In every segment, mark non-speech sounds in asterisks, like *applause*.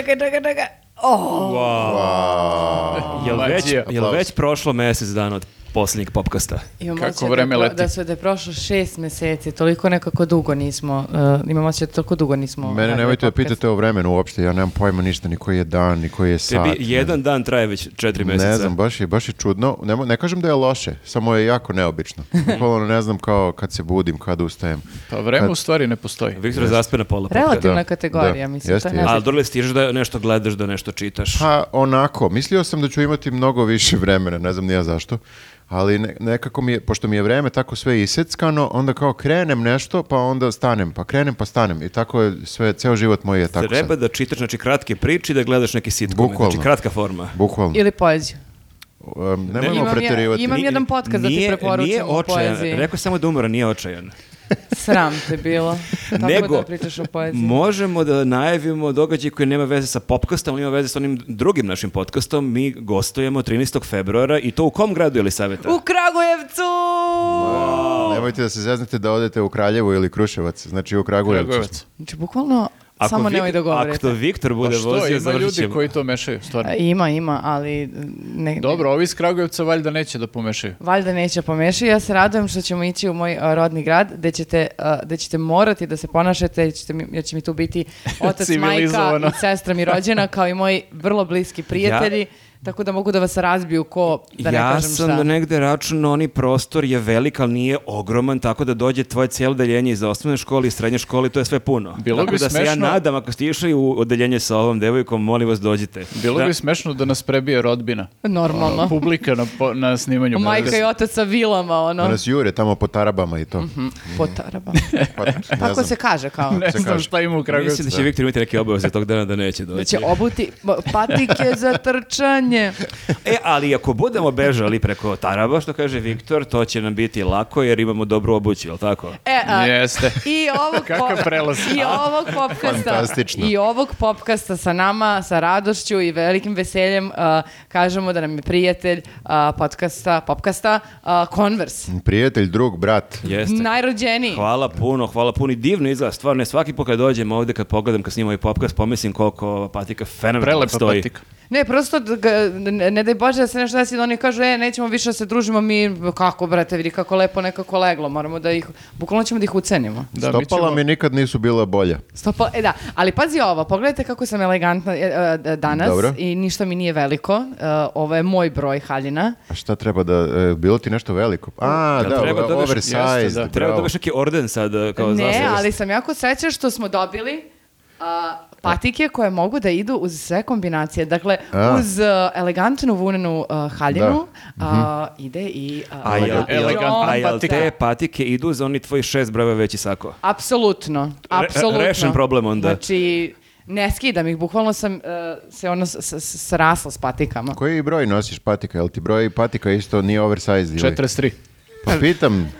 čekaj, čekaj, čekaj. Oh, Jel već, jel već prošlo mjesec dana od posljednjeg popkasta? imam Kako vreme da, leti. da su da je prošlo šest mjeseci, toliko nekako dugo nismo, uh, imam osjećaj da toliko dugo nismo Mene nemojte da pitate o vremenu uopšte, ja nemam pojma ništa, ni koji je dan, ni koji je sat. Tebi jedan dan traje već četiri mjeseca. Ne znam, baš je, baš je čudno. Ne, ne kažem da je loše, samo je jako neobično. *laughs* Bukvalno ne znam kao kad se budim, kad ustajem. Pa vreme Kad- u stvari ne postoji. Viktor zaspe na pola. Relativna Da, kategorija, da, mislim. jeste, to je jeste. Ali dole stižeš da nešto gledaš, da nešto čitaš. Pa onako, mislio sam da ću imati mnogo više vremena, ne znam nija zašto. Ali ne- nekako mi je, pošto mi je vreme tako sve iseckano, onda kao krenem nešto, pa onda stanem, pa krenem, pa stanem. I tako je sve, ceo život moj je tako Treba sad. da čitaš znači, kratke priče i da gledaš neke. Bukvalno. Znači kratka forma. Bukvalno. Ili poeziju. Um, nemojmo Imam ja- imam Ni- jedan podcast da ti preporučim Nije očajan, poeziji. rekao samo da umora, nije očajan. Sram te bilo. Tako Nego, da pričaš o poeziji. možemo da najavimo događaj koji nema veze sa popkastom, ali ima veze sa onim drugim našim podcastom. Mi gostujemo 13. februara i to u kom gradu je li savjeta? U Kragujevcu! Nemojte da se zeznete da odete u Kraljevo ili Kruševac, znači u Kragujevcu. Kragujevac. Znači, bukvalno, samo Vik- nemoj da Ako govorite. to Viktor Pa bude što, vozio, ima završit ljudi ćemo. koji to mešaju, stvarno. E, Ima, ima, ali ne, Dobro, ovi iz Kragujevca valjda neće da pomešaju. Valjda neće pomešati. Ja se radujem što ćemo ići u moj a, rodni grad, gde ćete, a, gde ćete morati da se ponašate, jer, ćete mi, jer će mi tu biti *laughs* otac, majka i sestra mi rođena, kao i moji vrlo bliski prijatelji, tako da mogu da vas razbiju ko, da ne ja kažem sam šta. da negde računao, oni prostor je velik, ali nije ogroman, tako da dođe tvoje cijelo odeljenje iz osnovne škole i srednje škole, to je sve puno. Bilo tako bi da se ja smešno- nadam, ako ste išli u odeljenje sa ovom devojkom, molim vas dođite. Bilo Da. bi smešno da nas prebije rodbina. Normalno. Publika na, po- na snimanju. Majka i otac sa vilama, ono, Da nas jure tamo po tarabama i to. po tarabama. *laughs* Pa, Tako znam. se kaže kao. Ne znam šta ima u Kragujevcu. Mislim da će Viktor imati neke obaveze tog dana da neće doći. Da će obuti patike za trčanje. E, ali ako budemo bežali preko Taraba, što kaže Viktor, to će nam biti lako jer imamo dobru obuću, jel tako? E, a, Jeste. I ovog, Kakav po- prelaz. I ovog popkasta, Fantastično. i ovog popkasta sa nama, sa radošću i velikim veseljem a, kažemo da nam je prijatelj a, podcasta, popkasta a, Converse. Prijatelj, drug, brat. Jeste. Najrođeniji. Hvala puno, hvala puno i divno izgleda, stvarno, svaki put kad dođem ovdje, kad pogledam, kad snimam ovaj popkast, pomislim koliko ova patika fenomenalno Prelepa stoji. patika. Ne, prosto, da ga- ne, ne daj Bože da se nešto desi da oni kažu, e, nećemo više da se družimo, mi, kako, brate, vidi kako lepo nekako leglo, moramo da ih, bukvalno ćemo da ih ucenimo. Da, mi Stopala ćemo- mi nikad nisu bila bolja. Stopa, e da, ali pazi ovo, pogledajte kako sam elegantna e, e, danas Dobro. i ništa mi nije veliko. E, ovo je moj broj haljina. A šta treba da, e, bilo ti nešto veliko? A, Jel da, treba da oversized, Jeste, da. Treba dobiš neki orden sad uh, kao ne, ali sam jako srećna što smo dobili a, patike koje mogu da idu uz sve kombinacije. Dakle, A. uz uh, elegantnu vunenu uh, haljinu a, ide i... uh, A jel, elegantna a jel patika. te patike idu za oni tvoji šest brojeva veći sako? Apsolutno, apsolutno. rešen problem onda. Znači, ne skidam ih, bukvalno sam uh, se ono srasla s patikama. Koji broj nosiš patika? Jel ti broj patika isto nije oversized? Ili? 43. Pa pitam,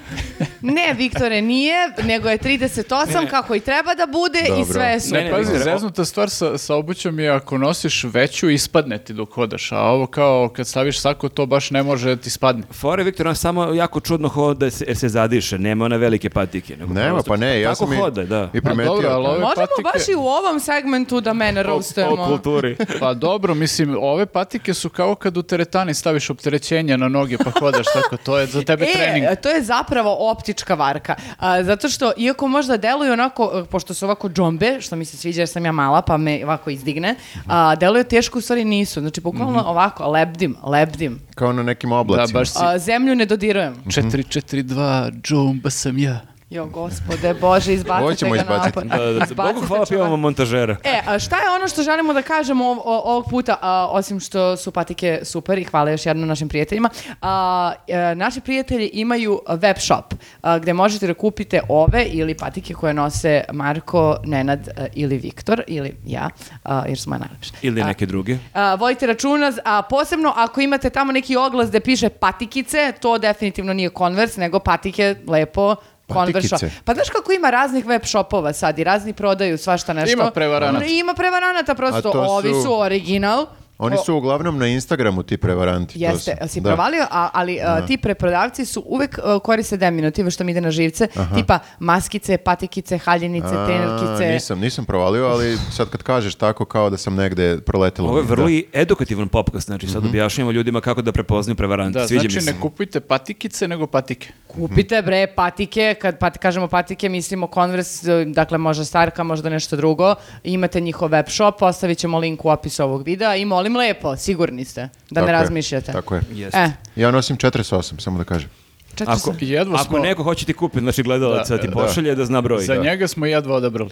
Ne, Viktore, nije, nego je 38 kako i treba da bude i Dobro. sve je super. Ne, Ne, pazi, zeznuta stvar sa, sa obućom je ako nosiš veću, ispadne ti dok hodaš, a ovo kao kad staviš sako, to baš ne može da ti spadne. Fore Viktor, on samo jako čudno hoda se- jer se zadiše, nema one velike patike. nego nema, prosto pa ne, ja sam i, hoda, da. i primetio. dobro, ali ove Možemo patike- baš i u ovom segmentu da mene roastujemo. O kulturi. *laughs* Pa dobro, mislim, ove patike su kao kad u teretani staviš opterećenja na noge pa hodaš tako, to je za tebe trening. E, to je zapravo optička varka. A, zato što, iako možda deluju onako, e, pošto su ovako džombe, što mi se sviđa jer sam ja mala, pa me ovako izdigne, a, deluju teško, u stvari nisu. Znači, bukvalno ovako, lebdim, lebdim. Kao na nekim Da, oblacima. baš si A, zemlju ne dodirujem. 442, džumba sam ja. Jo, gospode, Bože, izbacite ga izbaciti. napad. Da, da, da. Izbacite Bogu hvala pivamo montažera. E, a šta je ono što želimo da kažemo ov- ovog puta, a, osim što su patike super i hvala još jednom našim prijateljima, a, e, naši prijatelji imaju web shop a, gde možete da kupite ove ili patike koje nose Marko, Nenad e, ili Viktor ili ja, a, jer smo najlepše. Ili A, neke druge. a, vodite računa, a posebno ako imate tamo neki oglas gde piše patikice, to definitivno nije Converse, nego patike lepo Converse shop. Patikice. Pa znaš kako ima raznih web shopova sad i razni prodaju svašta nešto. Ima prevaranata. Ima prevaranata prosto. Ovi su- su original, Oni su uglavnom na Instagramu ti prevaranti. to Jeste, su. si Da. provalio, a, ali a, ti preprodavci su uvek a, koriste deminutive što mi ide na živce, tipa maskice, patikice, haljinice, A, trenerkice. Nisam, nisam provalio, ali sad kad kažeš tako kao da sam negde proletelo. Ovo je vrlo da. i edukativan popkast, znači sad objašnjamo ljudima kako da prepoznaju prevarante. Da, Sviđa znači mi se. ne kupujte patikice, nego patike. Kupite bre patike, kad pat, kažemo patike mislimo Converse, dakle možda Starka, možda nešto drugo. Imate njihov web shop, ostavit ćemo link u opisu ovog videa i molim lepo, sigurni ste, da Tako ne je, razmišljate. Tako je. Jeste. E, Ja nosim 48, samo da kažem. četiri Ako, sam. Jedva ako smo- neko hoće ti kupiti, znači gledalac Da, da, ti da. pošalje da zna broj. Za Da. njega smo jedva odabrali.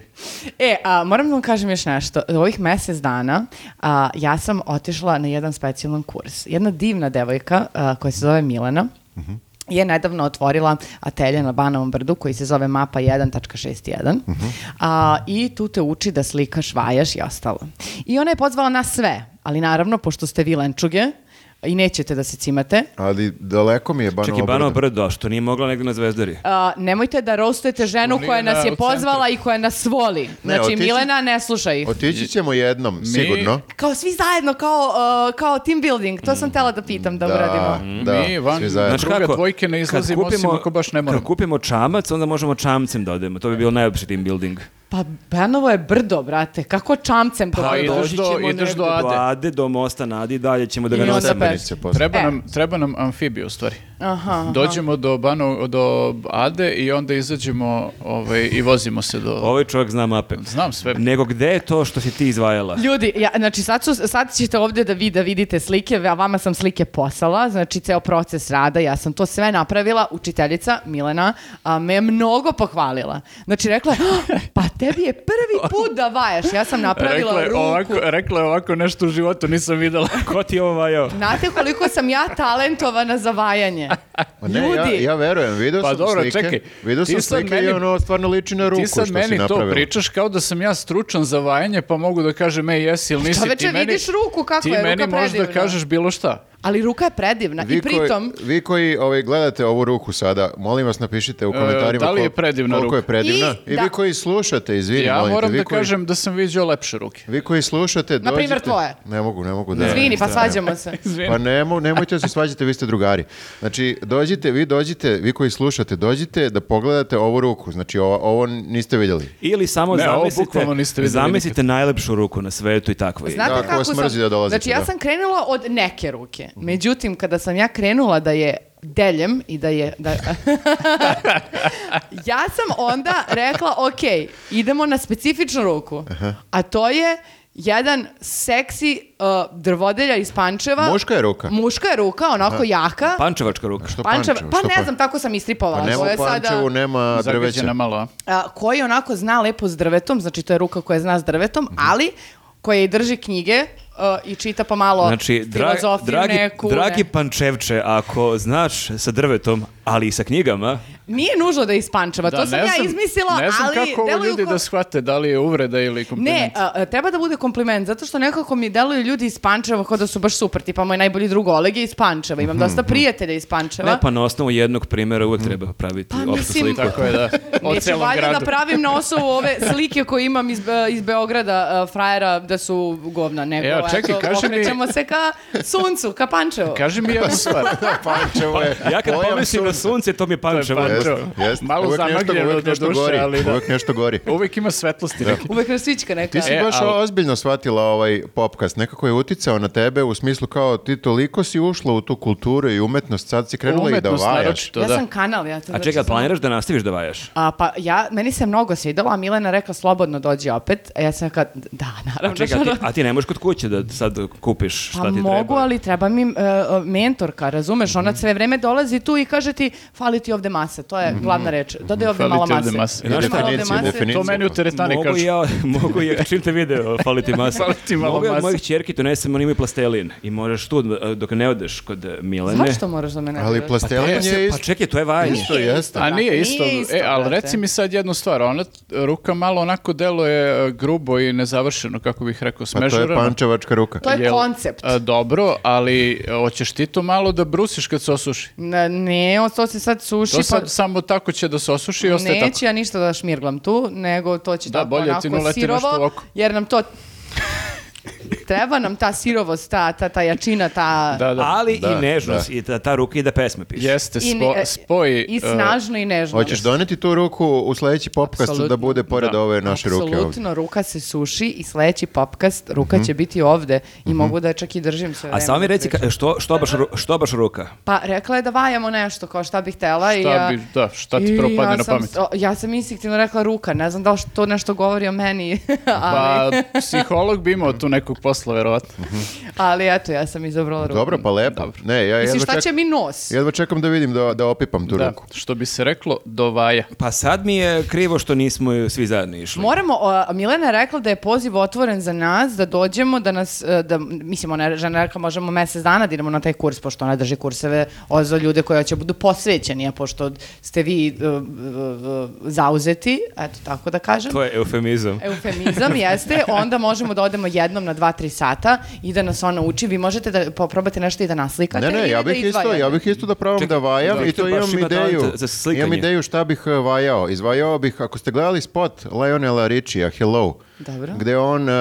E, a, moram da vam kažem još nešto. U ovih mjesec dana a, ja sam otišla na jedan specijalan kurs. Jedna divna devojka a, koja se zove Milena je nedavno otvorila atelje na Banovom brdu koji se zove mapa 1.61 a, i tu te uči da slikaš, vajaš i ostalo. I ona je pozvala nas sve, ali naravno, pošto ste vi lenčuge i nećete da se cimate, Ali daleko mi je Banovo Čak i Banovo brdo. a što nije mogla negdje na Zvezdari. a, nemojte da rostujete ženu Što koja nas na- je pozvala i koja nas voli. Znači, otići- Milena, ne slušaj ih. Otići ćemo jednom, sigurno. Kao svi zajedno, kao, uh, kao team building. To sam tela da pitam da, uradimo. Da, Mi van- svi zajedno. Znači, Druga dvojke ne izlazimo, osim ako baš ne moramo. Kad kupimo čamac, onda možemo čamcem da odemo. To bi bilo najopći team building. Pa Banovo je brdo, brate. Kako čamcem to Pa ideš Doći do- ćemo ideš do Ade. Ade, do mosta Nadi dalje ćemo da ga nosimo. Treba, E. nam, treba nam amfibiju, u stvari. Aha. Dođemo do, Bano, do Ade i onda izađemo ovaj, i vozimo se do... Ovaj čovjek zna mape. Znam sve. Nego gde je to što si ti izvajala? Ljudi, ja, znači sad, su, sad ćete ovdje da, vi, da vidite slike, a vama sam slike poslala, znači ceo proces rada, ja sam to sve napravila, učiteljica Milena a, me je mnogo pohvalila. Znači rekla je, "Ah, pa tebi je prvi *laughs* put da vajaš, ja sam napravila Rekla je, ruku. ovako, rekla je ovako nešto u životu, nisam videla. *laughs* Ko ti je ovo vajao? Znate koliko sam ja talentovana za vajanje? Ne, ja, Ljudi. ja verujem, video Pa sam dobro, slike. čekaj, Video ti sam slike i meni- ono stvarno liči na ruku Ti sad što si meni to napravila. pričaš kao da sam ja stručan za vajanje, pa mogu da kažem, ej, jesi ili nisi. Čoveče, ti meni, vidiš ruku kako ti je, ruka meni možeš da predivna. kažeš bilo šta. Ali ruka je predivna Vi i pritom... koji, vi koji ovaj, gledate ovu ruku sada, molim vas napišite u komentarima da li je predivna koliko je ruka? predivna. I I, da- vi koji slušate, izvini, ja molim te, moram vi da koji, kažem da sam viđao lepše ruke. Vi koji slušate, Na primjer dođite- tvoje. Ne mogu, ne mogu da... Izvini, pa svađamo se. *laughs* Izvini. Pa nemo, nemojte da se svađate, vi ste drugari. Znači, dođite, vi dođite, vi koji slušate, dođite da pogledate ovu ruku. Znači, ovo, ovo niste vidjeli. Ili samo Ne, ovo zamislite, bukvalno niste vidjeli zamislite najlepšu ruku na svetu i takvo je. Znate Da, ko kako vas sam... mrzi da dolazite, znači, ja da. sam krenula od neke ruke. Međutim, kada sam ja krenula da je deljem i da je... Da... *laughs* ja sam onda rekla, ok, idemo na specifičnu ruku. A to je jedan seksi uh, drvodelja iz Pančeva. Muška je ruka. Muška je ruka, onako jaka. Pančevačka ruka. Što Pančev, Pančevo? pa Što ne znam, tako sam istripovala. Pa nema je u Pančevu, sada- nema drveća. Malo, a? a, koji onako zna lepo s drvetom, znači to je ruka koja zna s drvetom, ali koja i drži knjige i čita pomalo Znači, dra- filozofiju dragi, neku. dragi ne. Pančevče, ako znaš sa drvetom, ali i sa knjigama, Nije nužno da je iz Pančeva, to Da, sam ne ja znam- izmislila, Ne znam ali kako ovo deluju ljudi ko- da shvate, da li je uvreda ili Ne, kompliment. a, a, treba da bude kompliment, zato što nekako mi deluju ljudi iz Pančeva kao da su baš super, tipa moj najbolji drug Oleg je iz Pančeva, imam dosta prijatelja iz Pančeva. ne pa na osnovu jednog primjera uvek treba praviti Pa, opštu mislim- sliku. Tako je, da. *laughs* O Neću celom valjda gradu. da pravim na osnovu ove slike koje imam iz, iz Beograda, uh, frajera, da su govna, nego, Evo, čekaj, eto, kaži mi- okrećemo se ka suncu, ka Pančevu. Kaži mi jednu stvar. *laughs* Pančevo je. Ja kad pomislim na sunce, to mi je Pančevo. Pančevo. Jest, jest. Malo uvek nešto, zamagljeno do nešto duše, gori. ali da. Uvek nešto gori. Uvijek ima svetlosti neke. Uvek rasvička neka. Ti si E, baš ali- ozbiljno shvatila ovaj popkast. Nekako je uticao na tebe u smislu kao ti toliko si ušla u tu kulturu i umetnost, sad si krenula i da Umetnost vajaš. naročito, ja da. sam kanal, ja to A znači čekaj, samo- planiraš da nastaviš da vajaš? A, pa ja, meni se mnogo svidelo, a Milena rekla slobodno dođi opet. A ja sam rekla, da, naravno. Čekaj, a ti, što- a ti ne možeš kod kuće da sad kupiš šta Pa ti mogu, treba? ali treba mi e, mentorka, razumeš? Ona sve vreme dolazi tu i kaže ti, fali ti ovde mase, to je glavna reč. Dodaj ovde Fali malo mase. mase. Dodaj malo ovde mase. definicija. To meni u teretani Mogu kažu. ja, mogu ja, čim te video, fali ti masa. Fali ti malo mogu ja od mase. mojih čerki donesem, oni imaju plastelin i možeš tu, e, dok ne odeš kod Milene. Zašto moraš da me ne Ali plastelin Pa, je se- isto. pa čekaj, to je vajanje. Isto jeste. A nije Nije isto. e, ali brate. reci mi sad jednu stvar. Ona ruka malo onako deluje grubo i nezavršeno, kako bih rekao, Pa to je smežurano. Pančevačka ruka. To je Jel- koncept. a, dobro, ali e, hoćeš ti to malo da brusiš kad se osuši? Ne, ne, on to se sad suši, To pa sad samo tako će da se osuši i ostaje tako. neće ja ništa da šmirglam tu, nego to će Da, tako bolje onako u sirovo, oko. jer nam to Treba nam ta sirovost, ta, ta, ta jačina, ta... Da, da. Ali Da, i nežnost i ta, ta ruka i da pesme piše. Jeste, I, spo- ne- spoj... I uh, snažno i nežno. Hoćeš doneti tu ruku u sledeći popkast da bude pored Da. ove naše ruke ovdje? Apsolutno, ruka se suši i sledeći popkast, ruka će biti ovde i mogu da čak i držim sve A vreme samo mi dok reci, ka- što, što, baš, što baš ruka? Pa rekla je da vajamo nešto, kao šta bih htela. i Šta ja, bi- da, šta ti i prvo padne ja na sam- pamet? o, ja sam instinktivno rekla ruka, ne znam da li to nešto govori o meni, *laughs* ali, Pa, psiholog bi imao tu *laughs* nekog posla, verovatno. ali eto, ja sam izabrala ruku. Dobro, pa lepo. Ne, ja Mislim, jedva, šta će mi nos? jedva čekam da vidim da, da opipam tu Da, ruku. što bi se reklo, do vaja. Pa sad mi je krivo što nismo svi zajedno išli. Moramo, o, Milena je rekla da je poziv otvoren za nas, da dođemo, da nas, e, da, mislim, ona je žena je rekla možemo mesec dana da idemo na taj kurs, pošto ona drži kurseve o, za ljude koji će budu posvećeni, a pošto ste vi e, e, e, zauzeti, eto tako da kažem. To je eufemizam. Eufemizam jeste, onda možemo da odemo jednom na 2-3 sata i da nas ona uči. Vi možete da poprobate nešto i da naslikate Ne, ne, ja da bih isto, izdvajate. ja bih isto da probam Čekaj, da vajam da, i to imam ima ideju. za slikanje. Imam ideju šta bih eh, vajao. Izvajao bih, ako ste gledali spot Lionela Richija, Hello, Dobro. gde on, eh,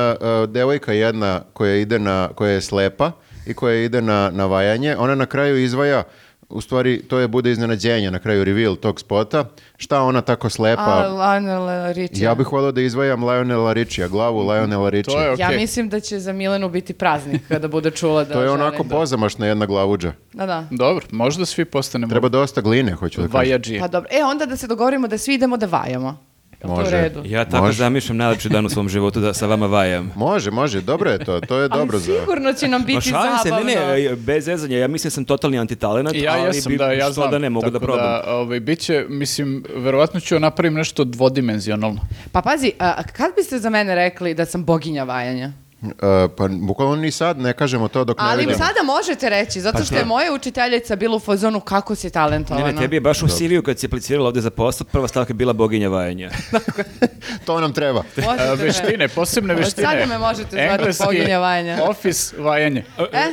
devojka jedna koja ide na, koja je slepa i koja ide na, na vajanje, ona na kraju izvaja u stvari, to je bude iznenađenje na kraju reveal tog spota. Šta ona tako slepa? A, Lionel Richie. Ja bih volio da izvajam Lionela Richija, glavu Lionela Richija. To je Ja okej. mislim da će za Milenu biti praznik kada bude čula da *laughs* To je želim onako da- pozamašna jedna glavuđa. Da, da. Dobro, možda svi postanemo Treba dosta gline, hoću da kažem. vajađije. Pa dobro. E, onda da se dogovorimo da svi idemo da vajamo. Li to u Može. redu? Ja tako Može. zamišljam najlepši dan u svom životu da sa vama vajam. Može, može, dobro je to, to je dobro Ali za... sigurno će nam Ma biti šalim se, zabavno. ne, ne, bez zezanja, ja mislim da sam totalni antitalenat, I ja ali jesam, bi, da, ja što znam. da ne, mogu da Tako probam. Da, ovaj, bit će, mislim, verovatno ću napravim nešto dvodimenzionalno. Pa pazi, a, kad biste za mene rekli da sam boginja vajanja? E, pa bukvalno ni sad ne kažemo to dok ne Ali mi vidimo. sada možete reći, zato što je moja učiteljica bila u fazonu kako si Ne, talentovana. ne, tebi je baš u CV-u kad si aplicirala ovde za posao, prva stavka je bila boginja vajanja. *laughs* To nam treba. Me- veštine, posebne Od veštine. sada me možete zvati Engleski, boginja vajanja. Office vajanje.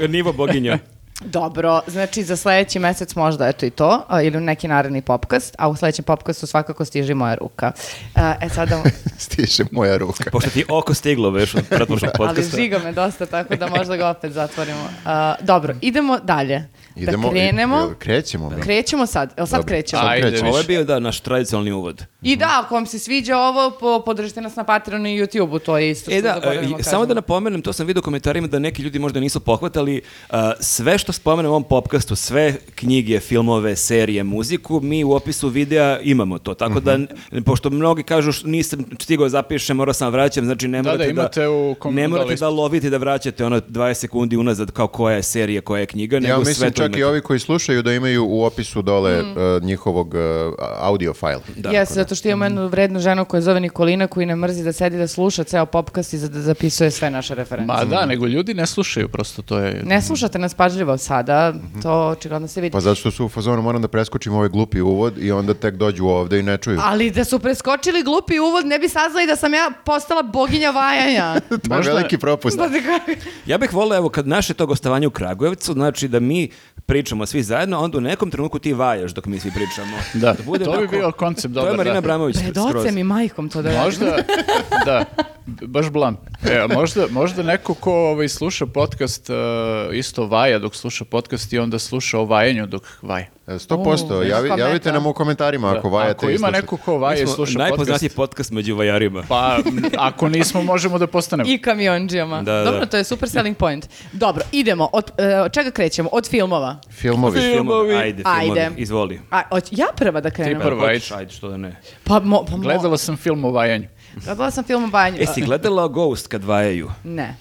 E? Nivo boginja. *laughs* Dobro, znači za sledeći mesec možda eto i to, a, ili neki naredni popkast, a u sledećem popkastu svakako stiže moja ruka. A, E sada, *laughs* Stiže moja ruka. Pošto ti oko stiglo već od pretprošlog ali podcasta. žiga me dosta, tako da možda ga opet zatvorimo. A, dobro, idemo dalje. Idemo, da krenemo. jel krećemo. mi? Krećemo sad, evo sad Dobro. krećemo. Sad Ajde, krećemo. Ovo je više. bio da, naš tradicionalni uvod. I da, ako vam se sviđa ovo, po, podržite nas na Patreonu i YouTubeu, to je isto što E da, e, samo da napomenem, to sam vidio u komentarima da neki ljudi možda nisu pohvatali, a, sve što spomenem u ovom popkastu, sve knjige, filmove, serije, muziku, mi u opisu videa imamo to, tako da, Mhm. pošto mnogi kažu š- nisam stigao zapišem, morao sam vraćam, znači ne Da, morate da, imate u ne da, morate da lovite da vraćate ono 20 sekundi unazad kao koja je serija, koja je knjiga, nego Ja sve mislim to čak i ovi koji slušaju da imaju u opisu dole Mm. e, njihovog e, audio file. Da, Jes, zato što imamo jednu vrednu ženu koja zove Nikolina koji ne mrzi da sedi da sluša ceo popkast i za- da zapisuje sve naše referencije. Ma da, nego ljudi ne slušaju, prosto to je... Ne slušate nas pažljivo sada, Mhm. to očigledno se vidi. Pa zato što su u fazonu moram da preskočim ovaj glupi uvod i onda tek dođu ovde i ne čuju. Ali da su preskočili glupi uvod, ne bi saznali da sam ja postala boginja vajanja. *laughs* to je veliki propust. Da kažem. Ja bih volio, evo, kad naše to gostovanje u Kragujevcu, znači da mi pričamo svi zajedno, onda u nekom trenutku ti vajaš dok mi svi pričamo. Da, bude to bi onako- bio koncept To je dobar. Marina da. Abramović Pred skroz. ocem i majkom to da radim. Možda, da, baš blam. E, možda, možda neko ko ovaj, sluša podcast e, isto vaja dok sluša podcast i onda sluša o vajanju dok vaja. E, 100%. O, javi, javite nam u komentarima ako Da. vajate Ako ima slušate. neko ko smo sluša najpoznatiji podcast, podcast među vajarima. pa ako nismo možemo da postanemo. I kamionđijama. Da, da. Dobro, to je super selling point. Dobro, idemo. Od, e, od čega krećemo? Od filmova. Filmovi. Filmovi. Ajde, filmovi. Ajde. Izvoli. A, ja prva da krenem? prva. Prvo, Hoćeš, ajde, što da ne. Pa, mo, pa mo- Gledala sam film o vajanju. Gledala sam film o vajanju. E, si gledala Ghost kad vajaju? Ne.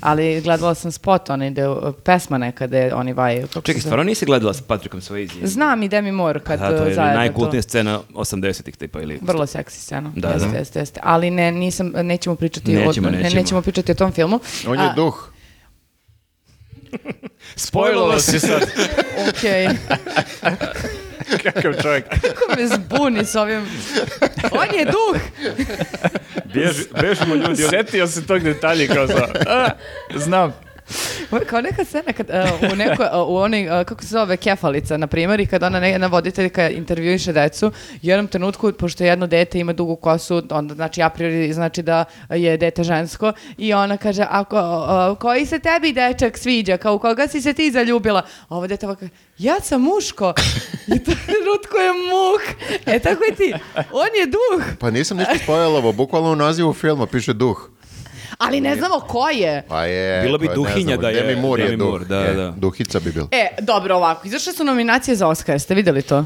Ali gledala sam spot, onaj gde, uh, pesma neka gde oni. Kako Čekaj, stvarno nisi gledala s Patrickom Swayze? Znam i Demi Moore kad Aha, to je zajedno najkultnija to. scena 80-ih tipa ili... Vrlo seksi scena. Da, jeste, da. jeste, jeste. Ali ne, nisam, nećemo pričati Nećemo, o, ne- nećemo. nećemo pričati o tom filmu. On je A, duh. Spojilo si sad. *laughs* Okej. Kakav čovjek. Kako me zbuni s ovim... On je duh! Bježi, bežimo ljudi. Setio se tog detalja kao za... A, znam. Ovo je kao neka scena kad, uh, u nekoj, uh, u onoj, uh, kako se zove, kefalica, na primjer, i kad ona jedna voditeljka intervjuiše decu, u jednom trenutku, pošto jedno dete ima dugu kosu, onda znači a priori znači da je dete žensko, i ona kaže, ako, koji se tebi dečak sviđa, kao u koga si se ti zaljubila? A ovo dete ovako, ja sam muško. I to trenutku je muh. E tako i ti. On je duh. Pa nisam ništa spojalovo, bukvalno u nazivu filma piše duh. Ali ne znamo ko je. Pa je... Bilo bi pa duhinja da je Demi Moore je Demi duh. Da, je, da. Duhica bi bil. E, dobro, ovako. Izašle su nominacije za Oscar. Ste vidjeli to?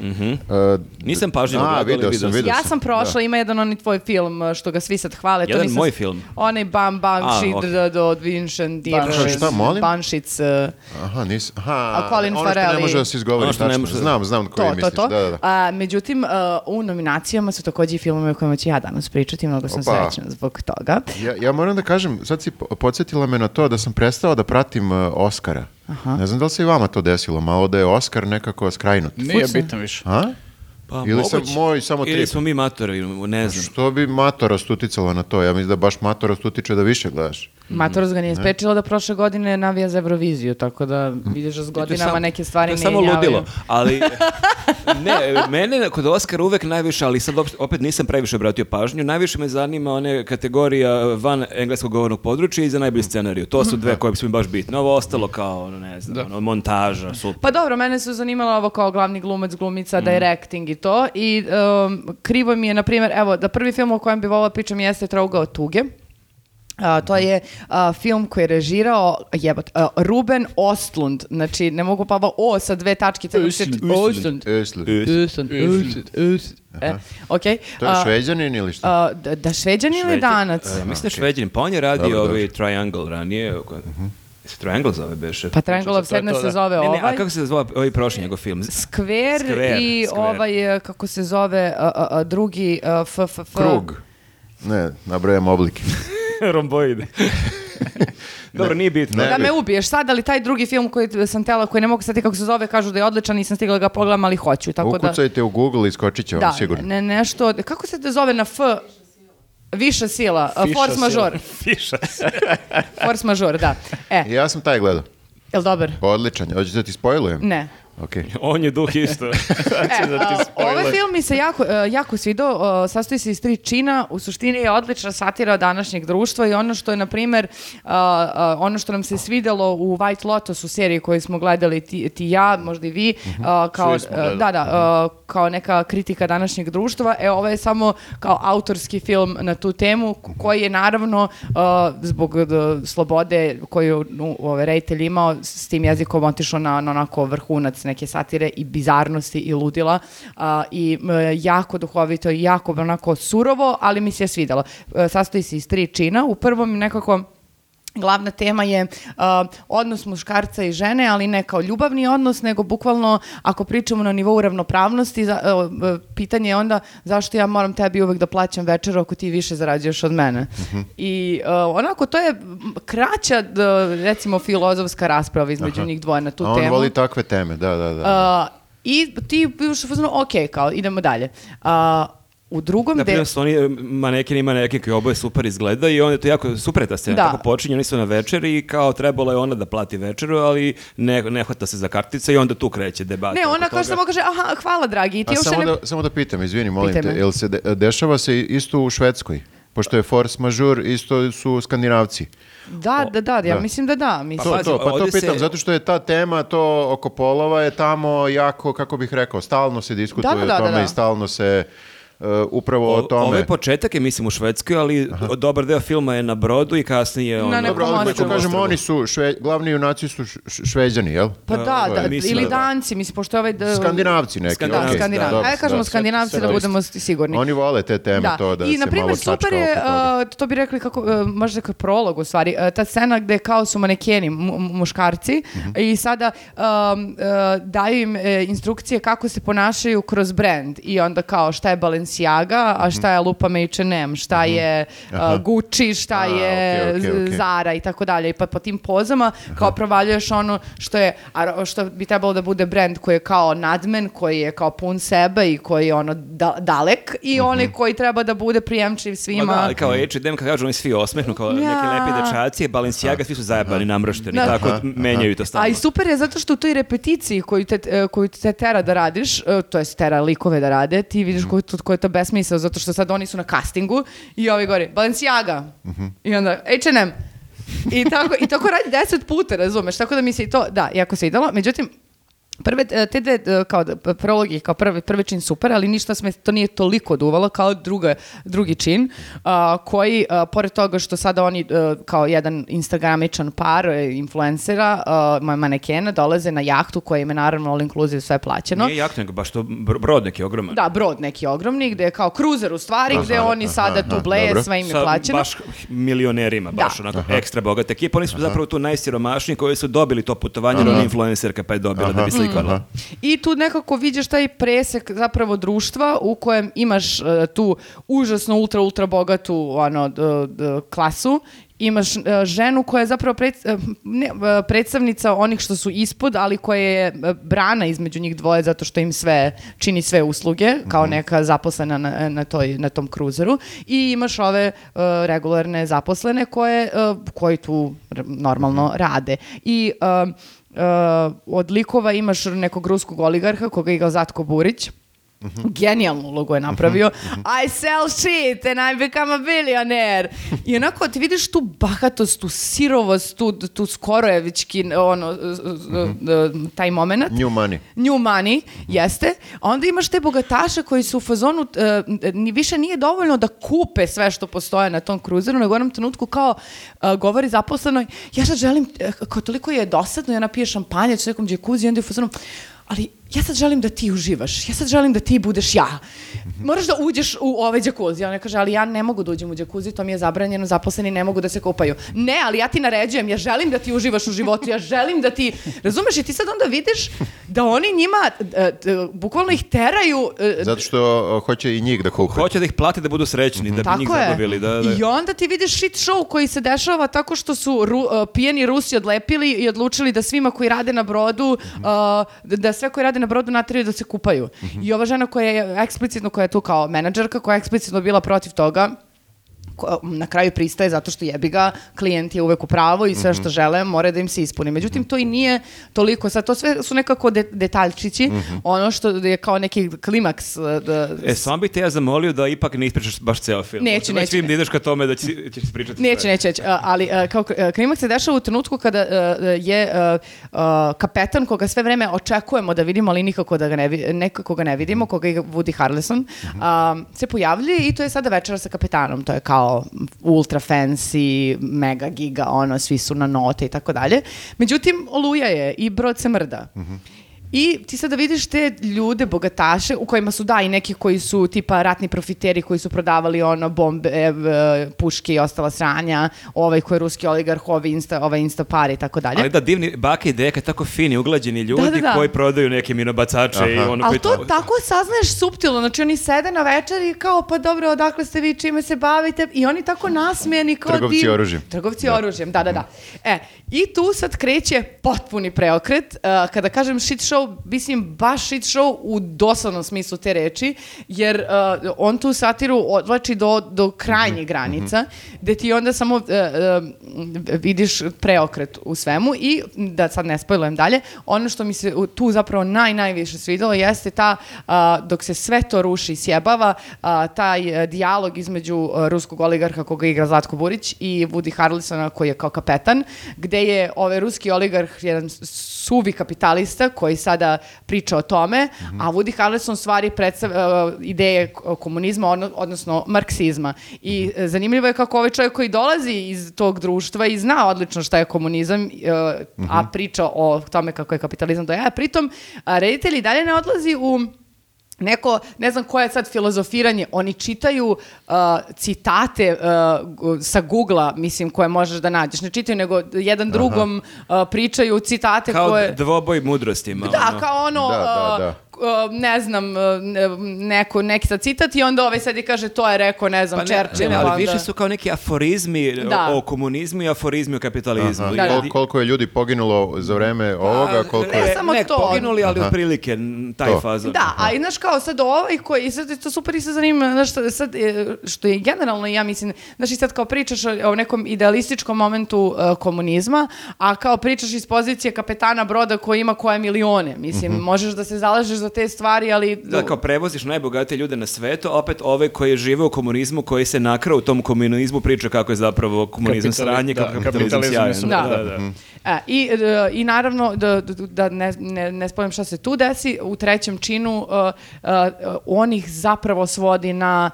E, Nisam pažljivo gledao, ali vidio sam. video Ja sam, sam prošla, ima jedan onaj tvoj film uh, što ga svi sad hvale. to Jedan nisam- moj film? Onaj Bam Bam A, Shit okej. do, do Vincent. Šta, molim? Banšic. uh, Aha, nis, aha, A Colin ono što ne Farrell može da se izgovori, Ono što ne tačno. može da- Znam, znam koji To, to, misliš. to. Da, da, da. A, međutim, u nominacijama su takođe i filmove o kojima ću ja danas pričati. Mnogo sam Opa. srećna zbog toga. Ja, ja moram da kažem, sad si po- podsjetila me na to da sam prestao da pratim uh, Oscara. Ne znam da li se i vama to desilo, malo da je Oscar nekako skrajnut. Nije bitan više. A? Pa, Ili sam moguće. moj samo Ili trip? smo mi matori, ne znam. Što bi matorost uticala na to? Ja mislim da baš matorost utiče da više gledaš. Matoros ga nije sprečilo da prošle godine navija za Euroviziju, tako da vidiš da s *laughs* godinama sam- neke stvari to je ne samo ludilo, ali *laughs* ne, mene kod Oscara uvek najviše, ali sad opet- nisam previše obratio pažnju, najviše me zanima one kategorija van engleskog govornog područja i za najbolji scenariju. To su dve *laughs* koje su mi baš bitne. Ovo ostalo kao, ne znam, ono, montaža, super. Pa dobro, mene su zanimalo ovo kao glavni glumac, glumica, directing i to. I um, krivo mi je, na primjer, evo, da prvi film o kojem bi volila pričam jeste Trougao tuge. A, to je a, film koji je režirao jebot, a, Ruben Ostlund. Znači, ne mogu pa ovo O sa dve tačkice. Ostlund. Ostlund. Ostlund. Ostlund. E, okej. To je šveđanin ili šta? a, da, da šveđanin ili danac? Uh, mislim da je šveđanin, pa on je radio Dobro, ovaj dobro. Triangle ranije. Uh Se Triangle zove beše? Pa Triangle of Sadness se da. zove Ne, ne, ovaj. a kako se zove ovaj prošli njegov film? Skver, Skver, i Skver. ovaj, e, kako se zove, a, a, a, drugi a, f, f, f. Krug. Ne, nabrajam oblike. *laughs* *laughs* Romboid. *laughs* Dobro, nije bitno. Ne. Da me ubiješ sad, ali taj drugi film koji sam tela, koji ne mogu sad kako se zove, kažu da je odličan, nisam stigla da ga pogledam, ali hoću. Tako da, Ukucajte u Google i skočit će vam da, sigurno. ne, nešto, kako se to zove na F? Viša sila, Fiša force sila. major. *laughs* Fiša. Force major, da. E, Ja sam taj gledao. jel dobar? Odličan. Hoćeš da ti spojlujem? Ne. Ok. *laughs* On je duh isto. *laughs* E, da ti a, spojler. ovaj film mi se jako, e, jako svidao, e, sastoji se iz tri čina, u suštini je odlična satira današnjeg društva i ono što je, na primjer, a, a, ono što nam se svidelo u White Lotus u seriji koju smo gledali ti, ti ja, možda i vi, a, kao, e, gledali. da, da, a, kao neka kritika današnjeg društva, e, ovo je samo kao autorski film na tu temu, koji je naravno zbog e, slobode koju nu, ovaj reditelj imao, s tim jezikom otišao na, na onako vrhunac neke satire i bizarnosti i ludila a, i m, jako duhovito i jako onako surovo, ali mi se je svidalo. E, sastoji se iz tri čina. U prvom nekako Glavna tema je a, odnos muškarca i žene, ali ne kao ljubavni odnos, nego bukvalno ako pričamo na nivou ravnopravnosti, za, e, pitanje je onda zašto ja moram tebi uvek da plaćam večeru ako ti više zarađuješ od mene. I e, onako to je kraća recimo filozofska rasprava između njih dvoje na tu A on temu. voli takve teme, da, da, da. A, I ti fazonu, ok, kao idemo dalje. U drugom delu... primjer su oni e, manekin i manekin koji oboje super izgleda i onda je to jako super ta scena. Da. Tako počinje, oni su na večeri i kao trebalo je ona da plati večeru, ali ne, ne hvata se za kartice i onda tu kreće debata. Ne, ona kaže samo kaže, aha, hvala dragi, i ti A samo, ne... da, samo da pitam, izvini, molim Pitaj te, jel se de- dešava se isto u Švedskoj? Pošto je force majeure, isto su skandinavci. Da, da, da, ja da. mislim da da. Mislim. To, pazi, to, pa to ovdje se- pitam, zato što je ta tema, to oko polova je tamo jako, kako bih rekao, stalno se diskutuje Da, da, da, o tome da, da. i stalno se upravo o O- tome. Ovo je početak je, mislim, u Švedskoj, ali dobar deo filma je na brodu i kasnije... ono- Na nekom Dobro, ali kažemo, oni su, šve, glavni junaci su š- š- šveđani, jel? Pa da, da, ili da da. danci, mislim, pošto je ovaj... d- Skandinavci neki. Skandinavci, Da, okej, skandinavci. dobro, Ajde kažemo da. skandinavci sve da to budemo sigurni. Oni vole te teme, to da I, se na primjer, malo super čačka je, uh, to bi rekli kako, uh, možda kao prolog u stvari, uh, ta scena gde kao su manekeni, mu- mu- muškarci, Mhm. i sada um, uh, daju im uh, instrukcije kako se ponašaju kroz brand i onda kao šta je Balenciaga, a šta je lupa H&M, šta je uh, Gucci, šta A, je okej, okej, okej. Zara i tako dalje. I pa po tim pozama kao provaljuješ ono što je, a što bi trebalo da bude brand koji je kao nadmen, koji je kao pun sebe i koji je ono da- dalek i onaj koji treba da bude prijemčiv Ma svima. da, kao H&M, kad kažu oni svi osmehnu, kao neki Ja. lepi dečaci, Balenciaga, svi su zajebani, namršteni, Da. tako menjaju to stalno. A i super je zato što u toj repeticiji koju te, e, koju te tera da radiš, e, to jest tera likove da rade, ti vidiš to, koji to besmisao, zato što sad oni su na castingu i ovi gori, Balenciaga. I onda H&M. I tako, I tako radi deset puta, razumeš? Tako da mi se i to, da, jako se idalo. Međutim, Prve, e, te dve, e, kao da, prologi, kao prvi, prvi čin super, ali ništa sme, to nije toliko duvalo kao druga, drugi čin, a, koji, a, pored toga što sada oni e, kao jedan instagramičan par e, influencera, a, ma- manekena, dolaze na jahtu koja im je naravno all inclusive sve plaćeno. Nije jak, nego baš to br- brod neki ogroman. Da, brod neki ogromni, gde je kao kruzer u stvari, gde oni sada tu bleje, dobro. sve im je Sa plaćeno. baš milionerima, baš Da. onako ekstra bogata ekipa. Oni su zapravo tu najsiromašniji koji su dobili to putovanje, jer ona influencerka pa je dobila da bi slikala. I tu nekako vidiš taj presek zapravo društva u kojem imaš e, tu užasno ultra ultra bogatu ono d- d- klasu. Imaš e, ženu koja je zapravo pred, e, ne, e, predstavnica onih što su ispod, ali koja je brana između njih dvoje zato što im sve čini sve usluge kao neka zaposlena na, na, toj, na tom kruzeru. I imaš ove regularne zaposlene koje, koji tu normalno rade. I Uh, od likova imaš nekog ruskog oligarha koga je igrao Zatko Burić. Genijalnu ulogu je napravio. I sell shit and I become a billionaire. I onako ti vidiš tu bahatost, tu sirovost, tu, tu skorojevički ono, taj moment. New money. New money, jeste. A onda imaš te bogataše koji su u fazonu, e, ni više nije dovoljno da kupe sve što postoje na tom kruzeru, nego u jednom trenutku kao e, govori zaposlenoj, ja sad želim, e, kao toliko je dosadno, ja napije šampanjac u nekom džekuzi i onda je u fazonu, ali ja sad želim da ti uživaš, ja sad želim da ti budeš ja. Moraš da uđeš u ovaj džakuzi. Ona kaže, ali ja ne mogu da uđem u džakuzi, to mi je zabranjeno, zaposleni ne mogu da se kupaju. Ne, ali ja ti naređujem, ja želim da ti uživaš u životu, ja želim da ti... Razumeš, i ti sad onda vidiš da oni njima, e, e, bukvalno ih teraju... e, Zato što hoće i njih da kupe. Hoće da ih plate da budu srećni, da bi njih zabavili. Da, da. I onda ti vidiš shit show koji se dešava tako što su ru- uh, pijeni Rusi odlepili i odlučili da svima koji rade na brodu, da sve koji rade na brodu nateraju da se kupaju. I ova žena koja je eksplicitno, koja je tu kao menadžerka, koja je eksplicitno bila protiv toga, na kraju pristaje zato što jebi ga, klijent je uvek u pravu i sve što žele mora da im se ispuni. Međutim, to i nije toliko, sad to sve su nekako de- detaljčići, ono što je kao neki klimaks uh, da, E, samo bih te ja zamolio da ipak ne ispričaš baš ceo film. Neću, već neću, Svim ne. da ideš ka tome da će, ćeš ispričati Neće, sve. neće, neće. A, Ali a, kao a, klimaks se dešava u trenutku kada je kapetan koga sve vreme očekujemo da vidimo, ali nikako da ga ne, nekako ga ne vidimo, koga je Woody Harrelson, a, se pojavljuje i to je sada večera sa kapetanom. To je kao ultra fancy, mega giga, ono, svi su na note i tako dalje. Međutim, oluja je i brod se mrda. I ti sada vidiš te ljude, bogataše, u kojima su da i neki koji su tipa ratni profiteri koji su prodavali ono bombe, e, puške i ostala sranja, ovaj koji je ruski oligarh, ovaj insta, ovaj insta par i tako dalje. Ali da, divni bake i deka, tako fini, uglađeni ljudi Da, da, da. koji prodaju neke minobacače i Aha. ono Ali koji... to tako saznaješ suptilno, znači oni sede na večer i kao pa dobro, odakle ste vi, čime se bavite i oni tako nasmijeni kao Trgovci div- oružjem. Trgovci oružjem, da, da, da. E, i tu sad kreće potpuni preokret, uh, kada kažem shit show, mislim baš shit show u doslovnom smislu te reči, jer uh, on tu satiru odvlači do, do krajnjih granica, gde ti onda samo uh, uh, vidiš preokret u svemu i da sad ne spojlujem dalje, ono što mi se tu zapravo naj, najviše svidelo jeste ta, a, dok se sve to ruši i sjebava, a, taj e, dijalog između e, ruskog oligarha koga igra Zlatko Burić i Woody Harrelsona koji je kao kapetan, gde je ovaj ruski oligarh jedan suvi kapitalista koji sada priča o tome, a Woody Harrelson stvari predstavlja ideje k- komunizma, odno- odnosno marksizma. I e, zanimljivo je kako ovaj čovjek koji dolazi iz tog društva i zna odlično šta je komunizam, e, a priča o tome kako je kapitalizam do jaja. Pritom, a, reditelj i dalje ne odlazi u neko, ne znam koje je sad filozofiranje, oni čitaju uh, citate uh, sa Google-a, mislim, koje možeš da nađeš. Ne čitaju, nego jedan drugom uh, pričaju citate Kao koje... dvoboj mudrostima. Da, ono. kao ono, Da, da, uh, da. K- ne znam, uh, ne- neko, neki sad citat i onda ovaj sad i kaže to je rekao, ne znam, Pa ne, Churchill. ne, ali onda- više su kao neki aforizmi Da. o komunizmu i aforizmi o kapitalizmu. Aha. Da, da. Kol- koliko je ljudi poginulo za vreme ovoga, koliko ne, je... samo ne, to. poginuli, ali otprilike n- taj To. fazon. Da, a i znaš kao sad ovaj koji, i sad je to super i sad zanima, znaš, sad, sad, e, što je generalno, ja mislim, znaš i sad kao pričaš o, nekom idealističkom momentu e, komunizma, a kao pričaš iz pozicije kapetana broda koji ima koje milione, mislim, možeš da se zalažeš za te stvari, ali... Da, kao prevoziš najbogatije ljude na svetu, a opet ove koji žive u komunizmu, koji se nakrao u tom komunizmu, priča kako je zapravo komunizam Kapitali- sranje, da, kako je kapitalizam sjajan. super, Da. da, da. E, i, e, I naravno, da, da- da ne, ne, ne spomnim šta se tu desi, u trećem činu uh, uh, on ih zapravo svodi na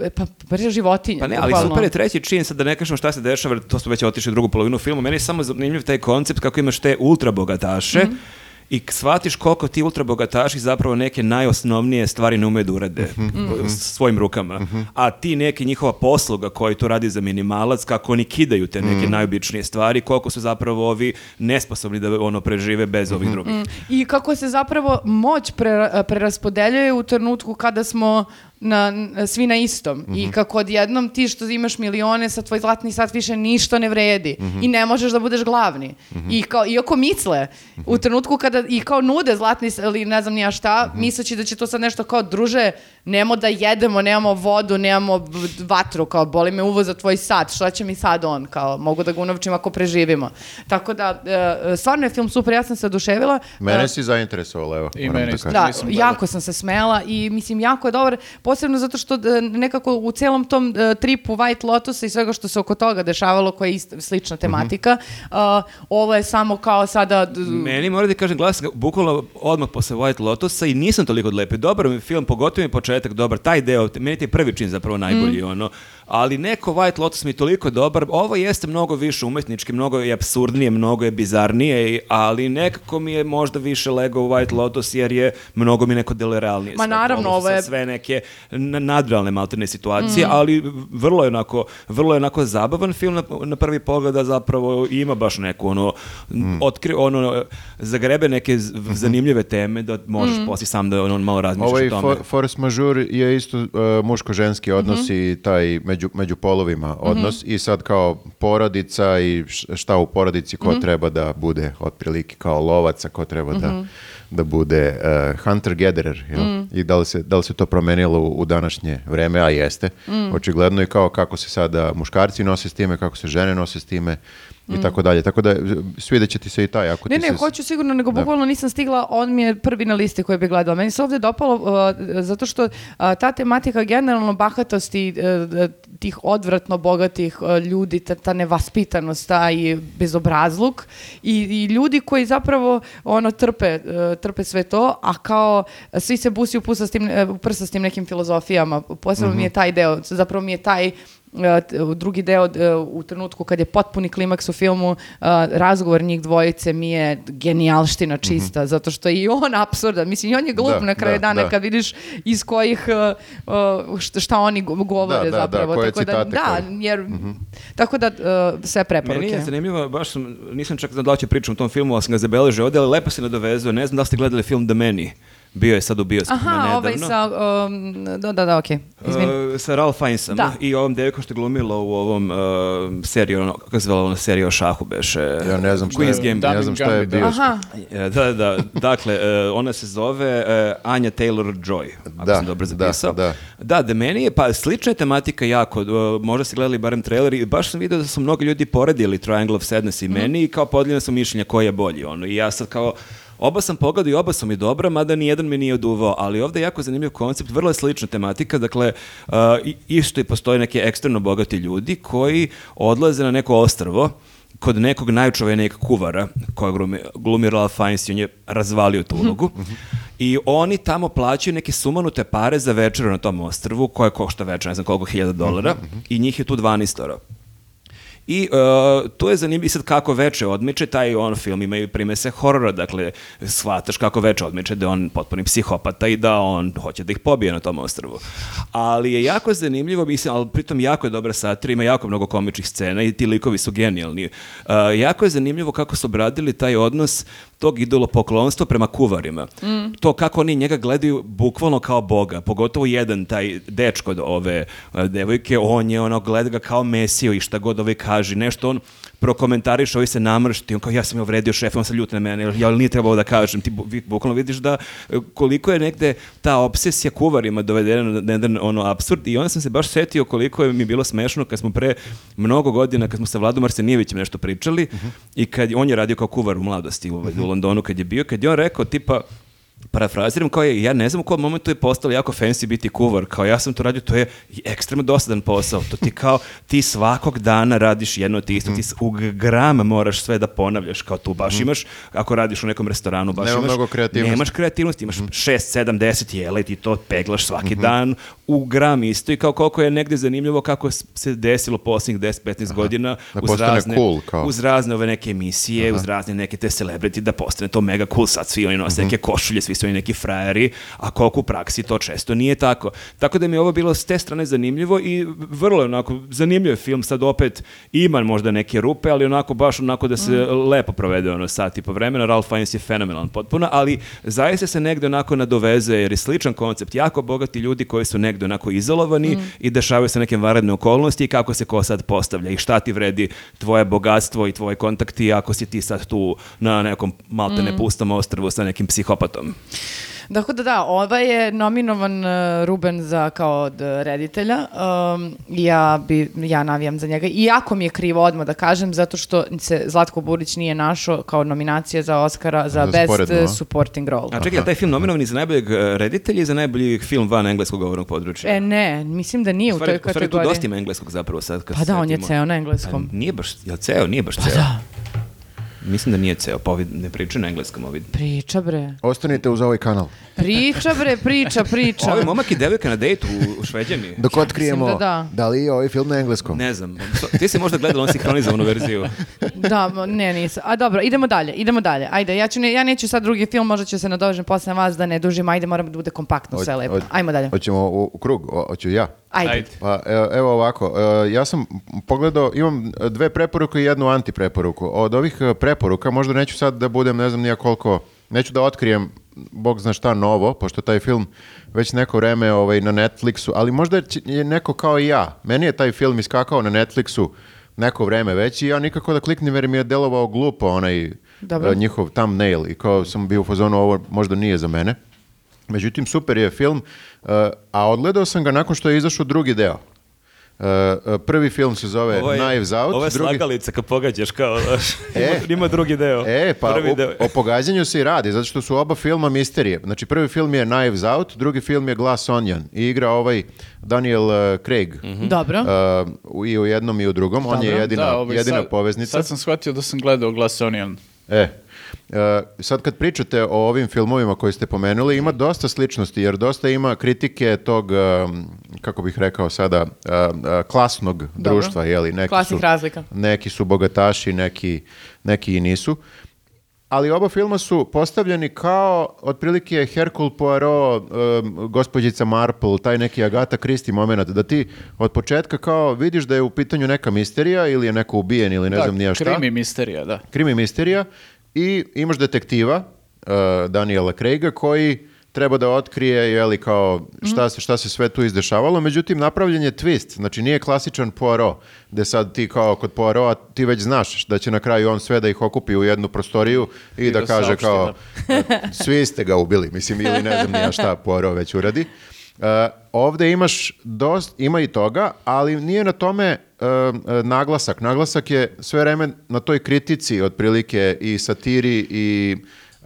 e, pa brže životinje. Pa ne, ali bukvalno. super je treći čin, sad da ne kažemo šta se dešava, to smo već otišli u drugu polovinu filmu, meni je samo zanimljiv taj koncept kako imaš te ultra bogataše Mhm. I shvatiš koliko ti ultra bogataši zapravo neke najosnovnije stvari ne umeju da urade Mhm. s svojim rukama. A ti neki njihova posluga koji to radi za minimalac, kako oni kidaju te neke najobičnije stvari, koliko su zapravo ovi nesposobni da ono prežive bez ovih drugih. I kako se zapravo moć pre, preraspodeljuje u trenutku kada smo na, svi na istom. I kako odjednom ti što imaš milione sa tvoj zlatni sat više ništa ne vredi. I ne možeš da budeš glavni. I kao, iako misle u trenutku kada i kao nude zlatni ili ne znam nija šta misleći da će to sad nešto kao druže nemo da jedemo, nemamo vodu nemamo vatru, kao boli me uvo za tvoj sat šta će mi sad on, kao mogu da ga unovčim ako preživimo. Tako da e, stvarno je film super, ja sam se oduševila Mene E, si zainteresovalo, evo. I mene da da, gledao. jako sam se smela i mislim jako je dobar, posebno zato što e, nekako u celom tom e, tripu White Lotusa i svega što se oko toga dešavalo koja je ist, slična tematika, a, ovo je samo kao sada Meni mora da kažem glas, bukvalno odmah posle White Lotusa i nisam toliko odlepio. Dobar mi film, pogotovo mi početak dobar, taj deo, meni je prvi čin zapravo najbolji, ono. Ali neko White Lotus mi je toliko dobar, ovo jeste mnogo više umetnički, mnogo je absurdnije, mnogo je bizarnije, ali nekako mi je možda više lego White Lotus jer je mnogo mi neko delerealnije. Ma sve. naravno, ovo je- sve neke nadrealne maltene situacije, ali vrlo je onako, vrlo je onako zabavan film na, na prvi pogled, a zapravo ima baš neku ono, otkri, ono, zagrebe neke z- zanimljive teme da možeš poslije sam da ono, malo razmišljaš Ovaj o tome. for, force majeure je isto uh, muško-ženski odnos i taj među, među polovima odnos i sad kao porodica i šta u porodici ko treba da bude otprilike kao lovaca, ko treba da, da bude uh, hunter-gatherer jel? i da li, se, da li se to promenilo u, u današnje vreme, a jeste. Očigledno i kao kako se sada muškarci nose s time, kako se žene nose s time i tako dalje. Tako da svidjet će ti se i taj ako Ne, ti ne, se... hoću sigurno, nego Da. bukvalno nisam stigla, on mi je prvi na listi koji bi gledala. Meni se ovdje dopalo uh, zato što uh, ta tematika generalno bahatosti uh, tih odvratno bogatih uh, ljudi, ta, ta nevaspitanost, taj bezobrazluk i, i ljudi koji zapravo ono trpe, uh, trpe sve to, a kao uh, svi se busi u, pusa s tim, uh, prsa s tim nekim filozofijama. Posebno mi je taj deo, zapravo mi je taj drugi deo e, u trenutku kad je potpuni klimaks u filmu, e, razgovor njih dvojice mi je genijalština čista, zato što je i on apsurdan. Mislim, i on je glup Da, na kraju da, dana da. kad vidiš iz kojih, e, e, šta, oni go- govore Da, da, da, zapravo. koje tako da, citate da, koje. jer, tako da e, sve preporuke. Meni je zanimljivo, baš sam, nisam čak znao da će pričam o tom filmu, ali sam ga zabeležio ovdje, ali lepo se nadovezao. Ne znam da ste gledali film The Many. Bio je sad u bioskopima Aha, nedavno. ovaj sa, um, da, da, da, okej, izvini. Uh, sa Ralph Fiennesom Da. i ovom devojkom što je glumila u ovom uh, seriju, ono, kako se zvala ona serija o šahu beše? Ja ne znam šta Queen's je, Gambit. ne znam šta je Gambit, da. bio. Aha, E, Da, da, dakle, e, ona se zove e, Anja Taylor-Joy, ako Da, sam dobro da, zapisao. da. Da, da meni je, pa slična je tematika jako, e, možda ste gledali barem trailer i baš sam vidio da su mnogi ljudi poredili Triangle of Sadness i meni i kao podijeljena su mišljenja koji je bolji, ono, i ja sad kao, Oba sam pogledao i oba su mi dobra, mada ni jedan me nije oduvao, ali ovdje je jako zanimljiv koncept, vrlo je slična tematika, dakle, uh, isto i postoje neke ekstremno bogati ljudi koji odlaze na neko ostrvo, kod nekog najčuvenijeg kuvara, koja glumi, glumi Ralph Fiennes i on je razvalio tu ulogu. I oni tamo plaćaju neke sumanute pare za večeru na tom ostrvu, koja košta večer, ne znam koliko hiljada dolara, i njih je tu 12 oro. I uh, to je zanimljivo sad kako veče odmiče, taj on film ima i primese horora, dakle, shvataš kako veče odmiče da je on potpuni psihopata i da on hoće da ih pobije na tom ostrvu. Ali je jako zanimljivo, mislim, ali pritom jako je dobra satira, ima jako mnogo komičnih scena i ti likovi su genijalni. Uh, jako je zanimljivo kako su obradili taj odnos tog idolopoklonstva prema kuvarima. To kako oni njega gledaju bukvalno kao boga, pogotovo jedan taj dečko od ove uh, devojke, on je ono gleda ga kao mesiju i šta god ovaj kaže, nešto on prokomentariš, ovaj se namršti, on kao ja sam je uvredio šefa, on se ljuti na mene, ja ali nije trebalo da kažem, ti vi- bukvalno vidiš da e, koliko je negde ta obsesija kuvarima dovedena na jedan ono apsurd i onda sam se baš setio koliko je mi bilo smešno kad smo pre mnogo godina, kad smo sa Vladom Arsenijevićem nešto pričali i kad on je radio kao kuvar u mladosti u, u Londonu kad je bio, kad je on rekao tipa parafraziram kao je, ja ne znam u kom momentu je postalo jako fancy biti kuvar, kao ja sam to radio, to je ekstremno dosadan posao, to ti kao, ti svakog dana radiš jedno te isto, ti s- u gram moraš sve da ponavljaš, kao tu baš imaš, ako radiš u nekom restoranu, baš Nema imaš, mnogo kreativnosti. nemaš kreativnosti, imaš 6, 7, 10 jela i ti to peglaš svaki dan u gram isto i kao koliko je negde zanimljivo kako se desilo posljednjih 10-15 godina Da uz razne, cool, kao. uz razne ove neke emisije, uz razne neke te celebrity da postane to mega cool, sad svi oni nose neke košulje, svi oni neki frajeri, a koliko u praksi to često nije tako. Tako da mi je ovo bilo s te strane zanimljivo i vrlo je onako zanimljiv je film, sad opet ima možda neke rupe, ali onako baš onako da se lepo provede ono sat i po vremena, Ralph Fiennes je fenomenalan potpuno, ali zaista se negde onako nadoveze jer je sličan koncept, jako bogati ljudi koji su negde onako izolovani i dešavaju se neke vanredne okolnosti i kako se ko sad postavlja i šta ti vredi tvoje bogatstvo i tvoji kontakti ako si ti sad tu na nekom maltene pustom ostrvu sa nekim psihopatom. Dakle, da, da, ova je nominovan uh, Ruben za kao od uh, reditelja. Um, ja, bi, ja navijam za njega. Iako mi je krivo odmah da kažem, zato što se Zlatko Burić nije našao kao nominacija za Oscara za, Za Best sporedno, a? Supporting Role. A čekaj, je taj film nominovan i za najboljeg e, reditelja i za najbolji film van engleskog govornog područja? E, ne, mislim da nije U u toj stvari, u stvari tu kategoriji. dosta ima engleskog zapravo sad. Kad Pa da, on je ceo na Pa engleskom. nije baš, jel ceo? Nije baš ceo. Da, Mislim da nije ceo, pa ovi ne pričaju na engleskom ovi. priča bre. Ostanite uz ovaj kanal. Priča bre, priča, priča. Ovi momak i devojka na dejtu u, u Šveđani. Dok otkrijemo da da. da li je ovaj film na engleskom. Ne znam, ti si možda gledala on sinhronizovanu verziju. Da, ne, nisam. A dobro, idemo dalje, idemo dalje. Ajde, ja, ću ne, ja neću sad drugi film, možda ću se nadovežem posle vas da ne dužim, ajde, moram da bude kompaktno sve lepo. Ajmo dalje. Hoćemo u, u krug, hoću ja. Ajde. Ajde. Pa evo, evo ovako, e, ja sam pogledao, imam dve preporuke i jednu antipreporuku. Od ovih e, preporuka, možda neću sad da budem, ne znam nija koliko, neću da otkrijem bog zna šta novo, pošto taj film već neko vreme ovaj, na Netflixu, ali možda je neko kao i ja. Meni je taj film iskakao na Netflixu neko vreme već i ja nikako da kliknem jer mi je delovao glupo onaj Dobro. e, njihov thumbnail i kao sam bio u fazonu ovo možda nije za mene. Međutim, super je film, uh, a odgledao sam ga nakon što je izašao drugi deo. Uh, prvi film se zove Ovo je- Knives Out. Ovo je drugi... slagalica kad pogađaš kao, *laughs* *laughs* E. ima, drugi deo. E, pa Prvi o, deo. o pogađanju se i radi, zato što su oba filma misterije. Znači, prvi film je Knives Out, drugi film je Glass Onion i igra ovaj Daniel uh, Craig. Dobro. Uh, I u jednom i u drugom. On je Dobro. jedina, Da, ovaj, jedina sad- poveznica. Sad sam shvatio da sam gledao Glass Onion. E, sad kad pričate o ovim filmovima koje ste pomenuli, ima dosta sličnosti, jer dosta ima kritike tog, um, kako bih rekao sada, uh, uh, klasnog društva, jeli? Neki Klasnih su, razlika. Neki su bogataši, neki, neki i nisu. Ali oba filma su postavljeni kao otprilike Hercule Poirot, um, gospođica Marple, taj neki Agatha Christie moment, da ti od početka kao vidiš da je u pitanju neka misterija ili je neko ubijen ili ne da, znam nija šta krimi misterija, da. krimi misterija i imaš detektiva uh, Daniela Craiga koji treba da otkrije jeli, kao šta, se, šta se sve tu izdešavalo, međutim napravljen je twist, znači nije klasičan Poirot, gde sad ti kao kod Poirota ti već znaš da će na kraju on sve da ih okupi u jednu prostoriju i, da, da kaže kao svi ste ga ubili, mislim ili ne znam nija šta Poirot već uradi. Uh, ovde imaš dost, ima i toga, ali nije na tome uh, naglasak. Naglasak je sve vreme na toj kritici otprilike i satiri i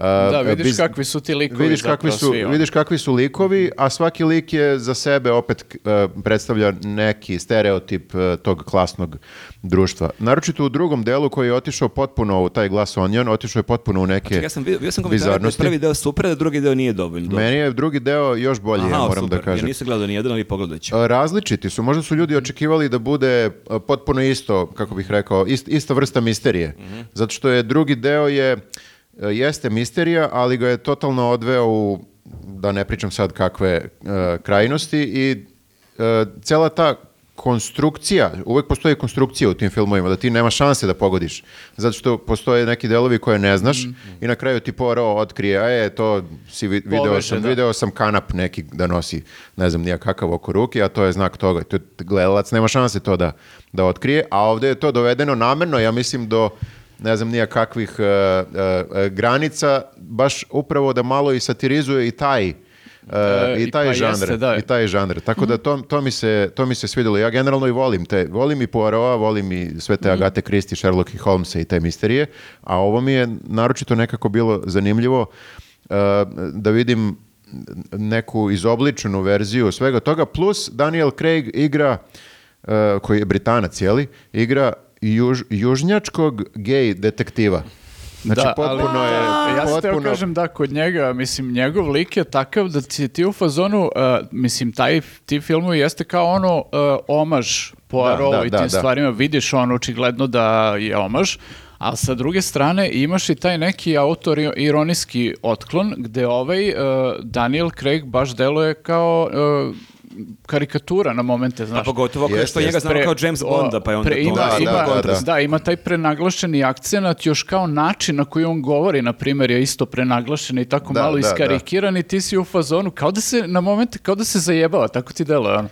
Da, vidiš biz- kakvi su ti likovi Vidiš kakvi, su, svi, vidiš kakvi su likovi, a svaki lik je za sebe opet e, predstavlja neki stereotip e, tog klasnog društva. Naročito u drugom delu koji je otišao potpuno u taj glas Onion, otišao je potpuno u neke Ja sam vidio, bio sam komentar da je prvi deo super, da drugi deo nije dovoljno. dobar. Meni je drugi deo još bolji, ja Aha, moram super. da kažem. Ja nisam gledao ni jedan, ali pogledat ću. E, Različiti su. Možda su ljudi očekivali da bude potpuno isto, kako bih rekao, ist- ista vrsta misterije. Zato što je drugi deo je, jeste misterija, ali ga je totalno odveo u, da ne pričam sad kakve e, krajnosti i e, cela ta konstrukcija, uvek postoji konstrukcija u tim filmovima, da ti nema šanse da pogodiš. Zato što postoje neki delovi koje ne znaš i na kraju ti Poirot otkrije, a je, to si vi- video Poveže, sam, da. video sam kanap neki da nosi, ne znam nija kakav oko ruke, a to je znak toga. To, gledalac nema šanse to da, da otkrije, a ovdje je to dovedeno namerno, ja mislim do ne znam nija kakvih e, e, granica, baš upravo da malo i satirizuje i taj E, i i taj pa žanr, jeste, da. i taj žanr. Tako da to, to, mi se, to mi se svidjelo. Ja generalno i volim te, volim i Poirot, volim i sve te Agate Christie, Sherlock i Holmesa i te misterije, a ovo mi je naročito nekako bilo zanimljivo e, da vidim neku izobličenu verziju svega toga, plus Daniel Craig igra, e, koji je Britanac, jeli, igra juž, južnjačkog gej detektiva. Znači, Da, potpuno ali, je... Ja se teo potpuno- kažem da kod njega, mislim, njegov lik je takav da ti, ti u fazonu, uh, mislim, taj, ti filmovi jeste kao ono uh, omaž Poirot Da, da, i da, tim da. stvarima, vidiš ono očigledno da je omaž, a sa druge strane imaš i taj neki autoironijski otklon gde ovaj uh, Daniel Craig baš deluje kao uh, karikatura na momente, znaš. A pogotovo Jeste, što njega znamo kao James Bonda, pa je onda pre- to... ima, Da, ima, da, da, da, da. ima taj prenaglašeni akcenat još kao način na koji on govori, na primjer, je isto prenaglašen i tako Da, malo da, iskarikiran i ti si u fazonu, kao da se na momente, kao da se zajebava, tako ti deluje ono.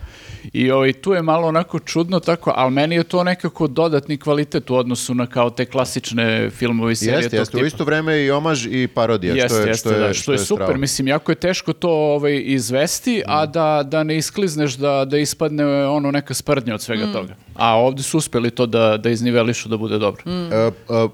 I ovaj, tu je malo onako čudno tako, ali meni je to nekako dodatni kvalitet u odnosu na kao te klasične filmove i serije Jeste, jeste. U tipa. isto vreme i omaž i parodija, Jeste, što je, jeste, što je, da, što je super. strava. Mislim, jako je teško to ovaj, izvesti, a Mm. da, da ne isklizneš da, da ispadne ono neka sprdnja od svega toga. A ovdje su uspeli to da, da iznivelišu da bude dobro. E, e,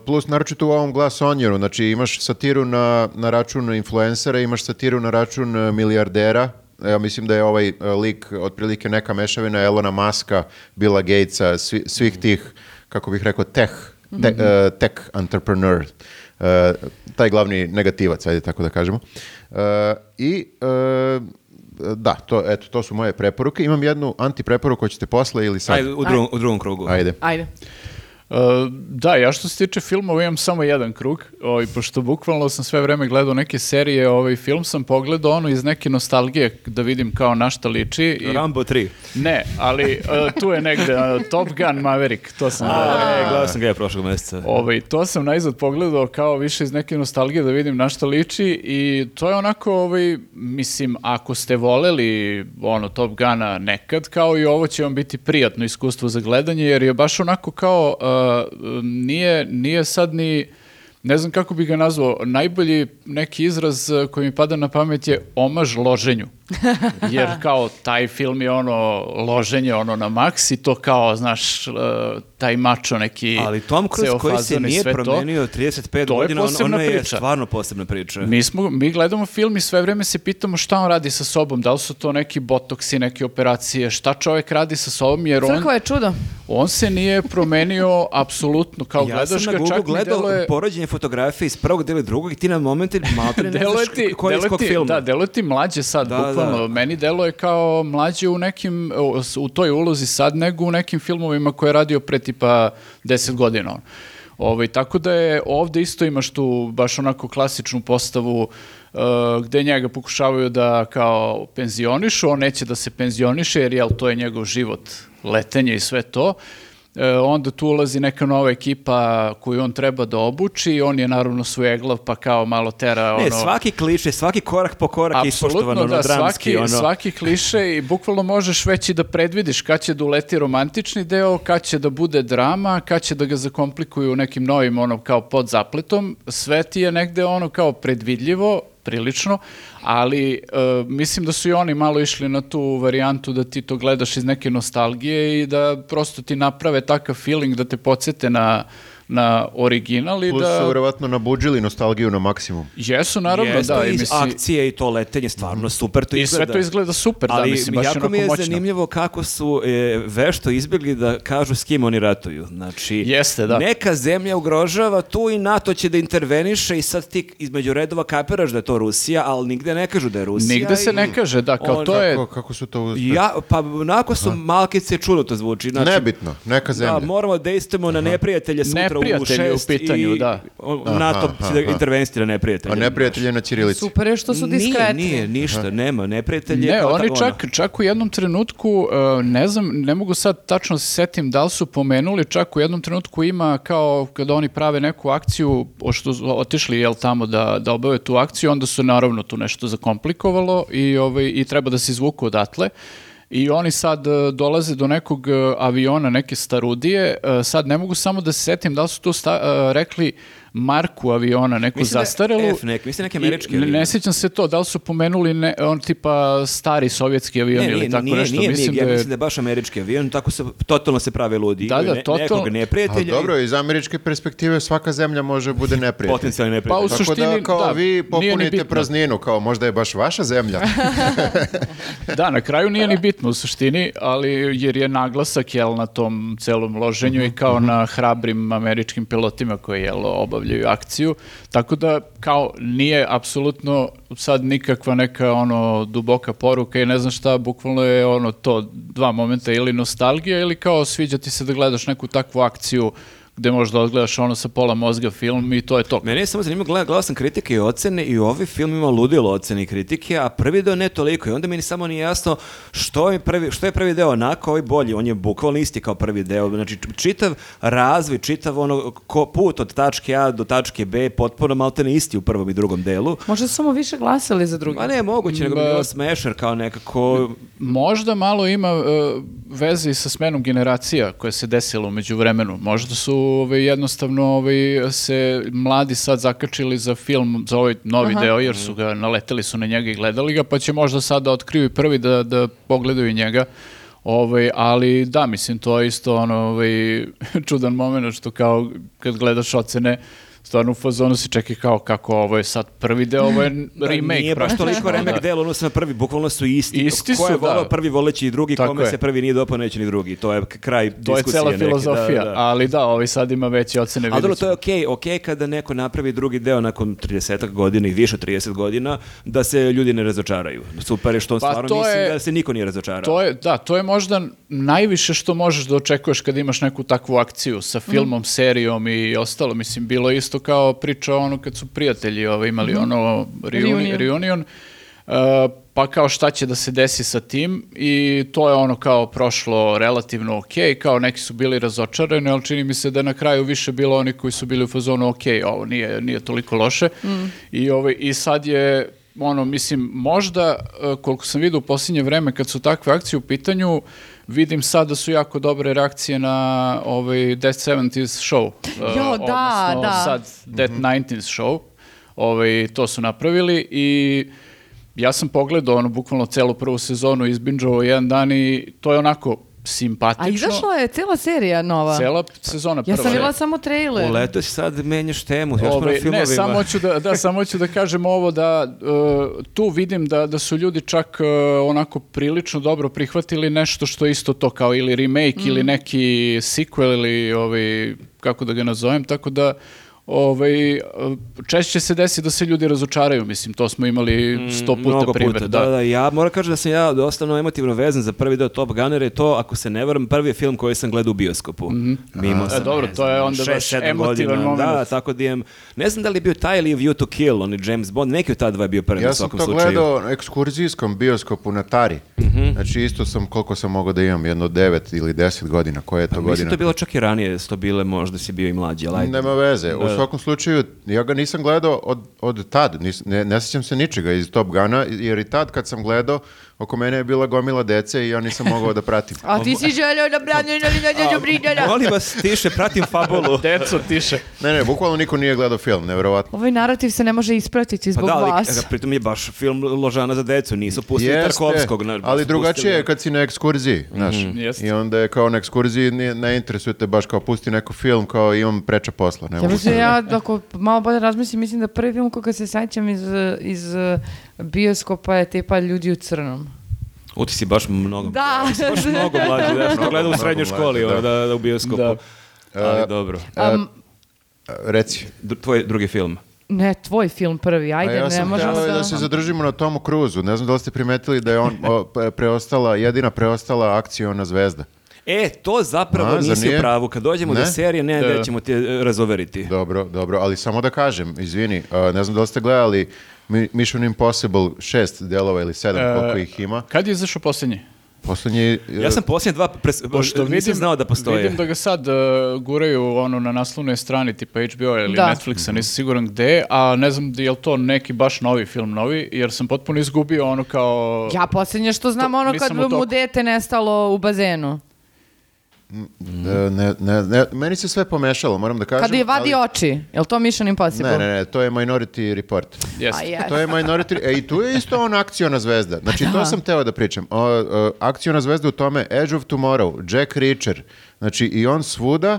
plus, naročito u ovom Glass Onionu, znači imaš satiru na, na račun influencera, imaš satiru na račun e, milijardera, ja mislim da je ovaj e, lik otprilike neka mešavina Elona Muska, Billa Gatesa, svi- svih tih, kako bih rekao, tech, te- e, tech entrepreneur, e, taj glavni negativac, ajde tako da kažemo. E, I e, da, to, eto, to su moje preporuke. Imam jednu antipreporuku, hoćete posle ili sad? Ajde, u drugom, u drugom krugu. Ajde. Ajde. Uh, da, ja što se tiče filmova imam samo jedan krug, ovaj, pošto bukvalno sam sve vreme gledao neke serije, ovaj film sam pogledao ono iz neke nostalgije da vidim kao na šta liči. I, Rambo 3. ne, ali uh, tu je negde uh, Top Gun Maverick, to sam gledao. E, gledao sam ga ja prošlog mjeseca. Ovaj, to sam najzad pogledao kao više iz neke nostalgije da vidim na šta liči i to je onako, ovaj, mislim, ako ste voleli ono, Top Guna nekad, kao i ovo će vam biti prijatno iskustvo za gledanje, jer je baš onako kao, uh, nije, nije sad ni, ne znam kako bi ga nazvao, najbolji neki izraz koji mi pada na pamet je omaž loženju. *laughs* Jer kao taj film je ono loženje ono na maks i to kao, znaš, uh, taj mačo neki Ali Tom Cruise koji se nije promenio 35 To je godina, on, posebna ono je priča. stvarno posebna priča. Mi, smo, mi gledamo film i sve vreme se pitamo šta on radi sa sobom, da li su to neki botoksi, neke operacije, šta čovjek radi sa sobom, jer on, Crkva je čudo. on se nije promenio apsolutno, kao ja gledaš sam na ga Google gledao deluje... poređenje fotografije iz prvog dela drugog i ti na momente malo ne *laughs* Deluje znaš koji je iz deluje kog ti- filma. Da, deluje ti mlađe sad, Da, bukvalno. da. Meni deluje kao mlađe u nekim, u- toj ulozi sad, nego u nekim filmovima koje je radio pre tipa 10 godina. Ovaj, tako da je ovdje isto imaš tu baš onako klasičnu postavu uh, gde njega pokušavaju da kao penzionišu, on neće da se penzioniše jer jel, to je njegov život, letenje i sve to. E, onda tu ulazi neka nova ekipa koju on treba da obuči, on je naravno svojeglav pa kao malo tera Ne, ono... svaki kliše, svaki korak po korak je ispoštovan, ono, da, dramski, svaki, ono. svaki kliše i bukvalno možeš već i da predvidiš kad će da uleti romantični deo, kad će da bude drama, kad će da ga zakomplikuju nekim novim ono kao pod zapletom, sve ti je negde ono kao predvidljivo, prilično, ali e, mislim da su i oni malo išli na tu varijantu da ti to gledaš iz neke nostalgije i da prosto ti naprave takav feeling da te podsjete na na original i Plus da... su verovatno nabuđili nostalgiju na maksimum. Jesu, naravno, Jeste, da. i I, mislim, akcije i to letenje, stvarno super to I izgleda. sve to izgleda super, da, Ali mislim, baš jako mi je moćno. zanimljivo kako su e, vešto izbjegli da kažu s kim oni ratuju. Znači, Jeste, da. neka zemlja ugrožava tu i NATO će da interveniše i sad ti između redova kapiraš da je to Rusija, ali nigde ne kažu da je Rusija. Nigde se i ne kaže, da, kao on- to je... Kako, kako su to uspeli? Ja, pa onako su malkice čudo to zvuči. Znači, Nebitno, neka zemlja. Da, moramo da istemo na neprijatelje sutra Neprijatelje u u šest pitanju, i da. NATO će da intervenstira neprijatelje. A neprijatelj je na Ćirilici. Super je što su Nije, diskretni. nije, ništa, nema, neprijatelj je Ne, kao oni ta- čak, čak u jednom trenutku, uh, ne znam, ne mogu sad tačno se setim da li su pomenuli, čak u jednom trenutku ima kao kada oni prave neku akciju, su otišli jel tamo da, da obave tu akciju, onda su naravno tu nešto zakomplikovalo i, ovaj, i treba da se izvuku odatle. I oni sad e, dolaze do nekog e, aviona, neke starudije. E, sad ne mogu samo da se setim da li su tu sta- rekli marku aviona, neku Mislim da je zastarelu. F neki, mislim neki I američki ne, avion. ne sjećam se to, da li su pomenuli ne, on tipa stari sovjetski avion Ne, ili nije, tako nije, nešto. nije, mislim nije, da ja je, mislim da je baš američki avion, tako se, totalno se prave ludi. Da, da, ne- totalno- Nekog neprijatelja dobro, iz američke perspektive svaka zemlja može bude *laughs* neprijatelj. potencijalni Pa neprijatelj. u Tako suštini, da kao da, vi popunite prazninu, kao možda je baš vaša zemlja. *laughs* Da, na kraju nije ni bitno u suštini, ali jer je naglasak jel, na tom celom loženju i kao na hrabrim američkim pilotima koji jel, obavljaju akciju. Tako da kao nije apsolutno sad nikakva neka ono duboka poruka i ne znam šta, bukvalno je ono to dva momenta ili nostalgija ili kao sviđa ti se da gledaš neku takvu akciju gde možeš da odgledaš ono sa pola mozga film i to je to. Mene je samo zanimljivo, gledao, gledao sam kritike i ocene i ovaj film ima ludilo ocene i kritike, a prvi deo ne toliko i onda mi ni samo nije jasno što je prvi, što je prvi deo onako, ovaj bolji, on je bukvalno isti kao prvi deo, znači čitav razvoj, čitav ono ko, put od tačke A do tačke B, potpuno maltene isti u prvom i drugom delu. Možda su samo više glasali za drugi. Ma ne, moguće, nego bi bilo smešar kao nekako... Možda malo ima e, veze i sa smenom generacija koja se desila umeđu vremenu. Možda su ovaj, jednostavno ovaj, se mladi sad zakačili za film, za ovaj novi deo, jer su ga naleteli su na njega i gledali ga, pa će možda sad da otkriju i prvi da, da pogledaju njega. Ovaj, ali da, mislim, to je isto ono, ovaj, *laughs* čudan moment što kao kad gledaš ocene, stvarno u fazonu si čekaj kao kako ovo je sad prvi deo, ovo je Da, remake. Nije baš toliko remek da. delo, ono na prvi, bukvalno su isti. Isti Ko je su, da. volao prvi voleći i drugi, Tako kome je. se prvi nije dopao, neće ni drugi. To je kraj To je diskusije cela neke, filozofija, da, da. ali da, ovi sad ima veće ocene. Ali dobro, to je okej, okej kada neko napravi drugi deo nakon 30 godina i više od 30 godina, da se ljudi ne razočaraju. Super je što on Pa stvarno to mislim je- da se niko nije razočarao. To je, da, to je možda najviše što možeš da očekuješ kad imaš neku takvu akciju sa filmom, serijom i ostalo. Mislim, bilo je isto kao priča ono kad su prijatelji ovaj, imali ono reuni, Reunion. reunion. Uh, pa kao šta će da se desi sa tim i to je ono kao prošlo relativno ok, kao neki su bili razočarani, ali čini mi se da je na kraju više bilo oni koji su bili u fazonu ok, ovo nije, nije toliko loše I, ovaj, i sad je ono, mislim, možda, uh, koliko sam vidio u posljednje vreme kad su takve akcije u pitanju, vidim sad da su jako dobre reakcije na ovaj Death 70s show. Uh, Jo, da, odnosno da. sad Death 90s show. Ovaj, to su napravili i ja sam pogledao ono bukvalno celu prvu sezonu izbinđovao jedan dan i to je onako simpatično. A izašla je cijela serija nova. Cela sezona prva. Ja sam vidjela samo trailer. U leto sad menjaš temu, još smo na filmovima. ne, samo hoću da, da, samo hoću da kažem ovo da uh, tu vidim da, da su ljudi čak uh, onako prilično dobro prihvatili nešto što je isto to kao ili remake ili neki sequel ili ovaj, kako da ga nazovem, tako da ovaj, uh, češće se desi da se ljudi razočaraju, mislim, to smo imali sto puta Mnogo primjer. puta, da, da, ja moram kažem da sam ja dosta emotivno vezan za prvi deo Top Gunner je to, ako se ne varam, prvi film koji sam gledao u bioskopu. Mimo E, sam, dobro, to je onda šest, baš emotivan godina, moment. Da, tako da imam, ne znam da li je bio taj ili View to Kill, on je James Bond, neki od ta dva je bio prvi u Ja sam svakom to slučaju. gledao na ekskurzijskom bioskopu na Tari. Znači isto sam, koliko sam mogao da imam, jedno devet ili deset godina. Koja je to Mislim godina? to je bilo čak i ranije, su to bile možda si bio i mlađi, ali. Nema veze. U svakom slučaju, ja ga nisam gledao od, od tad. Nis- ne, ne sjećam se ničega iz Top Guna, jer i tad kad sam gledao, oko mene je bila gomila dece i ja nisam mogao da pratim. *laughs* A ti si želeo da branje na. Molim vas, tiše, pratim fabulu. *laughs* Deco, tiše. Ne, ne, bukvalno niko nije gledao film, nevjerovatno. Ovaj narativ se ne može ispratiti Pa zbog da, ali vas. e, pritom je baš film Ložana za decu, nisu pustili Jeste, Tarkovskog. na- ali drugačije je kad si na ekskurziji, znaš. Jeste. I onda je kao na ekskurziji ne, ne interesuje te baš kao pusti neko film, kao imam preča posla. Ne Ja mislim, sad- ja, *laughs* ako malo bolje razmislim, mislim da prvi film koga se sećam iz, iz bioskopa je tipa Ljudi u crnom. U, ti si baš mnogo. Da. Ti si baš mnogo mlađi, da, što gleda u srednjoj mlađi, školi, da. da, da u bioskopu. Da. Ali dobro. Um, Reci. Tvoj drugi film. ne, tvoj film prvi, ajde, ja ne sam možemo da... da se zadržimo na Tomu Cruzu. Ne znam da li ste primetili da je on preostala, jedina preostala akciona zvezda. E, to zapravo A, nisi u nije? pravu. Kad dođemo do Ne? serije, ne, Da. da ćemo te e, razoveriti. Dobro, dobro, ali samo da kažem, izvini, ne znam da li ste gledali Mission Impossible šest delova ili sedam, E, koliko ih ima. Kad je izašao posljednji? Poslednji... Ja sam posljednje dva, pres- Pošto nisam vidim, znao da postoje. Vidim da ga sad uh, guraju ono na naslovnoj strani tipa HBO ili Da. Netflixa, nisam siguran gde, a ne znam da je li to neki baš novi film novi, jer sam potpuno izgubio ono kao... Ja posljednje što znam To- ono nisam kad mu dete nestalo u bazenu. Ne, ne, ne, meni se sve pomešalo, moram da kažem. Kad je vadi ali- oči. Je li to Mission Impossible? Ne, ne, ne, to je Minority Report. Jeste. A je. To je Minority... E, i tu je isto on akciona zvezda. Znači, to sam teo da pričam. O, o, akciona zvezda u tome Edge of Tomorrow, Jack Reacher. Znači, i on svuda,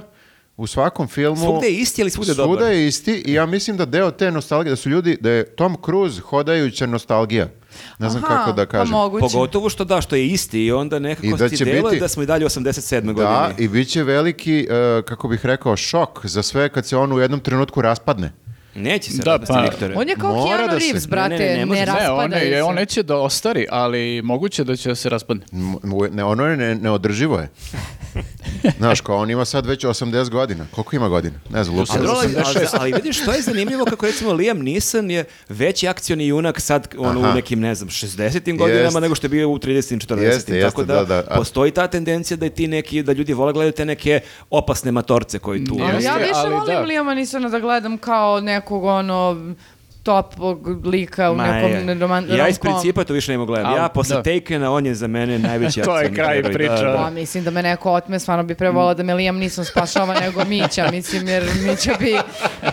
u svakom filmu... Svugde je isti, ali svugde je Svuda dobar. je isti i ja mislim da deo te nostalgije, da su ljudi, da je Tom Cruise hodajuća nostalgija. Ne znam Aha, kako da kažem. Pa moguće. Pogotovo što da, što je isti i onda I nekako da ti će deluje biti- da smo i dalje u 87. Da, godini. i bit će veliki, e, kako bih rekao, šok za sve kad se on u jednom trenutku raspadne. Neće se Da, pa- Viktore. On je kao Mora Keanu da se- Reeves, Ne, brate, ne, ne, ne ne, može se. Ne, on, je, se. on neće da ostari, ali moguće da će da se raspadne. Ne, ono je ne, neodrživo je. Znaš, kao on ima sad već 80 godina. Koliko ima godina? Ne znam, Luka. Ali, ali, 86. ali vidiš, što je zanimljivo kako recimo Liam Neeson je veći akcioni junak sad on, u nekim, ne znam, 60. godinama Jeste. nego što je bio u 30. 40. Jeste, Tako jeste, da, da, da. A- postoji ta tendencija da ti neki, da ljudi vole gledaju te neke opasne matorce koji tu... Jeste, ja više ali volim da. Liama Nisona da gledam kao nekog ono topog lika u Ma nekom je. roman, Ja iz principa to više ne mogu gledam. Al- Ja posle da. Takena, on je za mene najveći *laughs* To je kraj priče. da, da. Pa mislim da me neko otme, stvarno bi prevola da me Liam Neeson spašava nego Mića, mislim, jer Mića bi,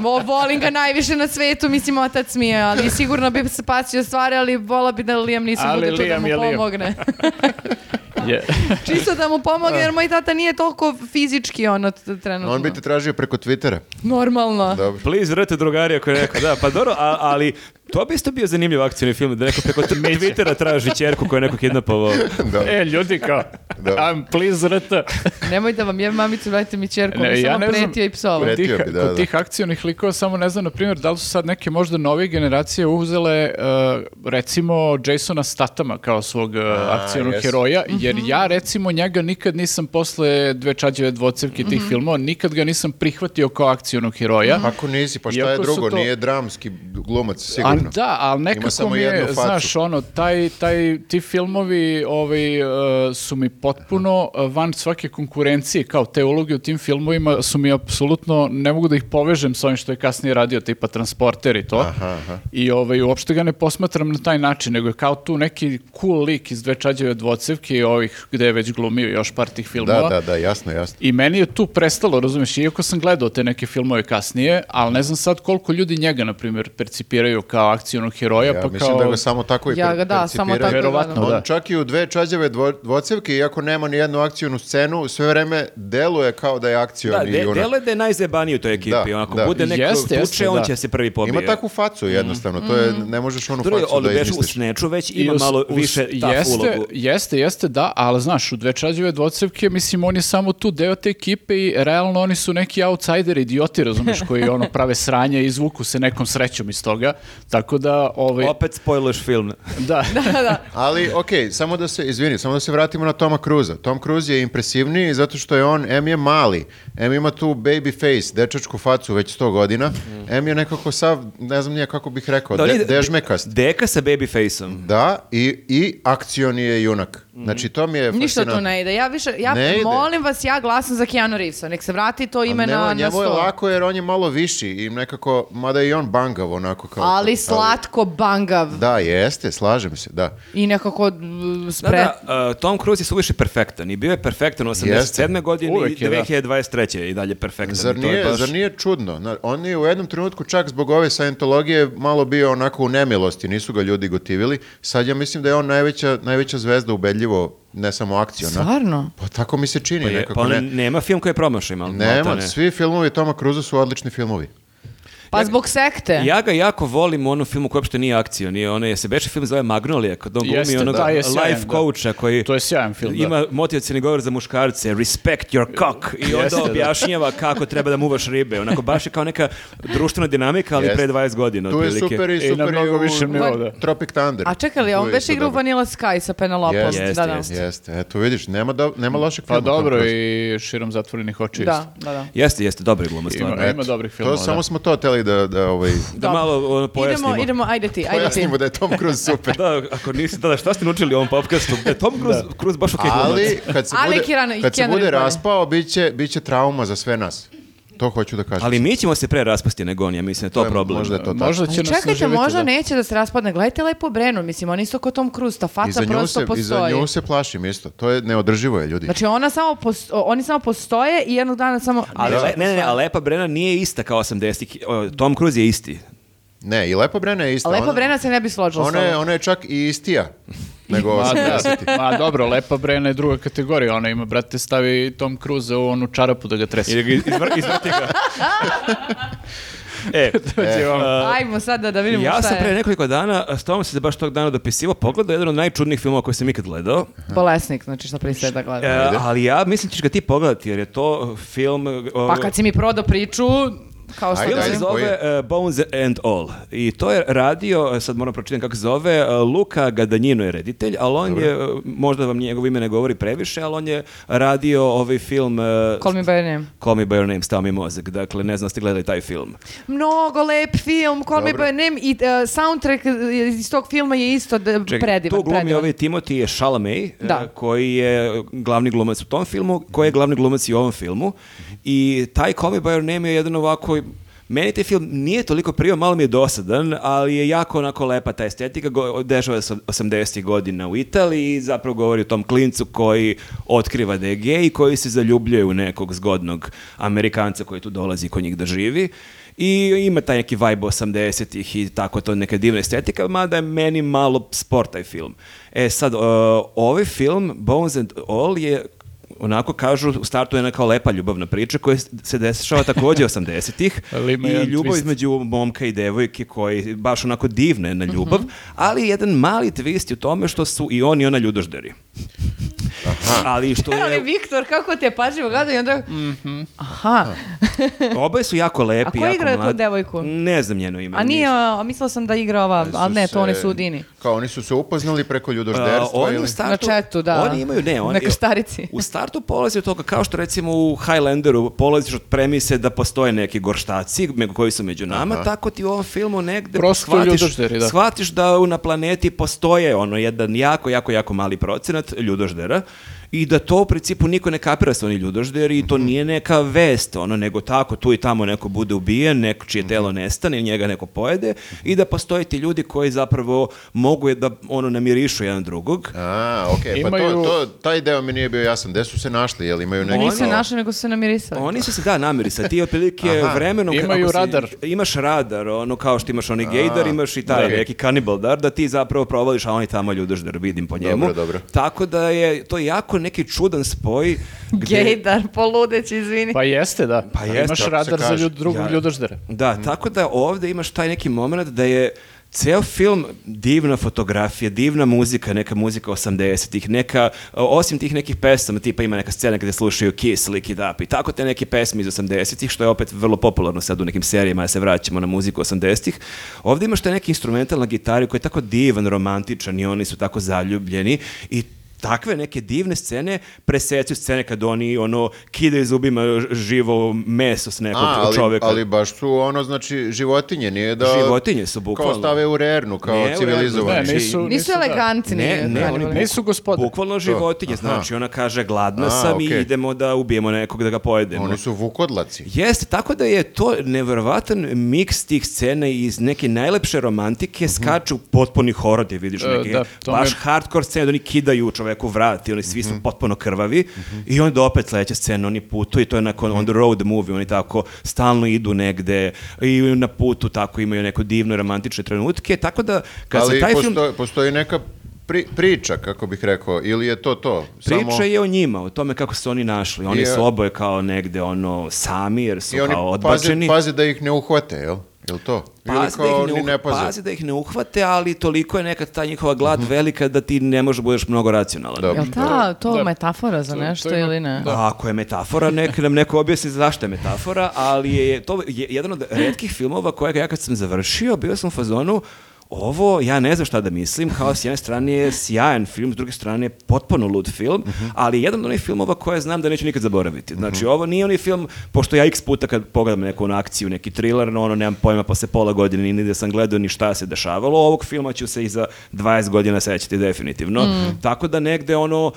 vo- volim ga najviše na svetu, mislim, otac mi je, ali sigurno bi spasio stvari, ali vola bi da Liam Neeson Ali bude tu da Liam mu je Liam. pomogne. *laughs* Je. *laughs* Čisto da mu pomogne, jer moj tata nije toliko fizički ono trenutno. On bi te tražio preko Twittera. Normalno. Dobro. Please vrte drugari ako je rekao, da, pa dobro, a- ali to bi isto bio zanimljiv akcijni film, da neko preko *laughs* Twittera traži čerku koju je neko kidnapovao. Dobro. E, ljudi kao, Da. I'm please RT. Nemoj da vam jebam mamicu, dajte mi čerku, Ne, ja samo ne znam. pretio i Kod tih, Pretio bi, da, kod da. tih akcionih likova samo ne znam, na primjer, da li su sad neke možda nove generacije uzele uh, recimo Jasona Statama kao svog uh, akcionog jes. heroja, jer Mhm. ja recimo njega nikad nisam posle dve čađeve dvocevke tih Mhm. filmova, nikad ga nisam prihvatio kao akcionog heroja. Ako nisi, pa šta je Iako drugo? to- Nije dramski glumac, A sigurno. da, ali nekako mi je, znaš, ono, taj, taj, ti filmovi ovaj, uh, su mi potpuno uh, van svake konkurencije, kao te uloge u tim filmovima su mi apsolutno, ne mogu da ih povežem s ovim što je kasnije radio, tipa Transporter i to. Aha, aha. I ovaj, uopšte ga ne posmatram na taj način, nego je kao tu neki cool lik iz dve čađeve dvocevke i ovih gde je već glumio još par tih filmova. Da, da, da, jasno, jasno. I meni je tu prestalo, razumeš, iako sam gledao te neke filmove kasnije, ali ne znam sad koliko ljudi njega, na primjer, percipiraju kao akcionog heroja, Ja pa mislim kao... da ga samo tako i Ja ga da, samo tako Verovatno, gledam. da. On čak i u dve čađave dvo, dvocevke, iako nema ni jednu akcijnu scenu, sve vreme deluje kao da je akcion Da, de, junak. delo je da je najzebaniji u toj ekipi. Da, Onako, da. bude neko Jeste, jeste, tuče, on da. će se prvi pobije. Ima takvu facu jednostavno, to je, ne možeš onu Dobro, facu ali da beše u izmisliš. Snatchu već ima us- malo us- više jeste, ulogu. Jeste, jeste, da, ali znaš, u dve čađeve dvocevke, mislim, on je samo tu deo te ekipe i realno oni su neki outsideri, idioti, razumeš, koji ono prave sranje i izvuku se nekom srećom iz toga, tako da, ovaj, Opet spojluješ film. *laughs* da, Ali, okej, samo da se, izvini, samo da se vratimo na Toma Cruza. Tom Cruise je impresivniji zato što je on, M je mali, M ima tu baby face, dečačku facu već 100 godina, M je nekako sav, ne znam nije kako bih rekao, Da, de, dežmekast. Deka sa baby face-om. Da, i, i akcion je junak. Znači, to mi je Ništa tu fascinantno. ne ide. Ja više, ja Ne ide. molim vas, ja glasam za Keanu Reevesa. Nek se vrati to ime na, na njemu je sto. lako jer on je malo viši i nekako, mada i on bangav onako kao... Ali slatko bangav Da, jeste, slažem se, da. i nekako uh, Da, da, uh, Tom Cruise je suviše perfektan i bio je perfektan u 87. godine i je, da. 2023. je i dalje perfektan. Zar to nije, baš- zar nije čudno? On je u jednom trenutku čak zbog ove Scientologije malo bio onako u nemilosti, nisu ga ljudi gotivili. Sad ja mislim da je on najveća, najveća zvezda ubedljivo, ne samo akcijona. Stvarno? Pa tako mi se čini Pa, je, nekako. pa ne, nema film koji je promašaj, nema, svi filmovi Toma Cruza su odlični filmovi. Pa zbog sekte. Ja ga jako volim u onom filmu koji uopšte nije akcija, nije ono, je se beše film zove Magnolia, kad on glumi onog da, je sjajan, life da. coacha koji To je sjajan film, da. ima motivacijni govor za muškarce, respect your cock, i onda Jeste, da. objašnjava kako treba da muvaš ribe, onako baš je kao neka društvena dinamika, ali Jeste. pre 20 godina. Tu je otprilike. super i I na super mnogo u višem nivou, da. Tropic Thunder. A čekaj li, on Tu je već igra. Vanilla Sky sa Penelopom. Jeste, Jeste, da, da. jeste. Jeste, eto vidiš, nema, do, nema lošeg Pa filma. Tom dobro i širom zatvorenih očiju. Da, da, da. Jeste, jeste, dobri glumac, Ima, stvarno. ima dobrih To filmova. samo da. smo to teli da, da ovaj, Da malo ono, pojasnimo. Idemo, idemo, ajde ti, ajde ti. pojasnimo da je Tom Cruise *laughs* super. Da, ako niste, da, da, šta ste naučili u ovom podcastu? Da je Tom Cruise, Cruise baš okej glumac. Ali kad se Ali bude, kad se bude raspao, bit će, bit će trauma za sve nas. To hoću da kažem. Ali mi ćemo se pre raspasti nego on, ja mislim, da je to je- problem. Možda je to tako. Možda će Ali nas čekajte, možda da. neće da se raspadne. Gledajte lepo Brenu, mislim, on isto kao Tom Cruise, ta faca prosto se, I za postoji. nju se plašim isto. To je neodrživo je, ljudi. Znači ona samo pos- oni samo postoje i jednog dana samo... Ali, le- ne, ne, ne, a Lepa Brena nije ista kao 80-ih. O, Tom Cruise je isti. Ne, i Lepa Brena je ista. Lepa Ona- Brena se ne bi složila s Ona je, ona je čak i istija *laughs* nego Ma, 80 da. Ma dobro, Lepa Brena je druga kategorija. Ona ima, brate, stavi Tom Cruise u onu čarapu da ga trese. I da ga izvr- izvrti ga. *laughs* e, *laughs* Dođe vam. Ajmo sad da, da vidimo ja šta sam je. pre nekoliko dana, s tom se baš tog dana dopisivao, pogledao jedan od najčudnijih filmova koje sam ikad gledao. Bolesnik, znači što pristaje da gleda. E, ali ja mislim ćeš ga ti pogledati, jer je to film... Pa kad si mi prodao priču, kao što Ajde, se da koji zove je? uh, Bones and All i to je radio, sad moram pročitati kako se zove, uh, Luka Gadanjino je reditelj, ali on je, uh, možda vam njegovo ime ne govori previše, ali on je radio ovaj film uh, Call me by your name. Call Me By Your Name, stao mi mozak, dakle ne znam ste gledali taj film. Mnogo lep film, Call me Dobro. by your name i uh, soundtrack iz tog filma je isto d- Ček, predivan. tu glumi predivan. ovaj Timothy Chalamet, uh, Da. koji je glavni glumac u tom filmu, koji je glavni glumac i u ovom filmu. I taj Call Me By Your Name je jedan ovako... Meni taj film nije toliko prio, malo mi je dosadan, ali je jako onako lepa ta estetika, dešava se 80. godina u Italiji i zapravo govori o tom klincu koji otkriva da je gej i koji se zaljubljuje u nekog zgodnog Amerikanca koji tu dolazi kod njih da živi. I ima taj neki vibe 80-ih i tako to neka divna estetika, mada je meni malo sport taj film. E sad, uh, ovaj film, Bones and All, je onako kažu, u startu je neka lepa ljubavna priča koja se dešava takođe *laughs* 80-ih Ali ima i ljubav twist. između momka i devojke koji baš onako divne na ljubav, ali jedan mali twist je u tome što su i on i ona ljudožderi. Ali što Ali je, Viktor, kako te pažljivo gleda i onda... Aha. oboje su jako lepi, A ko jako igra tu mladi. devojku? Ne znam njeno ime. A nije, a mislila sam da igra ova, ali ne, to oni se- su Udini. Kao oni su se upoznali preko A, ljudožderstva oni ili... u startu, Na chatu, da. Oni imaju, ne, oni, Na krstarici. U startu polazi od toga, kao što recimo u Highlanderu polaziš od premise da postoje neki gorštaci koji su među nama, tako ti u ovom filmu negde Prosto shvatiš, ljudožderi, da. shvatiš da u- na planeti postoje ono jedan jako, jako, jako mali procenat ljudoždera i da to u principu niko ne kapira su oni ljudožderi i to nije neka vest, ono, nego tako tu i tamo neko bude ubijen, neko čije telo nestane, njega neko pojede i da postoje ti ljudi koji zapravo mogu da ono namirišu jedan drugog. A, okej, pa Imaju- to, to, taj deo mi nije bio jasan. Gde su se našli? Jel imaju neki... Nisu se našli, nego su se namirisali. Oni su se da namirisali, ti otprilike Aha. vremenom... Imaju si- radar. Imaš radar, ono kao što imaš onaj gejdar, imaš i taj neki kanibal dar, da ti zapravo provališ, a oni tamo ljudožder, vidim po njemu. Dobro, dobro. Tako da je to jako neki čudan spoj. Gde, Gejdar, poludeći, izvini. Pa jeste, da. Pa jeste, Imaš radar za ljud, drugog Ja. ljudoždera. Da, tako da ovde imaš taj neki moment da je ceo film divna fotografija, divna muzika, neka muzika 80-ih, neka, osim tih nekih pesama, tipa ima neka scena gde slušaju Kiss, Lick It Up i tako te neke pesme iz 80-ih, što je opet vrlo popularno sad u nekim serijama, da se vraćamo na muziku 80-ih. Ovde imaš taj neki instrumental na gitari koji je tako divan, romantičan i oni su tako zaljubljeni i takve neke divne scene presecuju scene kad oni ono kidaju zubima živo meso s nekog A, ali, čoveka. ali baš su ono, znači, životinje, nije da... Životinje su bukvalno. Kao stave u rernu, kao Ne civilizovani. Ne, nisu, Nisu da. elegantni. Ne, ne, kanibali. oni Nisu gospode. Bukvalno životinje, znači ona kaže gladna A, sam i okej. idemo da ubijemo nekog da ga pojedemo. Oni su vukodlaci. Jeste, tako da je to neverovatan miks tih scena i iz neke najlepše romantike skaču potpuni horor vidiš E, neke da, to baš me- hardcore scene, da oni kidaju čoveku vrat i oni svi su potpuno krvavi i onda opet sledeća scena, oni putuju i to je nakon on the road movie, oni tako stalno idu negde i na putu tako imaju neko divno romantične trenutke, tako da kad se Ali taj postoji, film postoji neka pri- priča, kako bih rekao, ili je to to? Priča Samo... je o njima, o tome kako su oni našli. Oni I, su oboje kao negde ono sami jer su I oni kao paze, odbačeni. paze da ih ne uhvate, jel? Jel to? Pazi da, kao ih ne, ni ne pazi da ih ne uhvate, ali toliko je nekad ta njihova glad velika da ti ne možeš budeš mnogo racionalan. Da. Jel ta, to Da. metafora za To- nešto to ima- ili ne? da. Ako je metafora, nek nam neko objasni zašto je metafora, ali je to je jedan od retkih filmova kojeg ja kad sam završio, bio sam u fazonu, ovo, ja ne znam šta da mislim, kao s jedne strane je sjajan film, s druge strane je potpuno lud film, ali jedan od onih filmova koje znam da neću nikad zaboraviti. Znači, ovo nije onaj film, pošto ja x puta kad pogledam neku onu akciju, neki thriller, no ono, nemam pojma, posle pola godine ni da sam gledao ni šta se dešavalo, ovog filma ću se i za 20 godina sećati definitivno. Tako da negde ono,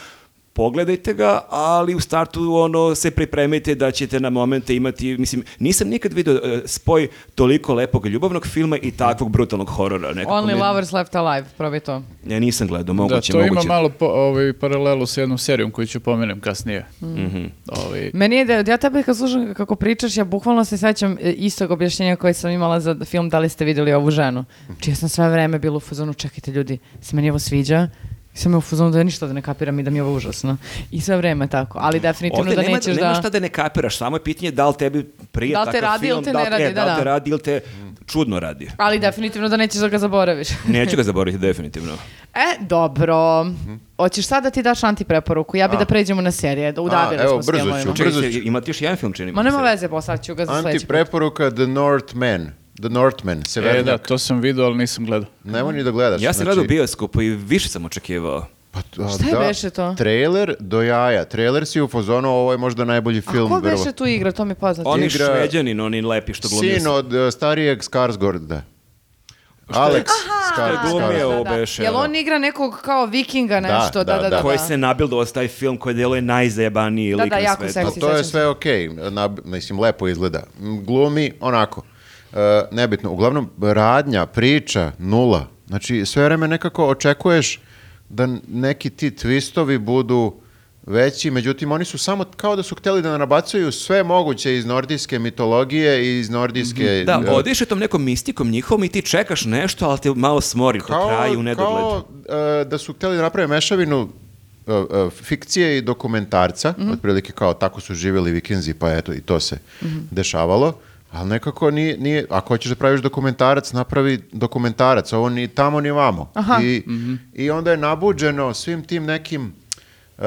pogledajte ga, ali u startu ono se pripremite da ćete na momente imati, mislim, nisam nikad vidio e, spoj toliko lepog ljubavnog filma i takvog brutalnog horora. Nekako Only mi- lovers left alive, probaj to. Ja nisam gledao, Da, moguće, to ima moguće. malo po, ovaj, paralelu sa jednom serijom koju ću pomenem kasnije. Mhm. Ovaj, Meni je da ja tebe kad slušam kako pričaš, ja bukvalno se sećam e, istog objašnjenja koje sam imala za film Da li ste vidjeli ovu ženu. Znači ja sam sve vreme bila u fazonu, čekajte ljudi, se meni ovo sviđa, I sam je u fazonu da ništa da ne kapiram i da mi je ovo užasno. I sve vreme tako, ali definitivno Ovde da nema, nećeš nema da... šta da ne kapiraš, samo je pitanje da li tebi prija Da li te takav radi ili film, te da ne li- radi, e, da, da li te da. radi ili te čudno radi. Ali definitivno da nećeš da ga zaboraviš. *laughs* Neću ga zaboraviti definitivno. E, dobro. Hoćeš sad da ti daš antipreporuku? Ja bi da pređemo na serije, da udavili evo, smo s brzo ću. filmovima. Brzo ću. imate još jedan film, čini mi Ma nema se. veze, poslat ću ga za sledeći put. Antipreporuka The Northman. The Northman, e, da, Severnjak. to sam vidio, ali nisam gledao. Nemoj ni da gledaš. Ja sam znači- gledao u bioskopu i više sam očekivao. Pa, a, Šta je da, beše to? Trailer do jaja. Trailer si u fazonu, ovo je možda najbolji A film. ko verovatno. beše tu igra, to mi je poznato. Oni Igra- šveđanin, oni lepi što glumio. Sin od uh, starijeg Skarsgårda. Alex? Skarsgård. Jel on igra nekog kao vikinga nešto? Da, da, da, da. da. koji se nabildao taj film koji deluje najzajebaniji Da, lik da, na jako svetu. seksi. Pa to je sve okej, nab- mislim, lepo izgleda. Glumi onako, nebitno. Uglavnom, radnja, priča, nula. Znači, sve vreme nekako očekuješ da neki ti twistovi budu veći, međutim, oni su samo kao da su htjeli da nabacuju sve moguće iz nordijske mitologije i iz nordijske... Da, e, odiše tom nekom mistikom njihovom i ti čekaš nešto, ali te malo smori, to traje u nedogled. kao, e, da su htjeli da naprave mešavinu e, e, fikcije i dokumentarca, Mhm. otprilike kao tako su živjeli vikinzi, pa eto i to se Mhm. dešavalo. Ali nekako nije, nije, ako hoćeš da praviš dokumentarac, napravi dokumentarac, ovo ni tamo ni vamo. Aha. I, I onda je nabuđeno svim tim nekim e,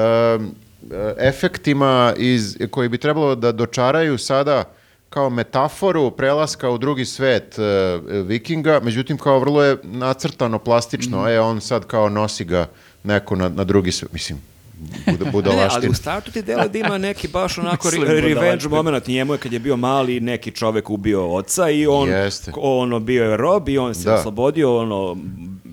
efektima iz, koji bi trebalo da dočaraju sada kao metaforu prelaska u drugi svet e, vikinga, međutim kao vrlo je nacrtano, plastično, e, on sad kao nosi ga neko na, na drugi svet, mislim, buda, Ne, ne, ali u startu ti delo da ima neki baš onako *laughs* re- revenge moment. Njemu je kad je bio mali neki čovek ubio oca i on Jeste. ono bio je rob i on se Da. oslobodio ono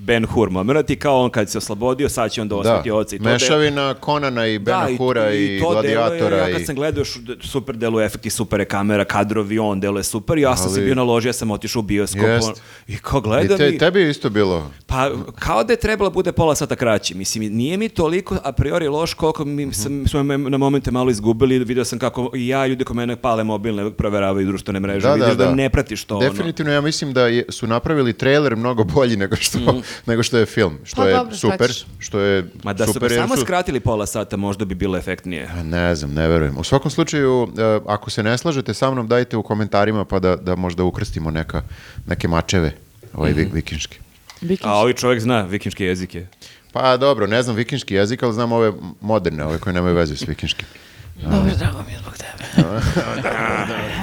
Ben Hur moment i kao on kad se oslobodio sad će on da osveti oca i to da mešavina Konana i Bena Da, Hura i, to deluje, Gladiatora. ja i... kad sam gledao super deluje efekti, super je kamera, kadrovi, on deluje super, ja sam se Ali- bio naložio, ja sam otišao u bioskop on- i kao I gledam te- i- tebi je isto bilo. Pa, kao da je trebalo bude pola sata kraći. Mislim, nije mi toliko a priori loš koliko Mhm. mi sam, smo na momente malo izgubili. Vidio sam kako i ja, ljudi ko mene pale mobilne, proveravaju društvene mreže. Da, Vidiš da, da, da. ne pratiš to. ono. Definitivno ja mislim da je, su napravili trailer mnogo bolji nego što, Mhm. Nego što je film. Što Pa je dobro, šta super. ćeš? Što je Ma da su super jer samo su- skratili pola sata, možda bi bilo efektnije. A, Ne znam, ne verujem. U svakom slučaju, e, ako se ne slažete sa mnom, dajte u komentarima pa da, da možda ukrstimo neka, neke mačeve ovaj Mhm. vi- vikinški. A ovaj čovjek zna vikinške jezike. Pa dobro, ne znam vikinški jezik, ali znam ove moderne, ove koje nemaju veze s vikinškim. Dobro, drago mi je zbog tebe.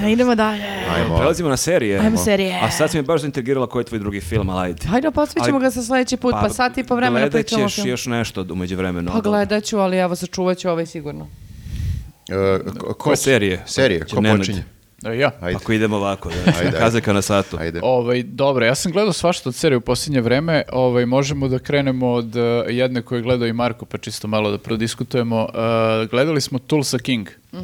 *laughs* Idemo dalje. Ajmo. Prelazimo na serije. Ajmo serije. A sad si mi baš zaintrigirala koji je tvoj drugi film, ali ajde. Hajde, posvećemo ga sa sledeći put, pa, sat i po vremena gledat pričamo o ćeš još nešto umeđu vremenu. Pa gledat ću, ali evo, sačuvat ću ovaj sigurno. E, ko- ko- Koje serije? Serije, ko počinje? E, ja. Ajde. Ako idemo ovako, da. Ajde, Kazaka na satu. Ajde. Ovaj, dobro, ja sam gledao svašta od serije u posljednje vreme. Ovaj, možemo da krenemo od eh, jedne koju je gledao i Marko, pa čisto malo da prodiskutujemo. Eh, gledali smo Tulsa King. eh,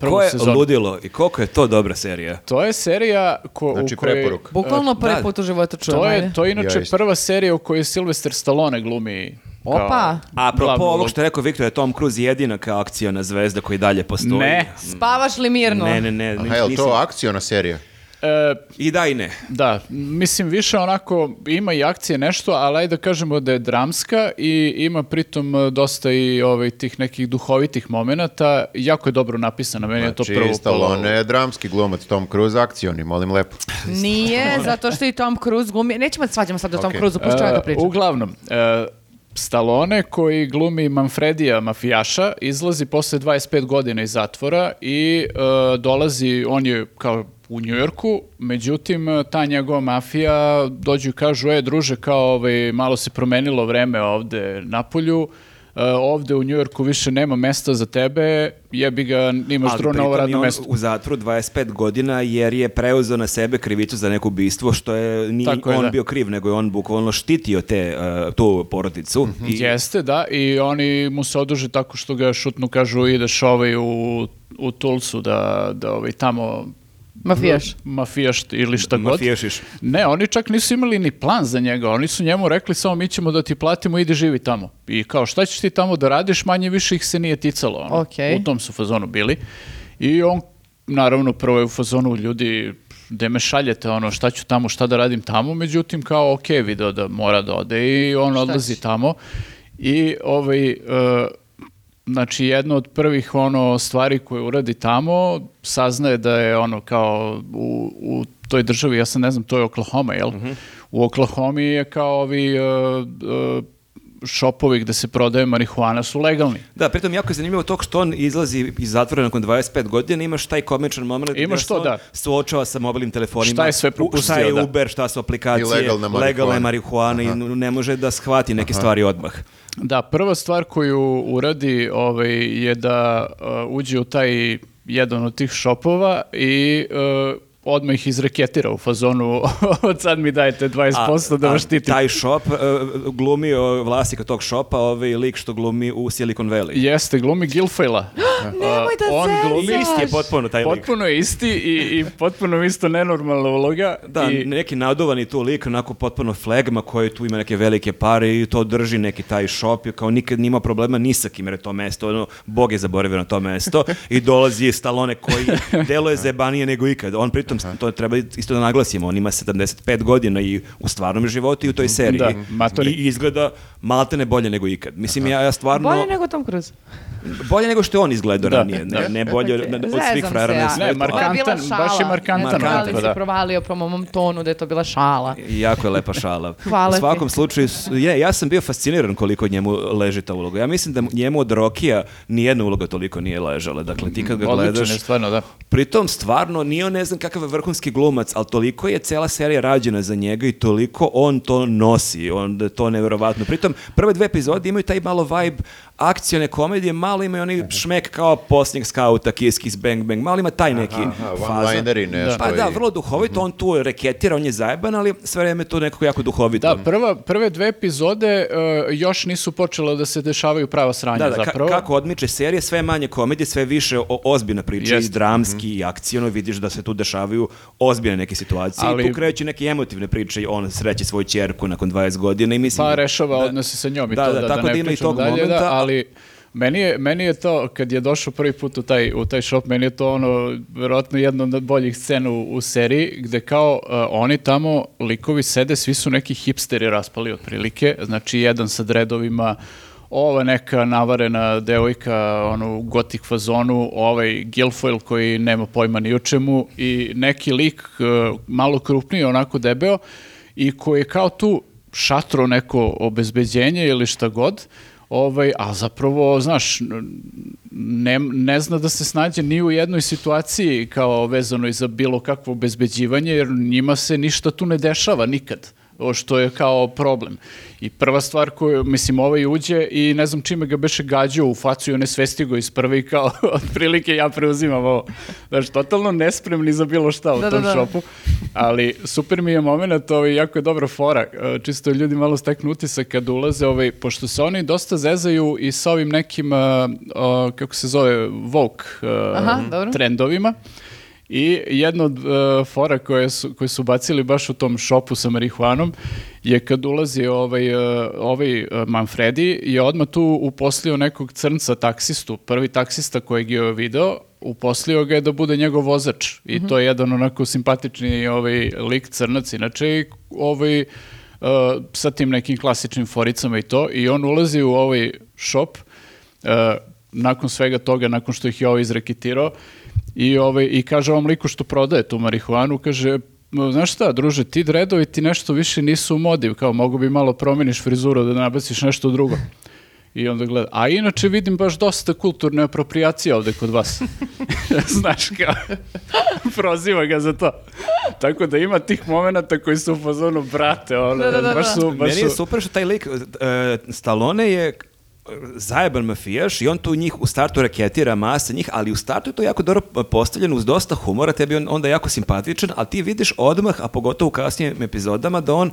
prvu Ko je sezonu. ludilo i koliko je to dobra serija? To je serija ko, Znači, u kojoj... preporuka. Bukvalno prvi da. put u životu čujem. To je, to je inače Ja prva serija u kojoj Sylvester Stallone glumi Opa. A apropo ovog što je rekao Viktor, je Tom Cruise jedina kao akcijona zvezda koji dalje postoji. Ne. Spavaš li mirno? Ne, ne, ne. Aha, je li to akciona serija? E, I da i ne. Da, mislim više onako ima i akcije nešto, ali ajde da kažemo da je dramska i ima pritom e, dosta i ovaj, tih nekih duhovitih momenata. Jako je dobro napisana, meni je to Znači, prvo Stallone je dramski glumac, Tom Cruise akcioni, molim lepo. Nije, zato što i Tom Cruise glumi. Nećemo da svađamo sad o Tom Ok. Cruise, pušću ja da E, pričam. uglavnom, e, Stallone koji glumi Manfredija mafijaša izlazi posle 25 godina iz zatvora i e, dolazi, on je kao u Njujorku, međutim ta njegova mafija dođu i kažu, e druže, kao ovaj, malo se promenilo vreme ovde na polju, ovde u Njujorku više nema mesta za tebe, jebi ga, imaš Ali drugo novo je radno mesto. u zatvoru 25 godina jer je preuzeo na sebe krivicu za neko ubistvo što je nije Tako je, on da. bio kriv nego je on bukvalno štitio te uh, tu porodicu i Jeste, da, i oni mu se oduže tako što ga šutnu, kažu ideš ovaj u, u Tulsu da, da ovaj, tamo Mafijaš. mafijaš ili šta god. mafijašiš. Ne, oni čak nisu imali ni plan za njega, oni su njemu rekli samo mi ćemo da ti platimo, idi živi tamo. I kao šta ćeš ti tamo da radiš, manje više ih se nije ticalo. Ono. Okej. U tom su fazonu bili. I on, naravno, prvo je u fazonu ljudi, gde me šaljete, ono, šta ću tamo, šta da radim tamo, međutim, kao, ok, video da mora da ode i on odlazi će? tamo. I, ovaj, e, znači, jedna od prvih, ono, stvari koje uradi tamo, saznaje da je, ono, kao, u, u toj državi, ja sam ne znam, to je Oklahoma, jel? U Oklahomi je kao ovi e, e, šopovi gde se prodaje marihuana su legalni. Da, pritom jako je zanimljivo to što on izlazi iz zatvora nakon 25 godina, imaš taj komičan moment Imaš to, on da. suočava sa mobilnim telefonima. Šta je sve u- propustio, Šta je da. Uber, šta su aplikacije, legalna marihuana. legalna je marihuana i ne može da shvati neke stvari odmah. Da, prva stvar koju uradi ovaj, je da uh, uđe u taj jedan od tih šopova i uh, odmah ih izreketira u fazonu *laughs* od sad mi dajete 20% da A- vas a štitim. Taj shop uh, glumi uh, vlasnika tog shopa, ovaj lik što glumi u Silicon Valley. Jeste, glumi Gilfoyla. *gasps* Nemoj da on glumi Isti je potpuno taj lik. Potpuno je isti i, i potpuno isto nenormalna uloga. Da, I, neki naduvani tu lik, onako potpuno flegma koji tu ima neke velike pare i to drži neki taj shop i kao nikad nima problema ni sa kim jer je to mesto, ono, Bog je zaboravio na to mesto *laughs* i dolazi Stallone koji deluje *laughs* zebanije nego ikad. On pritom, to treba isto da naglasimo, on ima 75 godina i u stvarnom životu i u toj seriji. Da, matori. I izgleda maltene bolje nego ikad. Mislim, ja, ja stvarno... Bolje nego Tom Cruise. bolje nego što je on izgledao Da, ranije. da. Ne, ne bolje od, od svih frajera na ja. svetu. Ne, Markantan, baš je markantan znam da si provalio po mom tonu da je to bila šala. Jako je lepa šala. *laughs* Hvala U ti. svakom slučaju, s- je, ja sam bio fasciniran koliko njemu leži ta uloga. Ja mislim da mu- njemu od Rokija nijedna uloga toliko nije ležala. Dakle, ti kad ga Odličan gledaš... je, stvarno, da. Pritom, stvarno, nije on ne znam kakav je vrhunski glumac, ali toliko je cela serija rađena za njega i toliko on to nosi. On, da to neverovatno. Pritom, prve dve epizode imaju taj malo vibe akcione komedije, malo imaju onaj šmek kao posljednjeg skauta, Kiss Kiss Bang Bang, malo ima taj neki Aha, fazon. one-lineri nešto. Pa da, vrlo duhovito, on tu reketira, on je zajeban, ali sve vreme to nekako jako duhovito. Da, prva, prve dve epizode e, još nisu počele da se dešavaju prava sranja Da, da, ka- zapravo. kako odmiče serije, sve manje komedije, sve više o, ozbiljna priča, Jeste. i dramski, i akcijono, vidiš da se tu dešavaju ozbiljne neke situacije. Ali- I tu kreću neke emotivne priče, on sreće svoju ćerku nakon 20 godina i mislim... Pa rešava da- odnose sa njom i Da, to da, da, da, tako ne da ima i tog dalje, momenta, da, ali meni je, meni je to, kad je došao prvi put u taj, u taj shop, meni je to ono, verovatno jedna od boljih scena u, u seriji, gde kao uh, oni tamo, likovi sede, svi su neki hipsteri raspali otprilike, znači jedan sa dredovima, ova neka navarena devojka ono, u gotik fazonu, ovaj Guilfoyle koji nema pojma ni o čemu i neki lik uh, malo krupniji, onako debeo i koji je kao tu šatro neko obezbeđenje ili šta god, Ovaj, a zapravo, znaš, ne, ne zna da se snađe ni u jednoj situaciji kao vezano i za bilo kakvo obezbeđivanje, jer njima se ništa tu ne dešava nikad što je kao problem. I prva stvar koju, mislim, ovaj uđe i ne znam čime ga beše gađao u facu i on je svesti go iz prve i kao, *laughs* otprilike ja preuzimam ovo. Znaš, totalno nespremni za bilo šta u Da, tom da, da. šopu. Ali super mi je moment, ovaj, jako je dobra fora. E, Čisto ljudi malo steknu utisak kad ulaze, ovaj, pošto se oni dosta zezaju i sa ovim nekim, e, o, kako se zove, Vogue e, Aha, dobro. I jedna od e, fora koje su, koje su bacili baš u tom šopu sa marihuanom je kad ulazi ovaj, e, ovaj e, Manfredi je odmah tu uposlio nekog crnca taksistu, prvi taksista kojeg je video, uposlio ga je da bude njegov vozač. I to je jedan onako simpatični ovaj lik crnac inače ovaj e, sa tim nekim klasičnim foricama i to. I on ulazi u ovaj šop e, nakon svega toga, nakon što ih je ovo izreketirao i, ovaj, i kaže ovom liku što prodaje tu marihuanu, kaže znaš šta, druže, ti dredovi ti nešto više nisu u modi, kao mogu bi malo promeniš frizuru da nabaciš nešto drugo. I onda gleda, a inače vidim baš dosta kulturne apropriacije ovde kod vas. *laughs* Znaš kao, *laughs* proziva ga za to. Tako da ima tih momenata koji su u fazonu, brate, ono, Da, da, da, baš da. su, baš Meni je su- super što taj lik, e, Stallone je zajeban mafijaš i on tu njih u startu reketira masa njih, ali u startu je to jako dobro postavljeno uz dosta humora, tebi on onda jako simpatičan, ali ti vidiš odmah, a pogotovo u kasnijim epizodama, da on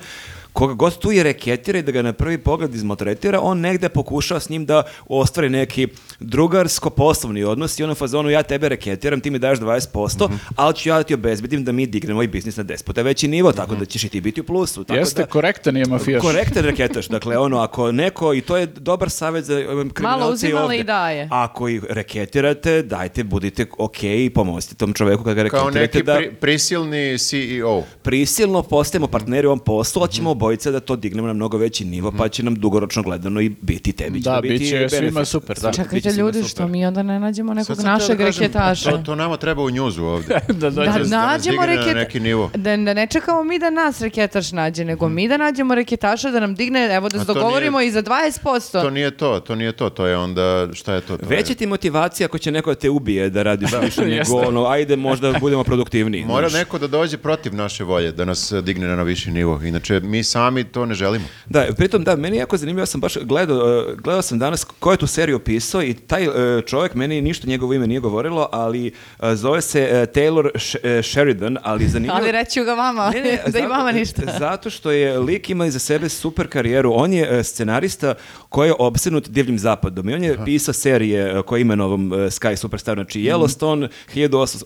koga god tu je reketira i da ga na prvi pogled izmotretira, on negde pokušava s njim da ostvari neki drugarsko-poslovni odnos i ono fazonu ja tebe reketiram, ti mi daš 20%, Mhm. ali ću ja da ti obezbedim da mi dignemo ovaj biznis na 10 puta veći nivo, tako da ćeš i ti biti u plusu. Tako Jeste, da, korektan je mafijaš. Korektan reketaš, dakle ono ako neko, i to je dobar savjet za um, kriminalce ali ovde. i daje. Ako ih reketirate, dajte, budite ok i pomozite tom čoveku kada ga Kao reketirate neki da pri- prisilni CEO. prisilno postajemo partneri u ovom poslu, a ćemo obojica da to dignemo na mnogo veći nivo, pa će nam dugoročno gledano i biti tebi. će Da, biti bit će svima super, da. Čekajte Biće svima ljudi, super. što mi onda ne nađemo nekog htio našeg da reketaša. To, to nama treba u njuzu ovde. *laughs* da dođe Da nađemo digne na neki nivo. Da, da ne čekamo mi da nas reketaš nađe, nego mi da nađemo reketaša da nam digne, evo da se dogovorimo nije- i za 20%. To nije to, to nije to, to je onda, šta je to? to Veća ti motivacija ako će neko da te ubije da radiš više nego ono, ajde možda budemo produktivniji. Mora neko da dođe protiv naše volje, da nas digne na viši nivo. Inače, mi sami to ne želimo. Da, pritom da, meni je jako zanimljivo, ja sam baš gledao, uh, gledao sam danas ko je tu seriju pisao i taj uh, čovjek, meni ništa njegovo ime nije govorilo, ali uh, zove se Taylor Sh- Sheridan, ali zanimljivo... Ali reću ga vama, Ne, ne, *laughs* da i zato- vama ništa. *laughs* Zato što je lik ima iza sebe super karijeru. On je e, scenarista koji je obsenut divljim zapadom i on je pisao serije e, koje ime novom e, Sky Superstar, znači Mhm. Yellowstone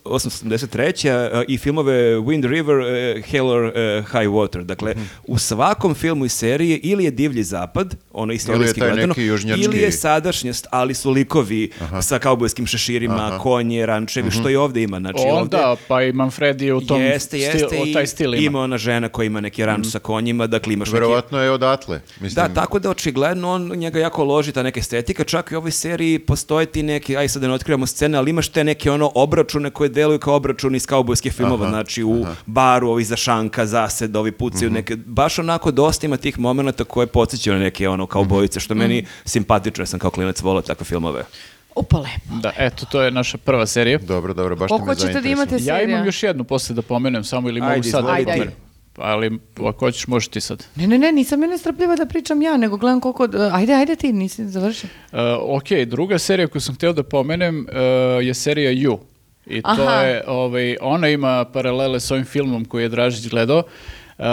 1883 e, i filmove Wind River, e, Hell or e, High Water. Dakle, Mhm. u svakom filmu i seriji ili je divlji zapad, ono istorijski taj gledano, neki južnjački- ili je sadašnjost, ali su likovi sa kaubojskim šeširima, konje, rančevi, što i ovde ima. Znači, ovde, Onda, pa i Manfredi u tom jeste, jeste, stil, o, i taj stil ima. ima ona žena koja ima neki ranč sa konjima, dakle imaš neki... Verovatno je odatle. Mislim, Da, tako da očigledno on njega jako loži ta neka estetika, čak i u ovoj seriji postoje ti neki, aj sad da ne otkrivamo scene, ali imaš te neke ono obračune koje deluju kao obračuni iz kaubojskih filmova, znači u baru ovi za šanka, zased, ovi pucaju neke, baš onako dosta ima tih momenata koje podsjećaju na neke ono kaubojice, što meni simpatično, ja sam kao klinac volao takve filmove. Upa lepo. Da, eto, to je naša prva serija. Dobro, dobro, baš Koliko ćete da imate Ja serija? imam još jednu posle da pomenem, samo ili mogu sad. Ajde, ti. ajde. Ali ako hoćeš, možeš ti sad. Ne, ne, ne, nisam ja nestrpljiva da pričam ja, nego gledam koliko... Ajde, ajde ti, nisi završio. Uh, ok, druga serija koju sam htio da pomenem uh, je serija You. I to Aha. je, ovaj, ona ima paralele s ovim filmom koji je Dražić gledao. Uh,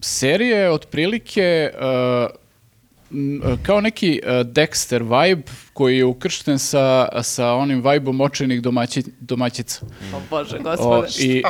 serija je otprilike uh, kao neki uh, Dexter vibe koji je ukršten sa, sa onim vibeom očajnih domaći, domaćica. O Bože, O, gospode. i,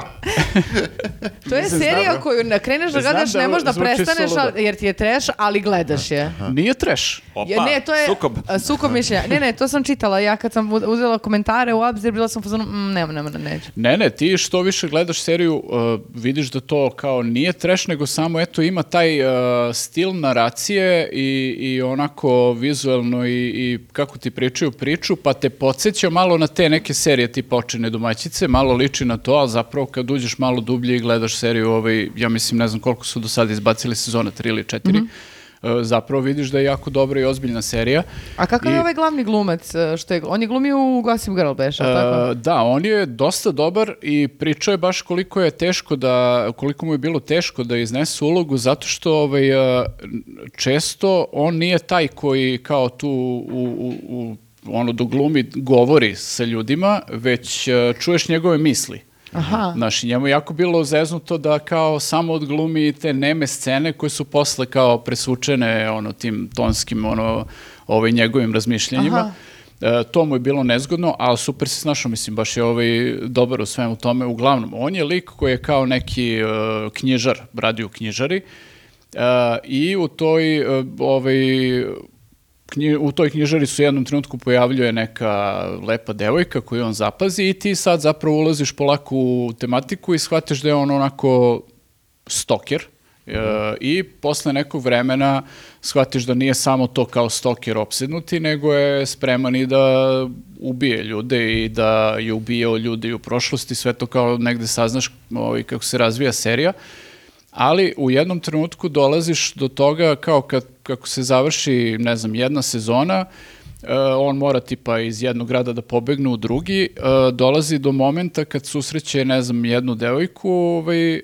To je Mislim, serija znam- koju ne kreneš da gledaš, da ne možeš da zvuči prestaneš, ali- jer ti je trash, ali gledaš je. nije trash. Opa, Ja, ne, to je sukob. a, sukob mišljenja. Ne, ne, to sam čitala. Ja kad sam uzela komentare u obzir, bila sam fazonu, mm, nema, nema, neću. Ne, ne, ti što više gledaš seriju, uh, vidiš da to kao nije trash, nego samo eto ima taj uh, stil naracije i, i onako vizuelno i, i kako ti pričaju priču, pa te podsjeća malo na te neke serije tipa Očine domaćice, malo liči na to, a zapravo kad uđeš malo dublje i gledaš seriju, ovaj, ja mislim ne znam koliko su do sada izbacili sezona, tri ili četiri, e, zapravo vidiš da je jako dobra i ozbiljna serija. A kakav I- je ovaj glavni glumac? e, Što je, on je glumio u Gossip Girl, beš, ali tako? E, da, on je dosta dobar i pričao je baš koliko je teško da, koliko mu je bilo teško da iznese ulogu, zato što ovaj, e, često on nije taj koji kao tu u, u, u ono do glumi govori sa ljudima, već e, čuješ njegove misli. Aha. Znaš, njemu je jako bilo zeznuto da kao samo odglumi te neme scene koje su posle kao presvučene ono tim tonskim ono ovaj njegovim razmišljanjima. Aha. E, to mu je bilo nezgodno, ali super se snašao, mislim, baš je ovaj dobar u svemu tome. Uglavnom, on je lik koji je kao neki e, knjižar, radi u knjižari e, i u toj e, ovaj, knji- u toj knjižari su u jednom trenutku pojavljuje neka lepa devojka koju on zapazi i ti sad zapravo ulaziš polako u tematiku i shvatiš da je on onako stoker e, i posle nekog vremena shvatiš da nije samo to kao stoker opsednuti, nego je spreman i da ubije ljude i da je ubijao ljude i u prošlosti, sve to kao negde saznaš ovaj, kako se razvija serija. Ali u jednom trenutku dolaziš do toga kao kad, kako se završi, ne znam, jedna sezona, e, on mora tipa iz jednog grada da pobegne u drugi, e, dolazi do momenta kad susreće, ne znam, jednu devojku, ovaj, e,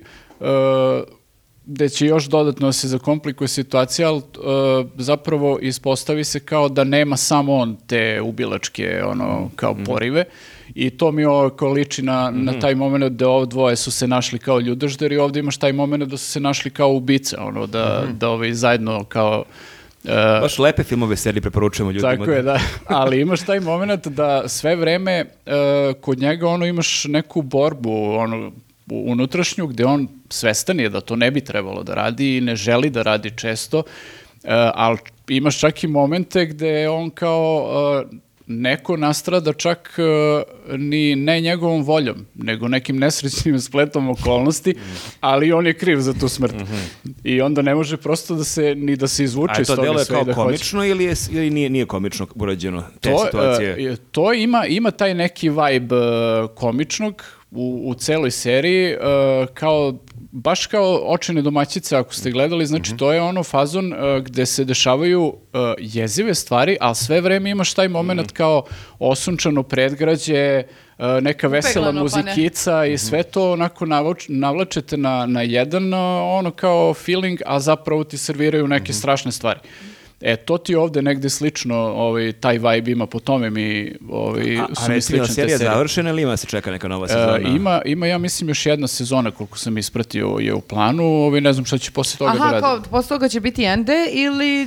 gde će još dodatno da se zakomplikuje situacija, ali e, zapravo ispostavi se kao da nema samo on te ubilačke ono, kao porive i to mi ovo kao liči na, na taj moment da ovo dvoje su se našli kao ljudožderi, ovdje imaš taj moment da su se našli kao ubice, ono, da, da ovaj, zajedno kao e, Baš lepe filmove serije preporučujemo ljudima. tako je, da. Ali imaš taj moment da sve vreme e, kod njega ono imaš neku borbu ono unutrašnju gde on svestan je da to ne bi trebalo da radi i ne želi da radi često, e, ali imaš čak i momente gde on kao neko nastrada čak e, ni ne njegovom voljom, nego nekim nesrećnim *laughs* spletom okolnosti, ali on je kriv za tu smrt. I onda ne može prosto da se ni da se izvuče A iz to toga deluje sve i kao da komično ili, je, ili nije, nije komično urađeno te To, situacije? e, to ima, ima taj neki vibe e, komičnog u, u celoj seriji, e, kao baš kao očene domaćice ako ste gledali, znači Mhm. to je ono fazon e, gde se dešavaju e, jezive stvari, ali sve vreme imaš taj moment Mhm. kao osunčano predgrađe, e, neka vesela Upeglano, pa muzikica i sve to onako navoč- navlačete na, na jedan ono kao feeling, a zapravo ti serviraju neke Mhm. strašne stvari. E, to ti ovde negde slično, ovaj, taj vibe ima po tome mi, ovaj, A, su a mi slične te serija serije. završena ili ima se čeka neka nova E, sezona? ima, ima, ja mislim, još jedna sezona, koliko sam ispratio, je u planu, ovaj, ne znam šta će posle toga da Aha, radi. kao, posle toga će biti ende ili e,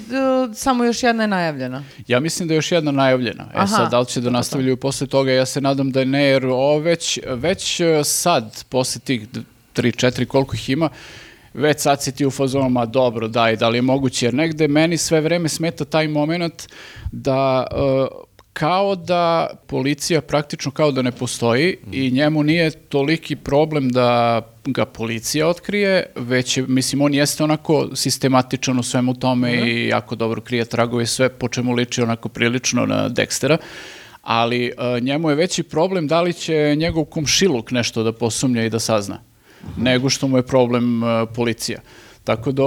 samo još jedna je najavljena? Ja mislim da je još jedna najavljena. E Aha, sad, da li će da nastavljaju posle toga, ja se nadam da ne, jer ovo već, već e, sad, posle tih 3-4 koliko ih ima, već sad si ti u fazonu, ma dobro, daj, da li je moguće, jer negde meni sve vreme smeta taj moment da e, kao da policija praktično kao da ne postoji i njemu nije toliki problem da ga policija otkrije, već je, mislim, on jeste onako sistematičan u svemu tome i jako dobro krije tragove i sve, po čemu liči onako prilično na Dextera, ali e, njemu je veći problem da li će njegov komšiluk nešto da posumnja i da sazna, nego što mu je problem e, policija. Tako da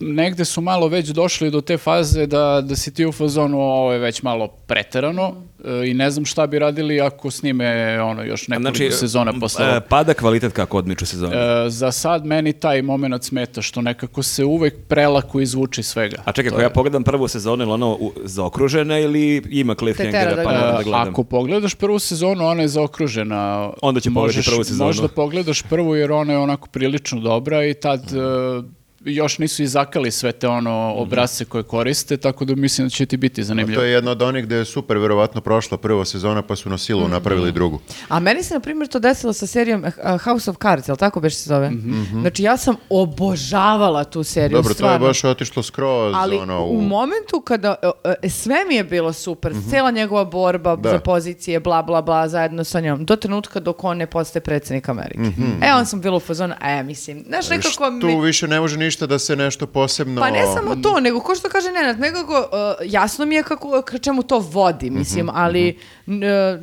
negde su malo već došli do te faze da, da si ti u fazonu ovo je već malo preterano e, i ne znam šta bi radili ako snime ono još nekoliko sezona posle e, ovog. pada kvalitet kako odmiču sezone. E, za sad meni taj moment smeta što nekako se uvek prelako izvuči svega. A čekaj, ako je- ja pogledam prvu sezonu, ili ono u- zaokružena ili ima tera da pa da E, gledam? Ako pogledaš prvu sezonu, ona je zaokružena. Onda ću pogledati prvu sezonu. Možda pogledaš prvu jer ona je onako prilično dobra i tad e, još nisu izakali sve te ono obrazce koje koriste, tako da mislim da će ti biti zanimljivo. To je jedna od onih gde je super verovatno prošla prva sezona pa su na silu napravili drugu. A meni se, na primjer, to desilo sa serijom eh, House of Cards, jel tako beš se zove? Znači, ja sam obožavala tu seriju, Dobro, to je stvarno. baš otišlo skroz Ali ono, u momentu kada e, e, sve mi je bilo super, cijela njegova borba Da. za pozicije, bla bla bla, zajedno sa njom, do trenutka dok on ne postaje predsjednik Amerike. E, on sam bila u fazonu, e, mislim, znaš, nekako tu mi... više ne može ništa ništa da se nešto posebno... Pa ne samo to, nego ko što kaže Nenad, nekako uh, jasno mi je kako, ka čemu to vodi, mislim, ali n- n-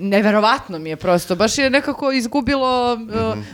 neverovatno mi je prosto, baš je nekako izgubilo uh,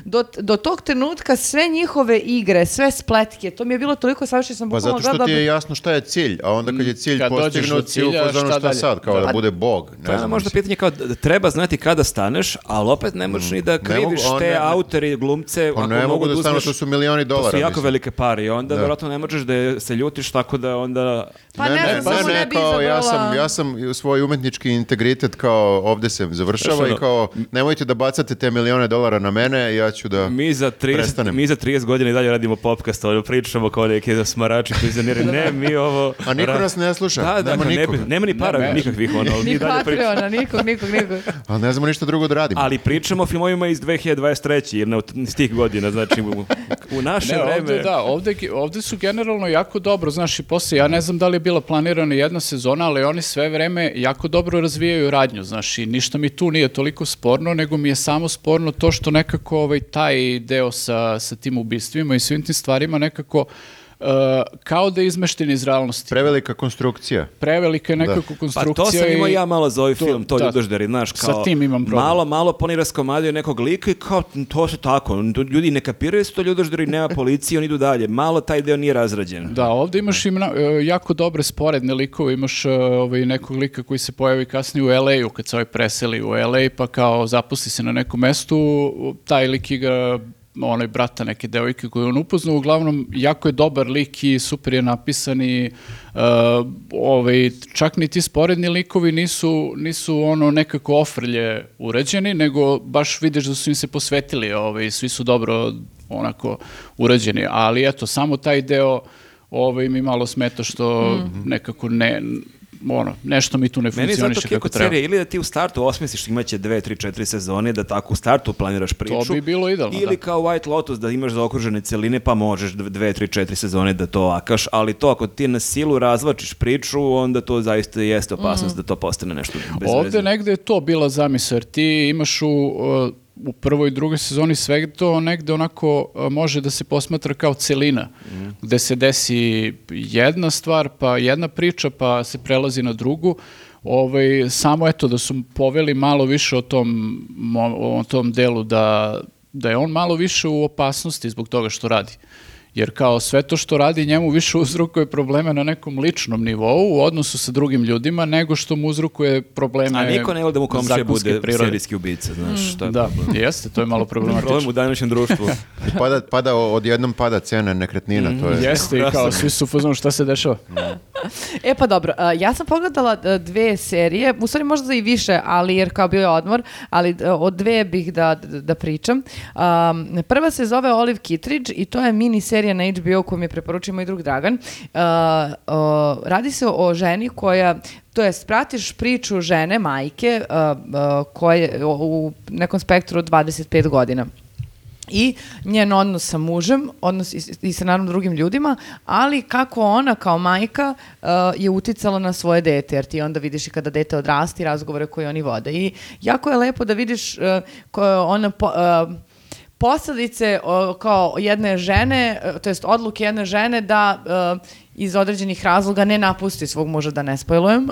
do, do tog trenutka sve njihove igre, sve spletke, to mi je bilo toliko savršeno, sam Pa zato što ti gledala- je jasno šta je cilj, a onda kad je cilj Kad postignut, si u cilja, fazonu šta šta sad, kao da, Da. bude bog. Ne To je možda pitanje kao da treba znati kada staneš, ali opet ne možeš ni da mogu, kriviš on te ne- ne- autori i glumce. Pa ako ne mogu da uzmeš- stanu, to su milioni To dolara. su jako mislim. Velike pare i onda Da. verovatno ne možeš da je- se ljutiš tako da onda... Pa ne, znam, samo ne bi kao, ja sam, ja sam svoj umetnički integritet kao ovde se završava Znaš, i kao nemojte da bacate te milione dolara na mene, ja ću da... Mi za 30, Prestanem. mi za 30 godina i dalje radimo podcast, ono, pričamo kao neki smarači penzioneri. Ne, mi ovo... A niko ra- nas ne sluša, Da, da, nema ne- nikoga. nema ni para Ne, ne. nikakvih, ono, ali mi Ni dalje pričamo. Patreona, nikog, nikog, nikog. Ali ne znamo ništa drugo da radimo. Ali pričamo o filmovima iz 2023. jer ne od iz tih godina, znači u, u naše Ne, vreme... ovde, da, ovde, ovde su generalno jako dobro, znaš, i posle, ja ne znam da li bila planirana jedna sezona, ali oni sve vreme jako dobro razvijaju radnju, znaš, i ništa mi tu nije toliko sporno, nego mi je samo sporno to što nekako ovaj, taj deo sa, sa tim ubistvima i svim tim stvarima nekako uh, kao da je izmešten iz realnosti. Prevelika konstrukcija. Prevelika je nekako Pa konstrukcija. to sam imao i- ja malo za ovaj to- film, to da. ljudožderi, znaš, Sa kao... tim imam problem. Malo, malo poni raskomadio nekog lika i kao, to se tako, ljudi ne kapiraju su to ljudožderi, nema policije, oni idu dalje. Malo taj deo nije razrađen. Da, ovdje imaš i mna- e, jako dobre sporedne likove, imaš e, ovaj, nekog lika koji se pojavi kasnije u LA-u, kad se ovaj preseli u LA, pa kao zaposli se na nekom mestu, taj lik igra onaj brata neke devojke koju on upoznao, uglavnom jako je dobar lik i super je napisan i e, ovaj, čak ni ti sporedni likovi nisu, nisu ono nekako ofrlje urađeni, nego baš vidiš da su im se posvetili, ovaj, svi su dobro onako urađeni, ali eto, samo taj deo ovaj, mi malo smeta što nekako ne, ono, nešto mi tu ne Meni je zato funkcioniše kako treba. serije ili da ti u startu osmisliš imaće dve, tri, četiri sezone, da tako u startu planiraš priču. bi bilo idealno, Ili da. kao White Lotus da imaš zaokružene celine pa možeš dve, tri, četiri sezone da to akaš, ali to ako ti na silu razvlačiš priču, onda to zaista jeste opasnost da to postane nešto bez Ovde veze. negde je to bila zamisao, jer ti imaš u, uh, u prvoj i drugoj sezoni sve to negde onako može da se posmatra kao celina, gde se desi jedna stvar, pa jedna priča, pa se prelazi na drugu. Ovaj, samo eto da su poveli malo više o tom, mo- o tom delu da, da je on malo više u opasnosti zbog toga što radi. Jer kao sve to što radi njemu više *laughs* uzrokuje probleme na nekom ličnom nivou u odnosu sa drugim ljudima nego što mu uzrokuje probleme A niko ne voli da mu komšija bude prirode. serijski ubica, znaš, to je Da, problem. jeste, to je malo *laughs* problematično. Problem u današnjem društvu. *laughs* Pada, pada, odjednom pada cena nekretnina, to je... Jeste i kao svi su u fazonu šta se dešava. E pa dobro, ja sam pogledala a, dve serije, u stvari možda i više, ali jer kao bio je odmor, ali a, od dve bih da, da, da pričam. Um, prva se zove Olive Kittredge i to je mini serija na HBO koju mi je preporučio moj drug Dragan. Uh, o, radi se o ženi koja to jest pratiš priču žene, majke, uh, uh, koje u nekom spektru od 25 godina i njen odnos sa mužem, odnos i, i sa naravno drugim ljudima, ali kako ona kao majka uh, je uticala na svoje dete, jer ti onda vidiš i kada dete odrasti razgovore koje oni vode. I jako je lepo da vidiš uh, ko, ona po, uh, posledice o, kao jedne žene, uh, to jest odluke jedne žene da uh, iz određenih razloga ne napusti svog muža, da ne spojlujem,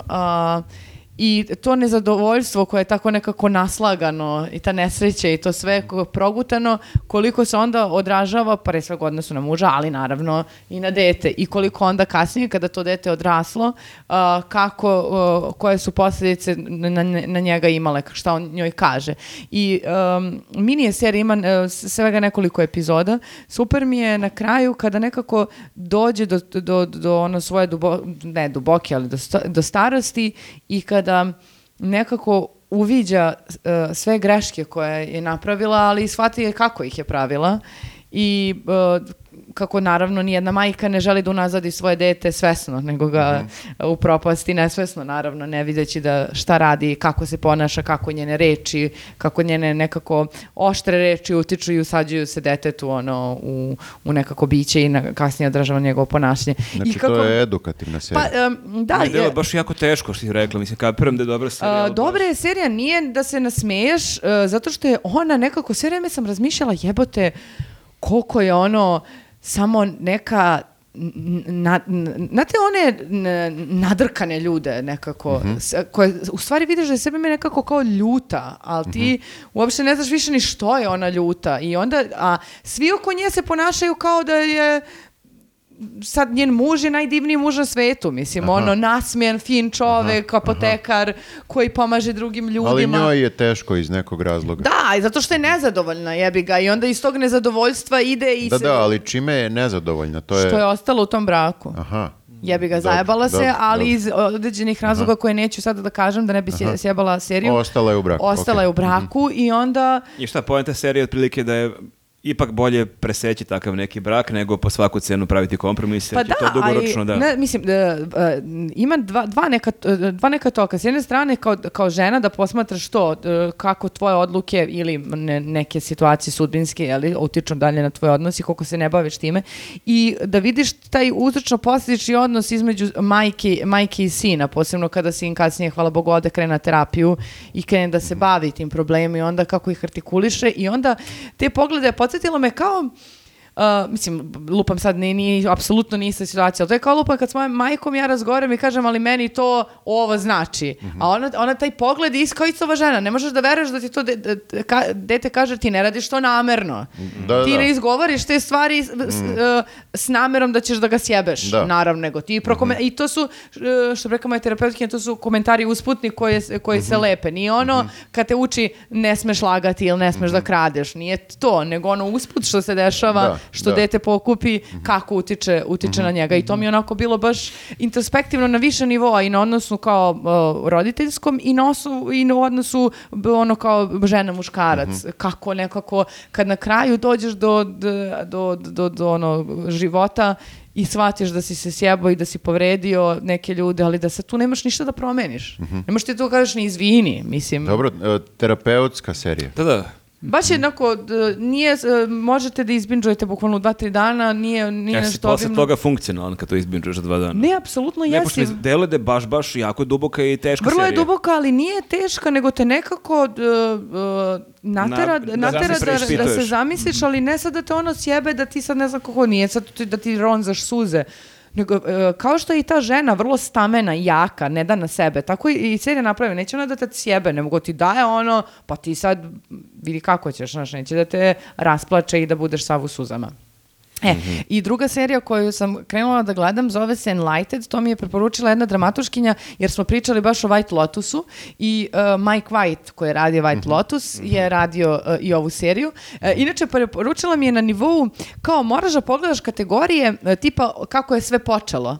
i to nezadovoljstvo koje je tako nekako naslagano i ta nesreća i to sve progutano, koliko se onda odražava, pre svega odnosu na muža, ali naravno i na dete. I koliko onda kasnije, kada to dete odraslo, kako, koje su posljedice na, na, njega imale, šta on njoj kaže. I um, mini je serija, ima e, svega nekoliko epizoda. Super mi je na kraju kada nekako dođe do, do, do ono svoje dubo, ne duboke, ali do, do starosti i kada nekako uviđa e, sve greške koje je napravila, ali i shvati kako ih je pravila i e, kako naravno nijedna majka ne želi da unazadi svoje dete svesno, nego ga upropasti nesvesno, naravno, ne videći da šta radi, kako se ponaša, kako njene reči, kako njene nekako oštre reči utiču i usađuju se detetu ono, u, u nekako biće i na, kasnije odražava njegovo ponašanje. Znači, I kako, to je edukativna serija. Pa, em, da, je je- baš jako teško što si rekla, mislim, kapiram da je dobra serija. Baš- dobra je serija, nije da se nasmeješ, e, zato što je ona nekako, sve vreme sam razmišljala, jebote, koliko je ono samo neka na, znate one nadrkane ljude nekako, s- koje u stvari vidiš da je sebe nekako kao ljuta, ali ti uopšte ne znaš više ni što je ona ljuta i onda, a svi oko nje se ponašaju kao da je sad njen muž je najdivniji muž na svetu, mislim, ono nasmijen, fin čovek, apotekar koji pomaže drugim ljudima. Ali njoj je teško iz nekog razloga. Da, i zato što je nezadovoljna, jebi ga, i onda iz tog nezadovoljstva ide i Da, se, da, ali čime je nezadovoljna? To je... što je ostalo u tom braku. Aha. Jebi ga, Dobro, zajebala se, dobro, ali dobro. iz određenih razloga koje neću sada da kažem, da ne bi sje- sjebala seriju. Ostala je u braku, Ostala ok. je u braku i onda... I šta, poenta serije je otprilike da je ipak bolje preseći takav neki brak nego po svaku cenu praviti kompromis, jer Pa da, to dugoročno ali, da... ne, mislim, da, ima dva, dva, neka, e, dva neka toka. S jedne strane, kao, kao žena da posmatraš to, kako tvoje odluke ili ne- neke situacije sudbinske, jeli, utiču dalje na tvoj odnos i koliko se ne baviš time. I da vidiš taj uzročno posljedični odnos između majke, majke i sina, posebno kada sin kasnije, hvala Bogu, ode krene na terapiju i krene da se bavi tim problemima i onda kako ih artikuliše i onda te poglede podsjetilo me kao Uh, mislim, lupam sad, nije, nije, apsolutno nije ista situacija, ali to je kao lupam kad s mojom majkom ja razgovaram i kažem, ali meni to ovo znači. A ona, ona taj pogled je iskao ova žena, ne možeš da veruješ da ti to de- de- ka- dete kaže ti ne radiš to namerno. Da, ti da. ne izgovoriš te stvari s, s- uh, s namerom da ćeš da ga sjebeš, Da. naravno, nego ti prokome- I to su, uh, što bi rekao moja terapeutkinja, to su komentari usputni koji, se- koji se lepe. Nije ono kad te uči ne smeš lagati ili ne smeš da kradeš. Nije to, nego ono usput što se dešava, Da, što da. dete pokupi, kako utiče, utiče na njega. I to mi je onako bilo baš introspektivno na više nivoa i na odnosu kao uh, roditeljskom i na, osu, i na odnosu ono kao žena muškarac. Kako nekako kad na kraju dođeš do, do, do, do, do ono života i shvatiš da si se sjebao i da si povredio neke ljude, ali da sad tu nemaš ništa da promeniš. Ne možeš ti to kažeš ni izvini, mislim. Dobro, e, terapeutska serija. Da, da. Baš je jednako, nije, e, možete da izbinđujete bukvalno u dva, tri dana, nije, nije Ja si nešto posle obimno. toga funkcionalan kad to izbinđuješ za dva dana. Ne, apsolutno Ne, pošto jesi. mi deluje da je baš, baš jako duboka i teška Vrlo je serija. duboka, ali nije teška, nego te nekako uh, natera, Na- da natera da, da, preispituješ. se zamisliš, ali ne sad da te ono sjebe da ti sad ne znam kako nije, sad da ti ronzaš suze. Nego, e, kao što je i ta žena vrlo stamena, jaka, ne da na sebe, tako i, i serija napravi. Neće ona da te sjebe, nego ti daje ono, pa ti sad vidi kako ćeš, znaš, neće da te rasplače i da budeš sav u suzama. E, i druga serija koju sam krenula da gledam zove se Enlighted, to mi je preporučila jedna dramatuškinja jer smo pričali baš o White Lotusu i uh, Mike White koji je radio White Lotus je radio uh, i ovu seriju. E, inače preporučila mi je na nivou kao moraš da pogledaš kategorije uh, tipa kako je sve počelo.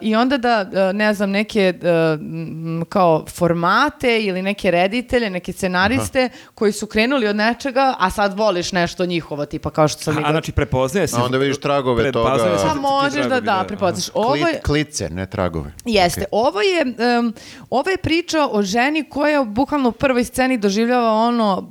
I onda da, uh, ne znam, neke uh, m, kao formate ili neke reditelje, neke scenariste koji su krenuli od nečega, a sad voliš nešto njihovo, tipa kao što sam A, i a znači prepoznaje se... A onda vidiš tragove toga. se Pa možeš da, tragovi, da, prepoznaš. Ovo je, klice, ne tragove. Jeste. Ovo je em, ovo je priča o ženi koja bukvalno u prvoj sceni doživljava ono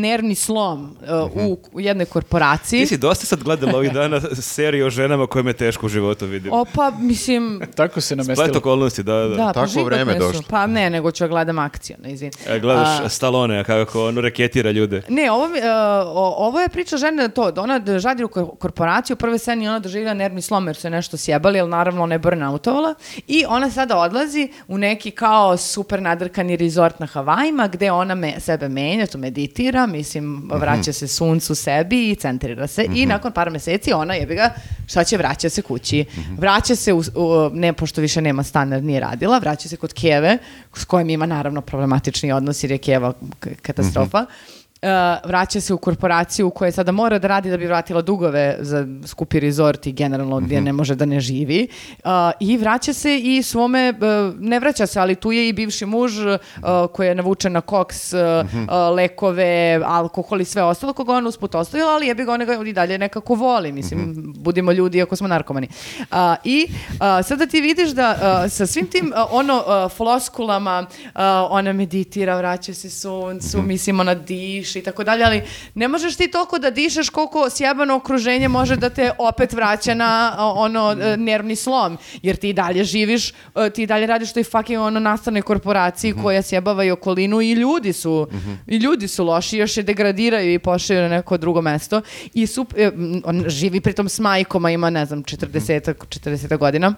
nervni slom e, u, u jednoj korporaciji. Ti si dosta sad gledala ovih dana *laughs* seriju o ženama koje me teško u životu vidim. O, pa, mislim, Tako se Splet namestilo. okolnosti, da, da. da, pa životne vreme su. došlo. Pa ne, nego ću da gledam akciju, ne izvini. E, gledaš A, Stallone, kako ono reketira ljude. Ne, ovo, mi- o- ovo je priča žene to, da ona žadi u kor- korporaciju, u prvoj sceni ona doživlja nervni slom jer su je nešto sjebali, ali naravno ona je burnoutovala i ona sada odlazi u neki kao super nadrkani rezort na Havajima gde ona me, sebe menja, tu meditira, mislim, vraća se suncu sebi i centrira se. I nakon par meseci ona jebi ga, šta će, vraća se kući. Vraća se, u, u- ne, pošto više nema stan jer nije radila, vraća se kod Keve, s kojim ima naravno problematični odnos jer je Keva katastrofa. Uh, vraća se u korporaciju u kojoj sada mora da radi da bi vratila dugove za skupi rezort i generalno gdje ne može da ne živi. Uh, I vraća se i svome, uh, ne vraća se, ali tu je i bivši muž uh, koji je navučen na koks, uh, uh, lekove, alkohol i sve ostalo koga on usput ostavila, ali jebi ga ona ga i dalje nekako voli. Mislim, budimo ljudi ako smo narkomani. Uh, I uh, sada ti vidiš da uh, sa svim tim uh, ono uh, floskulama uh, ona meditira, vraća se suncu, mislim ona diše diše i tako dalje, ali ne možeš ti toliko da dišeš koliko sjebano okruženje može da te opet vraća na ono e, nervni slom, jer ti dalje živiš, e, ti dalje radiš toj fucking ono nastavnoj korporaciji koja sjebava i okolinu i ljudi su i ljudi su loši, još je degradiraju i pošaju na neko drugo mesto i sup, e, on živi pritom s majkom, a ima ne znam 40 40 godina.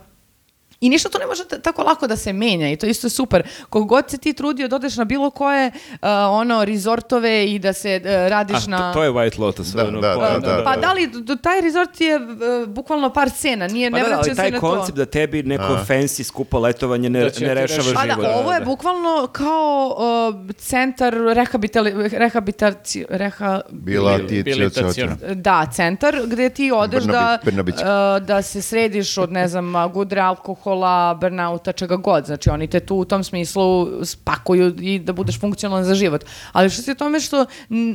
I ništa to ne može ta- tako lako da se menja i to isto je super. Koliko god se ti trudio da odeš na bilo koje uh, ono rezortove i da se uh, radiš A, na... to, to je White Lotus. Da, ono, da, po- da, da. Pa da li, taj rezort je uh, bukvalno par scena, nije, Pa ne da, vraća ali se taj na koncept to. da tebi neko fancy skupo letovanje ne, Da ne rešava rešiti. Pa život. da, ovo je bukvalno kao uh, centar rehabilitali, rehabilitaci, reha, Bila ti Bilitacion. Da, centar gde ti odeš da, uh, da se središ od, ne znam, gudre alkohola, burnouta, čega god. Znači, oni te tu u tom smislu spakuju i da budeš funkcionalan za život. Ali što se tome što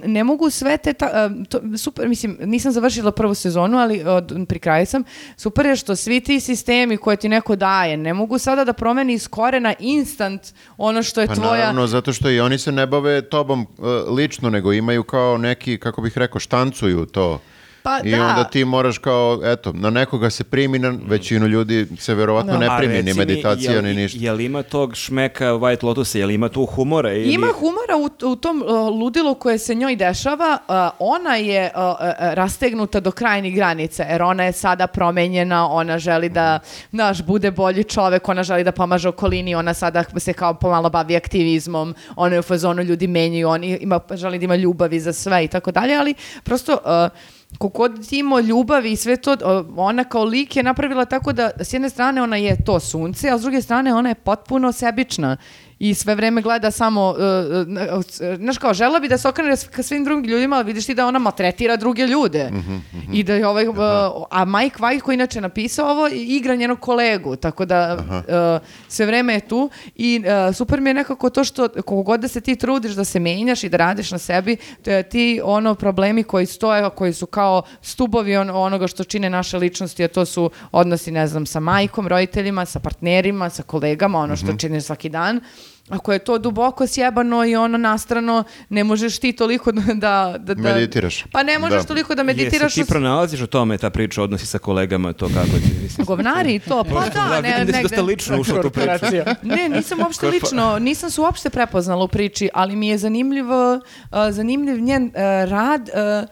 ne mogu sve te... Ta, uh, to, super, mislim, nisam završila prvu sezonu, ali od, pri kraju sam. Super je što svi ti sistemi koje ti neko daje, ne mogu sada da promeni iz korena instant ono što je Pa tvoja... naravno, zato što i oni se ne bave tobom e, lično, nego imaju kao neki, kako bih rekao, štancuju to. Pa I da. onda ti moraš kao, eto, na nekoga se primi, na većinu ljudi se verovatno ne A primi, ni meditacija, ni ništa. Jel ima tog šmeka White Lotusa, jel ima tu humora? Ili... Ima humora u, u tom uh, ludilu koje se njoj dešava. Uh, ona je uh, uh, rastegnuta do krajnjih granica, jer ona je sada promenjena, ona želi da, znaš, bude bolji čovek, ona želi da pomaže okolini, ona sada se kao pomalo bavi aktivizmom, ona je u fazonu ljudi menjaju, on ima, želi da ima ljubavi za sve i tako dalje, ali prosto... Uh, koliko god ti imao ljubavi i sve to, ona kao lik je napravila tako da s jedne strane ona je to sunce, a s druge strane ona je potpuno sebična i sve vreme gleda samo, uh, uh, uh, znaš kao, žela bi da se okrene ka svim drugim ljudima, ali vidiš ti da ona maltretira druge ljude. I da je ovaj, uh, a Mike White koji inače napisao ovo, igra njenog kolegu, tako da uh, sve vreme je tu. I uh, super mi je nekako to što koliko god da se ti trudiš da se menjaš i da radiš na sebi, to je ti ono problemi koji stoje, koji su kao stubovi on, onoga što čine naše ličnosti, a to su odnosi, ne znam, sa majkom, roditeljima, sa partnerima, sa kolegama, ono što činiš svaki dan. Ako je to duboko sjebano i ono nastrano, ne možeš ti toliko da... da, da Meditiraš. Pa ne možeš Da. toliko da Jesi meditiraš. ti uz- pronalaziš u tome ta priča odnosi sa kolegama, to kako ti? Govnari i to, pa *laughs* da, da, ne, vidim da si dosta lično ušao u tu priču. Ne, nisam uopšte lično, nisam se uopšte prepoznala u priči, ali mi je zanimljivo, uh, zanimljiv njen uh, rad, uh,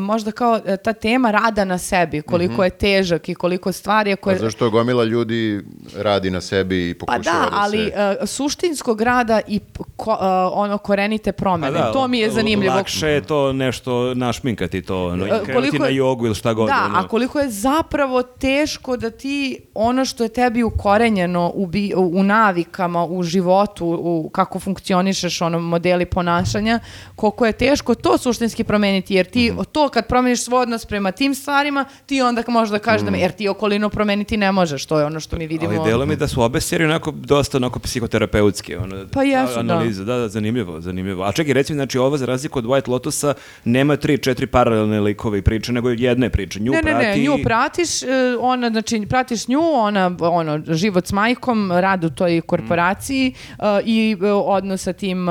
možda kao uh, ta tema rada na sebi, koliko je težak i koliko stvari je Pa koje... zašto gomila ljudi radi na sebi i Pa pokušava da, da, ali se... uh, suštinskog rada i ko- uh, ono korenite Pa promene, da, to mi je zanimljivo. Lakše je to nešto našminkati to, ono, E, koliko na jogu ili šta god. Da, ono. a koliko je zapravo teško da ti ono što je tebi ukorenjeno u, bi- u, u navikama, u životu, u kako funkcionišeš, ono modeli ponašanja, koliko je teško to suštinski promeniti, jer ti Mhm. to kad promeniš svoj odnos prema tim stvarima, ti onda možda kažeš da me, jer ti okolinu promeniti ne možeš, to je ono što mi vidimo. Ali delo mi da su obe serije onako dosta onako psihoterapeutske. Ono, Pa jesu, da. analize. Da. da, zanimljivo, zanimljivo. A čekaj, recimo, znači ovo za razliku od White Lotusa nema tri, četiri paralelne likove i priče, nego jedne priče. Nju ne, ne, prati... ne, nju pratiš, e, ona, znači, pratiš nju, ona, ono, život s majkom, rad u toj korporaciji e, i e, odnos sa tim,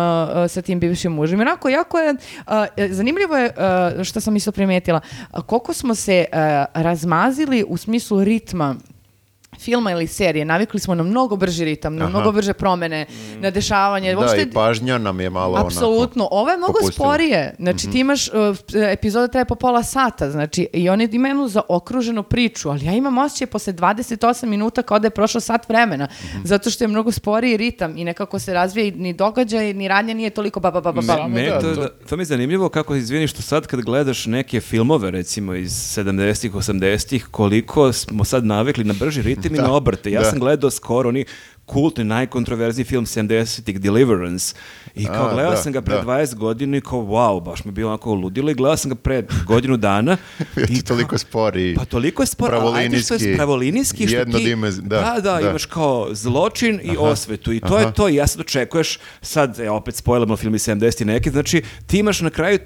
sa tim bivšim mužem. Onako, jako je, zanimljivo je, što sam isto primetila, koliko smo se e, razmazili u smislu ritma filma ili serije, navikli smo na mnogo brži ritam, na mnogo brže promene, na dešavanje. Da, Uopšte- i pažnja nam je malo onako... Apsolutno. Ovo je mnogo popustila. sporije. Znači ti imaš, uh, epizoda traje po pola sata, znači i oni imaju jednu zaokruženu priču, ali ja imam osjećaj posle 28 minuta kao da je prošlo sat vremena, zato što je mnogo sporiji ritam i nekako se razvija i ni događaj, ni radnja nije toliko ba ba ba ba. ba. Samo Me, da, to, to- da- to mi je zanimljivo kako, izvini što sad kad gledaš neke filmove, recimo iz 70-ih, 80-ih, koliko smo sad navikli na brži ritam i na obrte. Ja da. sam gledao skoro oni kultni, najkontroverzniji film 70-ih, Deliverance. I kao A, gledao da, sam ga pre da. 20 godina i kao wow, baš mi je bilo onako ludilo i gledao sam ga pre godinu dana. *laughs* I toliko spori. Pa toliko je spor, ajde što je Pravolinijski. što ti... Jednodimez- da, da, da, da. imaš kao zločin i osvetu i to je to i ja sad očekuješ, sad e, opet spojlamo film iz 70 i neki, znači ti imaš na kraju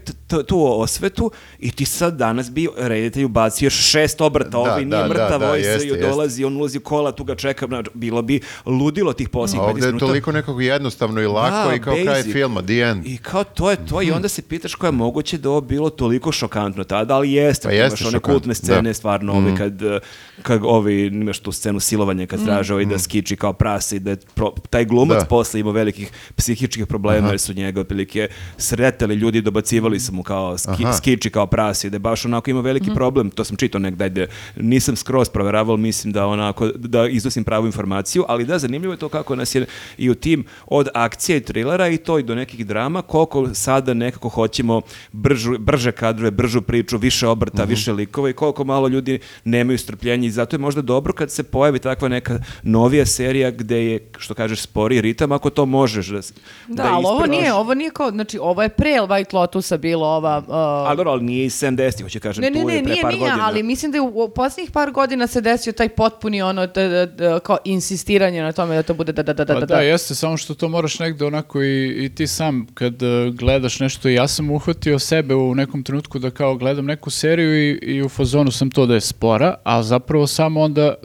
tu osvetu i ti sad danas bi reditelj ubacio još šest obrata, Da, ovaj nije da, mrtav, da, da, ovaj se dolazi, on ulazi u kola, tu ga čeka, znači, bilo bi ludilo tih posljednjih A ovdje 15 je minuta. toliko nekako jednostavno i lako Da, i kao kraj basic. filma, the end. I kao to je to i onda se pitaš kako je moguće da ovo bilo toliko šokantno tada, ali jeste, Pa jeste imaš one šokantno, kultne scene, da. stvarno, ovi kad, eh, kad ovi, imaš tu scenu silovanja kad traže ovi da skiči kao prase i da je pro- taj glumac Da. posle imao velikih psihičkih problema jer su njega otprilike sretali ljudi dobacivali su mu kao ski, Aha. skiči kao prase i da je baš onako imao veliki problem, to sam čitao negdje, ajde, nisam skroz proveravao, mislim da onako, da iznosim pravu informaciju, ali da, zanimljivo je to kako nas je i u tim od akcija i trilera i to i do nekih drama, koliko sada nekako hoćemo bržu, brže kadrove, bržu priču, više obrta, više likova i koliko malo ljudi nemaju strpljenja i zato je možda dobro kad se pojavi takva neka novija serija gde je, što kažeš, spori ritam, ako to možeš da, s- Da, ali ovo nije, ovo nije kao, znači ovo je pre White Lotusa bilo ova... uh, Ali dobro, ali nije iz 70, hoće kažem, ne, ne, tu ne, je pre nije, par nije, godina. ali mislim da je u, u posljednjih par godina se desio taj potpuni ono, da, da, da, kao insistiranje na tome da to bude da, da, da, da, Pa da. da, jeste, samo što to moraš negde onako i, i ti sam kad e, gledaš nešto, ja sam uhvatio sebe u nekom trenutku da kao gledam neku seriju i, i u fazonu sam to da je spora, a zapravo samo onda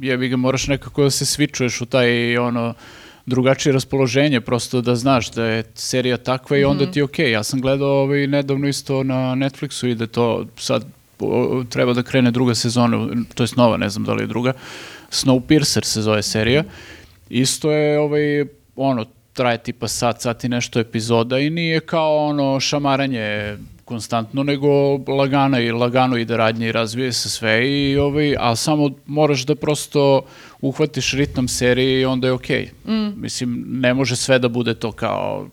jebi ga moraš nekako da se svičuješ u taj ono drugačije raspoloženje, prosto da znaš da je serija takva i onda ti je okej. Ja sam gledao ovaj, nedavno isto na Netflixu i da to sad o, treba da krene druga sezona, to je nova, ne znam da li je druga. Snowpiercer se zove serija. Isto je ovaj, ono, traje tipa sat, sat i nešto epizoda i nije kao ono šamaranje konstantno, nego lagana i lagano ide radnje i razvije se sve i ovaj, a samo moraš da prosto uhvatiš ritam serije i onda je okej. Mislim, ne može sve da bude to kao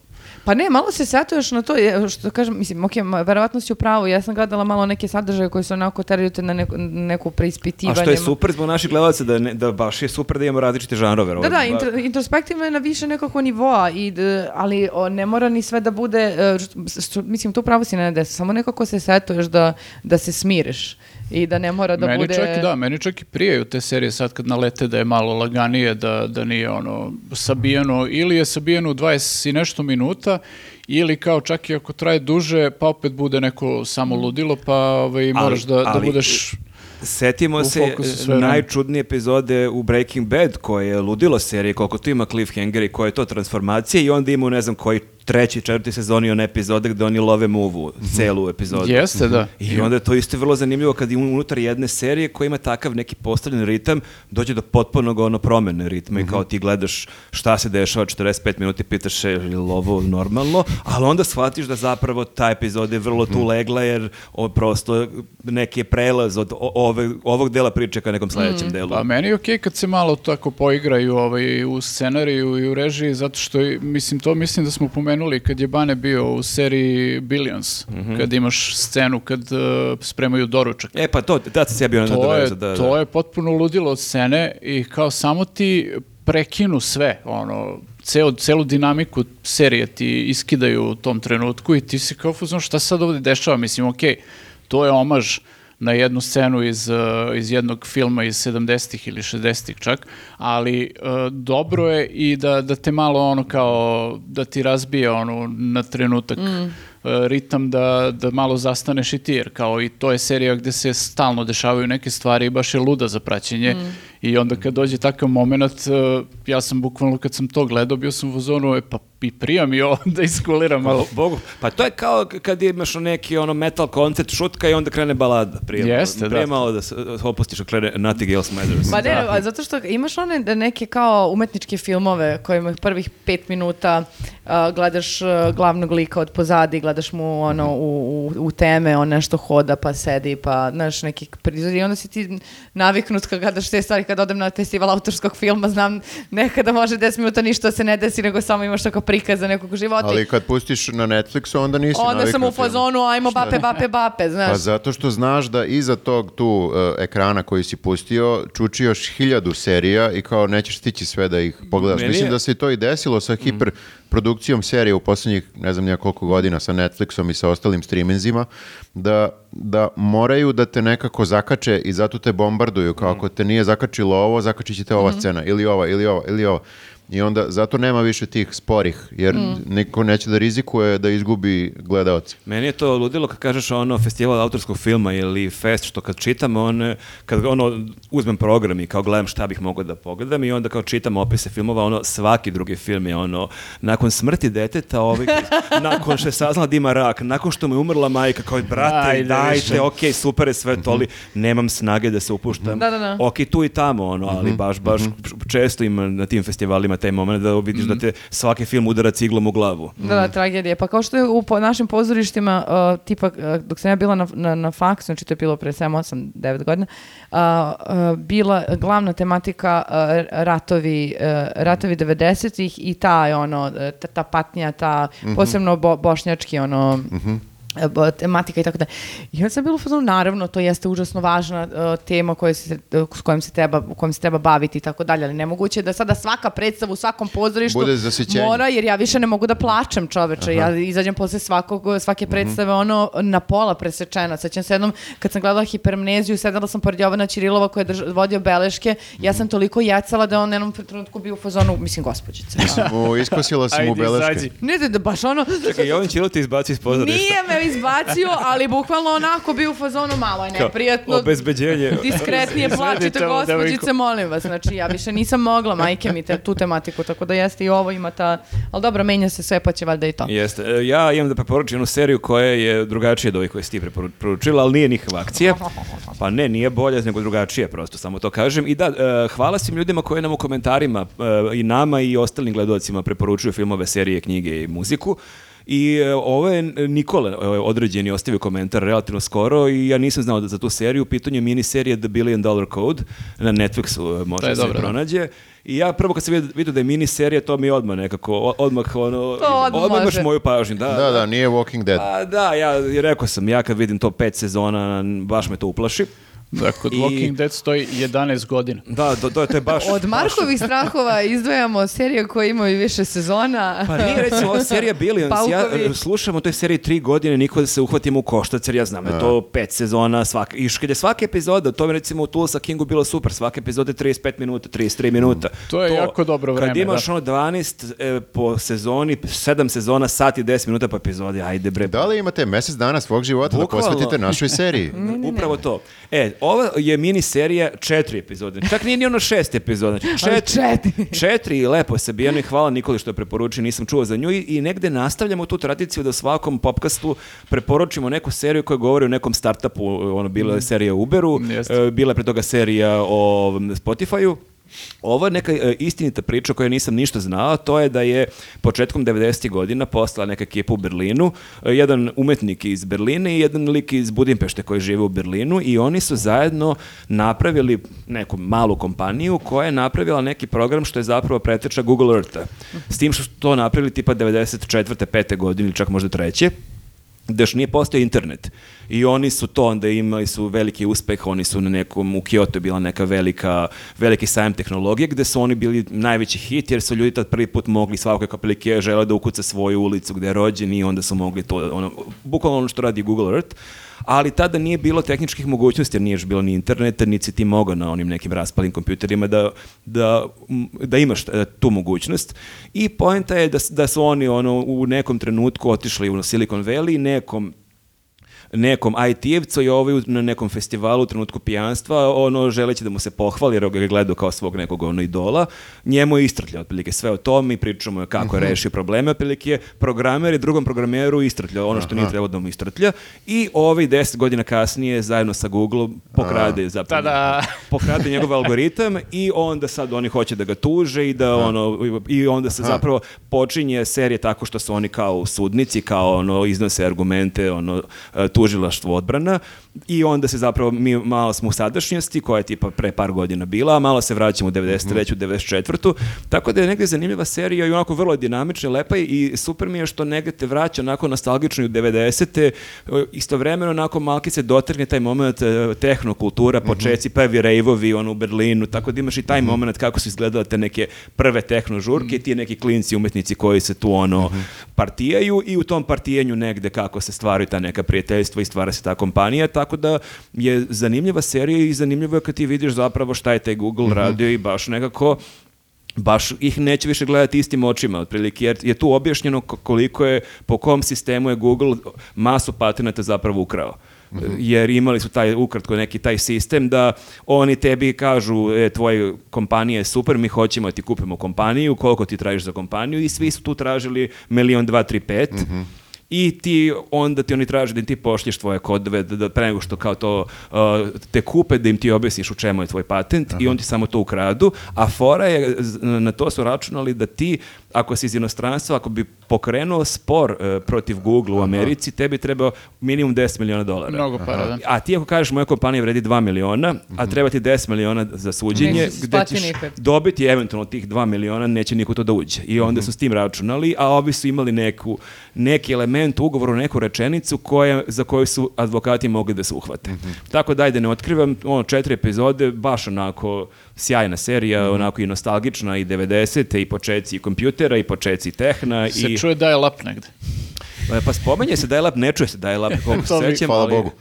Pa ne, malo se setuješ na to, što kažem, mislim, ok, verovatno si u pravu, ja sam gledala malo neke sadržaje koji su onako teraju te na neku, neku A preispitivanje. što je super zbog naših gledalaca, da, ne- da baš je super da imamo različite žanrove. Da, da, intro- introspektivno je na više nekako nivoa, i, ali o, ne mora ni sve da bude, e, što- mislim, tu pravo si ne samo nekako se setuješ da, da se smiriš i da ne mora da meni bude... čak da, meni čak i prijaju te serije sad kad nalete da je malo laganije, da, da nije ono sabijeno, ili je sabijeno u 20 i nešto minuta, ili kao čak i ako traje duže, pa opet bude neko samo ludilo, pa ovaj, moraš da, da ali- budeš... Setimo se najčudnije epizode u Breaking Bad koje je ludilo serije, koliko tu ima cliffhanger i koje je to transformacija i onda ima u ne znam koji treći, četvrti sezoni one epizode gde oni love muvu, celu epizodu. Jeste, da. I onda je to isto vrlo zanimljivo kad unutar jedne serije koja ima takav neki postavljen ritam, dođe do potpunog ono promene ritma i kao ti gledaš šta se dešava 45 minuta i pitaš se je li ovo normalno, ali onda shvatiš da zapravo ta epizoda je vrlo tu legla jer o, prosto neki je prelaz od ove, ovog dela priče ka nekom sledećem delu. Pa meni je okej kad se malo tako poigraju ovaj, u scenariju i u režiji, zato što, mislim, to mislim da smo pomenuli kad je Bane bio u seriji Billions, Mhm. kad imaš scenu kad eh, spremaju doručak. E pa to, da se sebi ono to je, da, da. to je potpuno ludilo od scene i kao samo ti prekinu sve, ono, ceo, celu dinamiku serije ti iskidaju u tom trenutku i ti si kao fuzon šta sad ovdje dešava, mislim, okej, to je omaž na jednu scenu iz, uh, iz jednog filma iz 70-ih ili 60-ih čak, ali uh, dobro je i da, da te malo ono kao, da ti razbije ono na trenutak uh, ritam da, da malo zastaneš i ti, jer kao i to je serija gde se stalno dešavaju neke stvari i baš je luda za praćenje i onda kad dođe takav moment, ja sam bukvalno kad sam to gledao, bio sam u zonu, e, pa i prija mi ovo *laughs* da iskuliram malo. Bogu, pa to je kao kad imaš neki ono metal koncert šutka i onda krene balada. Prije, Jeste, da. prije malo da se opustiš, a krene Nothing Else Matters. Pa ne, a zato što imaš one da neke kao umetničke filmove kojima prvih pet minuta a, gledaš a, glavnog lika od pozadi, gledaš mu ono u, u, u teme, on nešto hoda pa sedi pa znaš neki prizor i onda si ti naviknut kad gledaš te stvari kad odem na festival autorskog filma znam nekada može 10 minuta ništa se ne desi nego samo imaš tako prikaza nekog života Ali kad pustiš na Netflixu, onda nisi onda sam u fazonu ajmo bape bape bape znaš. Pa zato što znaš da iza tog tu e, ekrana koji si pustio čuči još hiljadu serija i kao nećeš stići sve da ih pogledaš. Meni Mislim je- da se to i desilo sa hiperprodukcijom serije u posljednjih ne znam nijakoliko godina sa Netflixom i sa ostalim streamingzima da, da moraju da te nekako zakače i zato te bombarduju kao ako te nije zakačilo ovo, zakačit će te ova scena ili ova ili ova ili ova. I onda zato nema više tih sporih, jer niko neće da rizikuje da izgubi gledaoce. Meni je to ludilo kad kažeš ono festival autorskog filma ili fest, što kad čitam, on, kad ono uzmem program i kao gledam šta bih mogao da pogledam i onda kao čitam opise filmova, ono svaki drugi film je ono, nakon smrti deteta, ovaj, *laughs* nakon što je saznala da ima rak, nakon što mu je umrla majka, kao brate, Ajde dajte, ok, super je sve to, ali nemam snage da se upuštam. Da, da, da. Ok, tu i tamo, ono, ali baš, baš često ima na tim festivalima taj moment da vidiš da te svaki film udara ciglom u glavu. Da, da, tragedija. Pa kao što je u po- našim pozorištima, uh, tipa, uh, dok sam ja bila na, na, na faksu, znači to je bilo pre 7, 8, 9 godina, uh, uh, bila glavna tematika uh, ratovi, uh, ratovi 90-ih i ta, je ono, ta, ta patnja, ta, posebno bo, bošnjački, ono, e, bo- tematika i tako da. I onda sam bila u fazonu, naravno, to jeste užasno važna uh, tema koja se, uh, s kojom se treba, kojom se treba baviti i tako dalje, ali nemoguće je da sada svaka predstava u svakom pozorištu Bude zasićenje. mora, jer ja više ne mogu da plačem čoveče. Ja izađem posle svakog, svake predstave ono na pola presečena. Sećam se jednom kad sam gledala hipermneziju, sedela sam pored Jovana Ćirilova koji je drž- vodio beleške, ja sam toliko jecala da on jednom trenutku bio u fazonu, mislim, gospođice. da. Mu, *laughs* iskosila sam mu Ajde, beleške. izađi. Ne, da, da baš ono... Čekaj, Jovan Ćilo te izbaci iz pozorišta. Nije me izbacio, ali bukvalno onako bio u fazonu malo je neprijatno. Obezbeđenje. Diskretnije devojku. gospođice, molim vas. Znači, ja više nisam mogla, majke mi, te, tu tematiku, tako da jeste i ovo ima ta... Ali dobro, menja se sve, pa će valjda i to. Jeste. E, Ja imam da preporučim jednu seriju koja je drugačija od ovih koje si ti preporu- preporučila, ali nije nikakva akcija. Pa ne, nije bolja, nego drugačija, prosto samo to kažem. I da, e, hvala svim ljudima koji nam u komentarima e, i nama i ostalim gledalcima preporučuju filmove, serije, knjige i muziku. I e, ovo je Nikola e, određen i ostavio komentar relativno skoro i ja nisam znao da za tu seriju. U pitanju je miniserija The Billion Dollar Code na Netflixu e, može se dobro, da. pronađe. I ja prvo kad sam vid- vidio da je miniserija, to mi je odmah nekako, odmah ono, To odmah odmah imaš moju pažnju. Da, Da, da, nije Walking Dead. A, da, ja rekao sam, ja kad vidim to pet sezona, baš me to uplaši. Da, kod I- Walking Dead stoji 11 godina. Da, to, to, je- to je baš... Od Markovih strahova izdvajamo serije koje imaju više sezona. Pa nije recimo ova serija Billions, ja Paukovi. e, slušam o toj seriji tri godine, niko da se uhvatimo u koštac, jer ja znam da je to pet sezona, svaka, i kad je svaka epizoda, to mi recimo u Tulsa Kingu bilo super, svaka epizoda je 35 minuta, 33 minuta. To je jako dobro Kad vreme, imaš da. ono 12 e, po sezoni, 7 sezona, sat i 10 minuta po epizodi, ajde bre. Da li imate mjesec dana svog života da Bukvalno. posvetite našoj seriji? Upravo to. E, ova je mini serija četiri epizode. Čak nije ni ono šest epizoda. Znači *laughs* četiri. četiri. Četiri i lepo je sabijeno i hvala Nikoli što je preporučio, nisam čuo za nju i, i negde nastavljamo tu tradiciju da svakom popkastu preporučimo neku seriju koja govori o nekom startupu, ono bila je serija o Uberu, e, bila je pre toga serija o Spotify-u. Ovo je neka e, istinita priča koju nisam ništa znao, to je da je početkom 90. godina postala neka ekipa u Berlinu, e, jedan umetnik iz Berlina i jedan lik iz Budimpešte koji žive u Berlinu i oni su zajedno napravili neku malu kompaniju koja je napravila neki program što je zapravo preteča Google Eartha. S tim što su to napravili tipa 94. 5. godine ili čak možda treće da još nije postao internet. I oni su to onda imali su veliki uspeh, oni su na nekom, u Kyoto je bila neka velika, veliki sajam tehnologije gde su oni bili najveći hit jer su ljudi tad prvi put mogli svakoj kapelike žele da ukuca svoju ulicu gde je rođen i onda su mogli to, ono, bukvalno ono što radi Google Earth. Ali tada nije bilo tehničkih mogućnosti jer nije još bilo ni interneta, niti si ti mogao na onim nekim raspalim kompjuterima da, da, da imaš e, tu mogućnost. I poenta je da, da su oni ono, u nekom trenutku otišli u Silicon Valley, nekom nekom IT-evcu i ovaj u- na nekom festivalu u trenutku pijanstva, ono želeći da mu se pohvali jer ga je gledao kao svog nekog ono idola, njemu je istrtljao otprilike sve o tome i pričamo je kako je rešio probleme, otprilike je programer i drugom programeru istrtljao ono što nije trebalo da mu istrtlja i ovaj deset godina kasnije zajedno sa Google pokrade zapravo Tada! pokrade njegov algoritam i onda sad oni hoće da ga tuže i da ono i onda se zapravo počinje serija tako što su oni kao sudnici kao ono iznose argumente ono e, tužilaštvo odbrana i onda se zapravo mi malo smo u sadašnjosti koja je tipa pre par godina bila a malo se vraćamo u 93. 94. tako da je negdje zanimljiva serija i onako vrlo dinamična lepa i super mi je što negdje te vraća onako nostalgično i u 90. E, istovremeno onako malki se dotrgne taj moment e, tehnokultura, počeci, prvi rejvovi ono, u Berlinu, tako da imaš i taj moment kako su izgledale te neke prve tehno žurke i ti neki klinci umetnici koji se tu ono partijaju i u tom partijenju negde kako se stvaraju ta neka prijateljstva i stvara se ta kompanija, tako da je zanimljiva serija i zanimljivo je kad ti vidiš zapravo šta je taj Google radio i baš nekako baš ih neće više gledati istim očima otprilike, jer je tu objašnjeno ko- koliko je, po kom sistemu je Google masu patenata zapravo ukrao. Jer imali su taj ukratko neki taj sistem da oni tebi kažu e, tvoja kompanija je super, mi hoćemo da ti kupimo kompaniju, koliko ti tražiš za kompaniju i svi su tu tražili milion, dva, tri, pet. I ti, onda ti oni traže da im ti pošlješ tvoje kodove, da, da pre nego što kao to uh, te kupe, da im ti objasniš u čemu je tvoj patent i on ti samo to ukradu, a fora je, na to su računali da ti, ako si iz inostranstva, ako bi pokrenuo spor uh, protiv Google u Americi, tebi treba minimum 10 miliona dolara. Mnogo para, da. A ti ako kažeš moja kompanija vredi 2 miliona, a treba ti 10 miliona za suđenje, Neće gde ćeš nikad. dobiti eventualno tih 2 miliona, neće niko to da uđe. I onda su s tim računali, a ovi su imali neku, neki element u ugovoru, neku rečenicu koja, za koju su advokati mogli da se uhvate. Tako da ajde ne otkrivam, ono, četiri epizode, baš onako sjajna serija, onako i nostalgična i 90. i počeci i kompjutera i počeci tehna. Se i, čuje da je lap negde. E, Pa spomenje se dial-up, ne čuje se dial-up, koliko se *laughs* sećam. hvala ali- Bogu.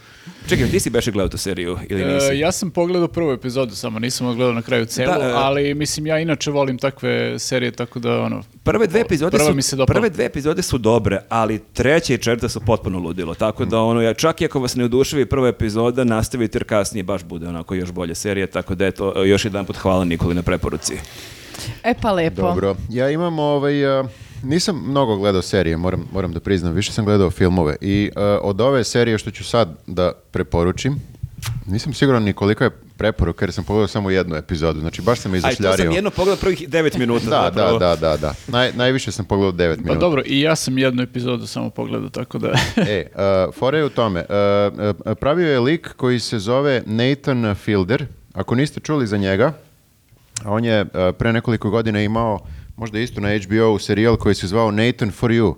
Čekaj, ti si beše gledao tu seriju ili nisi? E, ja sam pogledao prvu epizodu samo, nisam odgledao na kraju celu, Da, e. ali mislim ja inače volim takve serije, tako da ono... Prve dve epizode Prva su mi se dopala. prve dve epizode su dobre, ali treća i četvrta su potpuno ludilo. Tako da ono ja čak i ako vas ne oduševi prva epizoda, nastavite jer kasnije baš bude onako još bolje serija, tako da eto još jedanput hvala Nikoli na preporuci. E pa lepo. Dobro, ja imam ovaj, uh, nisam mnogo gledao serije, moram, moram da priznam, više sam gledao filmove i uh, od ove serije što ću sad da preporučim, nisam siguran ni kolika je preporuka jer sam pogledao samo jednu epizodu, znači baš sam Aj, to izašljario. sam jedno pogledao prvih devet minuta. *laughs* Da, da, zapravo. da, da, da. Naj, najviše sam pogledao 9 Pa minuta. dobro, i ja sam jednu epizodu samo pogledao, tako da... *laughs* E, uh, fora je u tome. Uh, uh, pravio je lik koji se zove Nathan Fielder. Ako niste čuli za njega, on je uh, pre nekoliko godina imao, možda isto na HBO, serijal koji se zvao Nathan for You, uh,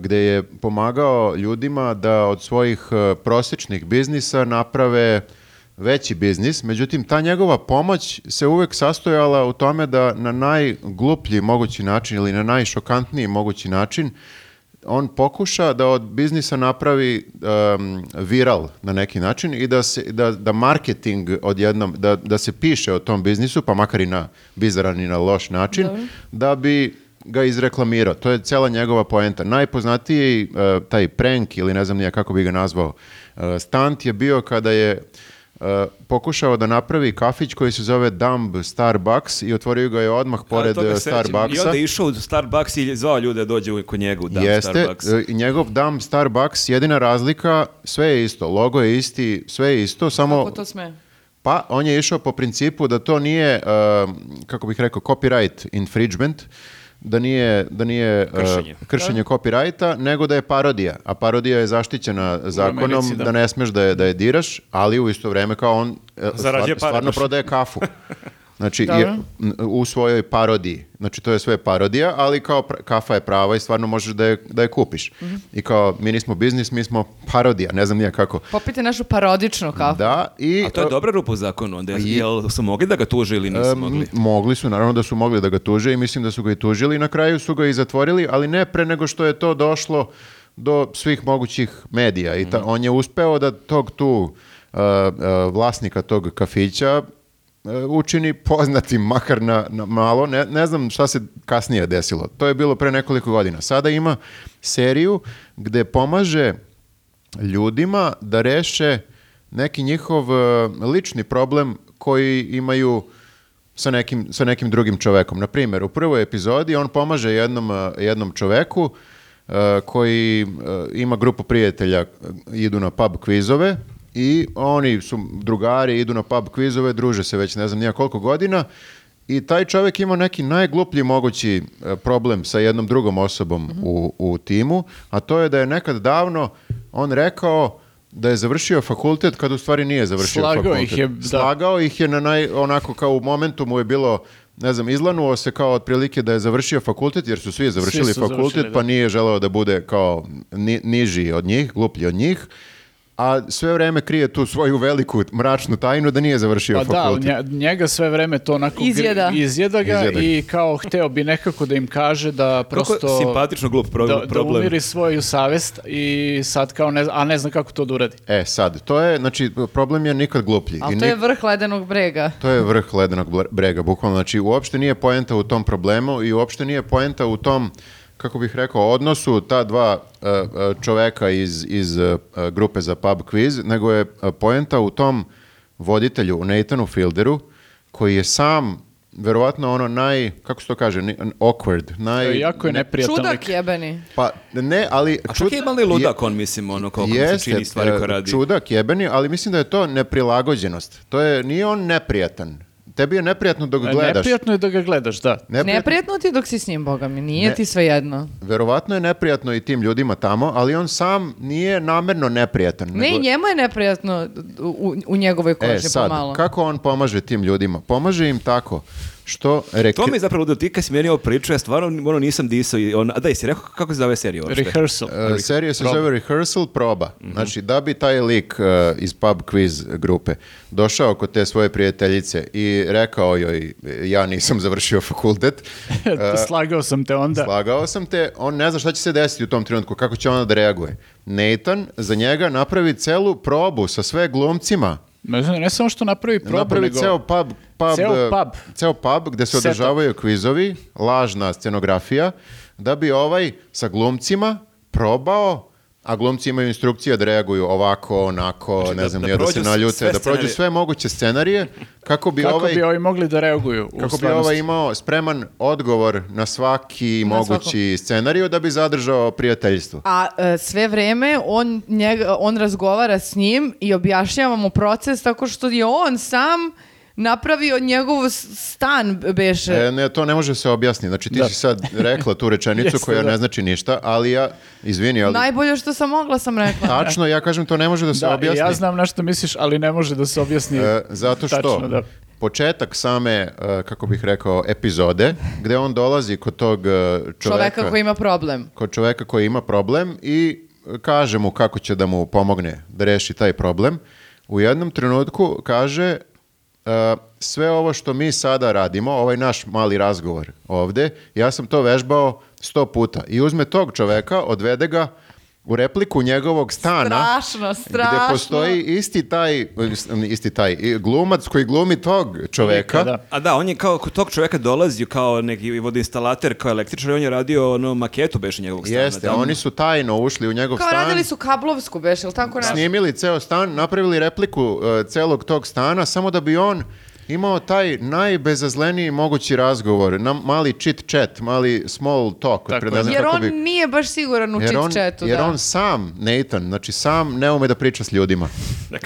gde je pomagao ljudima da od svojih uh, prosječnih biznisa naprave veći biznis, međutim ta njegova pomoć se uvek sastojala u tome da na najgluplji mogući način ili na najšokantniji mogući način on pokuša da od biznisa napravi um, viral na neki način i da, se, da, da marketing odjednom, da, da se piše o tom biznisu, pa makar i na bizaran i na loš način, da bi ga izreklamirao. To je cela njegova poenta. Najpoznatiji uh, taj prank ili ne znam nije kako bi ga nazvao uh, stunt je bio kada je uh, pokušao da napravi kafić koji se zove Dumb Starbucks i otvorio ga je odmah pored uh, sećam. I Starbucksa. onda je išao u Starbucks i zvao ljude da dođe kod njega u Dan Jeste, Starbucks. e, njegov dam Starbucks, jedina razlika, sve je isto, logo je isti, sve je isto, samo, Kako to sme? pa on je išao po principu da to nije, um, kako bih rekao, copyright infringement, da nije, da nije uh, Kršenje. kršenje copyrighta, nego da je parodija, a parodija je zaštićena zakonom, Americi, da. da. ne smeš da je, da je diraš, ali u isto vreme kao on e, stvar- stvarno prodaje kafu. *laughs* Znači, i- Dobro. n- u svojoj parodiji. Znači, to je sve parodija, ali kao kafa je prava i stvarno možeš da je, da je kupiš. I kao, mi nismo biznis, mi smo parodija, ne znam nije kako. Popite našu parodičnu kafu. Da, i... A to je e, dobra rupa u zakonu. Onda, I- jel su mogli da ga tuže ili nisu e, mogli? mogli su, naravno da su mogli da ga tuže i mislim da su ga i tužili. Na kraju su ga i zatvorili, ali ne pre nego što je to došlo do svih mogućih medija. I ta, on je uspeo da tog tu e, e, vlasnika tog kafića učini poznatim makar na, na malo. Ne, ne znam šta se kasnije desilo. To je bilo pre nekoliko godina. Sada ima seriju gde pomaže ljudima da reše neki njihov e, lični problem koji imaju sa nekim, sa nekim drugim čovekom. Na primjer, u prvoj epizodi on pomaže jednom, e, jednom čoveku e, koji e, ima grupu prijatelja, e, idu na pub kvizove i oni su drugari, idu na pub kvizove, druže se već ne znam nija koliko godina i taj čovjek ima neki najgluplji mogući e, problem sa jednom drugom osobom u, u timu, a to je da je nekad davno on rekao da je završio fakultet kad u stvari nije završio Slagao fakultet. ih je, da. Slagao ih je na naj, onako kao u momentu mu je bilo ne znam, izlanuo se kao otprilike da je završio fakultet, jer su svi završili su fakultet, završili, pa da. nije želeo da bude kao ni- niži od njih, gluplji od njih. A sve vreme krije tu svoju veliku mračnu tajnu da nije završio Pa da, fakultet. nje- njega sve vreme to onako gri- Izjeda. izjeda ga Izjeda i kao hteo bi nekako da im kaže da prosto... Kako simpatično glup pro- da, da problem. umiri svoju savest i sad kao ne, a ne zna kako to da uradi. E, sad, to je, znači, problem je nikad gluplji. Ali I to je nik- vrh ledenog brega. To je vrh ledenog brega, bukvalno. Znači, uopšte nije poenta u tom problemu i uopšte nije poenta u tom, kako bih rekao, odnosu ta dva e, e, čoveka iz, iz e, grupe za pub quiz, nego je e, poenta u tom voditelju, Nathanu Fielderu, koji je sam, verovatno ono naj, kako se to kaže, awkward, naj... jako je ne- neprijatan Čudak jebeni. Pa, ne, ali... A čak čud- je mali ludak on, mislim, ono, koliko mu se Jeste, čini stvari koje e, radi. čudak jebeni, ali mislim da je to neprilagođenost. To je, nije on neprijatan. Tebi je neprijatno dok gledaš. Neprijatno je da ga gledaš, da. Neprijatno- Neprijatno ti dok si s njim, boga mi. Nije Ne. ti sve jedno. Verovatno je neprijatno i tim ljudima tamo, ali on sam nije namerno neprijatan. Ne, nego- njemu je neprijatno u, u njegovoj koži E, sad, pomalo. kako on pomaže tim ljudima? Pomaže im tako što reke... To mi je zapravo da ti kad si meni ovo pričao, ja stvarno ono, nisam disao. I on, a da, jesi rekao kako se zove serija uopšte? Rehearsal. E, serija se Proba. zove Rehearsal Proba. Mhm. Znači, da bi taj lik e, iz pub quiz grupe došao kod te svoje prijateljice i rekao joj, ja nisam završio fakultet, *laughs* Slagao sam te onda. Slagao sam te, on ne zna šta će se desiti u tom trenutku, kako će ona da reaguje. Nathan za njega napravi celu probu sa sve glumcima. Ne, ne samo što napravi probu, napravi nego... ceo pub, pub, Ceo eh, pub. ceo pub gde se održavaju kvizovi, lažna scenografija, da bi ovaj sa glumcima probao a glumci imaju instrukcije da reaguju ovako, onako, Znači, ne da- znam, da nije da se naljute, da prođu sve moguće scenarije, kako bi Kako ovaj... bi ovi mogli da reaguju u Kako bi ovaj imao spreman odgovor na svaki Na mogući scenariju da bi zadržao prijateljstvo. A e, sve vreme on, njega, on razgovara s njim i objašnjava mu proces tako što je on sam napravio njegov stan beše. E, ne, to ne može se objasniti. Znači ti Da. si sad rekla tu rečenicu *laughs* Jeste, koja da. ne znači ništa, ali ja, izvini, ali Najbolje što sam mogla sam rekla. tačno, ja kažem to ne može da se Da, i objasni. ja znam na što misliš, ali ne može da se objasni. E, zato što Tačno, da. početak same, e, kako bih rekao, epizode, gde on dolazi kod tog e, čoveka, Čoveka koji ima problem. kod čoveka koji ima problem i e, kaže mu kako će da mu pomogne da reši taj problem. U jednom trenutku kaže e, sve ovo što mi sada radimo, ovaj naš mali razgovor ovde, ja sam to vežbao sto puta. I uzme tog čoveka, odvede ga u repliku njegovog stana Strašno, strašno. gde postoji isti taj, isti taj i glumac koji glumi tog čoveka. Da. A da, on je kao kod tog čoveka dolazio kao neki vodoinstalater, kao električar i on je radio ono maketu beše njegovog stana. Jeste, tamo. oni su tajno ušli u njegov Kao stan. radili su kablovsku beše, ili tako nešto? snimili ceo stan, napravili repliku uh, celog tog stana, samo da bi on imao taj najbezazleniji mogući razgovor, na mali chit chat, mali small talk. Tako je. znam Jer on bi- nije baš siguran u jer on, chit chatu. jer da. on sam, Nathan, znači sam ne ume da priča s ljudima.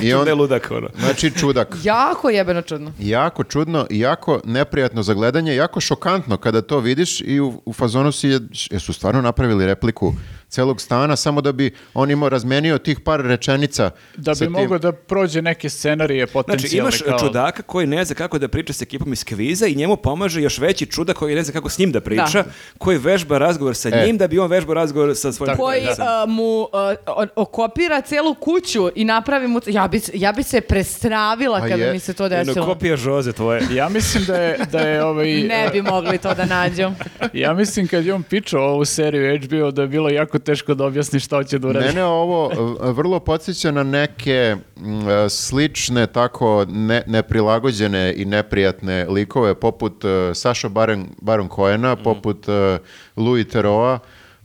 I on, čude ludak, ono. znači čudak. Jako jebeno čudno. Jako čudno i jako neprijatno za gledanje, jako šokantno kada to vidiš i u, u fazonu si je, jesu stvarno napravili repliku celog stana samo da bi on imao razmenio tih par rečenica Da bi tim- mogao da prođe neke scenarije Znači, potencijalne. imaš kao... čudaka koji ne zna kako da priča s ekipom iz kviza i njemu pomaže još veći čudak koji ne zna kako s njim da priča, Da. koji vežba razgovor sa E. njim da bi on vežbao razgovor sa svojim koji prijateljom. a, mu a, o- okopira celu kuću i napravi mu... Ja bi, ja bi se prestravila Pa kada je. mi se to Jedno desilo. kopija žoze tvoje. Ja mislim da je, da je ovaj... Ne bi mogli to da nađu. Ja mislim kad je on pičao ovu seriju HBO da je bilo jako teško da objasni šta hoće da uradi. Mene ovo e, vrlo podsjeća na neke mm, e, slične, tako ne, neprilagođene i neprijatne likove, poput e, Saša Baron, Baron Cohena, poput e, Louis Theroa,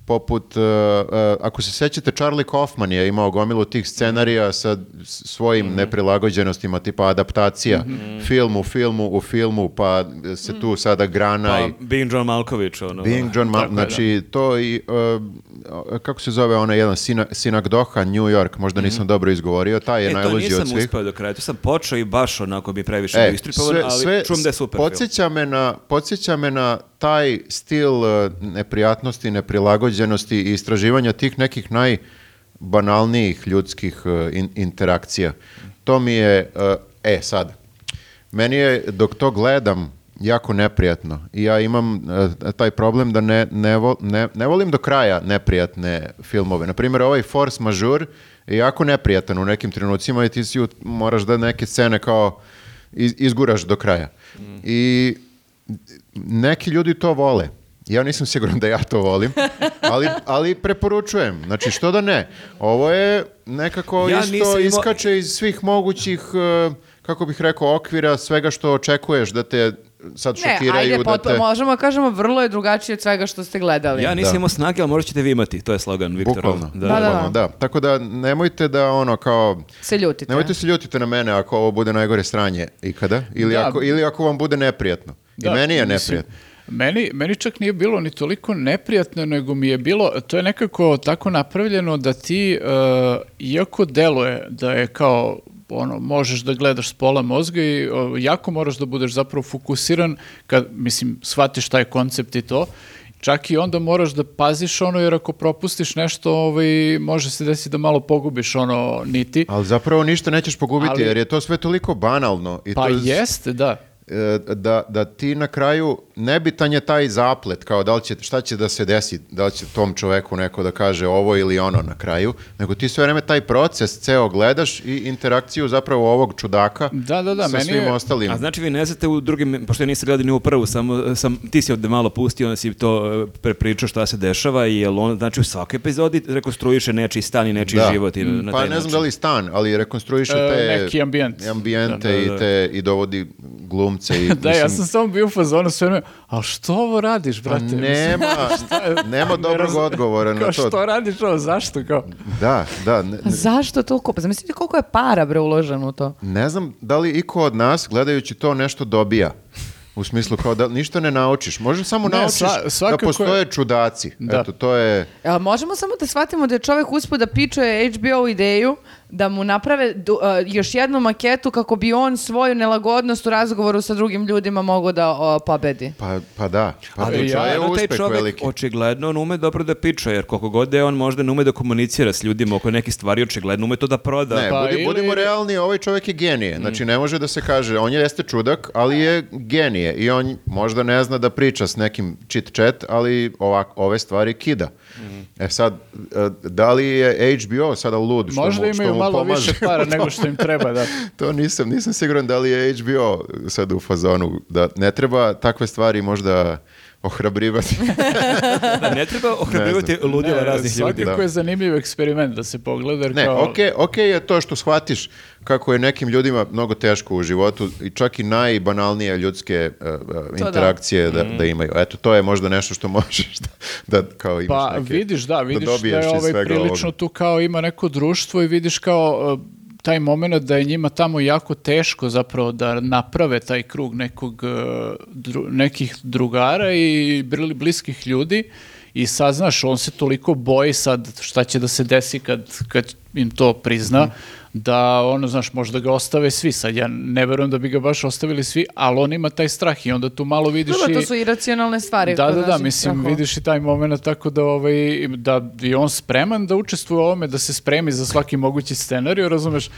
poput, e, e, ako se sećate, Charlie Kaufman je imao gomilu tih scenarija sa svojim neprilagođenostima, tipa adaptacija, film u filmu u filmu, pa se tu sada grana Pa, i... Being John Malkovich, ono. Being John Mal- Tako je, znači to i uh, kako se zove onaj jedan Sina, Sinagdoha New York, možda nisam dobro izgovorio, taj je E, to najluđi od nisam svih. uspeo do kraja. To sam počeo i baš onako bi previše E, istripovan, ali čujem da je super film. podsjeća me na, podsjeća me na taj stil uh, neprijatnosti, neprilagođenosti i istraživanja tih nekih najbanalnijih ljudskih uh, in- interakcija. To mi je, uh, e sad, meni je dok to gledam jako neprijatno. I ja imam e, taj problem da ne, ne, vo- ne, ne volim do kraja neprijatne filmove. Naprimjer, ovaj Force Majeure je jako neprijatan u nekim trenucima i ti si moraš da neke scene kao iz- izguraš do kraja. I neki ljudi to vole. Ja nisam siguran da ja to volim, *laughs* ali, ali preporučujem. Znači, što da ne? Ovo je nekako Ja isto imao- iskače iz svih mogućih, e, kako bih rekao, okvira, svega što očekuješ da te sad Ne, šokiraju. ajde, da te... možemo da kažemo, vrlo je drugačije od svega što ste gledali. Ja nisam Da. imao snage, ali možda ćete vi imati. To je slogan Viktorov. Bukvalno. Da, da, Bukvalno, da. Tako da nemojte da ono kao... Se ljutite. Nemojte se ljutite na mene ako ovo bude najgore sranje ikada ili, Da. ako, ili ako vam bude neprijatno. I Da, meni je mislim, neprijatno. Meni, meni čak nije bilo ni toliko neprijatno, nego mi je bilo, to je nekako tako napravljeno da ti, e, iako deluje da je kao, ono, možeš da gledaš s pola mozga i o, jako moraš da budeš zapravo fokusiran kad, mislim, shvatiš taj koncept i to, čak i onda moraš da paziš ono, jer ako propustiš nešto, ovaj, može se desiti da malo pogubiš ono niti. Ali zapravo ništa nećeš pogubiti Ali- jer je to sve toliko banalno. I Pa to jeste, da. E, da, da ti na kraju nebitan je taj zaplet kao da li će, šta će da se desi, da li će tom čoveku neko da kaže ovo ili ono na kraju, nego ti sve vreme taj proces ceo gledaš i interakciju zapravo ovog čudaka Da, da, da, sa meni svim je- ostalim. A znači vi ne znate u drugim, pošto ja nisam gledao ni u prvu, samo sam, ti si ovde malo pustio, onda si to e, prepričao šta se dešava i jel on, znači u svakoj epizodi rekonstruiše nečiji stan i nečiji Da. život i na, na pa taj ne znam način. da li stan, ali rekonstruiše E, te neki ambijent. ambijente Da, da, i, da. te, i dovodi glumce. I, *laughs* Da, ja sam samo bio u fazonu sve vreme, ali što ovo radiš, pa brate? Mislim, *laughs* nema, nema ne dobrog odgovora na Kao to. što radiš ovo, zašto? Kao, Da, da. Ne, Zašto toliko? Pa zamislite koliko je para, bre, uloženo u to. ne znam da li iko od nas, gledajući to, nešto dobija. U smislu kao da ništa ne naučiš. Možda samo Ne, naučiš sva- da svakako je- postoje čudaci. Da. Eto, to je... A, možemo samo da shvatimo da je čovjek uspio da pičuje HBO ideju da mu naprave du- a, još jednu maketu kako bi on svoju nelagodnost u razgovoru sa drugim ljudima mogao da o, pobedi. Pa, pa da. Pa Ali to je očigledno taj čovek, veliki. očigledno on ume dobro da piče, jer koliko god da je on možda ne ume da komunicira s ljudima oko nekih stvari, očigledno ume to da proda. Ne, Pa budi- ili- budimo realni, ovaj čovjek je genije. Znači, ne može da se kaže, on je jeste čudak, ali je genije. I on možda ne zna da priča s nekim chit-chat, ali ovak, ove stvari kida. E sad, e, da li je HBO sada lud što možda mu, što imaju mu malo pomaže više para nego što im treba, da. *laughs* To nisam, nisam siguran da li je HBO sad u fazonu, da ne treba takve stvari možda ohrabrivati. Da, ne treba ohrabrivati ludila Ne, raznih ljudi. svakako Da. je zanimljiv eksperiment da se pogleda, Ne, kao... okej okej je to što shvatiš kako je nekim ljudima mnogo teško u životu i čak i najbanalnije ljudske e, e, da. interakcije da, da imaju. Eto, to je možda nešto što možeš da, da kao imaš Pa neke... vidiš, da, vidiš da, dobiješ je ovaj prilično ovoga. tu kao ima neko društvo i vidiš kao uh, taj moment da je njima tamo jako teško zapravo da naprave taj krug nekog, uh, dru- nekih drugara i bliskih ljudi i sad, znaš, on se toliko boji sad šta će da se desi kad, kad im to prizna, Mhm. Da ono, znaš, možda ga ostave svi. Sad ja ne verujem da bi ga baš ostavili svi, ali on ima taj strah i onda tu malo vidiš Dobro, i... to su iracionalne stvari. Da, da, da, mislim, strahova. vidiš i taj moment tako da, ovaj, da je on spreman da učestvuje u ovome, da se spremi za svaki mogući scenarij, razumeš?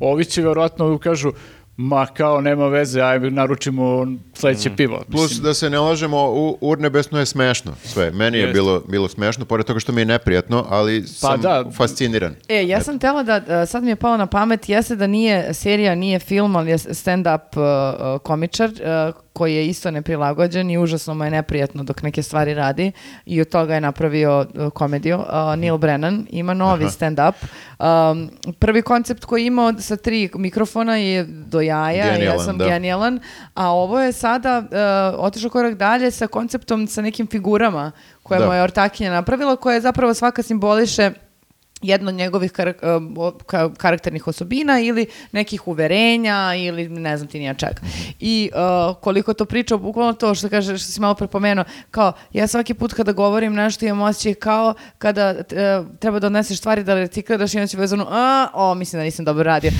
Ovi će verovatno kažu, ma kao nema veze, aj naručimo sledeće pivo. Plus Mislim, da se ne lažemo, u Urnebesno je smešno sve. Meni je Jeste. bilo, bilo smešno, pored toga što mi je neprijatno, ali sam da. fasciniran. E, ja sam tela da, uh, sad mi je palo na pamet, jeste da nije serija, nije film, ali je stand-up uh, komičar uh, koji je isto neprilagođen i užasno mu je neprijatno dok neke stvari radi i od toga je napravio uh, komediju. Uh, Neil Brennan ima novi stand-up. Um, prvi koncept koji je imao sa tri mikrofona je do jaja, ja Genijalan, sam da. genijalan, a ovo je sada uh, otišao korak dalje sa konceptom sa nekim figurama koje Da. mu je Ortakinja napravila, koje zapravo svaka simboliše jedno od njegovih karak- um, o- ka- karakternih osobina ili nekih uverenja ili ne znam ti nija čega. I uh, koliko to priča, bukvalno to što kaže, što si malo prepomenuo, kao ja svaki put kada govorim nešto imam osjećaj kao kada e, treba da odneseš stvari da recikliraš i onda si vezano, a, o, mislim da nisam dobro radio.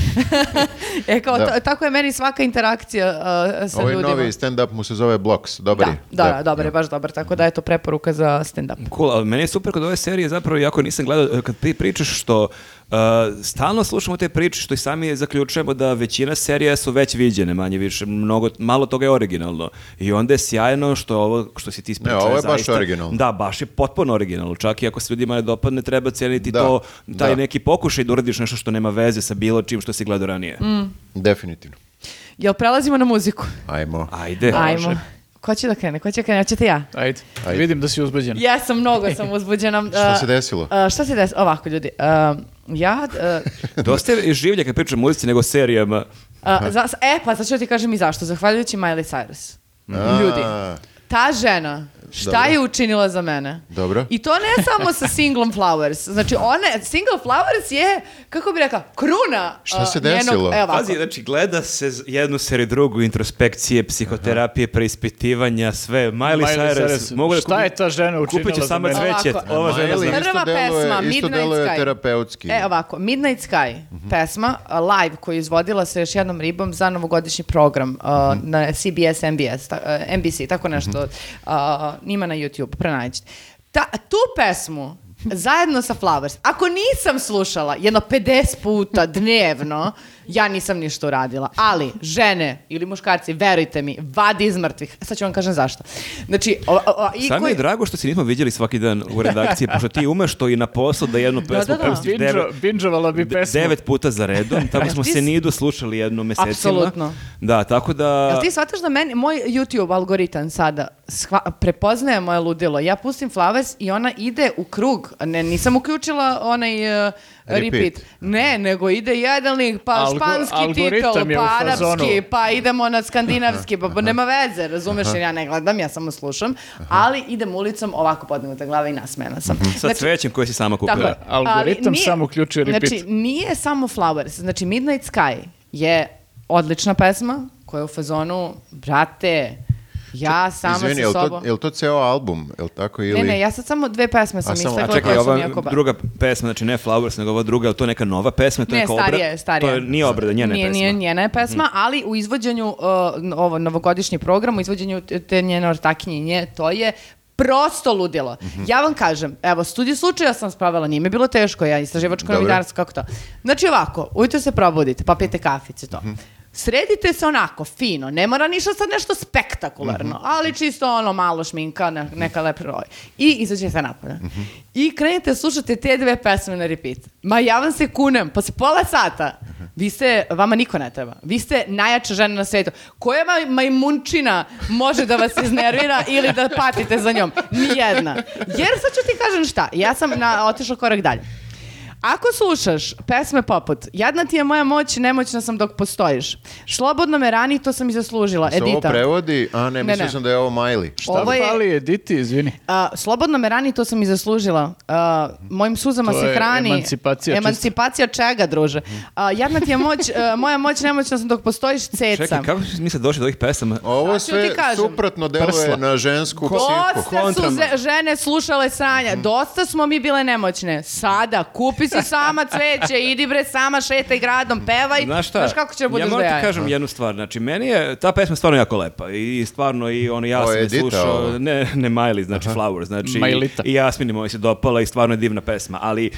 *laughs* e, kao, Da. to- tako je meni svaka interakcija uh, sa Ovaj ljudima. novi stand-up mu se zove Blocks, dobar da, je. da, da, dobar je, baš dobar, tako da je to preporuka za stand-up. Cool, ali meni je super kod ove serije zapravo, jako nisam gledao, kad pri, pričaš što uh, stalno slušamo te priče što i sami zaključujemo da većina serija su već viđene, manje više, mnogo, malo toga je originalno. I onda je sjajno što ovo što si ti ispričao. Ne, ovo je baš zaista- originalno. Da, baš je potpuno originalno. Čak i ako se ljudima ne dopadne, treba cijeniti Da, to, taj da. neki pokušaj da uradiš nešto što nema veze sa bilo čim što si gledao ranije. Definitivno. Jel prelazimo na muziku? Ajmo. Ajde. Ajmo. Ko će da krene? Ko će da krene? Hoćete ja? Ajde. Ajde. Vidim da si uzbuđen. Ja sam mnogo sam uzbuđena. *laughs* Šta se desilo? uh, šta se desilo? Ovako, ljudi. uh, ja... uh, *laughs* Dosta je življe kad pričam muzici nego o serijama. uh, za, e, pa sad ću ti kažem i zašto. Zahvaljujući Miley Cyrus. A, Ljudi, ta žena, šta Dobro. je učinila za mene? Dobro. I to ne samo sa singlom Flowers. Znači, one, single Flowers je, kako bi rekao, kruna. Šta uh, se njenog- desilo? evo ovako. Pazi, znači gleda se jednu seriju drugu, introspekcije, psihoterapije, preispitivanja, sve. Miley, Miley Cyrus, Cyrus. mogu da Šta je ta žena učinila za samo mene? cveće, ova žena isto Prva pesma, isto Midnight deluje Sky. terapeutski. E, ovako, Midnight Sky, pesma, uh, live, koju je izvodila sa još jednom ribom za novogodišnji program uh, na CBS, MBS, ta, uh, NBC, tako nešto, uh, ima na YouTube, pronađite. Ta, tu pesmu, zajedno sa Flowers, ako nisam slušala jedno 50 puta dnevno, ja nisam ništa uradila. Ali, žene ili muškarci, verujte mi, vadi iz mrtvih. Sad ću vam kažem zašto. Znači, o, o, o, i Samo koji- je drago što se nismo vidjeli svaki dan u redakciji, *laughs* pošto ti umeš to i na poslu da jednu pesmu da, da. pustiš Binđo- devet, bi pesmu. devet puta za redom. *laughs* Tamo smo se nidu slušali jedno mesecima. Apsolutno. Da, tako da... Jel ti shvataš da meni, moj YouTube algoritam sada shva- prepoznaje moje ludilo? Ja pustim Flowers i ona ide u krug. Ne, nisam uključila onaj uh, repeat. Repeat. Ne, nego ide jedan link, pa Algo- španski u pa arapski, pa idemo na skandinavski, pa, pa nema veze, razumeš, jer ja ne gledam, ja samo slušam, ali idem ulicom ovako podignuta glava i nasmena sam. Sa Znači, cvećem koje si sama kupila. tako. Algoritam Ali samo uključuje repeat. Znači, nije samo Flowers. Znači, Midnight Sky je odlična pesma koja je u fazonu, brate, ja sama Izvini, sa je sobom... to, je li to ceo album? Je li tako ili... Ne, ne, ja sad samo dve pesme sam A, samo- istakla A čekaj, ova druga pesma, znači ne Flowers, nego ova druga, je li to neka nova pesma? To je Ne, neka obra- starija je, starija. To je, nije obrada, njena je nije, pesma. Nije njena je pesma, ali u izvođenju, uh, ovo novogodišnji program, u izvođenju te- njene ortakinje to je prosto ludilo. Mhm. Ja vam kažem, evo, studiju slučaja sam spravila, nije mi bilo teško, ja istraživačko novinarstvo, kako to. Znači ovako, ujutro se probudite, pa pijete kafice, to. Mhm. Sredite se onako, fino, ne mora ništa sad nešto spektakularno, Mhm. ali čisto ono malo šminka, ne- neka lep roj. I izađete napolje. Mhm. I krenete slušate te dve pesme na repeat. Ma ja vam se kunem, posle pola sata, vi ste, vama niko ne treba. Vi ste najjača žena na svetu. Koja maj- majmunčina može da vas iznervira ili da patite za njom? Nijedna. Jer sad ću ti kažem šta, ja sam na, otišla korak dalje. Ako slušaš pesme poput Jadna ti je moja moć, nemoćna sam dok postojiš. Slobodno me rani, to sam i zaslužila. Se ovo Edita. prevodi? A ne, Ne, mislio ne. sam da je ovo Miley. Šta Ovo je- fali Editi, izvini? A, slobodno me rani, to sam i zaslužila. A, mojim suzama To se je hrani. emancipacija čista. Emancipacija čega, druže? A, jadna ti je moć, a, moja moć nemoćna sam dok postojiš ceca. Čekaj, kako si mi sad došli do ovih pesama? Ovo sve suprotno deluje Prsla. na žensku psihu. Dosta su žene slušale sranja. Mhm. Dosta smo mi bile nemoćne. Sada, kupi si sama cveće, idi bre sama šetaj gradom, pevaj. Znaš šta? kako će da budeš ja moram ti kažem jednu stvar. Znači, meni je ta pesma stvarno jako lepa. I stvarno i ono, ja sam je slušao. ovo. Ne, ne Miley, znači Flower. Znači, Majlita. i Jasmini moj se dopala i stvarno je divna pesma. Ali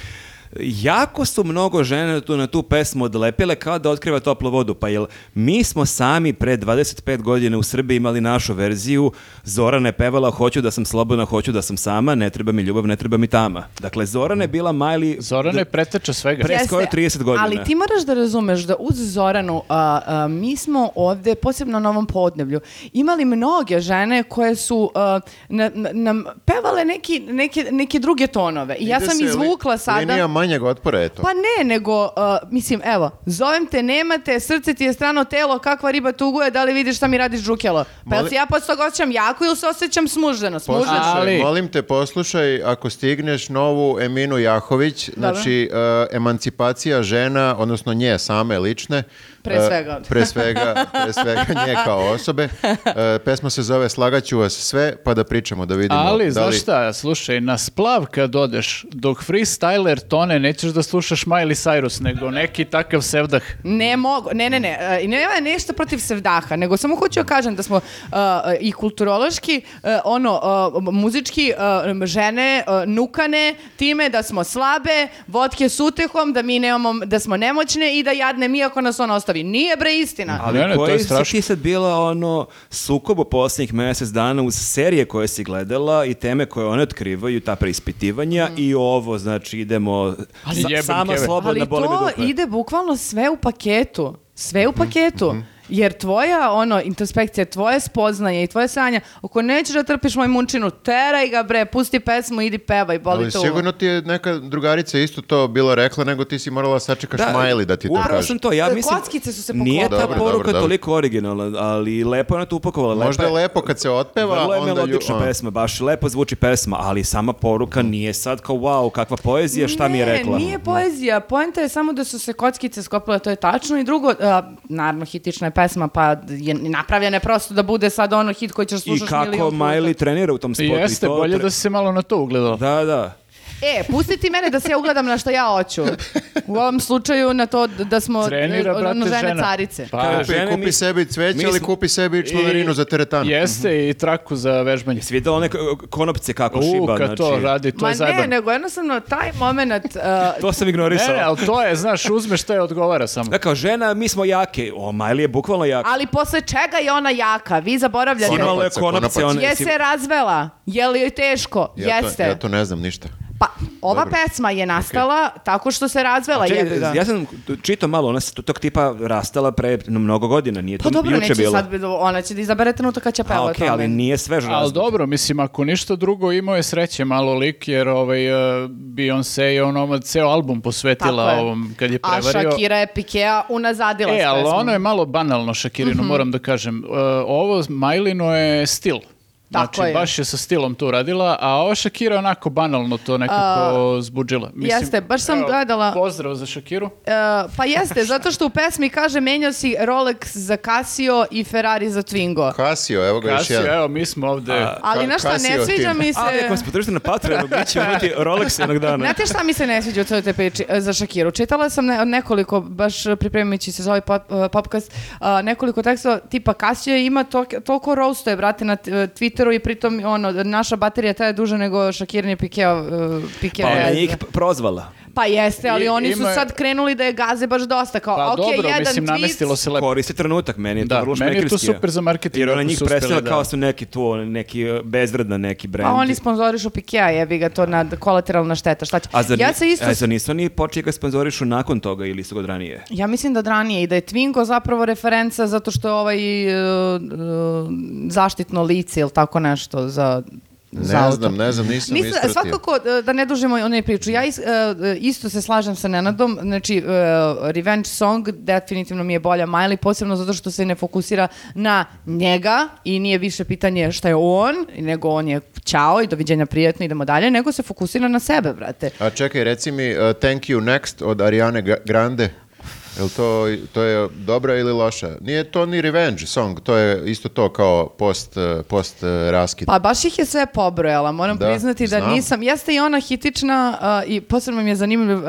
jako su mnogo žene tu na tu pesmu odlepile kao da otkriva toplu vodu. Pa jel mi smo sami pre 25 godina u Srbiji imali našu verziju. Zorana je pevala hoću da sam slobodna, hoću da sam sama, ne treba mi ljubav, ne treba mi tama. Dakle, Zorana je bila Miley... Zorana je preteča svega. Pre- skoro 30 godina. Ali ti moraš da razumeš da uz Zoranu, a, a, mi smo ovde, posebno na ovom podneblju, imali mnoge žene koje su a, na- na- nam pevale neki, neke, neke druge tonove. I ja Ide sam izvukla sada... Manjeg otpora, eto. Pa ne, nego, uh, mislim, evo, zovem te, nemate, srce ti je strano telo, kakva riba tuguje, da li vidiš šta mi radiš džukelo? Pa jel Molim- se ja posle toga osjećam jako ili se osjećam smuženo? Smuženo. Poslušaj, Ali- molim te, poslušaj, ako stigneš novu Eminu Jahović, znači e, emancipacija žena, odnosno nje same lične. Pre e, svega. pre svega, pre svega *laughs* nje kao osobe. E, pesma se zove Slagaću vas sve, pa da pričamo, da vidimo. Ali, da li... znaš šta, slušaj, na splav kad odeš, dok freestyler tone nećeš da slušaš Miley Cyrus, nego neki takav sevdah. Ne mogu, ne, ne, ne, e, i nema nešto protiv sevdaha, nego samo hoću da kažem da smo uh, i kulturološki, uh, ono, uh, muzički uh, žene uh, nukane time da smo slabe, vodke s utehom, da mi nemamo, da smo nemoćne i da jadne mi ako nas on ostavi. Nije bre istina. Ali Ne, ne, to koji je si strašno. ti sad bila ono sukob u posljednjih mjesec dana uz serije koje si gledala i teme koje one otkrivaju, ta preispitivanja i ovo, znači idemo Ali sa- sama slobodna Ali to ide bukvalno sve u paketu. Sve u paketu. Jer tvoja ono introspekcija, tvoje spoznanje i tvoje sanja, ako nećeš da trpiš moju munčinu, teraj ga bre, pusti pesmu, idi pevaj, boli Ali to. sigurno ti je neka drugarica isto to bilo rekla, nego ti si morala sačekaš Miley da ti to upravo kaže. sam to, ja E, mislim... kockice su se Nije ta poklopile. Dobro, poruka dobro, dobro. toliko originalna, ali lepo je ona to upakovala. lepa Možda je lepo kad se otpeva, Vrlo je onda... ju- melodična a. pesma, baš lepo zvuči pesma, ali sama poruka nije sad kao wow, kakva poezija, šta mi je rekla. Ne, nije poezija. Poenta je samo da su se kockice skopile, to je tačno. I drugo, a, naravno, hitična je pesma, pa je napravljena je prosto da bude sad ono hit koji ćeš I slušaš kako. Miley trenira u tom spotu. i Jeste, to bolje tre- da si se malo na to ugledala. Da, da. E, pusti ti mene da se ja ugledam na što ja hoću. U ovom slučaju na to da smo Trenira, brate, ono, žene žena. carice. Pa, Kupi, žene, kupi mi- sebi cveće, ali kupi sebi članarinu za teretan. Jeste i traku za vežbanje. Jesi vidjela one konopce kako U, šiba? kad znači, to radi, to Ma je ne, zajebano. nego jednostavno taj moment... uh, *laughs* To sam ignorisao. ne, ali to je, znaš, uzmeš šta je odgovara samo. Da kao žena, mi smo jake. O, Miley je bukvalno jaka. ali posle čega je ona jaka? Vi zaboravljate. Imala je Konopac, konopce. konopac. One, Je se razvela? Je li joj teško? Ja to, Jeste. ja to ne znam ništa. Pa, ova Dobro. pesma je nastala tako što se razvela. Čekaj, jebi ga. ja sam čitao malo, ona se tog tipa rastala pre no, mnogo godina, nije Pa to dobro, juče neće bilo. sad, ona će da izabere trenutak kad će A, peva okej, ali nije svež Ali dobro, mislim, ako ništa drugo, imao je sreće malo lik, jer ovaj, uh, Beyoncé je ono ceo album posvetila Tako je. ovom, kad je A prevario. Shakira je Pikea unazadila E, s ali pesmom. ono je malo banalno, Shakirino, Mhm. moram da kažem. Uh, ovo Majlino je stil. Znači, Tako je. baš je sa stilom to uradila, a ova Shakira je onako banalno to nekako zbuđila. jeste, baš sam gledala- Pozdrav za Shakiru. E, pa jeste, *laughs* zato što u pesmi kaže menjao si Rolex za Casio i Ferrari za Twingo. Casio, evo ga još jedan. evo, mi smo ovde... Ali Ka- na šta ne Casio sviđa tim. mi se... Ali ako nas podržite na Patreonu, mi ćemo imati Rolex jednog dana. Znate šta mi se ne sviđa u cijeloj toj priči e, za Shakiru? Čitala sam ne, nekoliko, baš pripremajući se za ovaj pod, e, podcast, a, nekoliko tekstova, tipa Casio ima to, toliko brate, na Twitteru i pritom ono, naša baterija traje duže nego Shakirin je Pikeo, uh, Pikeo Pa ona je njih prozvala. Pa jeste, ali I- oni su ima- sad krenuli da je gaze baš dosta. Kao, Pa ok, dobro, jedan mislim, tweet, namestilo se lepo. Koristi trenutak, meni je to Da, vrlo meni je to šmekerski. super za marketing, Jer ona ako njih su uspeli, predstavlja da. kao su neki tu, neki eh, bezvredna neki brend. Pa oni sponzorišu Pikea, jebi ga to na kolateralna šteta. Šta će? A zar, ja se isto... a zar nisu oni počeli ga sponzorišu nakon toga ili su ga od ranije? Ja mislim da od ranije i da je Twingo zapravo referenca zato što je ovaj e, e, zaštitno lice ili tako nešto za Ne auto. znam, ne znam, nisam Mislim, ispratio. svakako, e, da ne dužimo onaj priču, ja is- e, isto se slažem sa Nenadom, znači e, Revenge Song definitivno mi je bolja Miley, posebno zato što se ne fokusira na njega i nije više pitanje šta je on, nego on je ćao i doviđenja prijatno, idemo dalje, nego se fokusira na sebe, brate. A čekaj, reci mi uh, Thank You Next od Ariane Gra- Grande. Jel to, to je dobra ili loša? Nije to ni revenge song, to je isto to kao post, post uh, raskid. Pa baš ih je sve pobrojala, moram Da, priznati da znam. nisam, jeste i ona hitična uh, i posebno mi je zanimljiv uh,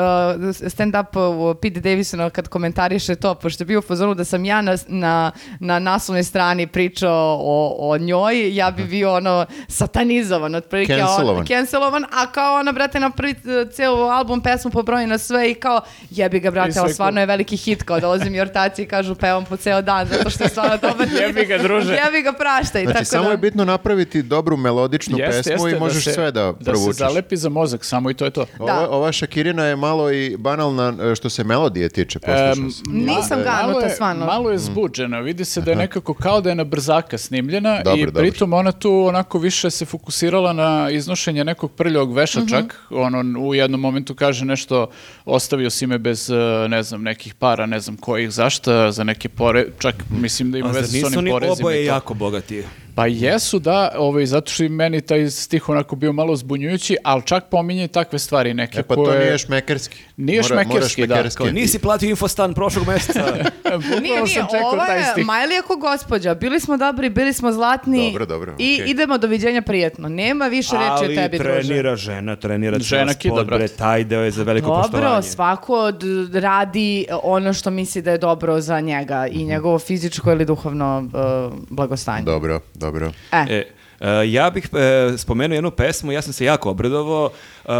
stand-up u Pete Davisona kad komentariše to, pošto je bio u fazonu da sam ja na, na, na naslovnoj strani pričao o, o njoj, ja bi bio ono satanizovan, otprilike on- Cancelovan. cancelovan, a kao ona, brate, na prvi uh, celu album pesmu pobroji na sve i kao jebi ga, brate, ali stvarno je veliki hit, kao dolazi mi ortaci i kažu pevam po ceo dan, zato što je stvarno dobar hit. *laughs* Jebi ga, druže. jebi ga, praštaj. Znači, tako samo da... je bitno napraviti dobru melodičnu pesmu i možeš se, sve da, Da se zalepi za mozak, samo i to je to. Da. Ova, ova Shakirina je malo i banalna e, što se melodije tiče, sam. Nisam ganuta stvarno. Malo je zbuđena, vidi se da je nekako kao da je na brzaka snimljena Dobro, i dobro. pritom ona tu onako više se fokusirala na iznošenje nekog prljog veša Mhm. čak. Ono u jednom momentu kaže nešto ostavio si me bez, eh, ne znam, nekih para, ne znam kojih, zašta, za neke pore, čak mislim da ima veze s nisu onim oni porezima oboje i to. jako bogati? Pa jesu, da, ovaj, zato što i meni taj stih onako bio malo zbunjujući, ali čak pominje takve stvari neke E pa to koje... nije šmekerski. Nije Mora- šmekerski, da. šmekerski. Kao, nisi platio infostan prošlog mjeseca. Bukvalno *laughs* Nije, nije, ovo taj je stih. Miley ako gospođa. Bili smo dobri, bili smo zlatni. Dobro, dobro, I idemo, doviđenja prijetno. Nema više reči o Ali tebi, druže. trenira žena, trenira Žena žena kida, sport, brate. bre, taj deo je za veliko Dobro, poštovanje. svako od- radi ono što misli da je dobro za njega i njegovo fizičko ili duhovno uh, blagostanje. Dobro, dobro. E, E, e, ja bih e, spomenuo jednu pesmu, ja sam se jako obradovao. Uh,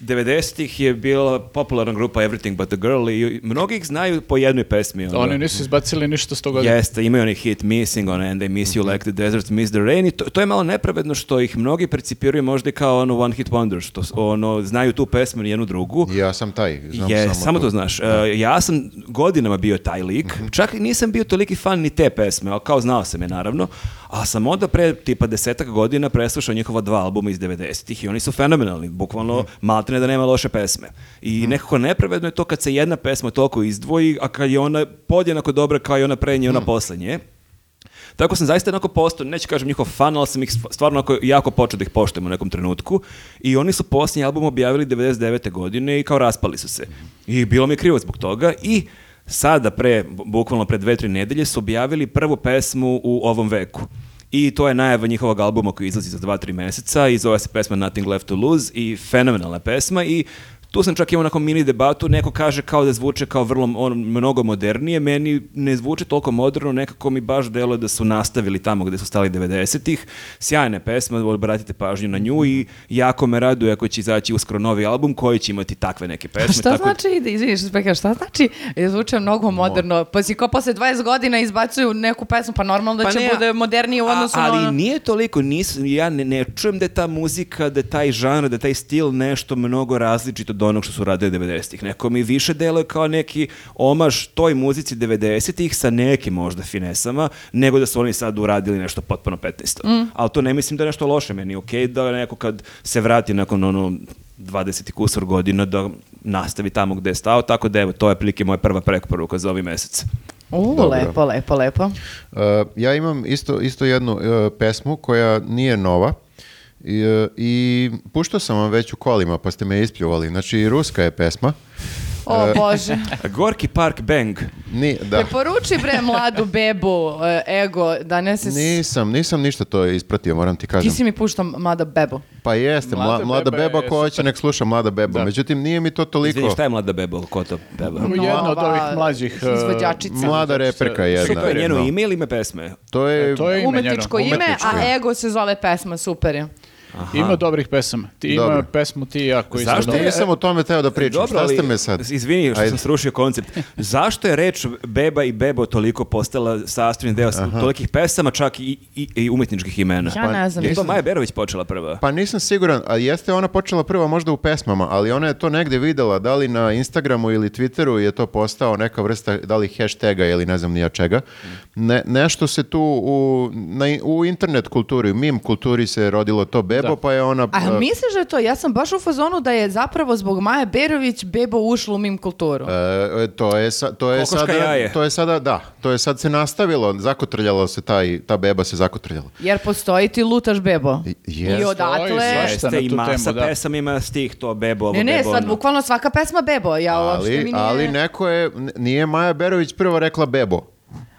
90-ih je bila popularna grupa Everything But The Girl i mnogi ih znaju po jednoj pesmi. ono. Oni nisu izbacili ništa s toga. Jeste, imaju oni hit Missing, ono, and they miss you like the desert miss the rain i to, to je malo nepravedno što ih mnogi percipiraju možda kao ono one hit wonder, što ono, znaju tu pesmu i jednu drugu. Ja sam taj. Znam Je, samo, samo, to znaš. E, ja sam godinama bio taj lik, Mhm. čak i nisam bio toliki fan ni te pesme, ali kao znao sam je naravno, a sam onda pre tipa desetak godina preslušao njihova dva albuma iz 90-ih i oni su fenomenalni, bukvalno Mhm. maltene da nema loše pesme. I nekako nepravedno je to kad se jedna pesma toliko izdvoji, a kad je ona podjednako dobra kao i ona pre nje ona Mhm. poslednje. Tako sam zaista onako postao, neću kažem njihov fan, ali sam ih st- stvarno onako jako počeo da ih poštujem u nekom trenutku. I oni su posljednji album objavili 99. godine i kao raspali su se. I bilo mi je krivo zbog toga i sada pre, bu- bukvalno pre dve, tri nedelje su objavili prvu pesmu u ovom veku. I to je najava njihovog albuma koji izlazi za dva, tri meseca i zove se pesma Nothing Left to Lose i fenomenalna pesma i tu sam čak imao onako mini debatu, neko kaže kao da zvuče kao vrlo on, mnogo modernije, meni ne zvuče toliko moderno, nekako mi baš deluje da su nastavili tamo gde su stali 90-ih. Sjajne pesme, obratite pažnju na nju i jako me raduje ako će izaći uskoro novi album koji će imati takve neke *laughs* pesme. šta tako da- znači, da izviniš, šta znači, je zvuče mnogo moderno, pa si kao posle 20 godina izbacuju neku pesmu, pa normalno da Pa će ne, bude modernije u a- odnosu ali na... nije toliko, nis, ja ne, ne čujem da je ta muzika, da je taj žanr, da je taj stil nešto mnogo različito od onog što su radili 90-ih. Neko mi više deluje kao neki omaž toj muzici 90-ih sa nekim možda finesama, nego da su oni sad uradili nešto potpuno 15. Mm. Ali to ne mislim da je nešto loše. Meni je okej da neko kad se vrati nakon ono 20 i kusur godina da nastavi tamo gde je stao, tako da evo, to je prilike moja prva preporuka za ovaj mesec. U, Dobro. lepo, lepo, lepo. Uh, ja imam isto, isto jednu uh, pesmu koja nije nova i, uh, i puštao sam vam već u kolima pa ste me ispljuvali. Znači, ruska je pesma. O, Bože. *laughs* Gorki Park Bang. Ni, da. Preporuči bre mladu bebu, e, ego, da ne se... Nisam, nisam ništa to ispratio, moram ti Ti kažem. si mi puštao mlada bebu. Pa jeste, Mlada mlada, mlada beba beba, ko hoće super. nek sluša mlada beba. Da. Međutim, nije mi to toliko. Izvini, šta je mlada beba? Ko to beba? Jedna od ovih mlađih... uh, izvođačica. Mlada reperka jedna. To je njeno no. ime ili ime pesme? To je, E, to je ime Umetničko njeno. ime, Umetničko, a ego se zove pesma, super je. Ima dobrih pesama. Ti ima Dobro. pesmu ti i ja koji Zašto sam je-. Nisam o tome teo da pričam. Dobro, Šta ali, ste me sad? Izvini što Ajde. sam srušio koncept. Zašto je reč beba i bebo toliko postala sastavni deo tolikih pesama, čak i, i, i umetničkih imena? Ja ne znam. Je to nisam- Maja Berović počela prva? Pa nisam siguran, a jeste ona počela prva možda u pesmama, ali ona je to negde videla, da li na Instagramu ili Twitteru je to postao neka vrsta, da li hashtaga ili ne znam nija čega. Ne, nešto se tu u, na, u internet kulturi, u mim kulturi se rodilo to bebo, Da. pa je ona... A uh, misliš da je to? Ja sam baš u fazonu da je zapravo zbog Maje Berović bebo ušlo u mim kulturu. E, to je, sa- to je Kokoška sada, jaje. to je sada, da, to je sad se nastavilo, zakotrljalo se taj, ta beba se zakotrljala. Jer postoji ti lutaš bebo. I- I odatle... Jeste na i tu masa temu, da. pesama ima stih to bebo, ovo Ne, ne, bebo, sad ono. bukvalno svaka pesma bebo. Ja uopšte mi Ali, nije... ali neko je, nije Maja Berović prvo rekla bebo.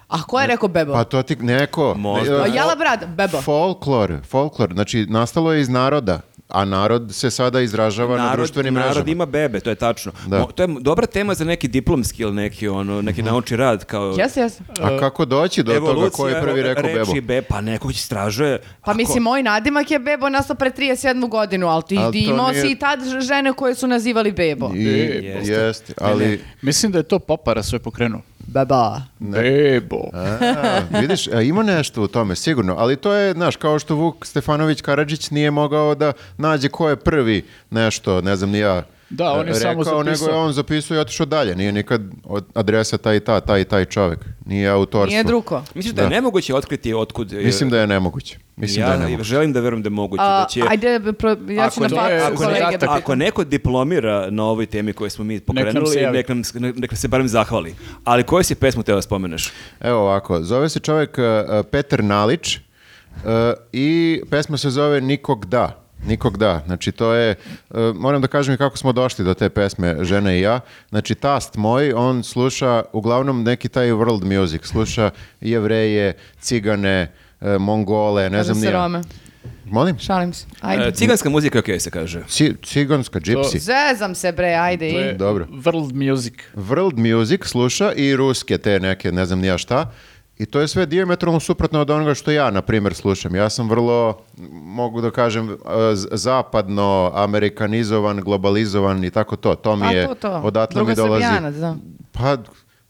A ko je rekao bebo? Pa to ti neko. Možda. E, A Jala brat, bebo. Folklor, folklor, znači nastalo je iz naroda, a narod se sada izražava na Narod, društvenim narod mrežama. ima bebe, to je tačno. Da. Mo- to je dobra tema za neki diplomski ili neki, ono, neki Mhm. naučni rad. Kao Jesi, jesi. A kako doći do toga ko je prvi rekao bebo? reči be, pa neko će istražuje. Pa Ako- mislim, moj nadimak je bebo nastao pre 37 godinu, ali ti, to imao nije- si i tad žene koje su nazivali bebo. I, Jeste. jeste, ali... Mislim da je to popara sve pokrenuo. Beba. Bebo. A, vidiš, a, ima nešto u tome, sigurno, ali to je, znaš, kao što Vuk Stefanović Karadžić nije mogao da nađe ko je prvi nešto, ne znam ni ja, Da, on je rekao, samo nego je zapisao. on zapisao i otišao dalje, nije nikad od adresa taj i ta, taj i taj čovjek, nije autorstvo. Nije druko. Misliš da je Da. nemoguće otkriti otkud... e, Mislim da je nemoguće. Mislim da je ja nemoguće. želim da verujem da je moguće. A, da će... ajde, pro- ja ću Ako, na je faksu ako, da ako neko diplomira na ovoj temi koju smo mi nam pokrenuli, se nek nam, nek nam se barem zahvali. Ali koju si pesmu teo da spomeneš? Evo ovako, zove se čovjek uh, Petar Nalić, E, I pesma se zove Nikog da. Nikog da. Znači to je, e, moram da kažem i kako smo došli do te pesme Žena i ja. Znači tast moj, on sluša uglavnom neki taj world music. Sluša jevreje, cigane, e, mongole, ne znam se ni ja. Rome. Molim? Šalim se. Ajde. E, ciganska muzika je okej se kaže. Ci- ciganska, gypsy. Zezam se bre, ajde. To je Dobro. world music. World music sluša i ruske te neke, ne znam ni ja šta. I to je sve diametralno suprotno od onoga što ja, na primjer, slušam. Ja sam vrlo, mogu da kažem, e, zapadno, amerikanizovan, globalizovan i tako to. To mi A je, to, to. odatle mi Druga dolazi. Srbijanac, da. Pa,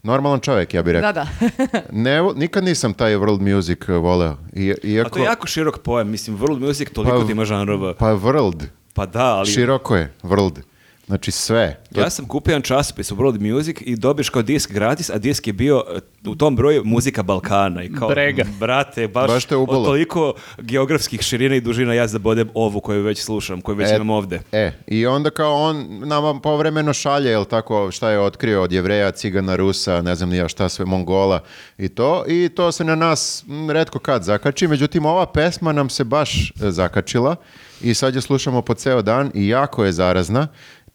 normalan čovjek, ja bih rekao. Da, da. *laughs* Ne, nikad nisam taj world music e, voleo. I, A iako, to je jako širok pojam, mislim, world music toliko Pa- ti ima žanrova. Pa world, Pa da, ali... široko je, world. Znači sve. Ja sam kupio jedan časopis u World Music i dobiješ kao disk gratis, a disk je bio e, u tom broju muzika Balkana. I kao, Brega. brate, baš, Baš te ubolo. od toliko geografskih širina i dužina ja zabodem ovu koju već slušam, koju već E, imam ovde. E, i onda kao on nama povremeno šalje, jel tako, šta je otkrio od jevreja, cigana, rusa, ne znam ni ja šta sve, mongola i to, i to se na nas m, redko kad zakači, međutim ova pesma nam se baš e, zakačila i sad je slušamo po ceo dan i jako je zarazna.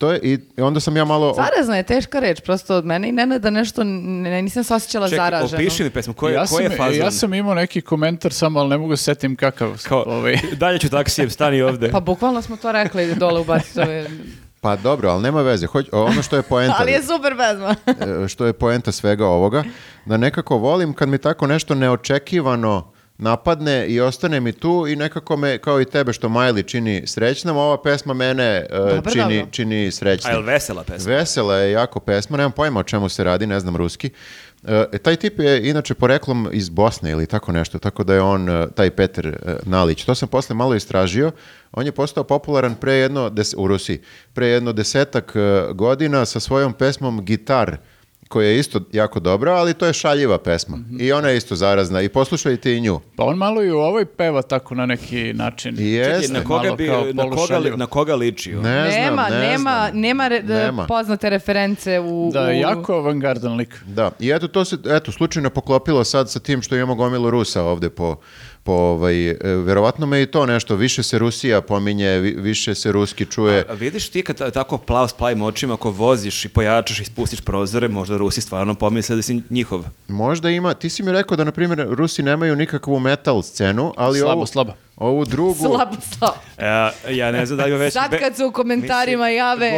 To je, i, onda sam ja malo... Zarazna je teška reč, prosto od mene i ne da nešto, ne, nisam se osjećala Čekaj, zaraženo. opiši mi pesmu, ko je, ja, ko je sam, ja sam imao neki komentar samo, ali ne mogu se setim kakav. Kao, ovaj. *laughs* dalje ću taksijem, stani ovde. Pa bukvalno smo to rekli dole u Batistove. Pa dobro, ali nema veze. Hoć, ono što je poenta... *laughs* Ali je super pesma. *laughs* e, što je poenta svega ovoga, da nekako volim kad mi tako nešto neočekivano napadne i ostane mi tu i nekako me, kao i tebe što Miley čini srećnom, ova pesma mene e, Dobro, čini, dobro. čini A je li srećnom. vesela pesma? Vesela je jako pesma, nemam pojma o čemu se radi, ne znam ruski. E, taj tip je inače poreklom iz Bosne ili tako nešto, tako da je on, e, taj Peter e, Nalić. To sam posle malo istražio. On je postao popularan pre jedno, des- u Rusiji, pre jedno desetak e, godina sa svojom pesmom Gitar, koja je isto jako dobra, ali to je šaljiva pesma. I ona je isto zarazna. I poslušajte i nju. Pa on malo i u ovoj peva tako na neki način. I Čekaj, jeste. na koga, malo bi, na, koga, li- na koga liči? on? Ne znam, nema, ne nema, znam. nema, re- Nema. poznate reference u... Da, u... jako avangardan lik. Da, i eto to se eto slučajno poklopilo sad sa tim što imamo gomilu Rusa ovde po po ovaj e, verovatno me i to nešto više se Rusija pominje, vi- više se ruski čuje. A vidiš ti kad ta- tako plav s plavim očima, ako voziš i pojačaš i spustiš prozore, možda Rusi stvarno pomisle da si njihov. Možda ima, ti si mi rekao da na primjer Rusi nemaju nikakvu metal scenu, ali Slabo, ovu, slabo. ovu drugu *laughs* Slabo, slabo. E, ja ne znam da li ima već... Sad kad se u komentarima Mislim, jave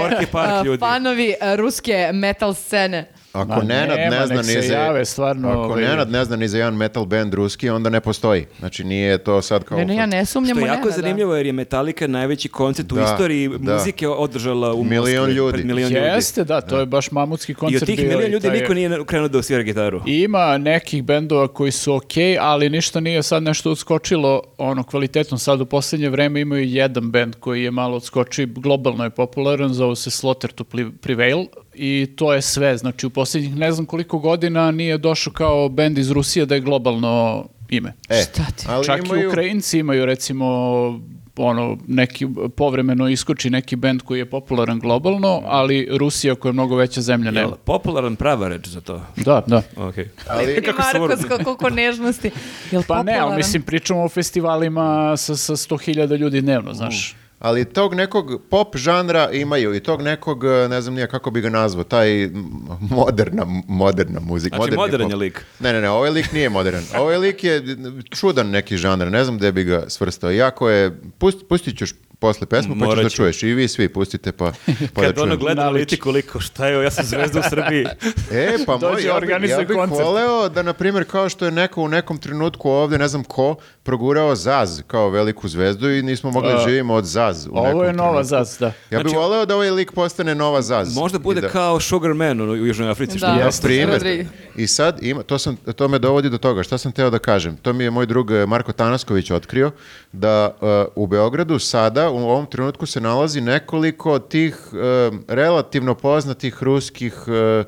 ljudi. fanovi a, ruske metal scene. Ako Ma Nenad nema, ne zna nek ni se za jave, stvarno, Ako ovaj- Nenad ne zna ni za jedan metal band ruski, onda ne postoji. Znači nije to sad kao Ne, ne, ja ne sumnjam Što u je jako zanimljivo jer je Metallica najveći koncert u Da, istoriji da. muzike održala u Milion Moskvi. ljudi. Pred milion ljudi. Jeste, da, to je baš mamutski I koncert od tih bio milion i ljudi taj niko nije krenuo da usvira gitaru. I Ima nekih bendova koji su ok, ali ništa nije sad nešto odskočilo ono kvalitetom. Sad u posljednje vreme imaju jedan bend koji je malo odskoči, globalno je popularan, zove se Slaughter to Prevail i to je sve. Znači u posljednjih ne znam koliko godina nije došao kao bend iz Rusije da je globalno ime. E, Šta ti? ali Čak imaju- i Ukrajinci imaju recimo ono neki povremeno iskoči neki bend koji je popularan globalno, ali Rusija koja je mnogo veća zemlja Jel, nema. popularan prava reč za to. Da, da. Ok. Ali- *laughs* I Marko, s koliko nežnosti. Jel Pa ne, ali popularan? mislim pričamo o festivalima sa, sa 100.000 ljudi dnevno, znaš. Ali tog nekog pop žanra imaju i tog nekog, e, ne znam nije kako bi ga nazvao, taj moderna, moderna muzika. Znači, moderni modern pop. je lik. Ne, ne, ne, ovaj lik nije modern. Ovaj lik je čudan neki žanr, ne znam gde bi ga svrstao. Jako je, pust, pustit ćeš posle pesmu pa ćeš da čuješ. I vi svi pustite pa, *laughs* pa da Kad ono čujemo. gleda Naliči. analitiku liko, šta je ja sam zvezda u Srbiji. *laughs* E, pa moj, ja, bi, ja bih voleo da, na primjer, kao što je neko u nekom trenutku ovdje, ne znam ko, progurao Zaz kao veliku zvezdu i nismo mogli da A, živimo od Zaz. U Ovo nekom je nova trenutku. zaz, da. Ja bih Znači- voleo da ovaj lik postane nova Zaz. Možda bude da- kao Sugar Man u Južnoj Africi. što Da. Jeste, primjer. I sad ima, to, sam, to me dovodi do toga. Šta sam teo da kažem? To mi je moj drug eh, Marko Tanasković otkrio da eh, u Beogradu sada u ovom trenutku se nalazi nekoliko tih eh, relativno poznatih ruskih eh,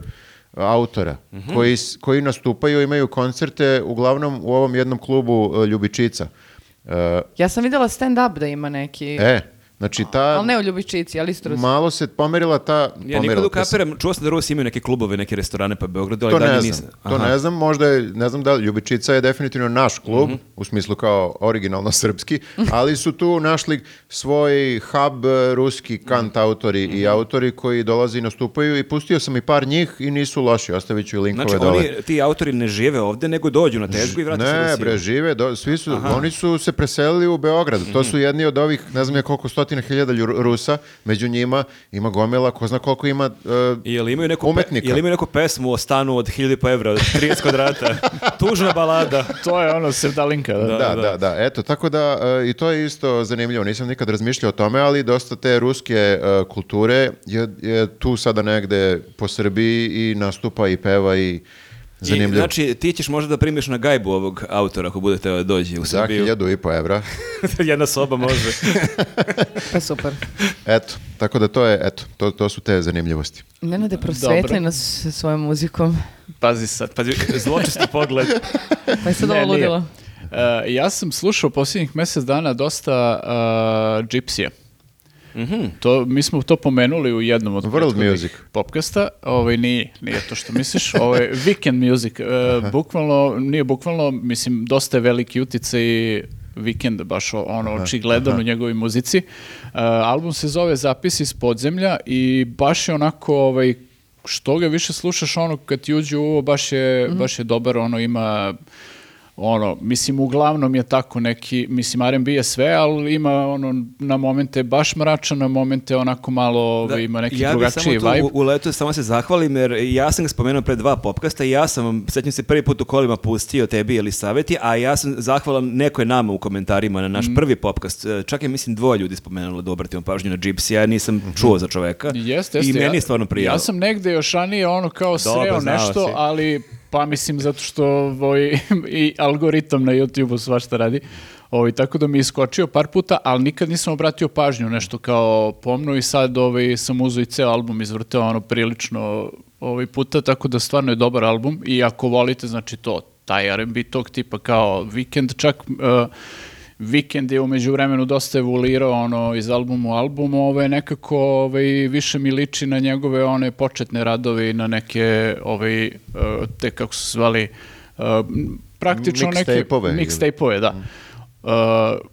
autora koji, s- koji nastupaju, imaju koncerte uglavnom u ovom jednom klubu Ljubičica. Ja sam vidjela stand-up da ima neki... E, Znači ta, Ali ne u Ljubičici, ali isto Rusi. malo se pomerila ta... Ja pomerila nikad ta se- kapiram, čuo sam da Rusi imaju neke klubove, neke restorane pa Beogradu, ali To dalje ne znam, nisam. to Aha. ne znam, možda je, ne znam da li, Ljubičica je definitivno naš klub, Mhm. u smislu kao originalno srpski, ali su tu našli svoj hub ruski kant autori Mhm. i autori koji dolaze i nastupaju i pustio sam i par njih i nisu loši, ostavit ću i linkove Znači, dole. oni, ti autori ne žive ovde, nego dođu na tezgu i vrate se u Ne, Rusiju. bre, žive, do- svi su, oni su se preselili u Beograd. To Mhm. su jedni od ovih, ne znam ja koliko stotina hiljada Rusa, među njima ima gomila, ko zna koliko ima I Jel imaju neku, pe, Umetnika. jel imaju neku pesmu o stanu od 1000 evra, od 30 kvadrata? *laughs* Tužna balada. To je ono sevdalinka. Da. Da, da, da, Eto, tako da e, i to je isto zanimljivo. Nisam nikad razmišljao o tome, ali dosta te ruske e, kulture je, je tu sada negde po Srbiji i nastupa i peva i I, zanimljivo. znači, ti ćeš možda da primiš na gajbu ovog autora ako budete da dođe u Za Srbiju. hiljadu i po evra. *laughs* Jedna soba može. *laughs* Pa super. Eto, tako da to je, eto, to, to su te zanimljivosti. Nenade, prosvetli Dobro. nas sa svojom muzikom. Pazi sad. Pazi, zločesti pogled. *laughs* Pa je sad ovo ludilo. E, ja sam slušao posljednjih mjesec dana dosta uh, Gypsija. To, mi smo to pomenuli u jednom od World music. popkasta. Ovaj, nije, nije to što misliš. Ovo je weekend music. E, bukvalno, nije bukvalno, mislim, dosta je veliki uticaj Weekend, baš o- ono očigledan u njegovoj muzici. E, album se zove Zapis iz podzemlja i baš je onako ovaj, što ga više slušaš ono kad ti uđe u ovo baš je, baš je dobar, ono ima ono, mislim, uglavnom je tako neki, mislim, R&B je sve, ali ima ono, na momente baš mračan, na momente onako malo, ovaj, ima neki ja bih drugačiji samo tu vibe. u, u letu samo se zahvalim jer ja sam ga spomenuo pre dva popkasta i ja sam sećam se prvi put u kolima pustio tebi ili saveti, a ja sam zahvalan neko je nama u komentarima na naš Mm. prvi popkast. E, Čak je mislim dvoje ljudi spomenulo da obratimo pažnju na Gypsy, ja nisam čuo za čoveka. Jeste, I jeste. meni ja- je stvarno prijelo. Ja sam negde još ranije ono kao Dobro, sreo nešto, si. ali pa mislim zato što ovaj, i algoritam na YouTube-u svašta radi. Ovaj, tako da mi je iskočio par puta, ali nikad nisam obratio pažnju nešto kao pomno i sad ovaj, sam uzeo i ceo album izvrteo ono prilično ovaj puta, tako da stvarno je dobar album i ako volite znači to, taj R&B tog tipa kao Weekend, čak uh, Weekend je umeđu vremenu dosta evoluirao ono iz albuma u album, ovo je nekako ovaj, više mi liči na njegove one početne radove i na neke ovaj, eh, te kako su se zvali eh, praktično neke Mixtape-ove mixtape-ove, da. Eh,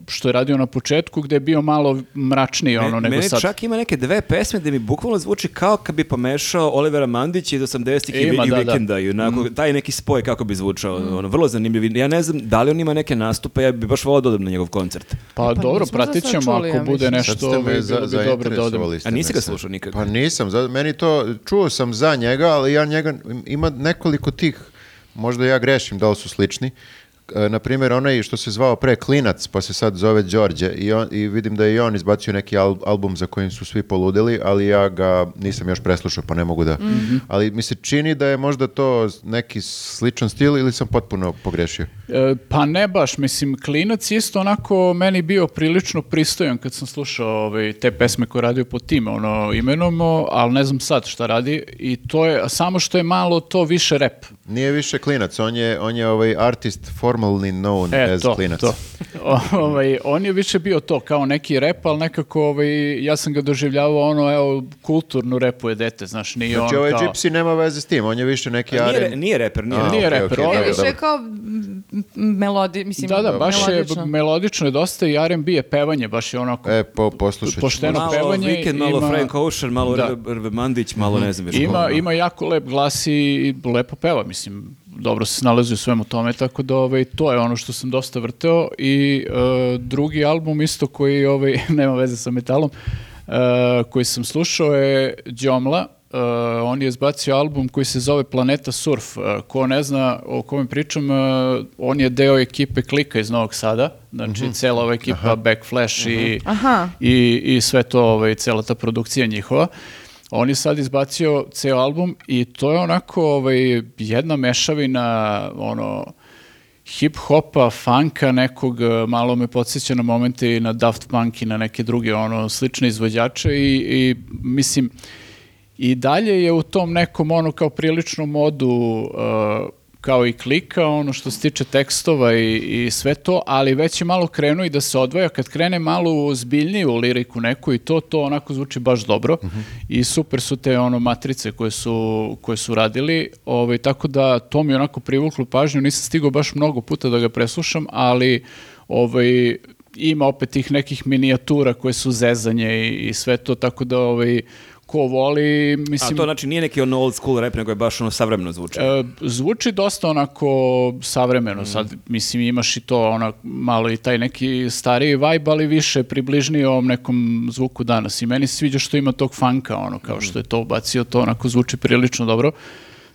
što je radio na početku gde je bio malo mračniji ono Me- nego meni sad. čak ima neke dve pesme gde mi bukvalno zvuči kao kad bi pomešao Olivera Mandića iz 80-ih i, i da, da. Weekenda i onako, taj neki spoj kako bi zvučao, ono, vrlo zanimljiv. Ja ne znam da li on ima neke nastupe, ja bi baš volao da odem na njegov koncert. Pa, Pa dobro, za pratit ćemo čuli, ako ja bude nešto, ovaj, me za, bilo bi dobro da odem. A nisi ga slušao nikad? Pa nisam, za, meni to, čuo sam za njega, ali ja njega, ima nekoliko tih, možda ja grešim da li su slični, E, na primjer onaj što se zvao pre Klinac, pa se sad zove Đorđe i, on, i vidim da je i on izbacio neki al- album za kojim su svi poludeli, ali ja ga nisam još preslušao pa ne mogu da. Mhm. Ali mi se čini da je možda to neki sličan stil ili sam potpuno pogrešio. E, pa ne baš, mislim, Klinac je isto onako meni bio prilično pristojan kad sam slušao ovaj, te pesme koje radio pod tim ono, imenom, ali ne znam sad šta radi i to je, samo što je malo to više rap. Nije više Klinac, on je, on je ovaj artist formerly known E, as to, Klinac. to. O, ovaj, on je više bio to, kao neki rap, ali nekako ovaj, ja sam ga doživljavao ono, evo, kulturno repuje dete, znaš, nije Znači on ovaj kao... Gypsy nema veze s tim, on je više neki A nije, R&B. nije reper, nije. A, Nije okej, reper, okej, on je Je više kao melodi, mislim, Da, da, baš je melodično. je dosta i R&B je pevanje, baš je onako E, po, poslušat ću. Pošteno malo pevanje Weekend, malo ima- Frank Ocean, malo Da. Mandić, malo ne znam Ima, ima jako lep glas i lepo peva, mislim, dobro se snalazi u svemu tome, tako da ovaj, to je ono što sam dosta vrteo i e, drugi album isto koji ovaj, *laughs* nema veze sa metalom, e, koji sam slušao je Đomla, E, on je izbacio album koji se zove Planeta Surf. E, ko ne zna o kome pričam, e, on je deo ekipe Klika iz Novog Sada, znači cela ova ekipa Backflash i, Aha. i, i sve to, ovaj, cela ta produkcija njihova. On je sad izbacio ceo album i to je onako ovaj, jedna mešavina ono, hip-hopa, funka nekog, eh, malo me podsjeća na momente i na Daft Punk i na neke druge ono, slične izvođače i, i mislim, i dalje je u tom nekom ono kao priličnom modu uh, kao i klika, ono što se tiče tekstova i, i sve to, ali već je malo krenuo i da se odvaja, kad krene malo u liriku neku i to, to onako zvuči baš dobro. I super su te ono matrice koje su, koje su radili, ovaj, tako da to mi onako privuklo pažnju, nisam stigao baš mnogo puta da ga preslušam, ali ovaj, ima opet tih nekih minijatura koje su zezanje i, i sve to, tako da ovaj, ko voli, A mislim... to znači nije neki ono old school rap, nego je baš ono savremeno zvuči. E, zvuči dosta onako savremeno, sad mislim imaš i to ona, malo i taj neki stariji vibe, ali više približniji ovom nekom zvuku danas i meni se sviđa što ima tog funka, ono, kao što je to ubacio, to onako zvuči prilično dobro.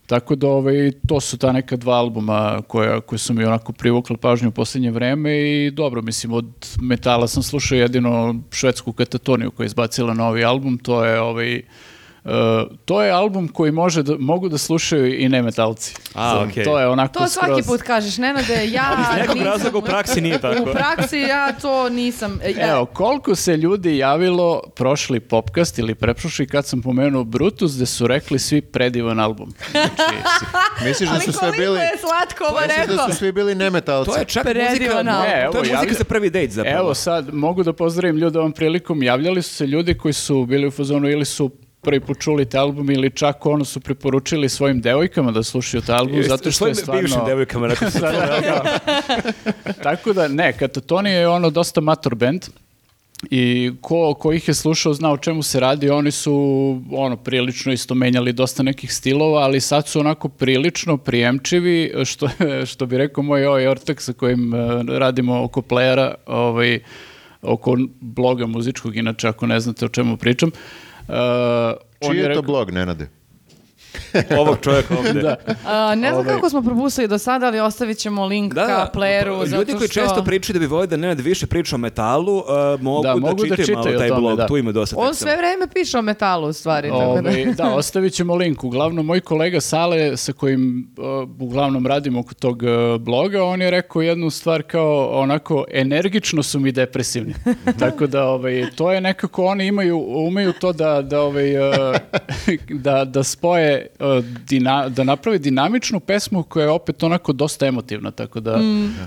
Tako da ovaj, to su ta neka dva albuma koja, koja su mi onako privukla pažnju u posljednje vreme i dobro, mislim, od metala sam slušao jedino švedsku katatoniju koja je izbacila novi album, to je ovaj, Uh, to je album koji može da, mogu da slušaju i nemetalci. A, okej. To je onako To svaki skroz- put kažeš, Nenade, ja *laughs* Iz nekog nisam- razloga u praksi nije tako. U praksi ja to nisam. e, Ja, Evo, koliko se ljudi javilo prošli popkast ili preprošli kad sam pomenuo Brutus, gde su rekli svi predivan album. Znači, Misliš da ali su sve koliko bili... je slatko ovo Misliš rekao. da su svi bili nemetalci? To je čak Predivan muzika, album. Ne, evo, to je muzika javlja- za prvi dejt zapravo. Evo sad, mogu da pozdravim ljude ovom prilikom. Javljali su se ljudi koji su bili u fazonu ili su prvi put čuli taj album ili čak ono su preporučili svojim devojkama da slušaju taj album zato što je svojim stvarno... bivšim devojkama rekao *laughs* sam. Da, da, da. Tako da, ne, Katatoni je ono dosta mator band i ko, ko ih je slušao zna o čemu se radi, oni su ono prilično isto menjali dosta nekih stilova, ali sad su onako prilično prijemčivi, što, što bi rekao moj ovaj ortak sa kojim eh, radimo oko playera, ovaj, oko bloga muzičkog, inače ako ne znate o čemu pričam. On Čiji je to blog, Nenade? *laughs* Ovog čovjeka ovdje. Da. A, ne znam Ovaj- kako smo propustili do sada, ali ostavit ćemo link Da, ka da, playeru. pa, zato ljudi koji što... često pričaju da bi volili da Nenad više priča o metalu, uh, mogu, Da, da, mogu da čitaju malo čitaju o taj tome, blog, da. tu ima dosta On teksta. sve vreme piše o metalu, u stvari. tako da. Ovaj, da, *laughs* ostavit ćemo link. Uglavnom, moj kolega Sale, sa kojim uh, uglavnom radimo oko tog uh, bloga, on je rekao jednu stvar kao onako, energično su mi depresivni. *laughs* Tako da, ovaj, to je nekako, oni imaju, umeju to da, da, ovaj, uh, da, da spoje, uh, dina- da naprave dinamičnu pesmu koja je opet onako dosta emotivna, tako da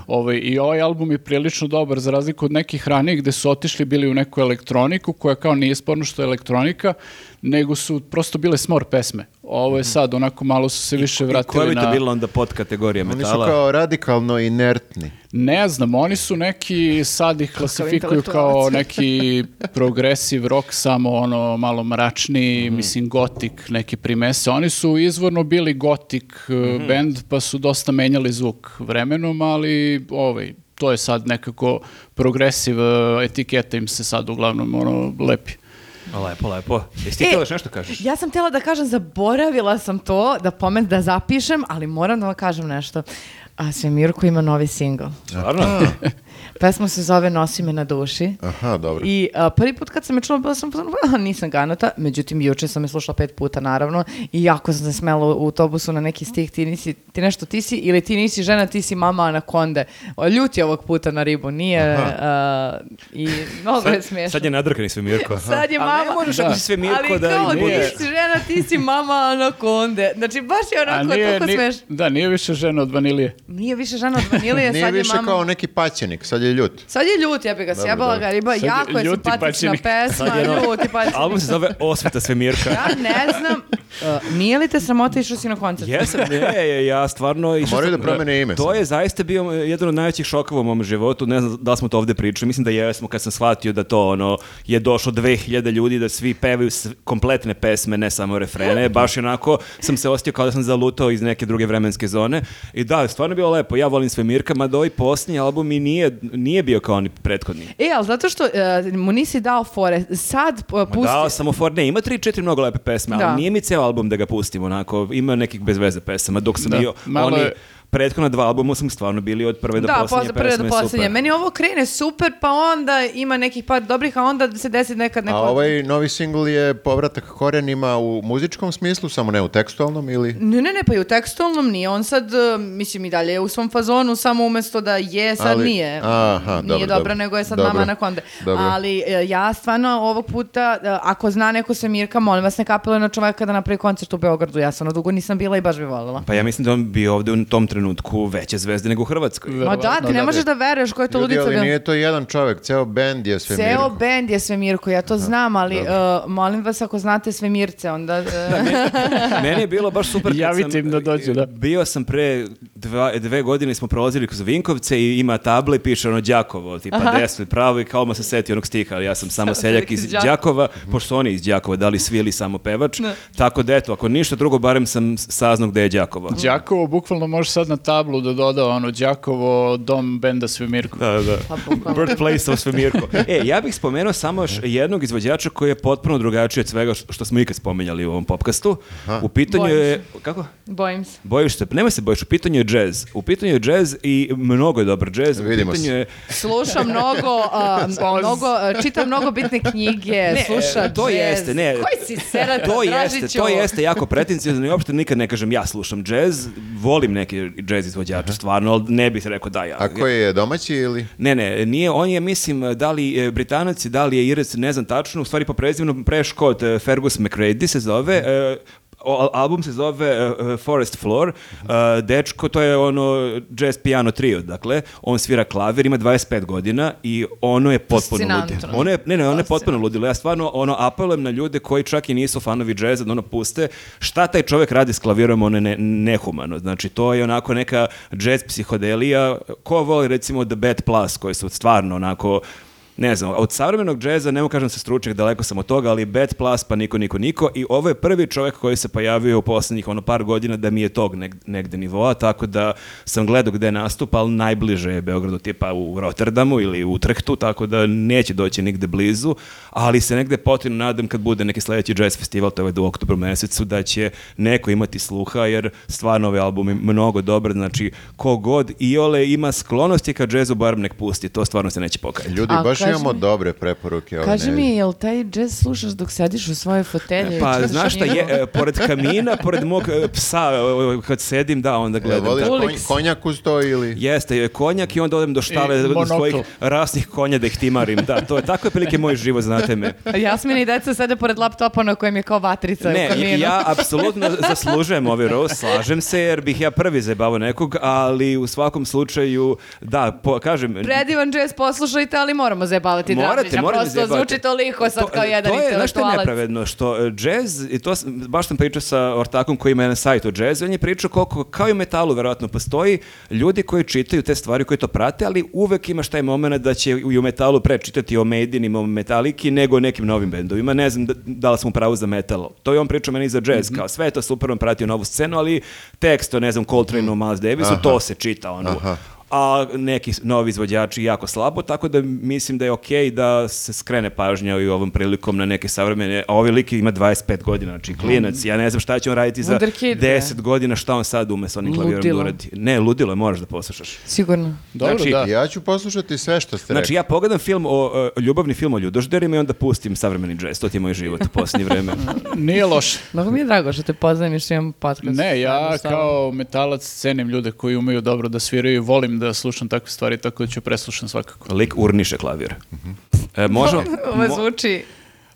ovaj, i ovaj album je prilično dobar za razliku od nekih ranijih gde su otišli bili u neku elektroniku koja kao nije sporno što je elektronika, nego su prosto bile smor pesme. Ovo je sad onako malo su se više I koja vratili bi to na... bila onda podkategorija Oni su metala? kao radikalno inertni. Ne znam, oni su neki, sad ih klasifikuju kao *laughs* neki progressive rock, samo ono malo mračniji, mislim gotik, neki primese. Oni su izvorno bili gotik uh, band, pa su dosta menjali zvuk vremenom, ali ovaj, to je sad nekako progressive uh, etiketa im se sad uglavnom ono lepi. Lepo, lepo. Jesi ti E, htjela još nešto kažeš? Ja sam htjela da kažem, zaboravila sam to, da pomen, da zapišem, ali moram da vam kažem nešto. A Svemirko ima novi singl. Stvarno? Pesma se zove Nosi me na duši. Aha, dobro. I a, prvi put kad sam je čula, bila sam pozorna, "Ah, nisam ganata, međutim juče sam je slušala pet puta naravno i jako sam se smela u autobusu na neki stih, ti nisi, ti nešto ti si, ili ti nisi žena, ti si mama anakonde. O, Ljut je ovog puta na ribu, nije, a, i mnogo je smiješno. Sad je nadrkani sve Mirko. Sad je Ali mama. ne možeš ako si sve Mirko Ali da... kao, i ti budeš- si žena, ti si mama anakonde. Znači, baš je onako nije, toliko smešno. da, nije više žena od vanilije. Nije više žena od vanilije, *laughs* Nije sad je više mama... kao neki paćenik, sad je ljut. Sad je ljut, ja bi ga sjebala ga riba, Sad je jako je ljuti simpatična paćenik. pesma, je ljuti paćenik. Album se zove Osveta sve Mirka. Ja ne znam, *laughs* uh, nije li te sramota išao si na koncert? Jesam, ne, je, ja stvarno... išao Moraju da promene ime To je zaista bio jedan od najvećih šokova u mom životu, ne znam da li smo to ovdje pričali, mislim da jesmo kad sam shvatio da to ono, je došlo 2000 ljudi da svi pevaju kompletne pesme, ne samo refrene, baš onako sam se osjetio kao da sam zalutao iz neke druge vremenske zone i da, stvarno je bilo lepo, ja volim sve Mirka, mada ovaj posljednji album i nije, nije bio kao oni prethodni. E, ali zato što uh, mu nisi dao fore, sad uh, pusti... dao sam mu for, ne, ima tri, četiri mnogo lepe pesme, Da. ali nije mi ceo album da ga pustim, onako, ima nekih bez veze pesama, dok sam Da, bio, malo oni je- prethodna dva albuma sam stvarno bili od prve do Da, poslednje posle prve do poslednje. Meni ovo krene super, pa onda ima nekih par dobrih, a onda se desi nekad neko... A ovaj novi singl je povratak korenima u muzičkom smislu, samo ne u tekstualnom ili... Ne, ne, ne, pa i u tekstualnom nije. On sad, uh, mislim, i dalje je u svom fazonu, samo umesto da je, sad Ali- nije. Aha, nije dobro, dobra, dobro. nego je sad Dobro. mama na konde. Dobro. Ali e, ja stvarno ovog puta, e, ako zna neko Svemirka, molim vas, ne kapeluje na čoveka da napravi koncert u Beogradu. Ja sam dugo nisam bila i baš bi voljela. Pa ja mislim da on bi ovde u tom trenutku veće zvezde nego u Hrvatskoj. Ma da, ti ne da. možeš da veruješ koja je to Ljudi, ludica ali bila. nije to jedan čovek, ceo bend je sve Ceo bend je Svemirko, ja to znam, ali e, molim vas ako znate Svemirce, onda... e, *laughs* Meni je bilo baš super Javite sam, im da dođu, da. Bio sam pre dva, dve godine smo prolazili kroz Vinkovce i ima table i piše ono Đakovo, tipa desno i pravo i kao ma se seti onog stiha, ali ja sam samo *laughs* seljak iz Đakova. Pošto oni iz Đakova, da li svi ili samo pevač, tako da eto, ako ništa drugo, barem sam saznao gde je Đakovo. Đakovo, bukvalno može sad na tablu da doda ono Đakovo, dom benda Svemirko. Da, da. Pa. Birthplace of Svemirko. E, ja bih spomenuo samo još jednog izvođača koji je potpuno drugačiji od svega što smo ikad spomenjali u ovom popkastu. U pitanju Bojim je... Kako? Bojim se. Bojiš se, nemoj se bojiš, u pitanju je džez. U pitanju je džez i mnogo je dobar džez. U Vidimo pitanju se. je... Sluša mnogo, a, mnogo, a, čita mnogo bitne knjige, sluša e, to jazz. jeste, ne. Koji si serata, To Dražiću? jeste, to jeste jako pretencijozno i uopšte nikad ne kažem ja slušam džez, volim neke džez izvođače stvarno, ali ne bih rekao da ja. A koji je domaći ili... Ne, ne, nije, on je, mislim, da li je Britanac, da li je Irec, ne znam tačno, u stvari po prezimenu preško od eh, Fergus McReady se zove, eh, album se zove eh, Forest Floor, Eh, dečko, to je ono jazz piano trio, dakle, on svira klavir, ima 25 godina i ono je potpuno ludilo. Ono je, ne, ne, ono je potpuno ludilo. Ja stvarno ono apelujem na ljude koji čak i nisu fanovi džeza da ono puste. Šta taj čovjek radi s klavirom, ono je ne, nehumano. Znači, to je onako neka jazz psihodelija. Ko voli recimo The Bad Plus, koji su stvarno onako ne znam, od savremenog džeza, ne kažem se stručnjak, daleko sam od toga, ali Bad Plus, pa niko, niko, niko. I ovo je prvi čovjek koji se pojavio u posljednjih ono par godina da mi je tog neg- negde nivoa, tako da sam gledao gde nastupa, ali najbliže je Beogradu tipa u Rotterdamu ili u Utrechtu, tako da neće doći nigde blizu, ali se negde potrebno nadam kad bude neki sledeći jazz festival, to je ovaj u oktobru mesecu, da će neko imati sluha, jer stvarno ovaj album je mnogo dobar, znači kogod iole ima sklonosti ka džezu, barem nek pusti, to stvarno se neće pokajati. Ljudi, A baš imamo mi- dobre preporuke. ove Kaži nedelje. mi, jel taj džez slušaš dok sediš u svojoj fotelji? Pa, znaš šta, je, e, pored kamina, pored mog e, psa, e, kad sedim, da, onda gledam. voliš tako. konj- konjak uz to ili... Jeste, je konjak i onda odem do štale I do monokl. svojih rasnih konja da ih timarim. Da, to je tako je prilike moj život, *laughs* znate me. *laughs* Jasmina i deca sede pored laptopa na kojem je kao vatrica Ne, u kaminu. ja *laughs* apsolutno zaslužujem ovaj roast, slažem se jer bih ja prvi zajebavao nekog, ali u svakom slučaju, da, po, kažem... Predivan džez poslušajte, ali moramo zajebavati Morate, morate Prosto zvuči toliko sad kao jedan to je, znaš što je nepravedno, što e, džez, i to sam, baš sam pričao sa ortakom koji ima jedan sajt o džezu, on je pričao koliko, kao i u metalu verovatno postoji, ljudi koji čitaju te stvari, koji to prate, ali uvek imaš taj moment da će i u metalu pre čitati o Maidinima, o Metaliki, nego nekim novim bendovima. Ne znam da, da li sam u pravu za metal. To je on pričao meni za džez, kao sve je to super, on pratio novu scenu, ali tekst o, ne znam, Coltrane-u, Miles Davisu, to se čita, ono, Aha. A neki novi izvođači jako slabo, tako da mislim da je okej da se skrene pažnja i ovom prilikom na neke savremene, a ovaj lik ima 25 godina, znači klinac, ja ne znam šta će on raditi za Wunderkid, bre. 10 godina, šta on sad ume sa onim klavirom da Ludilo. uradi. Ne, ludilo je, moraš da poslušaš. Sigurno. Dobro, Znači, da. Ja ću poslušati sve što ste Znači rekli. ja pogledam film o, e, ljubavni film o ljudožderima i onda pustim savremeni džez, to ti je moj život u posljednje vreme. *laughs* Nije loše. Mnogo mi je drago što te poznajem i što imam podcast. Ne, ja kao metalac cenim ljude koji umeju dobro da sviraju i volim da slušam takve stvari, tako da ću preslušam svakako. Lik urniše klavir. E, možemo... Ovo zvuči...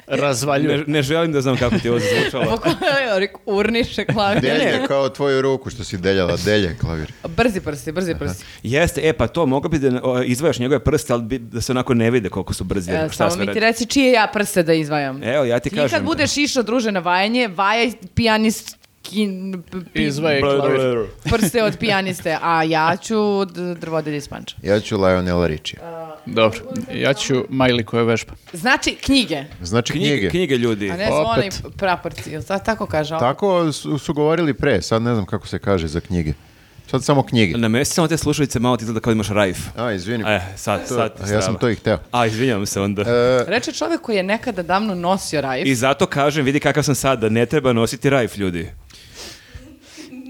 Razvaljuje. ne, ne želim da znam kako ti ovo zvučalo. *laughs* Urniše klavir. Delje, kao tvoju ruku što si deljala, delje klavir. Brzi prsti, brzi prsti. Jeste, e pa to, mogo bi da o, izdvajaš njegove prste, ali bi, da se onako ne vide koliko su brzi. E, šta samo mi ti reci čije ja prste da izdvajam. Evo, ja ti Ti kažem. kad budeš išao druže na vajanje, vajaj pijanist kin, pi- Izvaje klavir. prste od pijaniste, a ja ću d- drvodelje iz Panča. Ja ću Lionela Richie. Dobro, ja ću Majli koja vežba. Znači, knjige, Znači Knjige, knjige. knjige ljudi. a ne Opet. zvoni praporci, tako kaže? ovo? Tako su, su govorili pre, sad ne znam kako se kaže za knjige. Sad samo knjige. Na mesti samo te slušalice, malo ti izgleda kao da imaš rajf. A, izvini. E, sad, To- sad. ja sam to i hteo. A, izvinjavam se onda. E, Reče čovjek koji je nekada davno nosio rajf. I zato kažem, vidi kakav sam sad, da ne treba nositi rajf, ljudi.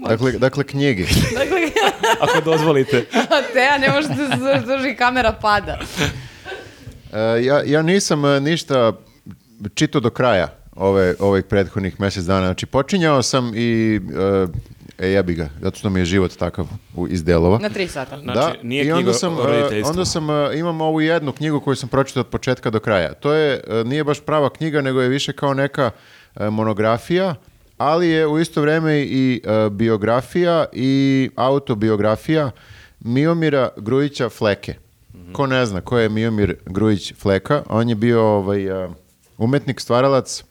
Dakle, dakle, knjige. *laughs* Dakle, *laughs* ako dozvolite. *laughs* Teja ne može da se zadrži, kamera pada. E, ja, ja nisam e, ništa čito do kraja ove, ovih prethodnih mjesec dana. Znači, počinjao sam i e, e, jebi ga, zato što mi je život takav u, iz delova. Na tri sata. Znači, da, nije i onda sam, e, onda sam, imam ovu jednu knjigu koju sam pročitao od početka do kraja. To je, nije baš prava knjiga, nego je više kao neka monografija, ali je u isto vrijeme i e, biografija i autobiografija Miomira Grujića Fleke. Ko ne zna ko je Miomir Grujić Fleka, on je bio ovaj, e, umetnik, stvaralac,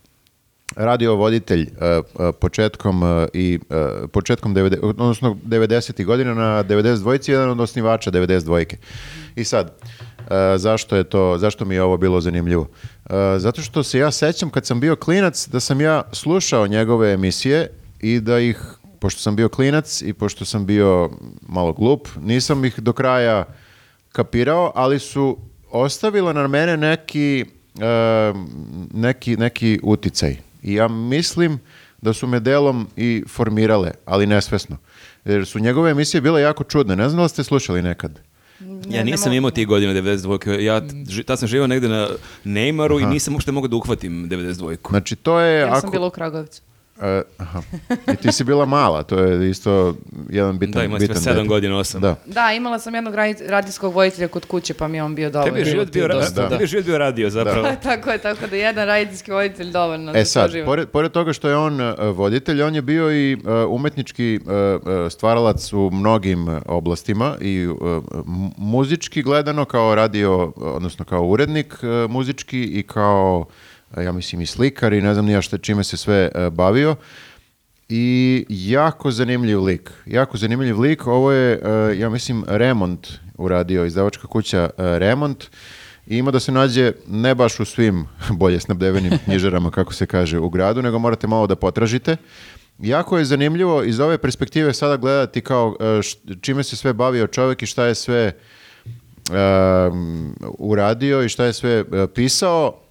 radio voditelj e, početkom i početkom 90 odnosno 90. godina na 92 jedan od osnivača 92 I sad zašto je to zašto mi je ovo bilo zanimljivo? E, zato što se ja sećam kad sam bio klinac da sam ja slušao njegove emisije i da ih pošto sam bio klinac i pošto sam bio malo glup, nisam ih do kraja kapirao, ali su ostavila na mene neki, e, neki, neki uticaj. I ja mislim da su me delom i formirale, ali nesvesno. Jer su njegove emisije bile jako čudne. Ne znam da ste slušali nekad. Ja nisam imao tih godina 92. Ja ži- tad sam živio negde na Neymaru i nisam uopšte mogao da uhvatim 92. Znači, to je... Ja ako, sam bila u Kragovicu. E, aha. I ti si bila mala, to je isto jedan bitan, Da, smo bitan 7 detalj. godina, 8. Da. Da, imala sam jednog radi- radijskog voditelja kod kuće, pa mi je on bio dovoljno. Tebi je život bio, ra- dosta, tebi je život bio radio zapravo. *laughs* tako je, tako da jedan radijski voditelj dovoljno za E sad, život. pored, pored toga što je on e, voditelj, on je bio i e, umetnički e, stvaralac u mnogim oblastima i m- muzički gledano kao radio, odnosno kao urednik muzički i kao, ja mislim, i slikar i ne znam nija šta čime se sve e, bavio. I jako zanimljiv lik. Jako zanimljiv lik. Ovo je, e, ja mislim, Remont uradio, izdavačka kuća e, Remont. I ima da se nađe ne baš u svim *laughs* bolje snabdevenim *laughs* knjižarama, kako se kaže, u gradu, nego morate malo da potražite. Jako je zanimljivo iz ove perspektive sada gledati kao e, čime se sve bavio čovjek i šta je sve um, uradio i šta je sve e, pisao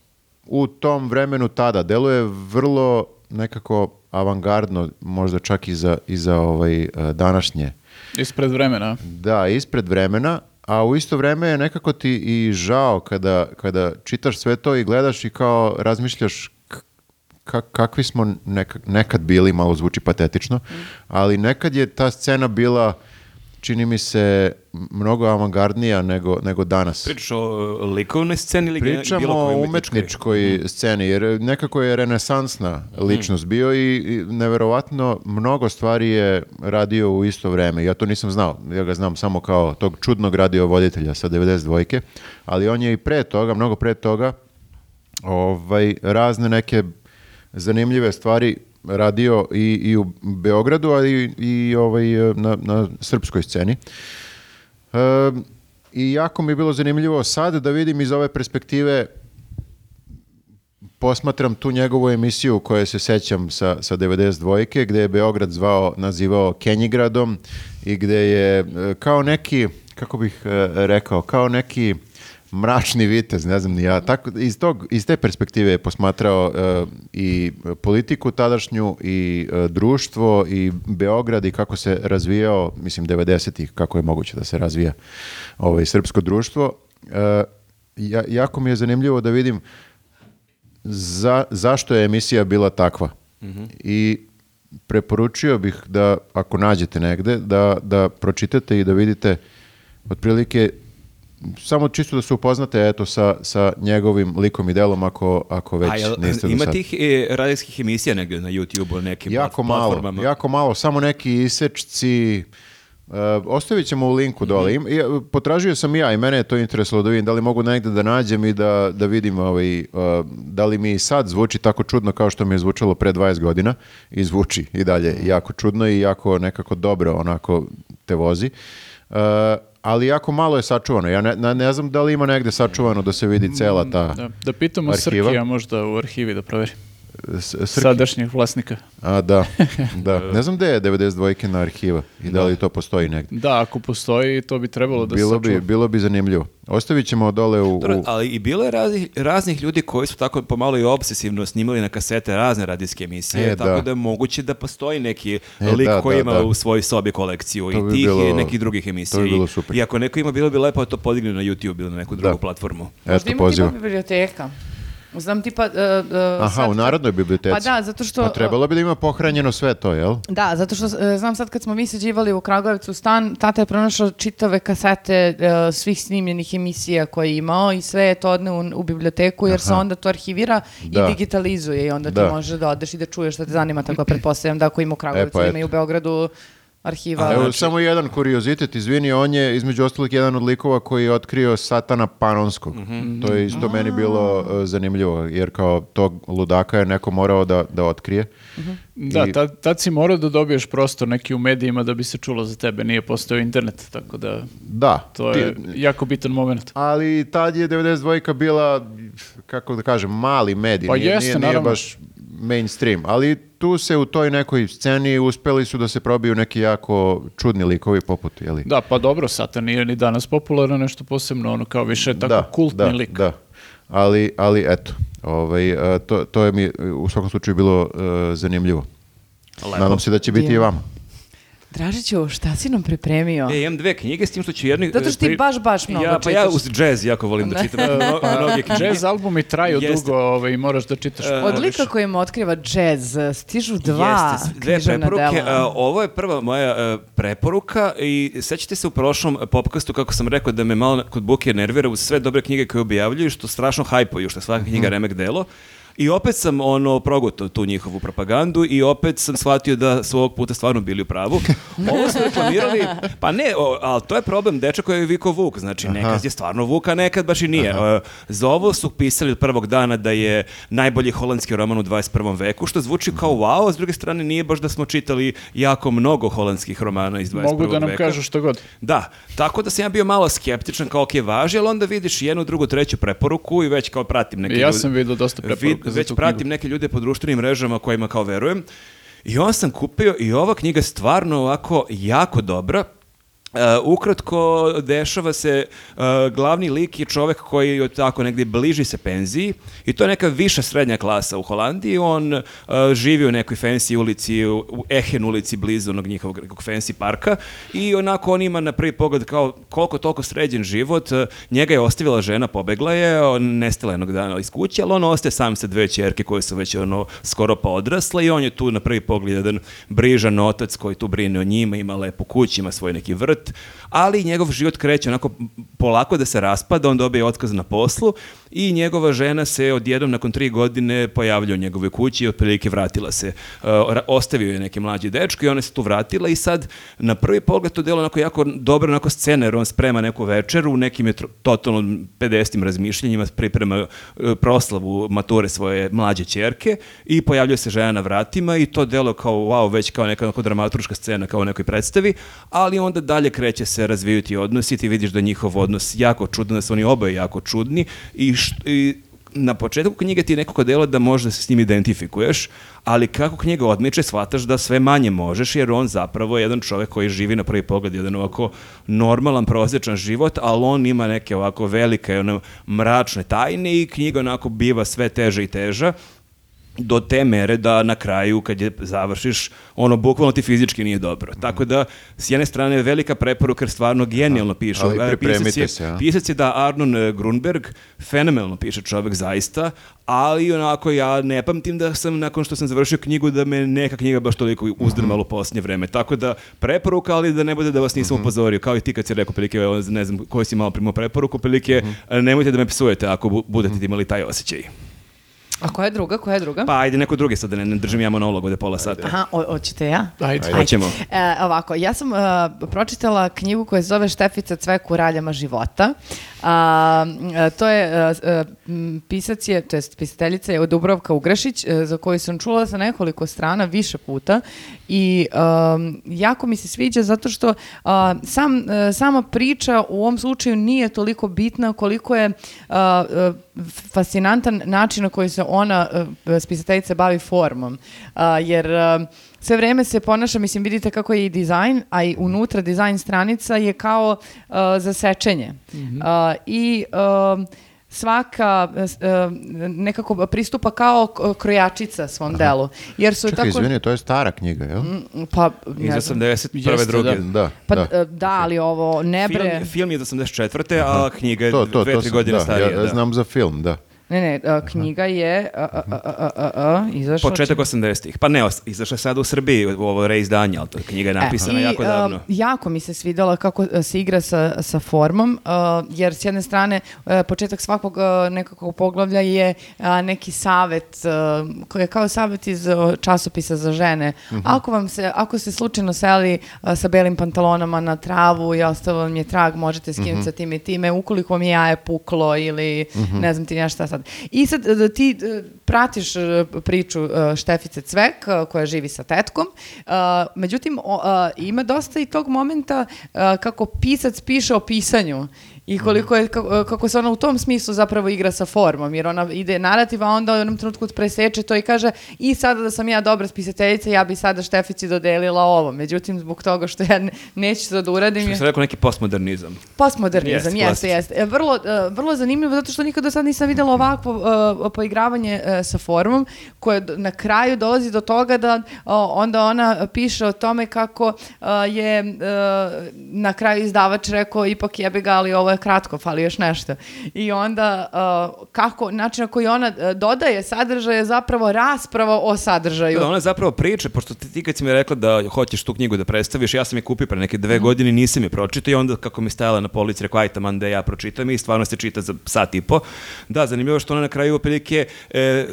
u tom vremenu tada. Deluje vrlo nekako avangardno, možda čak i za, i za ovaj, e, današnje. Ispred vremena. Da, ispred vremena, a u isto vreme je nekako ti i žao kada, kada čitaš sve to i gledaš i kao razmišljaš kakvi smo neka- nekad bili, malo zvuči patetično, ali nekad je ta scena bila čini mi se mnogo avangardnija nego, nego danas. Pričaš o e, likovnoj sceni ili Pričamo bilo o umetničkoj sceni, jer nekako je renesansna ličnost bio i, i neverovatno mnogo stvari je radio u isto vreme. Ja to nisam znao, ja ga znam samo kao tog čudnog radiovoditelja sa 92. Ali on je i pre toga, mnogo pre toga, ovaj, razne neke zanimljive stvari radio i, i u Beogradu, a i, i ovaj, na, na srpskoj sceni. E, I jako mi je bilo zanimljivo sad da vidim iz ove perspektive posmatram tu njegovu emisiju koje se sećam sa, sa 92. gde je Beograd zvao, nazivao Kenjigradom i gde je e, kao neki, kako bih e, rekao, kao neki mračni vitez, ne znam ni ja, tako, iz, tog, iz te perspektive je posmatrao e, i politiku tadašnju i e, društvo i Beograd i kako se razvijao, mislim 90-ih, kako je moguće da se razvija ovaj, srpsko društvo. E, ja- jako mi je zanimljivo da vidim za, zašto je emisija bila takva. I preporučio bih da, ako nađete negde, da, da pročitate i da vidite otprilike samo čisto da se upoznate eto sa, sa njegovim likom i delom ako, ako već A jel, niste do ima sad. tih e, radijskih emisija negdje na YouTube-u, nekim Jako plat- malo, platformama? jako malo, samo neki isečci, Uh, ostavit ćemo u linku dole. Im- ja, potražio sam ja i mene je to interesovalo da vidim da li mogu negde da nađem i da, da vidim ovaj, uh, da li mi sad zvuči tako čudno kao što mi je zvučalo pre 20 godina i zvuči i dalje jako čudno i jako nekako dobro onako te vozi. Uh, ali jako malo je sačuvano. Ja ne, ne, ne znam da li ima negde sačuvano da se vidi cela ta... Da, da pitamo Arhiva? Srkija možda u arhivi da proveri. Srki. Sadašnjih vlasnika. A, da, *laughs* da. Ne znam gde je 92 arhiva i da li to postoji negdje. Da, ako postoji, to bi trebalo da se Bilo bi, sačuva. bilo bi zanimljivo. Ostavit ćemo dole u... Dobro, u- ali i bilo je raznih, raznih ljudi koji su tako pomalo i obsesivno snimali na kasete razne radijske emisije, E, tako da. da. je moguće da postoji neki E, lik da, koji da, ima da. u svojoj sobi kolekciju To i bi tih bilo- i nekih drugih emisija. to bi bilo I- super. I ako neko ima, bilo bi lepo da to podigne na YouTube ili na neku drugu Da. platformu. Možda Eto, ima poziva. tipa biblioteka. Znam tipa... uh, uh, Aha, sad- u Narodnoj biblioteci. Pa da, zato što... Pa trebalo bi da ima pohranjeno sve to, jel? Da, zato što e, znam sad kad smo mi sađivali u Kragujevcu stan, tata je pronašao čitave kasete e, svih snimljenih emisija koje je imao i sve je to odne u, u biblioteku jer se onda to arhivira Da. i digitalizuje i onda ti Da. možeš da odeš i da čuješ šta te zanima, tako pretpostavljam da ako ima u Kragujevcu, E, pa ima i u Beogradu arhiva. A evo znači- samo jedan kuriozitet, izvini, on je između ostalih jedan od likova koji je otkrio satana Panonskog. Mhm. To je isto meni bilo uh, zanimljivo, jer kao tog ludaka je neko morao da, da otkrije. Da, I- tad, tad si morao da dobiješ prostor neki u medijima da bi se čulo za tebe, nije postojao internet, tako da Da, to ti- je jako bitan moment. ali tad je 92 bila, kako da kažem, mali medij, Pa nije, jeste, nije, nije naravno. baš mainstream, ali tu se u toj nekoj sceni uspeli su da se probiju neki jako čudni likovi poput, jeli? Da, pa dobro, Satan nije ni danas popularan, nešto posebno, ono kao više tako da, kultni da, lik. Da, ali, ali eto, ovaj, e, to, to je mi u svakom slučaju bilo e, zanimljivo. Nadam se da će biti i vama. Dražiću, šta si nam pripremio? E, imam dve knjige s tim što ću jednu... Zato što ti pri- baš, baš mnogo ja, Pa ja čitaš. uz džez jako volim da čitam mno- mnoge knjige. Jazz albumi traju Jeste. dugo ovaj, i moraš da čitaš. E, Od lika kojim otkriva džez, stižu dva Jeste, dve preporuke. dela. A, ovo je prva moja a, preporuka i sećate se u prošlom popkastu kako sam rekao da me malo kod Buke nervira uz sve dobre knjige koje objavljuju što strašno hajpuju, što je svaka Mhm. knjiga remek delo. I opet sam ono progutao tu njihovu propagandu i opet sam shvatio da su ovog puta stvarno bili u pravu. *laughs* Ovo su reklamirali, pa ne, o, ali to je problem, dečak koji je Viko Vuk, znači nekad je stvarno Vuk, a nekad baš i nije. Za ovo su pisali od prvog dana da je najbolji holandski roman u 21. veku, što zvuči kao wow, a s druge strane nije baš da smo čitali jako mnogo holandskih romana iz 21. veka. Mogu da nam kažu što god. Da, tako da sam ja bio malo skeptičan kao ok, važi, ali onda vidiš jednu, drugu, treću preporuku i već kao pratim neke ja sam vidio dosta preporuka Vid- Već pratim knjigu. neke ljude po društvenim mrežama kojima kao verujem. I on sam kupio i ova knjiga stvarno ovako jako dobra. Uh, ukratko, dešava se, uh, glavni lik je čovek koji je tako negdje bliži se penziji i to je neka viša srednja klasa u Holandiji. On uh, živi u nekoj fancy ulici, u Ehen ulici blizu onog njihovog nekog fancy parka i onako on ima na prvi pogled kao koliko toliko sređen život. Njega je ostavila žena, pobegla je, on nestala jednog dana iz kuće, ali on ostaje sam sa dve čerke koje su već ono skoro pa odrasle i on je tu na prvi pogled jedan brižan otac koji tu brine o njima, ima lepu kuću, ima svoj neki vrt, ali njegov život kreće onako polako da se raspada, on dobije otkaz na poslu i njegova žena se odjednom nakon tri godine pojavlja u njegovoj kući i otprilike vratila se. Ra- ostavio je neki mlađi dečko i ona se tu vratila i sad na prvi pogled to delo onako jako dobro onako scena jer on sprema neku večeru nekim je totalno 50 razmišljanjima priprema e, proslavu mature svoje mlađe ćerke i pojavljuje se žena na vratima i to delo kao wow, već kao neka onako dramaturška scena kao u nekoj predstavi, ali onda dalje kreće se razvijati odnosi ti vidiš da njihov odnos jako čudan, da su oni oboje jako čudni i, št- i na početku knjige ti je nekako delo da možda se s njim identifikuješ, ali kako knjiga odmiče, shvataš da sve manje možeš, jer on zapravo je jedan čovjek koji živi na prvi pogled jedan ovako normalan, prosječan život, ali on ima neke ovako velike, ono, mračne tajne i knjiga onako biva sve teža i teža do te mere da na kraju kad je završiš ono bukvalno ti fizički nije dobro. Tako da s jedne strane velika preporuka jer stvarno genijalno piše. ali pripremite pisac je, se, a? Pisac je da Arnon e, Grunberg, fenomenalno piše čovjek zaista, ali onako ja ne pamtim da sam nakon što sam završio knjigu da me neka knjiga baš toliko uzdrmala u posljednje vreme. Tako da preporuka, ali da ne bude da vas nisam upozorio, kao i ti kad si rekao prilike, ne znam koji si malo primao preporuku, prilike, nemojte da me psujete ako bu- budete imali taj osjećaj. A koja je druga, koja je druga? Pa ajde neko drugi sad da ne, ne držim ja monolog ovde pola sata. Aha, hoćete ja? Ajde. Ajde. Hoćemo. E, ovako, ja sam e, pročitala knjigu koja se zove Štefica cvek u raljama života. A, to je, pisac je, to jest pisateljica je Dubrovka Ugrešić, e, za koju sam čula sa nekoliko strana više puta i um, jako mi se sviđa zato što a, sam, e, sama priča u ovom slučaju nije toliko bitna koliko je a, e, fascinantan način na koji se ona, uh, spisateljica, bavi formom. Uh, jer uh, sve vreme se ponaša, mislim, vidite kako je i dizajn, a i unutra dizajn stranica je kao uh, za sečenje. Mhm. Uh, I um, svaka uh, nekako pristupa kao krojačica svom delu. Jer su Čekaj, tako... izvini, to je stara knjiga, jel? Pa, Iz ne znam. 81. Jeste, druge. da. Da, Pa da. da, da ali ovo ne bre... Film, film je iz 84. a knjiga je To, to, dve, to tri sam- godine da, starija. Ja, da. znam za film, da. Ne, ne, a, knjiga je a, a, izašla... Početak 80-ih. Pa ne, izašla je sada u Srbiji u ovo reizdanje, ali to knjiga je napisana E, I, jako a, davno. jako mi se svidjela kako a, se igra sa, sa formom, a, jer s jedne strane a, početak svakog a, nekakvog poglavlja je a, neki savet, a, koji je kao savet iz a, časopisa za žene. Mhm. Ako vam se, ako se slučajno seli a, sa belim pantalonama na travu i ostao vam je trag, možete skinuti Mhm. sa time i time, ukoliko vam je jaje puklo ili ne znam ti ja šta sad. I sad da ti e, pratiš e, priču e, Štefice Cvek e, koja živi sa tetkom, e, međutim e, ima dosta i tog momenta e, kako pisac piše o pisanju i koliko je, kako, kako se ona u tom smislu zapravo igra sa formom, jer ona ide narativ, a onda u jednom trenutku preseče to i kaže i sada da sam ja dobra spisateljica, ja bi sada Štefici dodelila ovo. Međutim, zbog toga što ja ne- neću to da uradim, Što se rekao neki postmodernizam. Postmodernizam, Jeste, jeste, jeste. E, Vrlo, e, vrlo zanimljivo zato što nikada sad nisam videla ovakvo e, poigravanje e, sa formom koje na kraju dolazi do toga da o, onda ona piše o tome kako e, je e, na kraju izdavač rekao ipak jebi ga, ali ovo je kratko, fali još nešto. I onda e, kako, način na koji ona e, dodaje sadržaj je zapravo rasprava o sadržaju. Da, ona zapravo priča, pošto ti, ti kad si mi rekla da hoćeš tu knjigu da predstaviš, ja sam je kupio pre neke dve godine, nisam je pročitao i onda kako mi stajala na polici, rekao, aj taman da ja pročitam i stvarno se čita za sat i po. Da, zanimljivo što ona na kraju opelike e,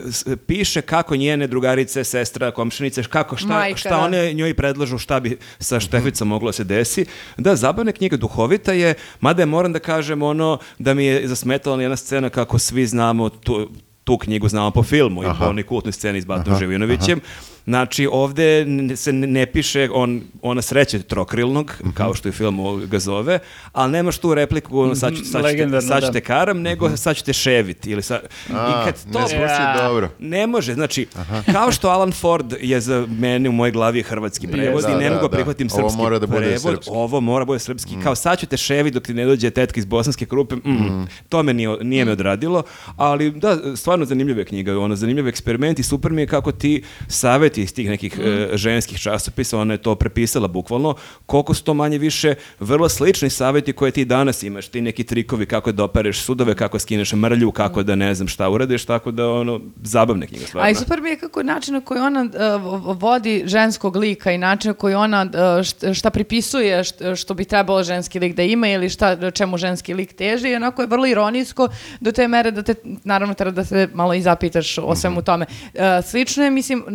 piše kako njene drugarice, sestra, komšinice, kako, šta, Majka, šta da. one njoj predlažu šta bi sa Šteficom moglo da se desi. Da, zabavna knjiga, duhovita je, mada je moram da kažem ono da mi je zasmetala jedna scena kako svi znamo tu, tu knjigu znamo po filmu i po onoj kultnoj sceni s Batom Živinovićem. Znači, ovde se ne, piše on, ona sreće trokrilnog, Mhm. kao što je film ga zove, ali nemaš tu repliku, ono, sad, ću, sad, ću te, Legendarno, sad ću da. te karam, nego sad ću te ševit. Ili sa, A, I kad to ne zvuči Ja. dobro. ne može, znači, kao što Alan Ford je za mene u mojoj glavi je hrvatski prevod Da, i ne da, mogu da. prihvatim Ovo srpski mora da bude prevod, srpski. Mm. ovo mora bude srpski, kao sad ću te ševi dok ti ne dođe tetka iz bosanske krupe, mm, to me nije, nije me odradilo, ali da, stvarno zanimljiva knjiga, ono, zanimljiv eksperiment i super mi je kako ti saveti iz tih nekih Mm. e, ženskih časopisa, ona je to prepisala bukvalno, koliko su to manje više vrlo slični saveti koje ti danas imaš, ti neki trikovi kako da opereš sudove, kako skineš mrlju, kako da ne znam šta uradiš, tako da ono, zabavne knjiga stvarno. A i super mi je kako način na koji ona uh, vodi ženskog lika i način na koji ona uh, št- šta pripisuje št- što bi trebalo ženski lik da ima ili šta, čemu ženski lik teži i onako je vrlo ironijsko do te mere da te, naravno, treba da se malo i zapitaš o svemu tome. Uh, slično je, mislim, uh,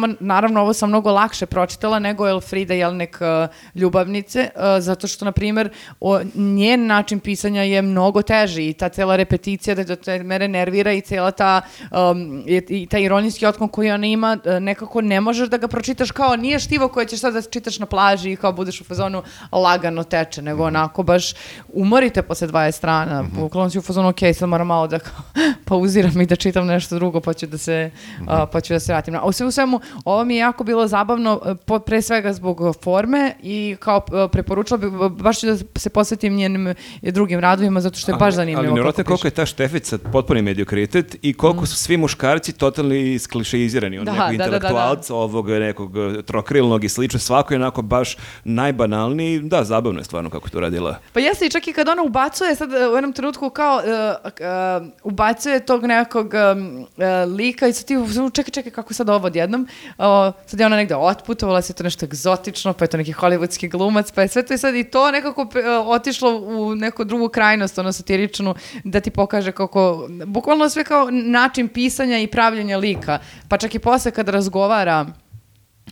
samo, naravno, ovo sam mnogo lakše pročitala nego Elfrida Jelnek uh, Ljubavnice, uh, zato što, na primjer, o, njen način pisanja je mnogo teži i ta cela repeticija da te mere nervira i cela ta, um, i, i taj ironijski otklon koji ona ima, uh, nekako ne možeš da ga pročitaš kao nije štivo koje ćeš sad da čitaš na plaži i kao budeš u fazonu lagano teče, nego onako baš umorite posle 20 strana, bukvalno si u fazonu ok, sad moram malo da *laughs* pauziram i da čitam nešto drugo pa ću da se, a, pa ću da se vratim. A u sve u svemu, ovo mi je jako bilo zabavno, e, pre svega zbog forme i kao e, preporučila bih, baš ću da se posvetim njenim e, drugim radovima zato što je baš zanimljivo. Ali nevjerojatno koliko je ta Štefica potpuni mediokritet i koliko su svi muškarci totalni isklišeizirani. Od Da, nekog da, da, da, intelektualca, ovog nekog trokrilnog i slično. Svako je onako baš najbanalniji. Da, zabavno je stvarno kako to radila. Pa jeste i čak i kad ona ubacuje sad e, u jednom trenutku kao e, e, ubacuje tog nekog e, lika i sad ti čekaj, čekaj kako sad ovo odjednom. O, sad je ona negde otputovala, sve to nešto egzotično, pa je to neki hollywoodski glumac, pa je sve to i sad i to nekako e, otišlo u neku drugu krajnost, ono satiričnu, da ti pokaže kako, bukvalno sve kao način pisanja i pravljenja lika. Pa čak i posle kad razgovara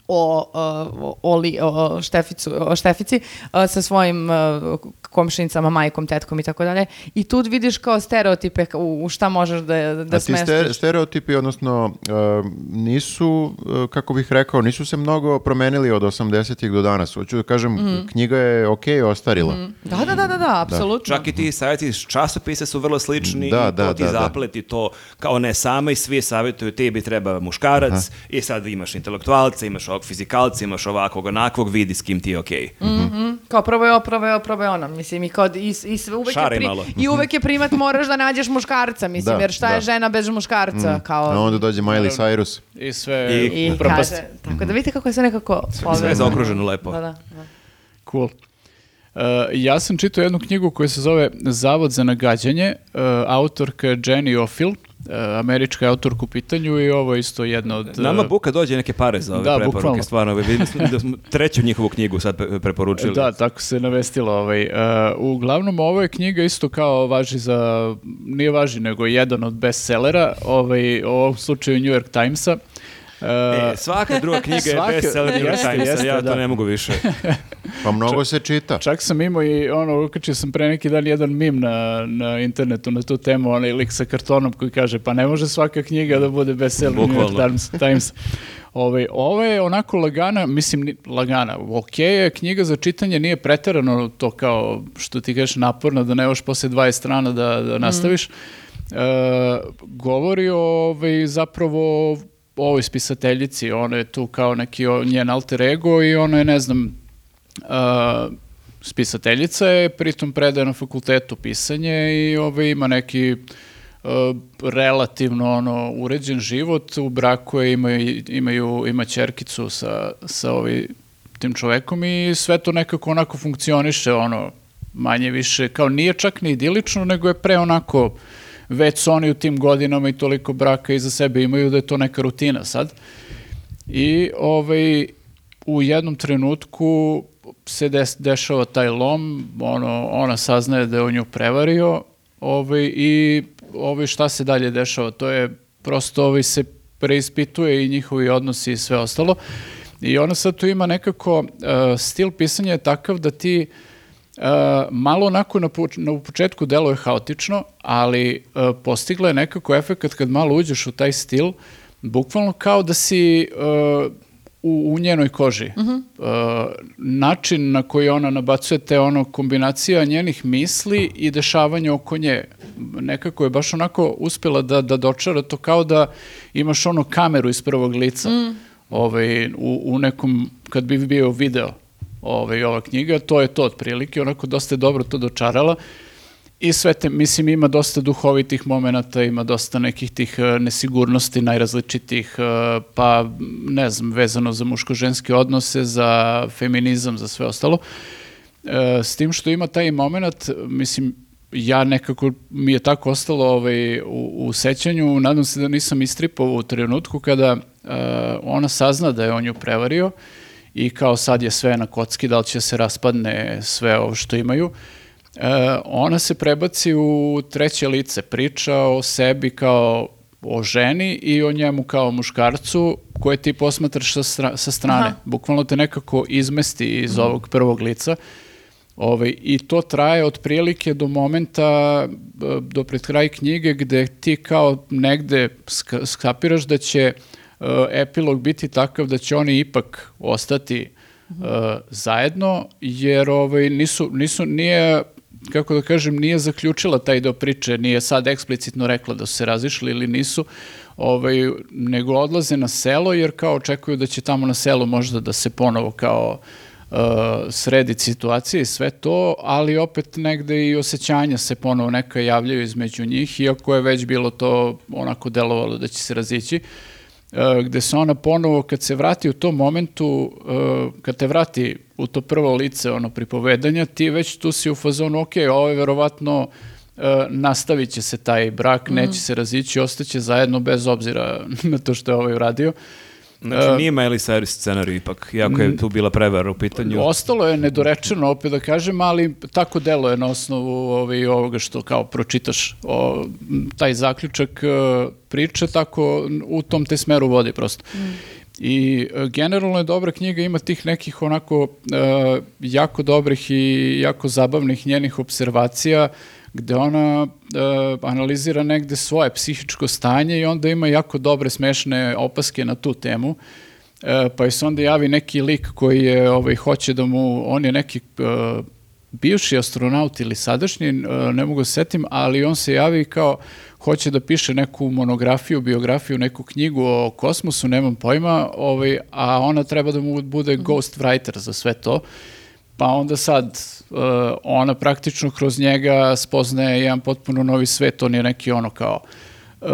o, o, o, li- o Šteficu, o Štefici a, sa svojim a, komšinicama, majkom, tetkom i tako dalje. I tu vidiš kao stereotipe u, u šta možeš da, da A ti smestiš. ste- stereotipi, odnosno, uh, nisu, kako bih rekao, nisu se mnogo promenili od 80-ih do danas. Hoću da kažem, Mhm. knjiga je okej ostarila. Da, da, da, da, da, apsolutno. Čak i ti savjeti iz časopisa su vrlo slični Da, i da, to ti da, da. zapleti to kao ne sama i svi savjetuju tebi treba muškarac i sad imaš intelektualca, imaš ovog fizikalca, imaš ovakvog onakvog, vidi s kim ti je okej. Kao prvo je ovo, prvo je ovo, prvo je ono. Mislim, i, kao, i, i, sve- uvek je pri- malo. I uvek je primat, moraš da nađeš muškarca, mislim, Da, jer šta je da. žena bez muškarca? Kao, A onda dođe Miley Cyrus. I sve I- I propast. kaže, tako da vidite kako je sve nekako Sve je zaokruženo lepo. Da, da, da. Cool. Uh, ja sam čitao jednu knjigu koja se zove Zavod za nagađanje, uh, autorka je Jenny Ofil, uh, američka je autorka u pitanju i ovo je isto jedna od... Nama Buka dođe neke pare za ove Da, preporuke, bukvalno. stvarno. Vidim da smo *laughs* treću njihovu knjigu sad pre- preporučili. Da, tako se navestilo. Ovaj. Uglavnom, ovo je knjiga isto kao važi za, nije važi, nego jedan od bestsellera, ovaj, u ovom slučaju New York Timesa. Uh, E, svaka druga knjiga Svaka- je bestseller New York jeste, ja to da. ne mogu više. Pa mnogo se čita. Čak sam imao i ono, ukačio sam pre neki dan jedan mim na, na internetu na tu temu, onaj lik sa kartonom koji kaže pa ne može svaka knjiga da bude bestseller New York. Times. Times. Ovaj, ovo je onako lagana, mislim ni- lagana, ok je knjiga za čitanje, nije preterano to kao što ti kažeš naporno da ne možeš posle 20 strana da, da nastaviš. E, govori o ovaj, zapravo o ovoj spisateljici, ona je tu kao neki njen alter ego i ona je, ne znam, a, spisateljica je, pritom predaje na fakultetu pisanje i ovaj, ima neki a, relativno ono uređen život, u braku je, imaju, imaju, ima ćerkicu sa, sa ovaj, tim čovekom i sve to nekako onako funkcioniše ono manje više, kao nije čak ni idilično, nego je pre onako već su oni u tim godinama i toliko braka iza sebe imaju da je to neka rutina sad. I ovaj, u jednom trenutku se des, dešava taj lom, ono, ona saznaje da je on nju prevario ovaj, i ovaj, šta se dalje dešava, to je prosto ovaj, se preispituje i njihovi odnosi i sve ostalo. I ona sad tu ima nekako, uh, stil pisanja je takav da ti Uh, malo onako na, na početku deluje haotično, ali uh, postigla je nekako efekat kad malo uđeš u taj stil, bukvalno kao da si uh, u, u njenoj koži. Uh, način na koji ona nabacuje te ono kombinacija njenih misli i dešavanja oko nje. Nekako je baš onako uspjela da, da dočara to kao da imaš ono kameru iz prvog lica. Ovaj, u, u nekom, kad bi bio video ovaj, ova knjiga, to je to otprilike, onako dosta je dobro to dočarala i sve te, mislim, ima dosta duhovitih momenata, ima dosta nekih tih e, nesigurnosti najrazličitih, e, pa ne znam, vezano za muško-ženske odnose, za feminizam, za sve ostalo. E, s tim što ima taj moment, mislim, ja nekako mi je tako ostalo ovaj, u, u sećanju, nadam se da nisam istripao u trenutku kada e, ona sazna da je on ju prevario i kao sad je sve na kocki, da li će se raspadne sve ovo što imaju. E, ona se prebaci u treće lice, priča o sebi kao o ženi i o njemu kao muškarcu koje ti posmatraš sa, stra- sa strane. Aha. Bukvalno te nekako izmesti iz ovog prvog lica. Ovaj, I to traje otprilike do momenta, b- do pred kraj knjige, gde ti kao negde ska- skapiraš da će e, epilog biti takav da će oni ipak ostati e, zajedno, jer ovaj, nisu, nisu, nije, kako da kažem, nije zaključila taj deo priče, nije sad eksplicitno rekla da su se razišli ili nisu, ovaj, nego odlaze na selo, jer kao očekuju da će tamo na selu možda da se ponovo kao uh, sredi situacija i sve to, ali opet negde i osjećanja se ponovo neka javljaju između njih, iako je već bilo to onako delovalo da će se razići. Uh, gde se ona ponovo, kad se vrati u tom momentu, uh, kad te vrati u to prvo lice ono pripovedanja, ti već tu si u fazonu, ok, ovo je verovatno uh, nastavit će se taj brak, neće se razići, ostaće zajedno bez obzira *laughs* na to što je ovaj uradio. Znači, nije Miley Cyrus scenarij ipak, iako je tu bila prevara u pitanju. Ostalo je nedorečeno, opet da kažem, ali tako delo je na osnovu ovaj, ovoga što kao pročitaš o, taj zaključak e, priče, tako u tom te smeru vodi prosto. I e, generalno je dobra knjiga, ima tih nekih onako e, jako dobrih i jako zabavnih njenih observacija gde ona e, analizira negde svoje psihičko stanje i onda ima jako dobre smešne opaske na tu temu. E, pa je se onda javi neki lik koji je, ovaj, hoće da mu, on je neki e, bivši astronaut ili sadašnji, e, ne mogu se setim, ali on se javi kao hoće da piše neku monografiju, biografiju, neku knjigu o kosmosu, nemam pojma, ovaj, a ona treba da mu bude ghost writer za sve to. Pa onda sad uh, ona praktično kroz njega spoznaje jedan potpuno novi svet, on je neki ono kao uh,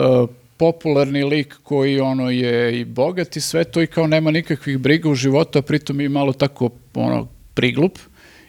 popularni lik koji ono je i bogat i sve to i kao nema nikakvih briga u životu, a pritom i malo tako ono priglup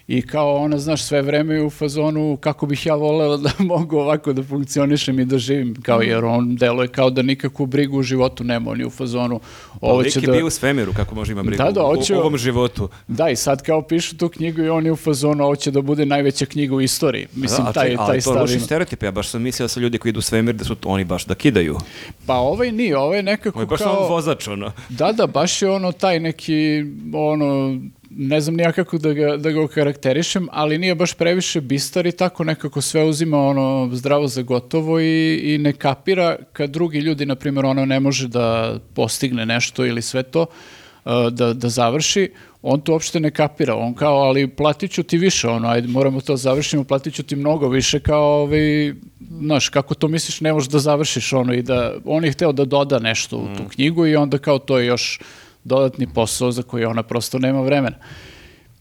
i kao ona, znaš, sve vreme je u fazonu kako bih ja volela da *laughs* mogu ovako da funkcionišem i da živim, kao jer on deluje kao da nikakvu brigu u životu nema, on je u fazonu ovo Lik će da... bio u svemiru, kako može ima brigu Da, da, u- hoće- u ovom životu. Da, i sad kao pišu tu knjigu i on je u fazonu, ovo će da bude najveća knjiga u istoriji. Mislim, Da, taj, ali taj to je loši stereotip, ja baš sam mislio da su ljudi koji idu u svemir da su to oni baš da kidaju. Pa ovaj nije, ovaj je nekako Ovo je baš kao... on vozač, ono. Da, da, baš je ono taj neki, ono, ne znam nija kako da ga, da ga okarakterišem, ali nije baš previše bistar i tako nekako sve uzima ono zdravo za gotovo i, i ne kapira kad drugi ljudi, na primjer, ono ne može da postigne nešto ili sve to, uh, da, da završi, on to uopšte ne kapira, on kao, ali platit ću ti više, ono, ajde, moramo to završimo, platit ću ti mnogo više, kao, ovaj, znaš, kako to misliš, ne možeš da završiš, ono, i da, on je hteo da doda nešto u tu knjigu i onda kao to je još dodatni posao za koji ona prosto nema vremena.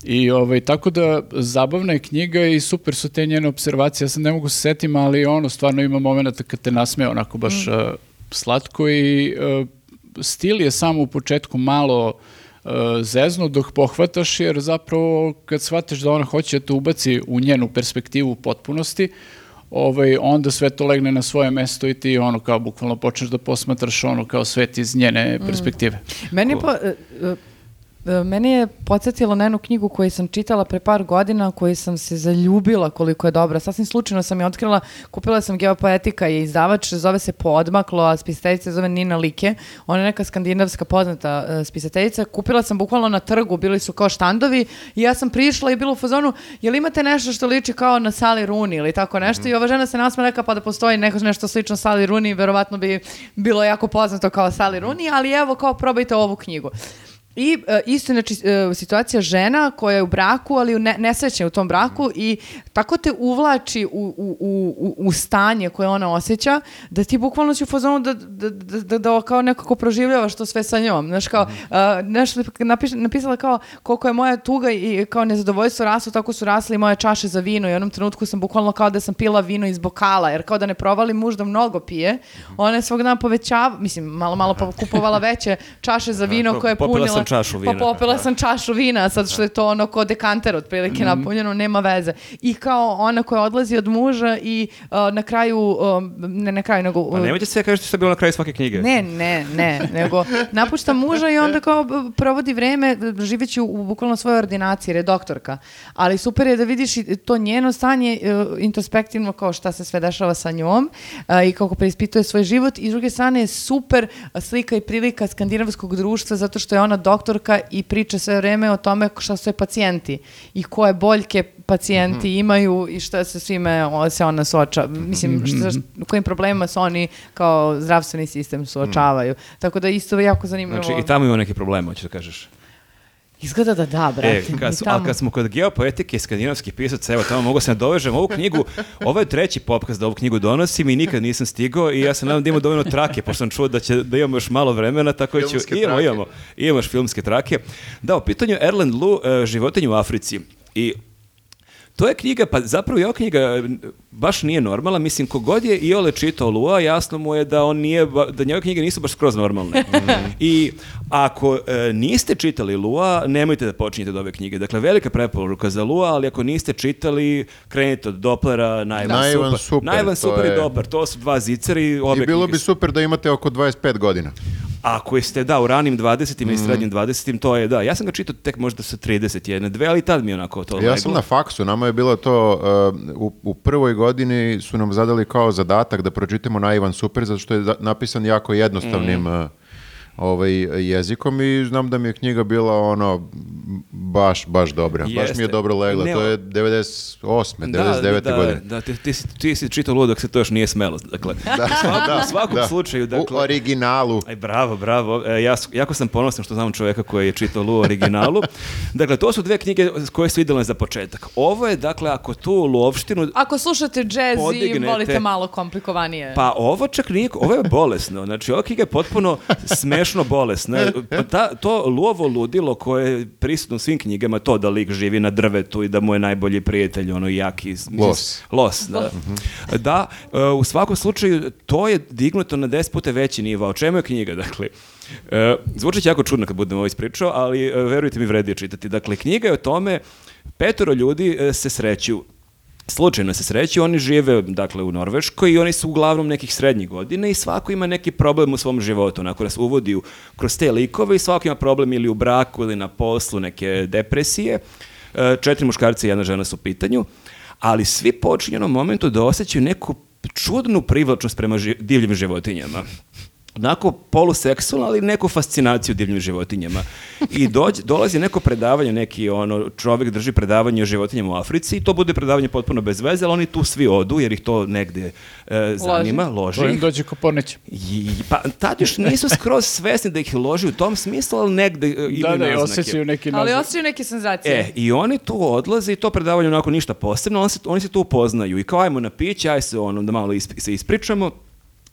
I ovaj, tako da zabavna je knjiga i super su te njene observacije, ja sad ne mogu se setim, ali ono stvarno ima momenta kad te nasmeje onako baš uh, slatko i uh, stil je samo u početku malo uh, zezno dok pohvataš jer zapravo kad shvatiš da ona hoće da te ubaci u njenu perspektivu u potpunosti, ovaj, onda sve to legne na svoje mesto i ti ono kao bukvalno počneš da posmatraš ono kao svet iz njene perspektive. Meni je, po, e, e, e, meni je podsjetilo na jednu knjigu koju sam čitala pre par godina, koju sam se zaljubila koliko je dobra. Sasvim slučajno sam je otkrila, kupila sam Geopoetika i izdavač, zove se Podmaklo, a spisateljica zove Nina Like. Ona je neka skandinavska poznata e, spisateljica. Kupila sam bukvalno na trgu, bili su kao štandovi i ja sam prišla i bila u fazonu, jel imate nešto što liči kao na Sally Rooney ili tako nešto? I ova žena se nasma rekla pa da postoji neko, nešto slično Sally Rooney, verovatno bi bilo jako poznato kao Sally Rooney, ali evo kao probajte ovu knjigu. I e, isto je znači, e, situacija žena koja je u braku, ali ne, nesrećna je u tom braku i tako te uvlači u, u, u, u- stanje koje ona osjeća, da ti bukvalno si u fazonu da, da, da, da, da kao nekako proživljavaš to sve sa njom. Znaš kao, e, nešto napiš, napisala kao koliko je moja tuga i kao nezadovoljstvo raslo, tako su rasle i moje čaše za vino i u jednom trenutku sam bukvalno kao da sam pila vino iz bokala, jer kao da ne provali muž da mnogo pije, ona je svog dana povećava, mislim, malo, malo pa kupovala veće čaše za vino koje je punila. Sam čašu vina. Pa popila sam čašu vina, sad što je to ono ko dekanter otprilike napunjeno, nema veze. I kao ona koja odlazi od muža i uh, na kraju, um, ne na kraju, nego... Pa nemojte sve kažete što je bilo na kraju svake knjige. Ne, ne, ne, nego napušta muža i onda kao provodi vreme živeći u, u bukvalno svojoj ordinaciji, jer je doktorka. Ali super je da vidiš i to njeno stanje e, introspektivno kao šta se sve dešava sa njom i kako preispituje svoj život i s druge strane je super slika i prilika skandinavskog društva zato što je ona doktorka i priča sve vreme o tome šta su je pacijenti i koje boljke pacijenti imaju i šta se svime o, se ona suočava. Mislim, šta, šta- u kojim problemima se oni kao zdravstveni sistem suočavaju. Tako da isto jako zanimljivo. Znači, i tamo ima neki problem, hoćeš da kažeš. Izgleda da da, brate. E, kad, su, tamo. ali kad smo kod geopoetike i skandinavskih pisaca, evo tamo mogu se nadovežem ovu knjigu, ovo je treći popkast da ovu knjigu donosim i nikad nisam stigao i ja se nadam da imamo dovoljno trake, pošto sam čuo da, će, da imamo još malo vremena, tako da ću, Filmske imamo, trake. imamo, imamo još filmske trake. Da, u pitanju Erland Lu, e, životinje u Africi i To je knjiga, pa zapravo je ova knjiga baš nije normalna, mislim, kogod je Iole čitao Lua, jasno mu je da on nije, da njegove knjige nisu baš skroz normalne. *laughs* I ako e, niste čitali Lua, nemojte da počinjete od ove knjige. Dakle, velika preporuka za Lua, ali ako niste čitali, krenite od Doplera, Najvan, Najvan Super. Super, Najvan to Super i je- Dopler, to su dva zicari, obe I bilo knjige bi su- super da imate oko 25 godina. Ako ste, da, u ranim 20. Mm. i srednjim 20. to je, da. Ja sam ga čitao tek možda sa 31, dve, ali tad mi je onako to Ja sam na faksu, nama je bilo to, uh, u, u prvoj godini su nam zadali kao zadatak da pročitamo na Ivan Super, zato što je napisan jako jednostavnim Mhm. uh, ovaj, jezikom i znam da mi je knjiga bila ono baš, baš dobra. Baš mi je Jeste. dobro legla. Ne, to je 98. 99. da, godine. Da, ti, ti, si, ti si čitao ludo dok se to još nije smelo. Dakle, *laughs* u svakom, u svakom slučaju, U dakle... originalu. Aj, bravo, bravo. E, ja, jako sam ponosan što znam čovjeka koji je čitao Lu u originalu. *laughs* Dakle, to su dve knjige koje su idealne za početak. Ovo je, dakle, ako tu Luovštinu Ako slušate jazz i volite malo komplikovanije. Pa ovo čak nije, ovo je bolesno. Znači, ova knjiga je potpuno *laughs* smešno bolesna. Pa Ta, to luovo ludilo koje je prisutno u svim knjigama, to da lik živi na drvetu i da mu je najbolji prijatelj, ono jaki... mislim, Los. Los, da. Da, e, u svakom slučaju, to je dignuto na 10 puta veći nivo. O čemu je knjiga, dakle? E, zvuči će jako čudno kad budem ovo ispričao, ali e, verujte mi, vredi je čitati. Dakle, knjiga je o tome, petoro ljudi e, se sreću slučajno se sreću, oni žive dakle u Norveškoj i oni su uglavnom nekih srednjih godina i svako ima neki problem u svom životu, onako nas uvodi u, kroz te likove i svako ima problem ili u braku ili na poslu, neke depresije. E, Četiri muškarca i jedna žena su u pitanju, ali svi počinju u momentu da osjećaju neku čudnu privlačnost prema ži- divljim životinjama onako poluseksualno, ali neku fascinaciju divljim životinjama. I dođe, dolazi neko predavanje, neki ono, čovjek drži predavanje o životinjama u Africi i to bude predavanje potpuno bez veze, ali oni tu svi odu jer ih to negde e, zanima, loži. To im ih. dođe ko pornić. I, pa tad još nisu skroz svesni da ih loži u tom smislu, ali negde e, imaju Da, da, osjećaju neki Ali nazad. osjećaju neke senzacije. E, i oni tu odlaze i to predavanje onako ništa posebno, oni se, oni se tu upoznaju i kao ajmo na piće, aj se ono da malo isp- se ispričamo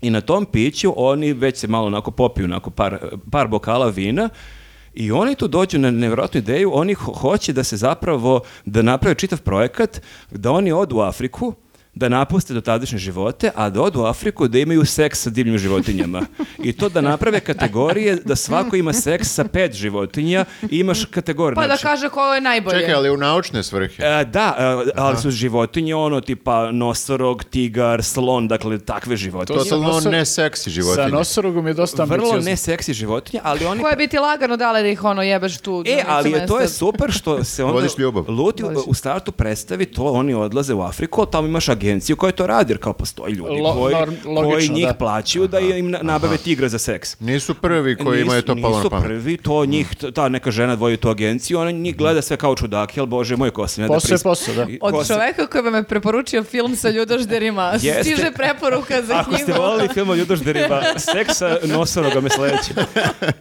i na tom piću oni već se malo onako popiju onako par, par bokala vina i oni tu dođu na nevjerojatnu ideju, oni ho- hoće da se zapravo, da naprave čitav projekat, da oni odu u Afriku, da napuste dotadašnje živote, a da odu u Afriku da imaju seks sa divljim životinjama. I to da naprave kategorije da svako ima seks sa pet životinja i imaš kategorije. Pa da znači- kaže ko je najbolje. Čekaj, ali u naučne svrhe. E, da, e, ali su životinje ono tipa nosorog, tigar, slon, dakle takve životinje. To su Totalno nosor- ne seksi Sa životinje. nosorogom je dosta Vrlo ambiciozno. ne seksi životinje, ali oni... Koje bi ti lagano dale da ih ono jebeš tu. E, ali je, to je super što se *laughs* onda Vodiš ljubav. Luti u startu predstavi to, oni odlaze u Afriku, tamo imaš agenciju koja to radi, jer kao postoji ljudi Lo- koji, norm- koji logično, njih da. plaćaju da im na- nabave tigra za seks. Nisu prvi koji Nisu- imaju to palo na Nisu prvi, to njih, t- ta neka žena dvoji tu agenciju, ona njih gleda sve kao čudaki, ali bože moj ko se ne da Posao je posao, da. Od ko se- čoveka koji vam je preporučio film sa ljudožderima, *laughs* Jeste. stiže preporuka za Ako knjigu. ste volili film o ljudožderima, *laughs* seksa nosoroga me sledeće.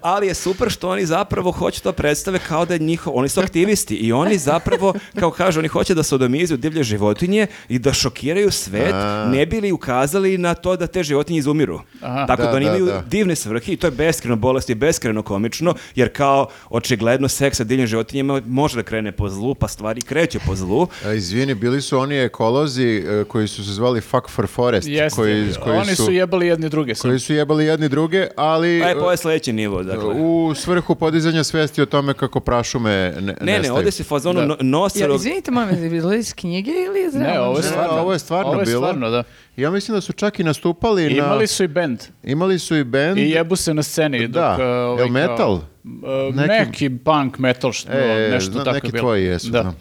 Ali je super što oni zapravo hoće to predstave kao da je njihov, oni su aktivisti i oni zapravo, kao kažu, oni hoće da sodomizuju divlje životinje i da šokiraju svet, ne bi li ukazali na to da te životinje izumiru. Aha. Tako da, Da, oni da, imaju da. divne svrhe i to je beskreno bolest i beskreno komično, jer kao očigledno seks sa divljim životinjama može da krene po zlu, pa stvari kreću po zlu. A, izvini, bili su oni ekolozi e, koji su se zvali Fuck for Forest, Jeste. koji, koji Oni su jebali jedni druge. sam. koji su jebali jedni druge, ali Pa je, to je sledeći nivo, dakle. u svrhu podizanja svesti o tome kako prašume ne, Ne, ne, nestaju. ovdje se fazonu Da. no, Ja, izvinite, bilo iz knjige ili iz Ne, ovo je Ne, stvarno. ovo je stvarno Ovo je bilo. stvarno, da. Ja mislim da su čak i nastupali na... Imali su i band. Imali su i band. I jebu se na sceni. Da. Dok, uh, ovaj, Jel metal? kao- uh, Neki- neki... punk metal, što, E, nešto znam, tako neki je bilo. tvoji jesu. Da. znam.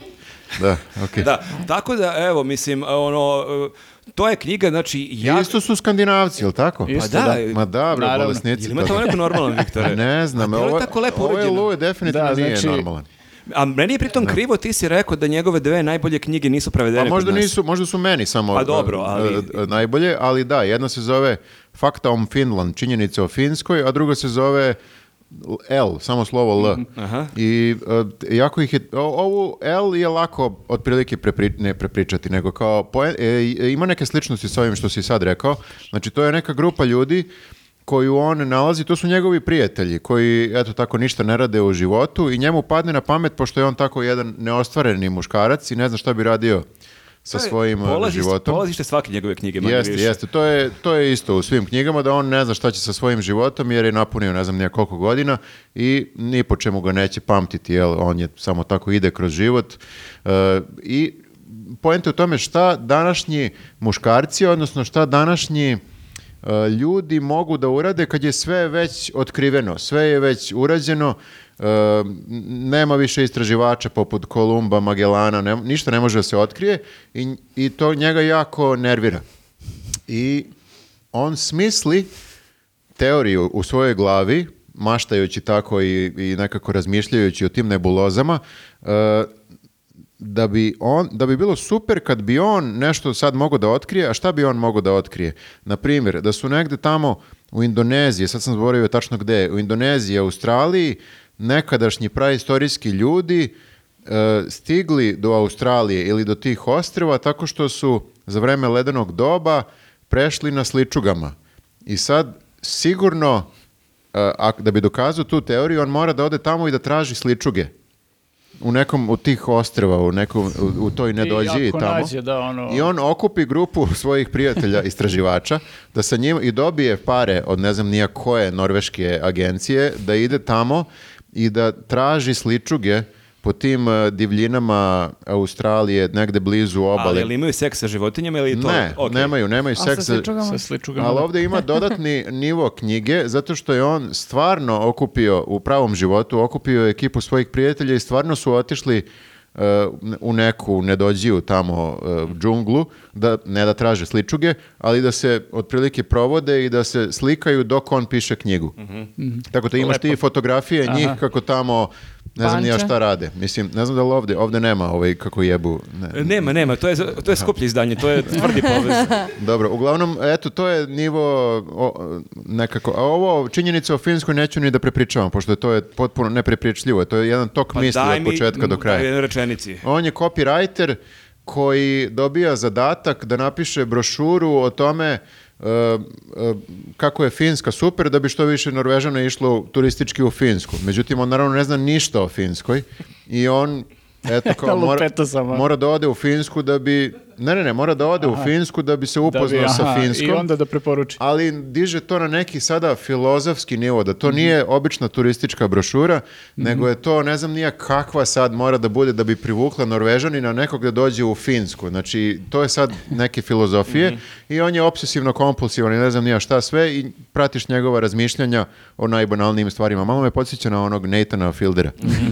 Da, okej. Da, tako da, evo, mislim, ono, e, to je knjiga, znači, ja... Isto su skandinavci, jel tako? Isto, Pa da, da. Ma da, bre, Naravno. bolesnici. Jel ima to- neko normalan, Viktore? *laughs* Ne znam, A bilo je ovo, tako lepo ovo je urađeno. Lue definitivno Da, nije znači- normalan. A meni je pritom krivo, ti si rekao da njegove dve najbolje knjige nisu prevedene Pa možda kod nas. nisu, možda su meni samo Pa dobro, e, ali- e, najbolje, ali da, jedna se zove Fakta om Finland, činjenice o Finskoj, a druga se zove L, samo slovo L. Aha. I e, jako ih je, o- ovu L je lako otprilike prepri, ne prepričati, nego kao, poen- e, ima neke sličnosti sa ovim što si sad rekao. Znači, to je neka grupa ljudi koju on nalazi, to su njegovi prijatelji koji, eto tako, ništa ne rade u životu i njemu padne na pamet, pošto je on tako jedan neostvareni muškarac i ne zna šta bi radio sa svojim e, polazište- životom. Polazište svake njegove knjige, Jeste, više. jeste. To je, to je isto u svim knjigama, da on ne zna šta će sa svojim životom, jer je napunio ne znam nija koliko godina i ni po čemu ga neće pamtiti, jel? On je samo tako ide kroz život. E, I poenta je u tome šta današnji muškarci, odnosno šta današnji ljudi mogu da urade kad je sve već otkriveno, sve je već urađeno, e, nema više istraživača poput Kolumba, Magellana, ne- ništa ne može da se otkrije i, i to njega jako nervira. I on smisli teoriju u svojoj glavi maštajući tako i, i nekako razmišljajući o tim nebulozama, e, da bi, on, da bi bilo super kad bi on nešto sad mogao da otkrije, a šta bi on mogao da otkrije? Na primjer, da su negde tamo u Indoneziji, sad sam zaboravio tačno gde, u Indoneziji, Australiji, nekadašnji praistorijski ljudi e, stigli do Australije ili do tih ostrava tako što su za vreme ledenog doba prešli na sličugama. I sad sigurno e, da bi dokazao tu teoriju, on mora da ode tamo i da traži sličuge. U nekom od tih ostrava, u, nekom, u, u toj nedođiji ako tamo. nađe, da, ono- I on okupi grupu *laughs* svojih prijatelja istraživača da sa njim i dobije pare od ne znam nija koje norveške agencije da ide tamo i da traži sličuge po tim eh, divljinama Australije, negde blizu Ali obale. jel imaju seks sa životinjama ili to? Ne, Ok. nemaju, nemaju A seks. sa sličugama? Sa sličugama. Ali ovdje ima *laughs* dodatni nivo knjige zato što je on stvarno okupio u pravom životu, okupio ekipu svojih prijatelja i stvarno su otišli uh, u neku nedođiju tamo uh, džunglu, da, ne da traže sličuge, ali da se otprilike provode i da se slikaju dok on piše knjigu. Tako da imaš ti Lepo. fotografije njih Aha. kako tamo ne znam ni ja šta rade. Mislim, ne znam da li ovdje, ovdje nema ovaj kako jebu. Ne. Nema, nema, to je, to je skuplje izdanje, to je *laughs* tvrdi povez. Dobro, uglavnom, eto, to je nivo o, nekako, a ovo činjenica o Finskoj neću ni da prepričavam, pošto to je potpuno neprepričljivo, to je jedan tok Pa misli daj od mi početka do u kraja. jednoj rečenici. On je copywriter koji dobija zadatak da napiše brošuru o tome kako je Finska super da bi što više Norvežana išlo turistički u Finsku. Međutim, on naravno ne zna ništa o Finskoj i on eto kao *laughs* mora, mora da ode u Finsku da bi ne ne ne mora da ode u Finsku da bi se Da bi, upoznao sa aha, Finskom I onda da preporuči. ali diže to na neki sada filozofski nivo, da to nije obična turistička brošura, nego je to, ne znam nija kakva sad mora da bude da bi privukla Norvežanina nekog da dođe u Finsku. Znači, to je sad neke filozofije i on je obsesivno kompulsivan i ne znam nija šta sve i pratiš njegova razmišljanja o najbanalnijim stvarima. Malo me podsjeća na onog Nathana Fieldera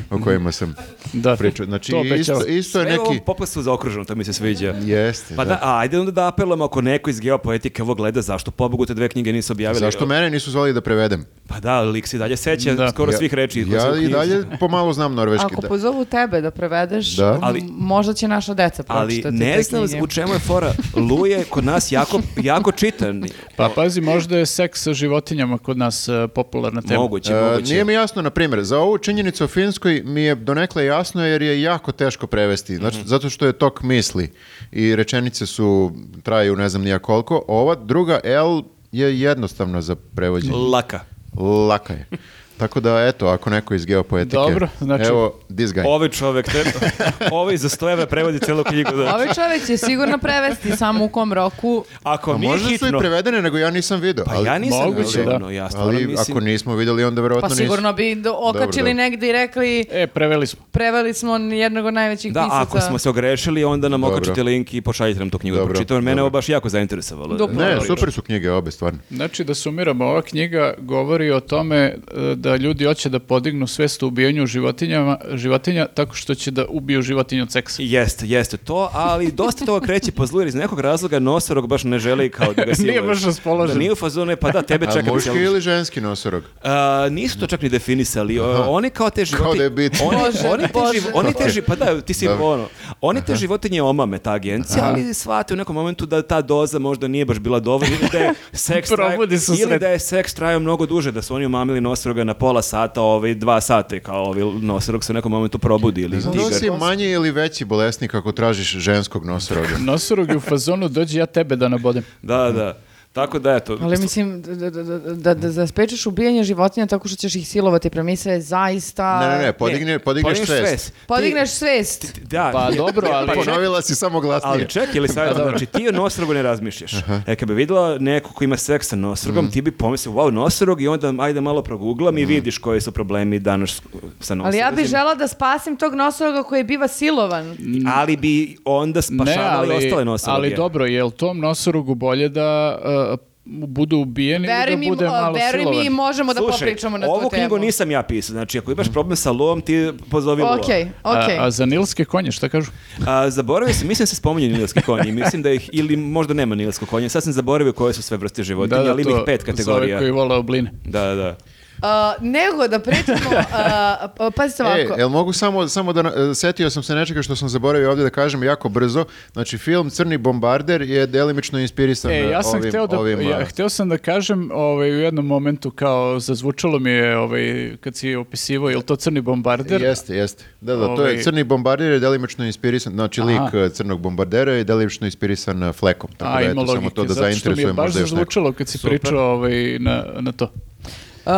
o kojima sam Da, pričao. Znači, to isto, isto je Sve je neki... ovo popasu zaokruženo, to mi se sviđa. Jeste, Pa da. da, a ajde onda da apelujemo ako neko iz geopoetike ovo gleda, zašto pobogu te dve knjige nisu objavili? Zašto mene nisu zvali da prevedem? Pa da, lik se dalje seća Da. skoro Ja- svih reči. u Ja i dalje pomalo znam norveški. Ako da. pozovu tebe da prevedeš, Da. Ali- možda će naša deca Ali pročitati ne te znam u čemu je fora. Lu je kod nas jako, jako čitan. Pa pazi, možda je seks sa životinjama kod nas e, popularna tema. Moguće, E, moguće. nije mi jasno, na primjer, za ovu činjenicu o Finskoj mi je donekle jasno jer je jako teško prevesti, znači, Mhm. zato što je tok misli i rečenice su, traju ne znam nija koliko. Ova druga L je jednostavna za prevođenje. Laka. Laka je. Tako da, eto, ako neko iz geopoetike... Dobro, znači- Evo, this guy. Ovaj čovek, te, *laughs* ovaj za 100 evra prevodi celu knjigu. Da. Ovaj čovjek će sigurno prevesti samo u kom roku. Ako A nije možda su i hitno... prevedene, nego ja nisam video. Pa ali, ja nisam Moguće, vidio, da. ja stvarno ali mislim... ako nismo vidjeli, onda verovatno Pa sigurno bi do- okačili dobro. negdje i rekli E, preveli smo. preveli smo jednog od najvećih Da, pisaca. ako smo se ogrešili, onda nam Dobro. okačite link i pošaljite nam tu knjigu. Dobro, da pročitamo. Mene dobro. ovo baš jako zainteresovalo. Dok- Ne, Dobro. super su knjige obe, stvarno. Znači, da sumiramo, ova knjiga govori o tome e, da ljudi hoće da podignu svest o ubijanju životinjama, životinja tako što će da ubiju životinju od seksa. Jeste, jeste to, ali dosta toga kreće po zlu jer iz nekog razloga nosorog baš ne želi kao da ga *laughs* siluje. Nije baš raspoložen. Da nije u fazonu, pa da, tebe A čekam muški cijelu- ili ženski nosorog? A, nisu to čak ni definisali. O, oni kao te životinje... Kao da je bit. Oni, oni, te, živ- oni te ži- pa da, ti si Dobro. ono, oni te životinje omame, ta agencija, ali shvate u nekom momentu da ta doza možda nije baš bila dovoljna ili da je *laughs* seks se ili da je seks trajao mnogo duže, da su oni omamili nosoroga na pola sata, ovaj dva sata kao ovaj nosorog se u nekom momentu probudi ili Znam da li si tigar. manji ili veći bolesnik ako tražiš ženskog nosoroga. *laughs* Nosorog je u fazonu, dođi ja tebe da nabodem. Da, da. Tako da eto. Ali mislim, da, da, da, da, spečeš ubijanje životinja tako što ćeš ih silovati premise je zaista... Ne, ne, ne, podigne, podigneš svest. Podigneš Ti- svest. ti- Da. Pa dobro, *laughs* ali... Pa ček- Ponovila si samo glasnije. Ali čekaj, ili sad, znači ti o nosorogu ne razmišljaš. E, kad bi videla neko ko ima seks sa nosorogom, Mm. ti bi pomislio, wow, nosorog i onda ajde malo proguglam i vidiš koji su problemi danas sa nosorogom. Ali ja bih žela da spasim tog nosoroga koji biva silovan. Ali bi onda spašavali ostale nosoroge. ali dobro, je li tom nosorogu bolje da uh, budu ubijeni mi, da bude malo veruj mi, silovan? možemo da Slušaj, popričamo na tu ovu temu. knjigu nisam ja pisao. Znači, ako imaš problem sa lom, ti pozovi lova. Okej, okej. A, a za nilske konje, šta kažu? A, zaboravio sam, mislim da se spominju nilski konji. Mislim da ih, ili možda nema nilsko konje. Sad sam zaboravio koje su sve vrste životinja, ali ima ih pet za ove kategorija. koji vole obline. Da, da. Uh, nego da pričamo, *laughs* uh, pa- pazite E, ovako. jel mogu samo, samo da, e, setio sam se nečega što sam zaboravio ovdje da kažem jako brzo. Znači, film Crni bombarder je delimično inspirisan E, ja sam ovim, hteo da, ovim, ja, hteo sam da kažem ovaj, u jednom momentu kao zazvučalo mi je ovaj, kad si opisivao, je li to crni bombarder? Jeste, jeste. Da, da, to Ovaj- je Crni bombarder je delimično inspirisan, znači Aha. lik e, crnog bombardera je delimično inspirisan e, flekom. Tako A, da ima eto, samo to da zato što mi je baš možda zazvučalo kad si Super. pričao ovaj, na, na to. Uh,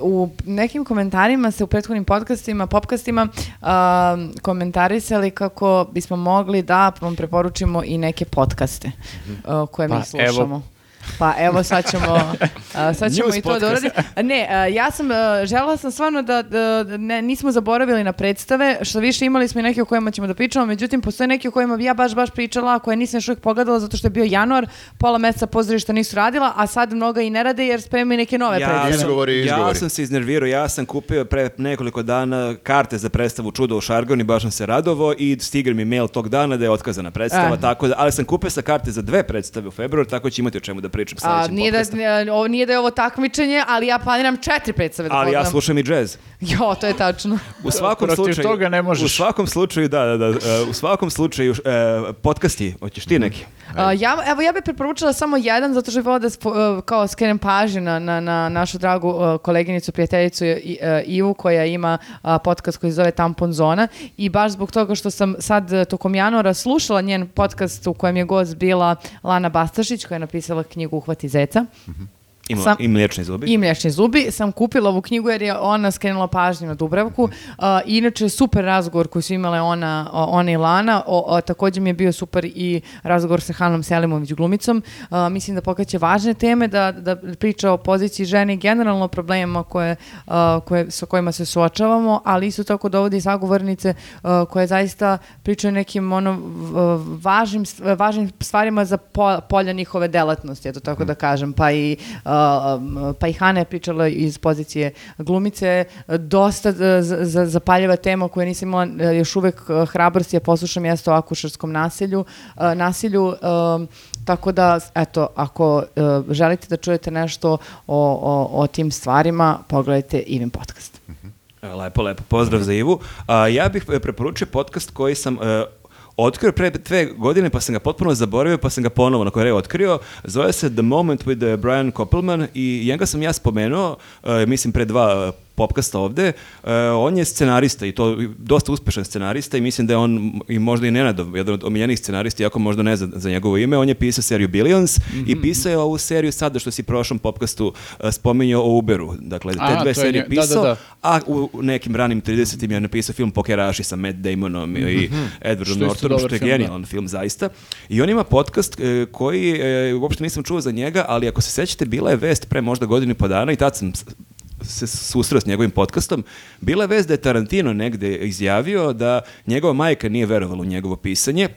u nekim komentarima se u prethodnim podcastima, popkastima uh, komentarisali kako bismo mogli da vam preporučimo i neke podcaste uh, koje Pa, mi slušamo. evo. Pa evo sad ćemo, *laughs* uh, sad ćemo i to da uradimo. Ne, uh, ja sam, uh, želela sam stvarno da, da- ne, nismo zaboravili na predstave, što više imali smo i neke o kojima ćemo da pričamo, međutim postoje neke o kojima bi ja baš baš pričala, a koje nisam još uvijek pogledala zato što je bio januar, pola meseca pozorišta nisu radila, a sad mnoga i ne rade jer spremaju neke nove Ja predstave. sam, Izgovori, ja izgovori. sam se iznervirao, ja sam kupio pre nekoliko dana karte za predstavu Čudo u Šargoni, baš sam se radovo i stigne mi mail tog dana da je otkazana predstava, Eh. tako da, ali sam kupio sa karte za dve predstave u februar, tako će imati o čemu da pričam A, sledećem nije, da, podcastu. nije- ovo nije da je ovo takmičenje, ali ja planiram četiri predstave da Ali ja slušam i džez. Jo, to je tačno. U svakom Protiv slučaju, toga ne možeš. U svakom slučaju, da, da, da, e, u svakom slučaju, e, podcasti, hoćeš ti neki? A, ja, evo, ja bih preporučila samo jedan, zato što bih volila da spo- uh, kao skrenem pažnju na, na, na našu dragu uh, koleginicu, prijateljicu I- uh, Ivu, koja ima uh, podcast koji se zove Tampon Zona i baš zbog toga što sam sad tokom januara slušala njen podcast u kojem je gost bila Lana Bastašić, koja je napisala knjigu Uhvati zeca. Ima, Sam- I mliječni zubi. I mliječni zubi. Sam kupila ovu knjigu jer je ona skrenula pažnju na Dubravku. Uh, inače, super razgovor koji su imale ona, ona i Lana. O, o, također mi je bio super i razgovor sa Hanom Selimović glumicom. Uh, mislim da pokaće važne teme, da, da priča o poziciji žene i generalno problemima koje, uh, koje, sa kojima se suočavamo, ali isto tako dovodi sagovornice uh, koje zaista pričaju nekim ono, važnim, važnim stvarima za po- polja njihove delatnosti, eto tako da kažem. Pa i, pa i Hana je pričala iz pozicije glumice, dosta z- zapaljava tema koju nisam imala uh, još uvek uh, hrabrosti, ja poslušam jeste o akušerskom nasilju, nasilju tako da, eto, ako želite da čujete nešto o, o, o tim stvarima, pogledajte Ivin podcast. E, Lepo, lepo. Pozdrav za Ivu. A, ja bih e, preporučio podcast koji sam e, otkrio pre dve godine, pa sam ga potpuno zaboravio, pa sam ga ponovo na koje otkrio. Zove se The Moment with e, Brian Koppelman i njega sam ja spomenuo, e, mislim, pre dva popkasta ovde. E, on je scenarista i to dosta uspešan scenarista i mislim da je on i možda i Nenadov, jedan od omiljenih scenarista, iako možda ne za, za njegovo ime. On je pisao seriju Billions i pisao je ovu seriju sada što si prošlom popkastu e, spominjao o Uberu. Dakle, te A, dve to je serije nje- da, da, pisao, da. a u nekim ranim 30-im je napisao film Pokeraši sa Matt Damonom i Edwardom Što je isto Nortonom, što je film, da. genijalan film zaista. I on ima podcast e, koji, e, uopšte nisam čuo za njega, ali ako se sećate, bila je vest pre možda godinu i po dana i tad sam se susreo s njegovim podcastom, bila je vest da je Tarantino negde izjavio da njegova majka nije verovala u njegovo pisanje,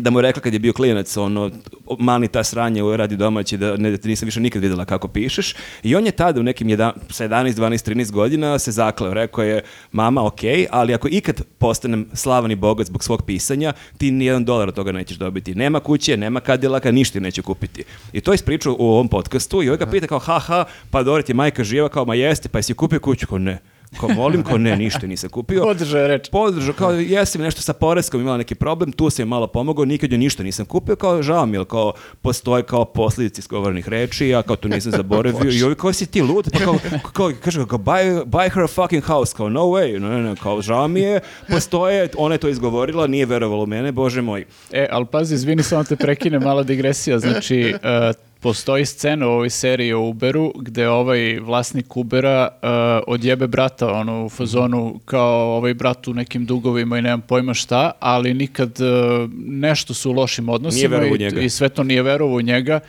da mu je rekla kad je bio klinac, ono, mani ta sranje radi domaći, da ne, da nisam više nikad vidjela kako pišeš. I on je tada u nekim jedan, sa 11, 12, 13 godina se zakleo. Rekao je, mama, ok, ali ako ikad postanem slavan i bogat zbog svog pisanja, ti ni jedan dolar od toga nećeš dobiti. Nema kuće, nema kadilaka, ništa neće kupiti. I to je ispričao u ovom podcastu i ovaj ga pita kao, ha, ha, pa dobro ti je majka živa, kao, ma jeste, pa jesi kupio kuću? Kao, ne. Kao, molim, kao, ne, ništa nisam kupio Podržao je reč. podržao, kao jesam nešto sa poreskom imala neki problem, tu sam joj malo pomogao, nikad joj ništa nisam kupio, kao žao mi, jer kao postoje kao posljedice izgovorenih reči, ja kao to nisam zaboravio i ovi kao si ti lud, pa kao, kao kaže, kao buy, buy her a fucking house, kao no way, no, no, no, kao žao mi je, postoje, ona je to izgovorila, nije verovala u mene, bože moj. E, ali pazi, izvini, samo te prekine, mala digresija. Znači, e, *laughs* postoji scena u ovoj seriji o Uberu gde ovaj vlasnik Ubera e, odjebe brata ono, u fazonu kao ovaj brat u nekim dugovima i nemam pojma šta, ali nikad e, nešto su u lošim odnosima i, i sve to nije verovao u njega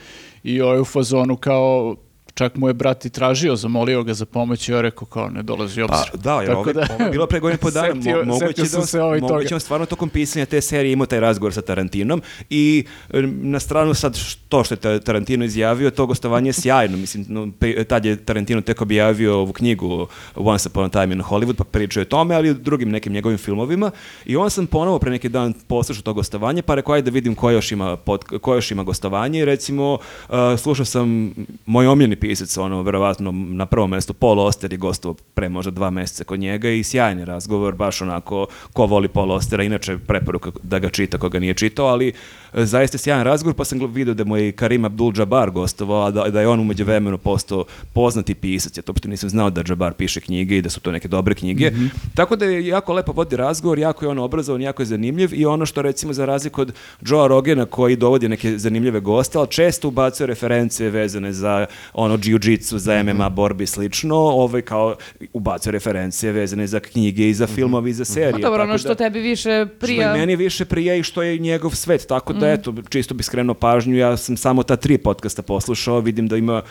i ovaj u fazonu kao čak mu je brat i tražio, zamolio ga za pomoć i ja rekao kao ne dolazi Pa obzir. da, jer Tako ovo, ovo je bilo pre godinu i po dana. *laughs* Setio- Mo- moguće da, se ovaj moguće toga. on stvarno tokom pisanja te serije imao taj razgovor sa Tarantinom i na stranu sad to što je Ta- Tarantino izjavio, to gostovanje je sjajno. Mislim, no, tad je Tarantino tek objavio ovu knjigu Once Upon a Time in Hollywood, pa pričao je tome, ali i o drugim nekim njegovim filmovima. I on sam ponovo pre neki dan poslušao to gostovanje, pa rekao ajde da vidim ko još ima, pod, ko još ima gostovanje. I recimo, uh, slušao sam moj omiljeni pisac, ono, verovatno na prvom mestu Paul Oster je gostovao pre možda dva meseca kod njega i sjajan je razgovor, baš onako ko voli Paul Ostera, inače preporuka da ga čita ko ga nije čitao, ali e, zaista sjajan razgovor, pa sam vidio da mu je i Karim Abdul-Jabbar gostovao, a da, da je on umeđu vremenu postao poznati pisac, ja to uopšte nisam znao da Jabbar piše knjige i da su to neke dobre knjige, tako da je jako lepo vodi razgovor, jako je on obrazovan, jako je zanimljiv i ono što recimo za razliku od Joe Rogena koji dovodi neke zanimljive goste, ali često ubacuje reference vezane za ono jiu-jitsu, za MMA borbi i slično, ovaj kao ubacuje referencije vezane za knjige i za filmove i za serije. Pa dobro, ono što da- tebi više prija... što i meni više prija i što je njegov svet, tako da eto, čisto bi skrenuo pažnju, ja sam samo ta tri podcasta poslušao, vidim da ima,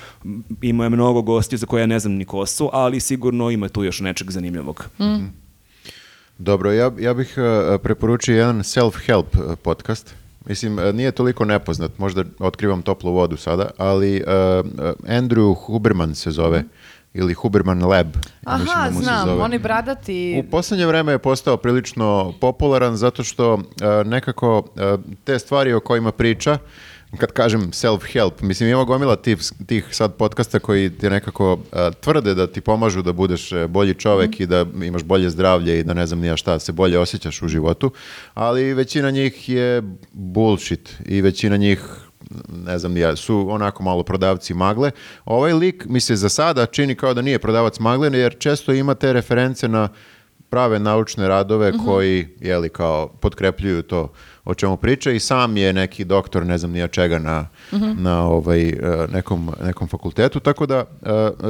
ima je mnogo gostiju za koje ja ne znam ni ko su, ali sigurno ima tu još nečeg zanimljivog. Dobro, ja, ja bih uh, preporučio jedan self-help uh, podcast. Mislim, uh, nije toliko nepoznat, možda otkrivam toplu vodu sada, ali uh, Andrew Huberman se zove, ili Huberman Lab. Aha, da mu se znam, zove. oni bradati... U posljednje vreme je postao prilično popularan zato što uh, nekako uh, te stvari o kojima priča, kad kažem self-help, mislim ima gomila tih, tih sad podcasta koji ti nekako uh, tvrde da ti pomažu da budeš uh, bolji čovek i da imaš bolje zdravlje i da ne znam nija šta, se bolje osjećaš u životu, ali većina njih je bullshit i većina njih ne znam ja, su onako malo prodavci magle. Ovaj lik mi se za sada čini kao da nije prodavac magle, jer često ima te reference na prave naučne radove koji, jeli, kao, potkrepljuju to o čemu priča i sam je neki doktor, ne znam nija čega, na, na ovaj, e, nekom, nekom fakultetu, tako da e,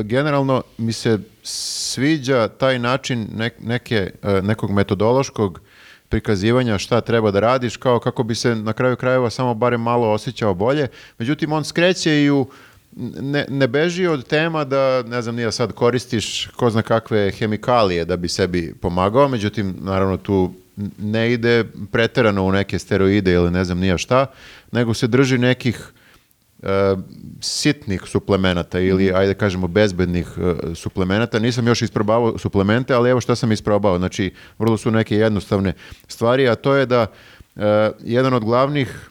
generalno mi se sviđa taj način nek- neke, e, nekog metodološkog prikazivanja šta treba da radiš, kao kako bi se na kraju krajeva samo barem malo osjećao bolje. Međutim, on skreće i u ne, ne beži od tema da, ne znam, nije sad koristiš ko zna kakve hemikalije da bi sebi pomagao, međutim, naravno tu ne ide preterano u neke steroide ili ne znam nija šta, nego se drži nekih e, sitnih suplemenata ili, ajde kažemo, bezbednih e, suplemenata. Nisam još isprobavao suplemente, ali evo šta sam isprobao. Znači, vrlo su neke jednostavne stvari, a to je da e, jedan od glavnih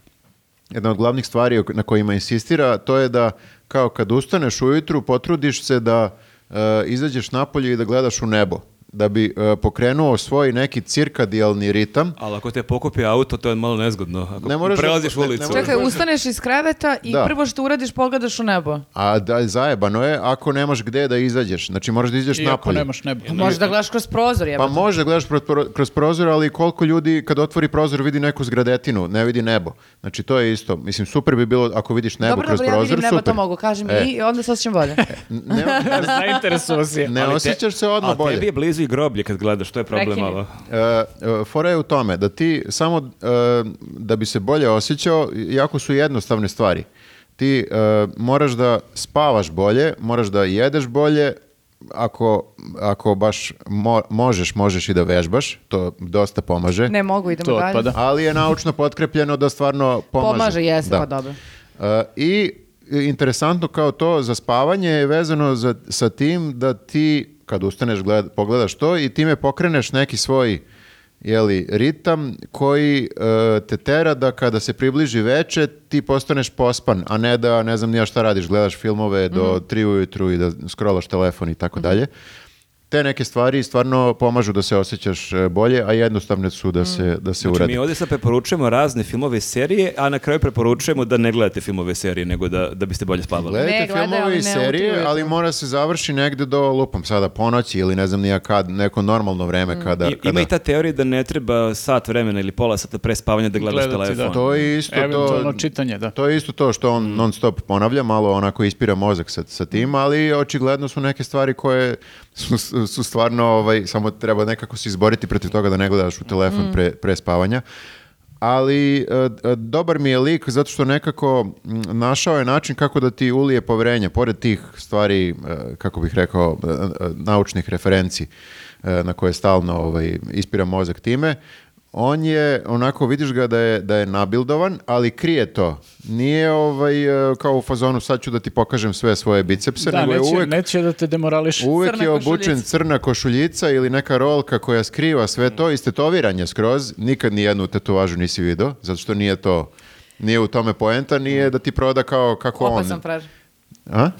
jedna od glavnih stvari na kojima insistira, to je da kao kad ustaneš ujutru, potrudiš se da izađeš napolje i da gledaš u nebo da bi e, pokrenuo svoj neki cirkadijalni ritam. Ali ako te pokupi auto, to je malo nezgodno. Ako Ne moraš da- prelaziš ne- ne ulicu. moraš Čekaj, ustaneš iz kreveta i Da. prvo što uradiš pogledaš u nebo. A da, zajebano je ako nemaš gde da izađeš. Znači moraš da izađeš napolje. nemaš nebo. A Možeš da gledaš kroz prozor, Pa jebote. može da gledaš pro- pro- kroz prozor, ali koliko ljudi kad otvori prozor vidi neku zgradetinu, ne vidi nebo. Znači to je isto. Mislim, super bi bilo ako vidiš nebo Dobro, kroz dobro, ja prozor, vidim nebo, super. to mogu, kaži mi E. i onda se osjećam bolje. *laughs* Ne, *laughs* Zainteresuo si je. ne Ali te- osjećaš se odmah Blizu i groblje kad gledaš, to je problem malo. E, e, fora je u tome da ti samo e, da bi se bolje osjećao, jako su jednostavne stvari. Ti e, moraš da spavaš bolje, moraš da jedeš bolje, ako, ako baš mo- možeš, možeš i da vežbaš, to dosta pomaže. Ne mogu, idemo To dalje. otpada. Ali je naučno potkrepljeno da stvarno pomaže. Pomaže, jeste, Da. pa dobro. E, I interesantno kao to za spavanje je vezano za, sa tim da ti kad ustaneš gled, pogledaš to i time pokreneš neki svoj jeli, ritam koji e, te tera da kada se približi veče ti postaneš pospan, a ne da ne znam nija šta radiš, gledaš filmove do tri ujutru i da scrollaš telefon i tako dalje. Te neke stvari stvarno pomažu da se osjećaš e, bolje, a jednostavne su da se, da se Znači, urade. mi ovdje sad preporučujemo razne filmove i serije, a na kraju preporučujemo da ne gledate filmove i serije, nego da, da biste bolje spavali. Gledajte Ne, gledaj, filmove i serije, utrujete. ali mora se završi negde do lupam sada ponoći ili ne znam nija kad, neko normalno vreme kada... I, kada... Ima i ta teorija da ne treba sat vremena ili pola sata pre spavanja da gledaš Gledati, telefon. da. To je isto to... čitanje, da. To je isto to što on non stop ponavlja, malo onako ispira mozak sa, sa tim, ali očigledno su neke stvari koje su, su stvarno, ovaj, samo treba nekako se izboriti protiv toga da ne gledaš u telefon pre, pre spavanja. Ali e, e, dobar mi je lik zato što nekako našao je način kako da ti ulije poverenje, pored tih stvari, e, kako bih rekao, naučnih referenci na koje stalno ovaj, ispira mozak time, on je, onako vidiš ga da je, da je nabildovan, ali krije to. Nije ovaj, e, kao u fazonu sad ću da ti pokažem sve svoje bicepse, Da, nego je neće, uvek, neće da te demorališ. uvek Crna je obučen košuljica. crna košuljica ili neka rolka koja skriva sve to, istetoviran je skroz, nikad ni jednu tetovažu nisi video, zato što nije to, nije u tome poenta, nije da ti proda kao kako on. Opasan fraž. A?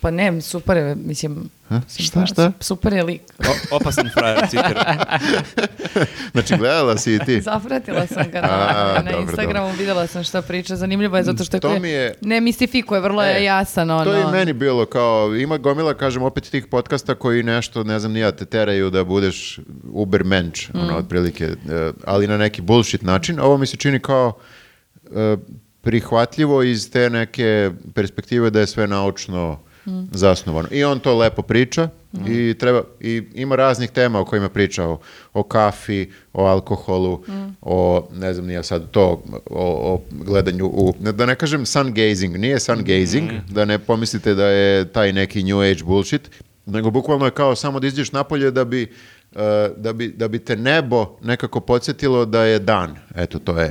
Pa ne, super je, mislim... Ha? Šta, šta? Super je lik. O- opasan frajer, citiram. *laughs* Znači, gledala si i ti. Zapratila sam ga na, A, na dobro, Instagramu, videla sam šta priča. Zanimljivo je zato što To je, mi je- ne mistifikuje, vrlo je E, jasan. Ono. To je i meni bilo kao, ima gomila, kažem, opet tih podcasta koji nešto, ne znam, nija te teraju da budeš uber mensch, ono, otprilike, e, ali na neki bullshit način. Ovo mi se čini kao e, prihvatljivo iz te neke perspektive da je sve naučno zasnovano. I on to lepo priča i treba i ima raznih tema o kojima priča o, o kafi, o alkoholu, o ne znam nije sad to o, o gledanju u da ne kažem sun gazing, nije sun gazing, da ne pomislite da je taj neki new age bullshit, nego bukvalno je kao samo da izađeš napolje da bi e, da bi, da bi te nebo nekako podsjetilo da je dan. Eto, to je.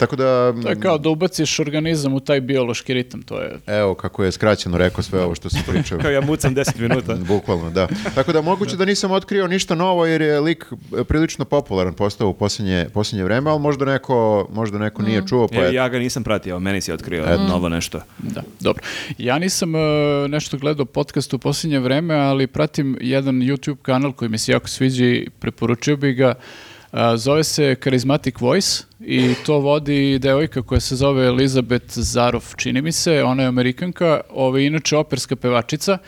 Tako da, To je kao da ubaciš organizam u taj biološki ritam, to je... evo kako je skraćeno rekao sve ovo što sam *laughs* pričao. Kao ja mucam 10 minuta. *laughs* Bukvalno, da. Tako da moguće da nisam otkrio ništa novo jer je lik e, prilično popularan postao u posljednje, posljednje vreme, ali možda neko, možda neko nije čuo, pa Ja, je... ja ga nisam pratio, meni si otkrio novo nešto. Da, dobro. Ja nisam e, nešto gledao podcast u posljednje vreme, ali pratim jedan YouTube kanal koji mi se jako sviđa i preporučio bi ga. Zove se Charismatic Voice i to vodi devojka koja se zove Elizabeth Zarov, čini mi se, ona je amerikanka, ova je inače operska pevačica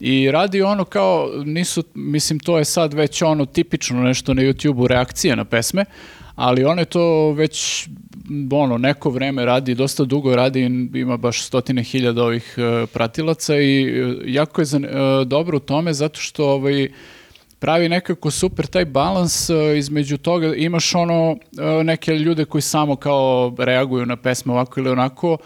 i radi ono kao, nisu, mislim to je sad već ono tipično nešto na YouTube-u, reakcije na pesme, ali ona je to već ono, neko vreme radi, dosta dugo radi, ima baš stotine hiljada ovih e, pratilaca i e, jako je e, dobro u tome zato što ovaj, pravi nekako super taj balans e, između toga, imaš ono e, neke ljude koji samo kao reaguju na pesme ovako ili onako,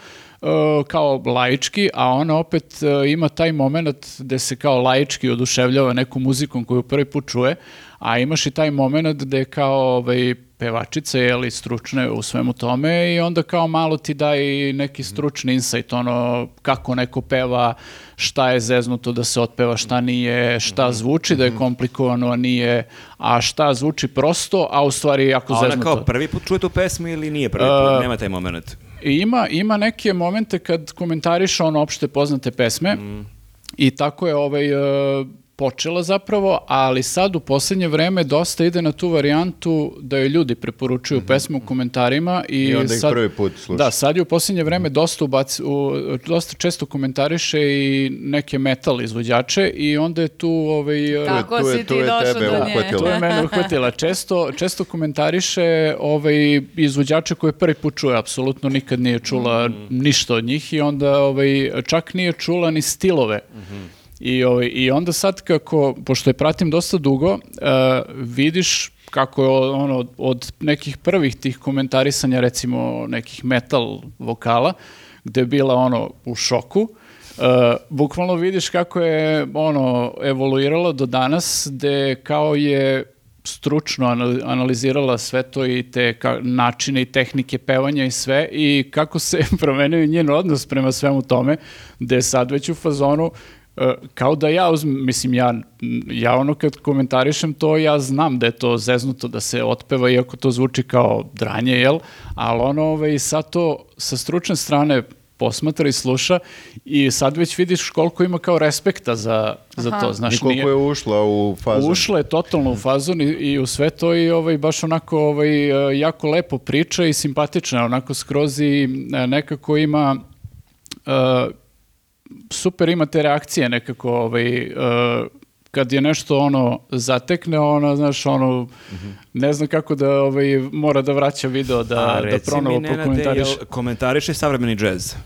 e, kao laički, a ona opet ima taj moment gde se kao laički oduševljava nekom muzikom koju prvi put čuje, a imaš i taj moment gde kao ovaj, pevačica je li stručne u svemu tome i onda kao malo ti daje i neki stručni insight, ono kako neko peva, šta je zeznuto da se otpeva, šta nije, šta zvuči da je komplikovano, a nije, a šta zvuči prosto, a u stvari je jako A ona zeznuto. kao prvi put čuje tu pesmu ili nije prvi put? Nema taj moment. Ima, ima neke momente kad komentariše ono opšte poznate pesme i tako je ovaj, e, počela zapravo, ali sad u posljednje vreme dosta ide na tu varijantu da joj ljudi preporučuju pesmu u komentarima i, I onda ih sad, prvi put sluša. Da, sad je u posljednje vreme dosta, ubaci, u, dosta često komentariše i neke metal izvođače i onda je tu ovaj, Tako tu je- si tu ti je došao do nje. uhvatilo. to je mene uhvatila. Često, često komentariše ovaj, izvođače koje prvi put čuje, apsolutno nikad nije čula ništa od njih i onda ovaj, čak nije čula ni stilove. I, ovaj, I onda sad kako, pošto je pratim dosta dugo, eh, vidiš kako je ono od nekih prvih tih komentarisanja recimo nekih metal vokala gde je bila ono u šoku Uh, bukvalno vidiš kako je ono evoluiralo do danas gde kao je stručno anal- analizirala sve to i te načine i tehnike pevanja i sve i kako se *laughs* promenio njen odnos prema svemu tome gde je sad već u fazonu uh, kao da ja uzmem, mislim ja, ja ono kad komentarišem to ja znam da je to zeznuto da se otpeva iako to zvuči kao dranje, jel? Ali ono ovaj, sad to sa stručne strane posmatra i sluša i sad već vidiš koliko ima kao respekta za, za to. I Znaš, koliko nije- je ušla u fazu. Ušla je totalno u fazon i, i u sve to i ovaj, baš onako ovaj, jako lepo priča i simpatična, onako skroz i e, nekako ima e, super ima te reakcije nekako ovaj, e, kad je nešto ono zatekne, ono, znaš, ono, ne znam kako da ovaj, mora da vraća video da, A da pronovo prokomentariše. komentariše savremeni džez? *laughs*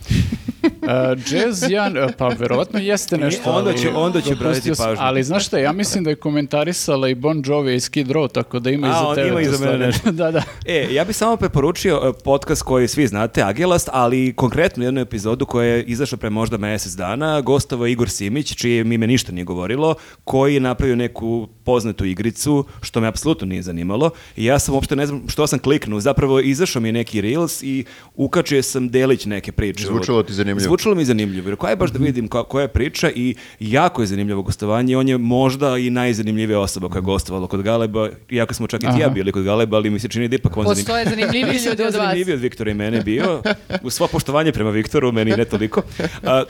Uh, jazz, ja, pa verovatno jeste nešto. onda ali- će- onda će obratiti pažnju. Ali znaš šta, ja mislim da je komentarisala i Bon Jovi i Skid Row, tako da ima i A, za on tebe. ima i za mene nešto. *laughs* da, da. E, ja bih samo preporučio e, podcast koji svi znate, Agelast, ali konkretno jednu epizodu koja je izašla pre možda mjesec dana, gostovo je Igor Simić, čije mi ime ništa nije govorilo, koji je napravio neku poznatu igricu, što me apsolutno nije zanimalo. I ja sam uopšte ne znam što sam kliknuo, zapravo izašao mi je neki reels i ukačio sam delić neke priče. Zvučalo ti zanimljivo. Zvučalo mi zanimljivo, jer koja je baš da vidim ko- koja je priča i jako je zanimljivo gostovanje on je možda i najzanimljivija osoba koja je gostovala kod Galeba, iako smo čak i ti ja bili kod Galeba, ali mi se čini da ipak on zanim- Postoje zanimljiviji *laughs* ljudi da je od vas. zanimljiviji od Viktora i mene bio. U svo poštovanje prema Viktoru, meni ne toliko. A,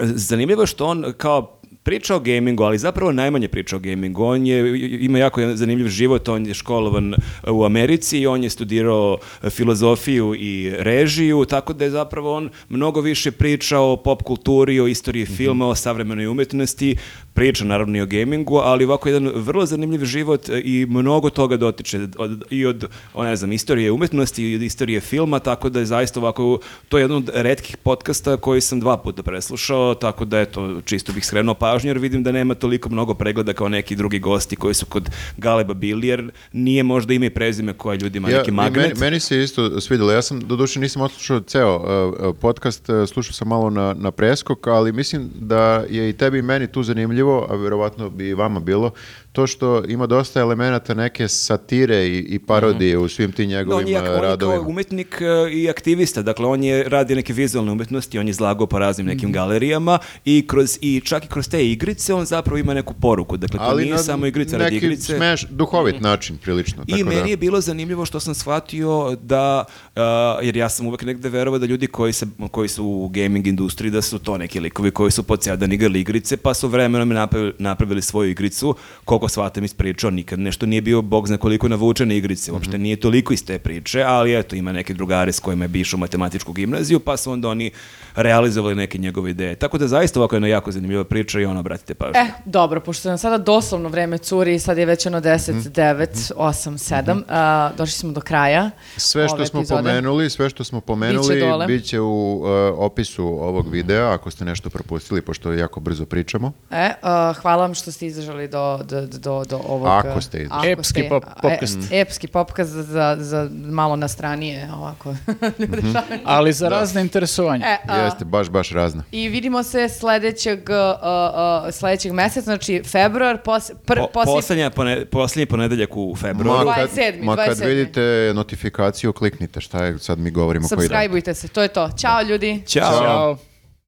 zanimljivo je što on kao priča o gamingu, ali zapravo najmanje priča o gamingu. On je, ima jako zanimljiv život, on je školovan u Americi i on je studirao filozofiju i režiju, tako da je zapravo on mnogo više pričao o pop kulturi, o istoriji filma, o savremenoj umetnosti, priča naravno i o gamingu, ali ovako jedan vrlo zanimljiv život i mnogo toga dotiče od, i od, o, ne znam, istorije umetnosti i od istorije filma, tako da je zaista ovako, to je jedan od retkih podcasta koji sam dva puta preslušao, tako da eto, čisto bih skrenuo pažnju jer vidim da nema toliko mnogo pregleda kao neki drugi gosti koji su kod Galeba bili, jer nije možda ime i prezime koje ljudima neki i magnet. Meni, meni se isto svidjelo. Ja sam, doduše, nisam odslušao ceo uh, podcast, uh, slušao sam malo na, na preskok, ali mislim da je i tebi i meni tu zanimljivo, a verovatno bi i vama bilo, to što ima dosta elemenata neke satire i, i parodije u svim tim No, njegovim on je, jak- uh, on je kao radovima. umetnik e, i aktivista, dakle on je radi neke vizualne umetnosti, on je izlagao po raznim nekim Mhm. galerijama i kroz i čak i kroz te igrice on zapravo ima neku poruku. Dakle to ali nije na samo igrica radi neki igrice. smeš, duhovit način, prilično. I tako meni da. je bilo zanimljivo što sam shvatio da, uh, jer ja sam uvek negde verovao da ljudi koji, se, koji su u gaming industriji, da su to neki likovi koji su pod sjedan igrali igrice, pa su vremenom napravili, napravili svoju igricu, koliko shvatam iz priča, nikad nešto nije bio bog zna koliko navučene igrice, uopšte Mhm. nije toliko iz te priče, ali eto, ima neke drugare s kojima je bišao matematičku gimnaziju, pa su onda oni realizovali neke njegove ideje. Tako da zaista ovako jedna jako zanimljiva priča i ono, obratite pažnju. E, dobro, pošto nam sada doslovno vreme curi, sad je već ono 10, Mhm. 9, 8, 7, a, došli smo do kraja Sve što smo epizode. pomenuli, sve što smo pomenuli, dole. bit će u uh, opisu ovog videa, ako ste nešto propustili, pošto jako brzo pričamo. E, a, hvala vam što ste izdržali do, do, do, do ovog... Ako ste izdržali. Epski pop- a, popkast. E, epski popkast za, za, malo na stranije, ovako. *laughs* ljude šalim. Ali za razne interesovanja. E, a, Jeste, baš, baš razna. I vidimo se sledećeg, a, a, sledećeg meseca, znači februar, pos, pr, Po, posle- poslednja pone- poslednji ponedeljak u februaru. Ma kad, 27., ma kad 27.. vidite notifikaciju, kliknite šta je, sad mi govorimo koji dan. subscribeujte se, to je to. Ćao ljudi! Ćao. Ćao.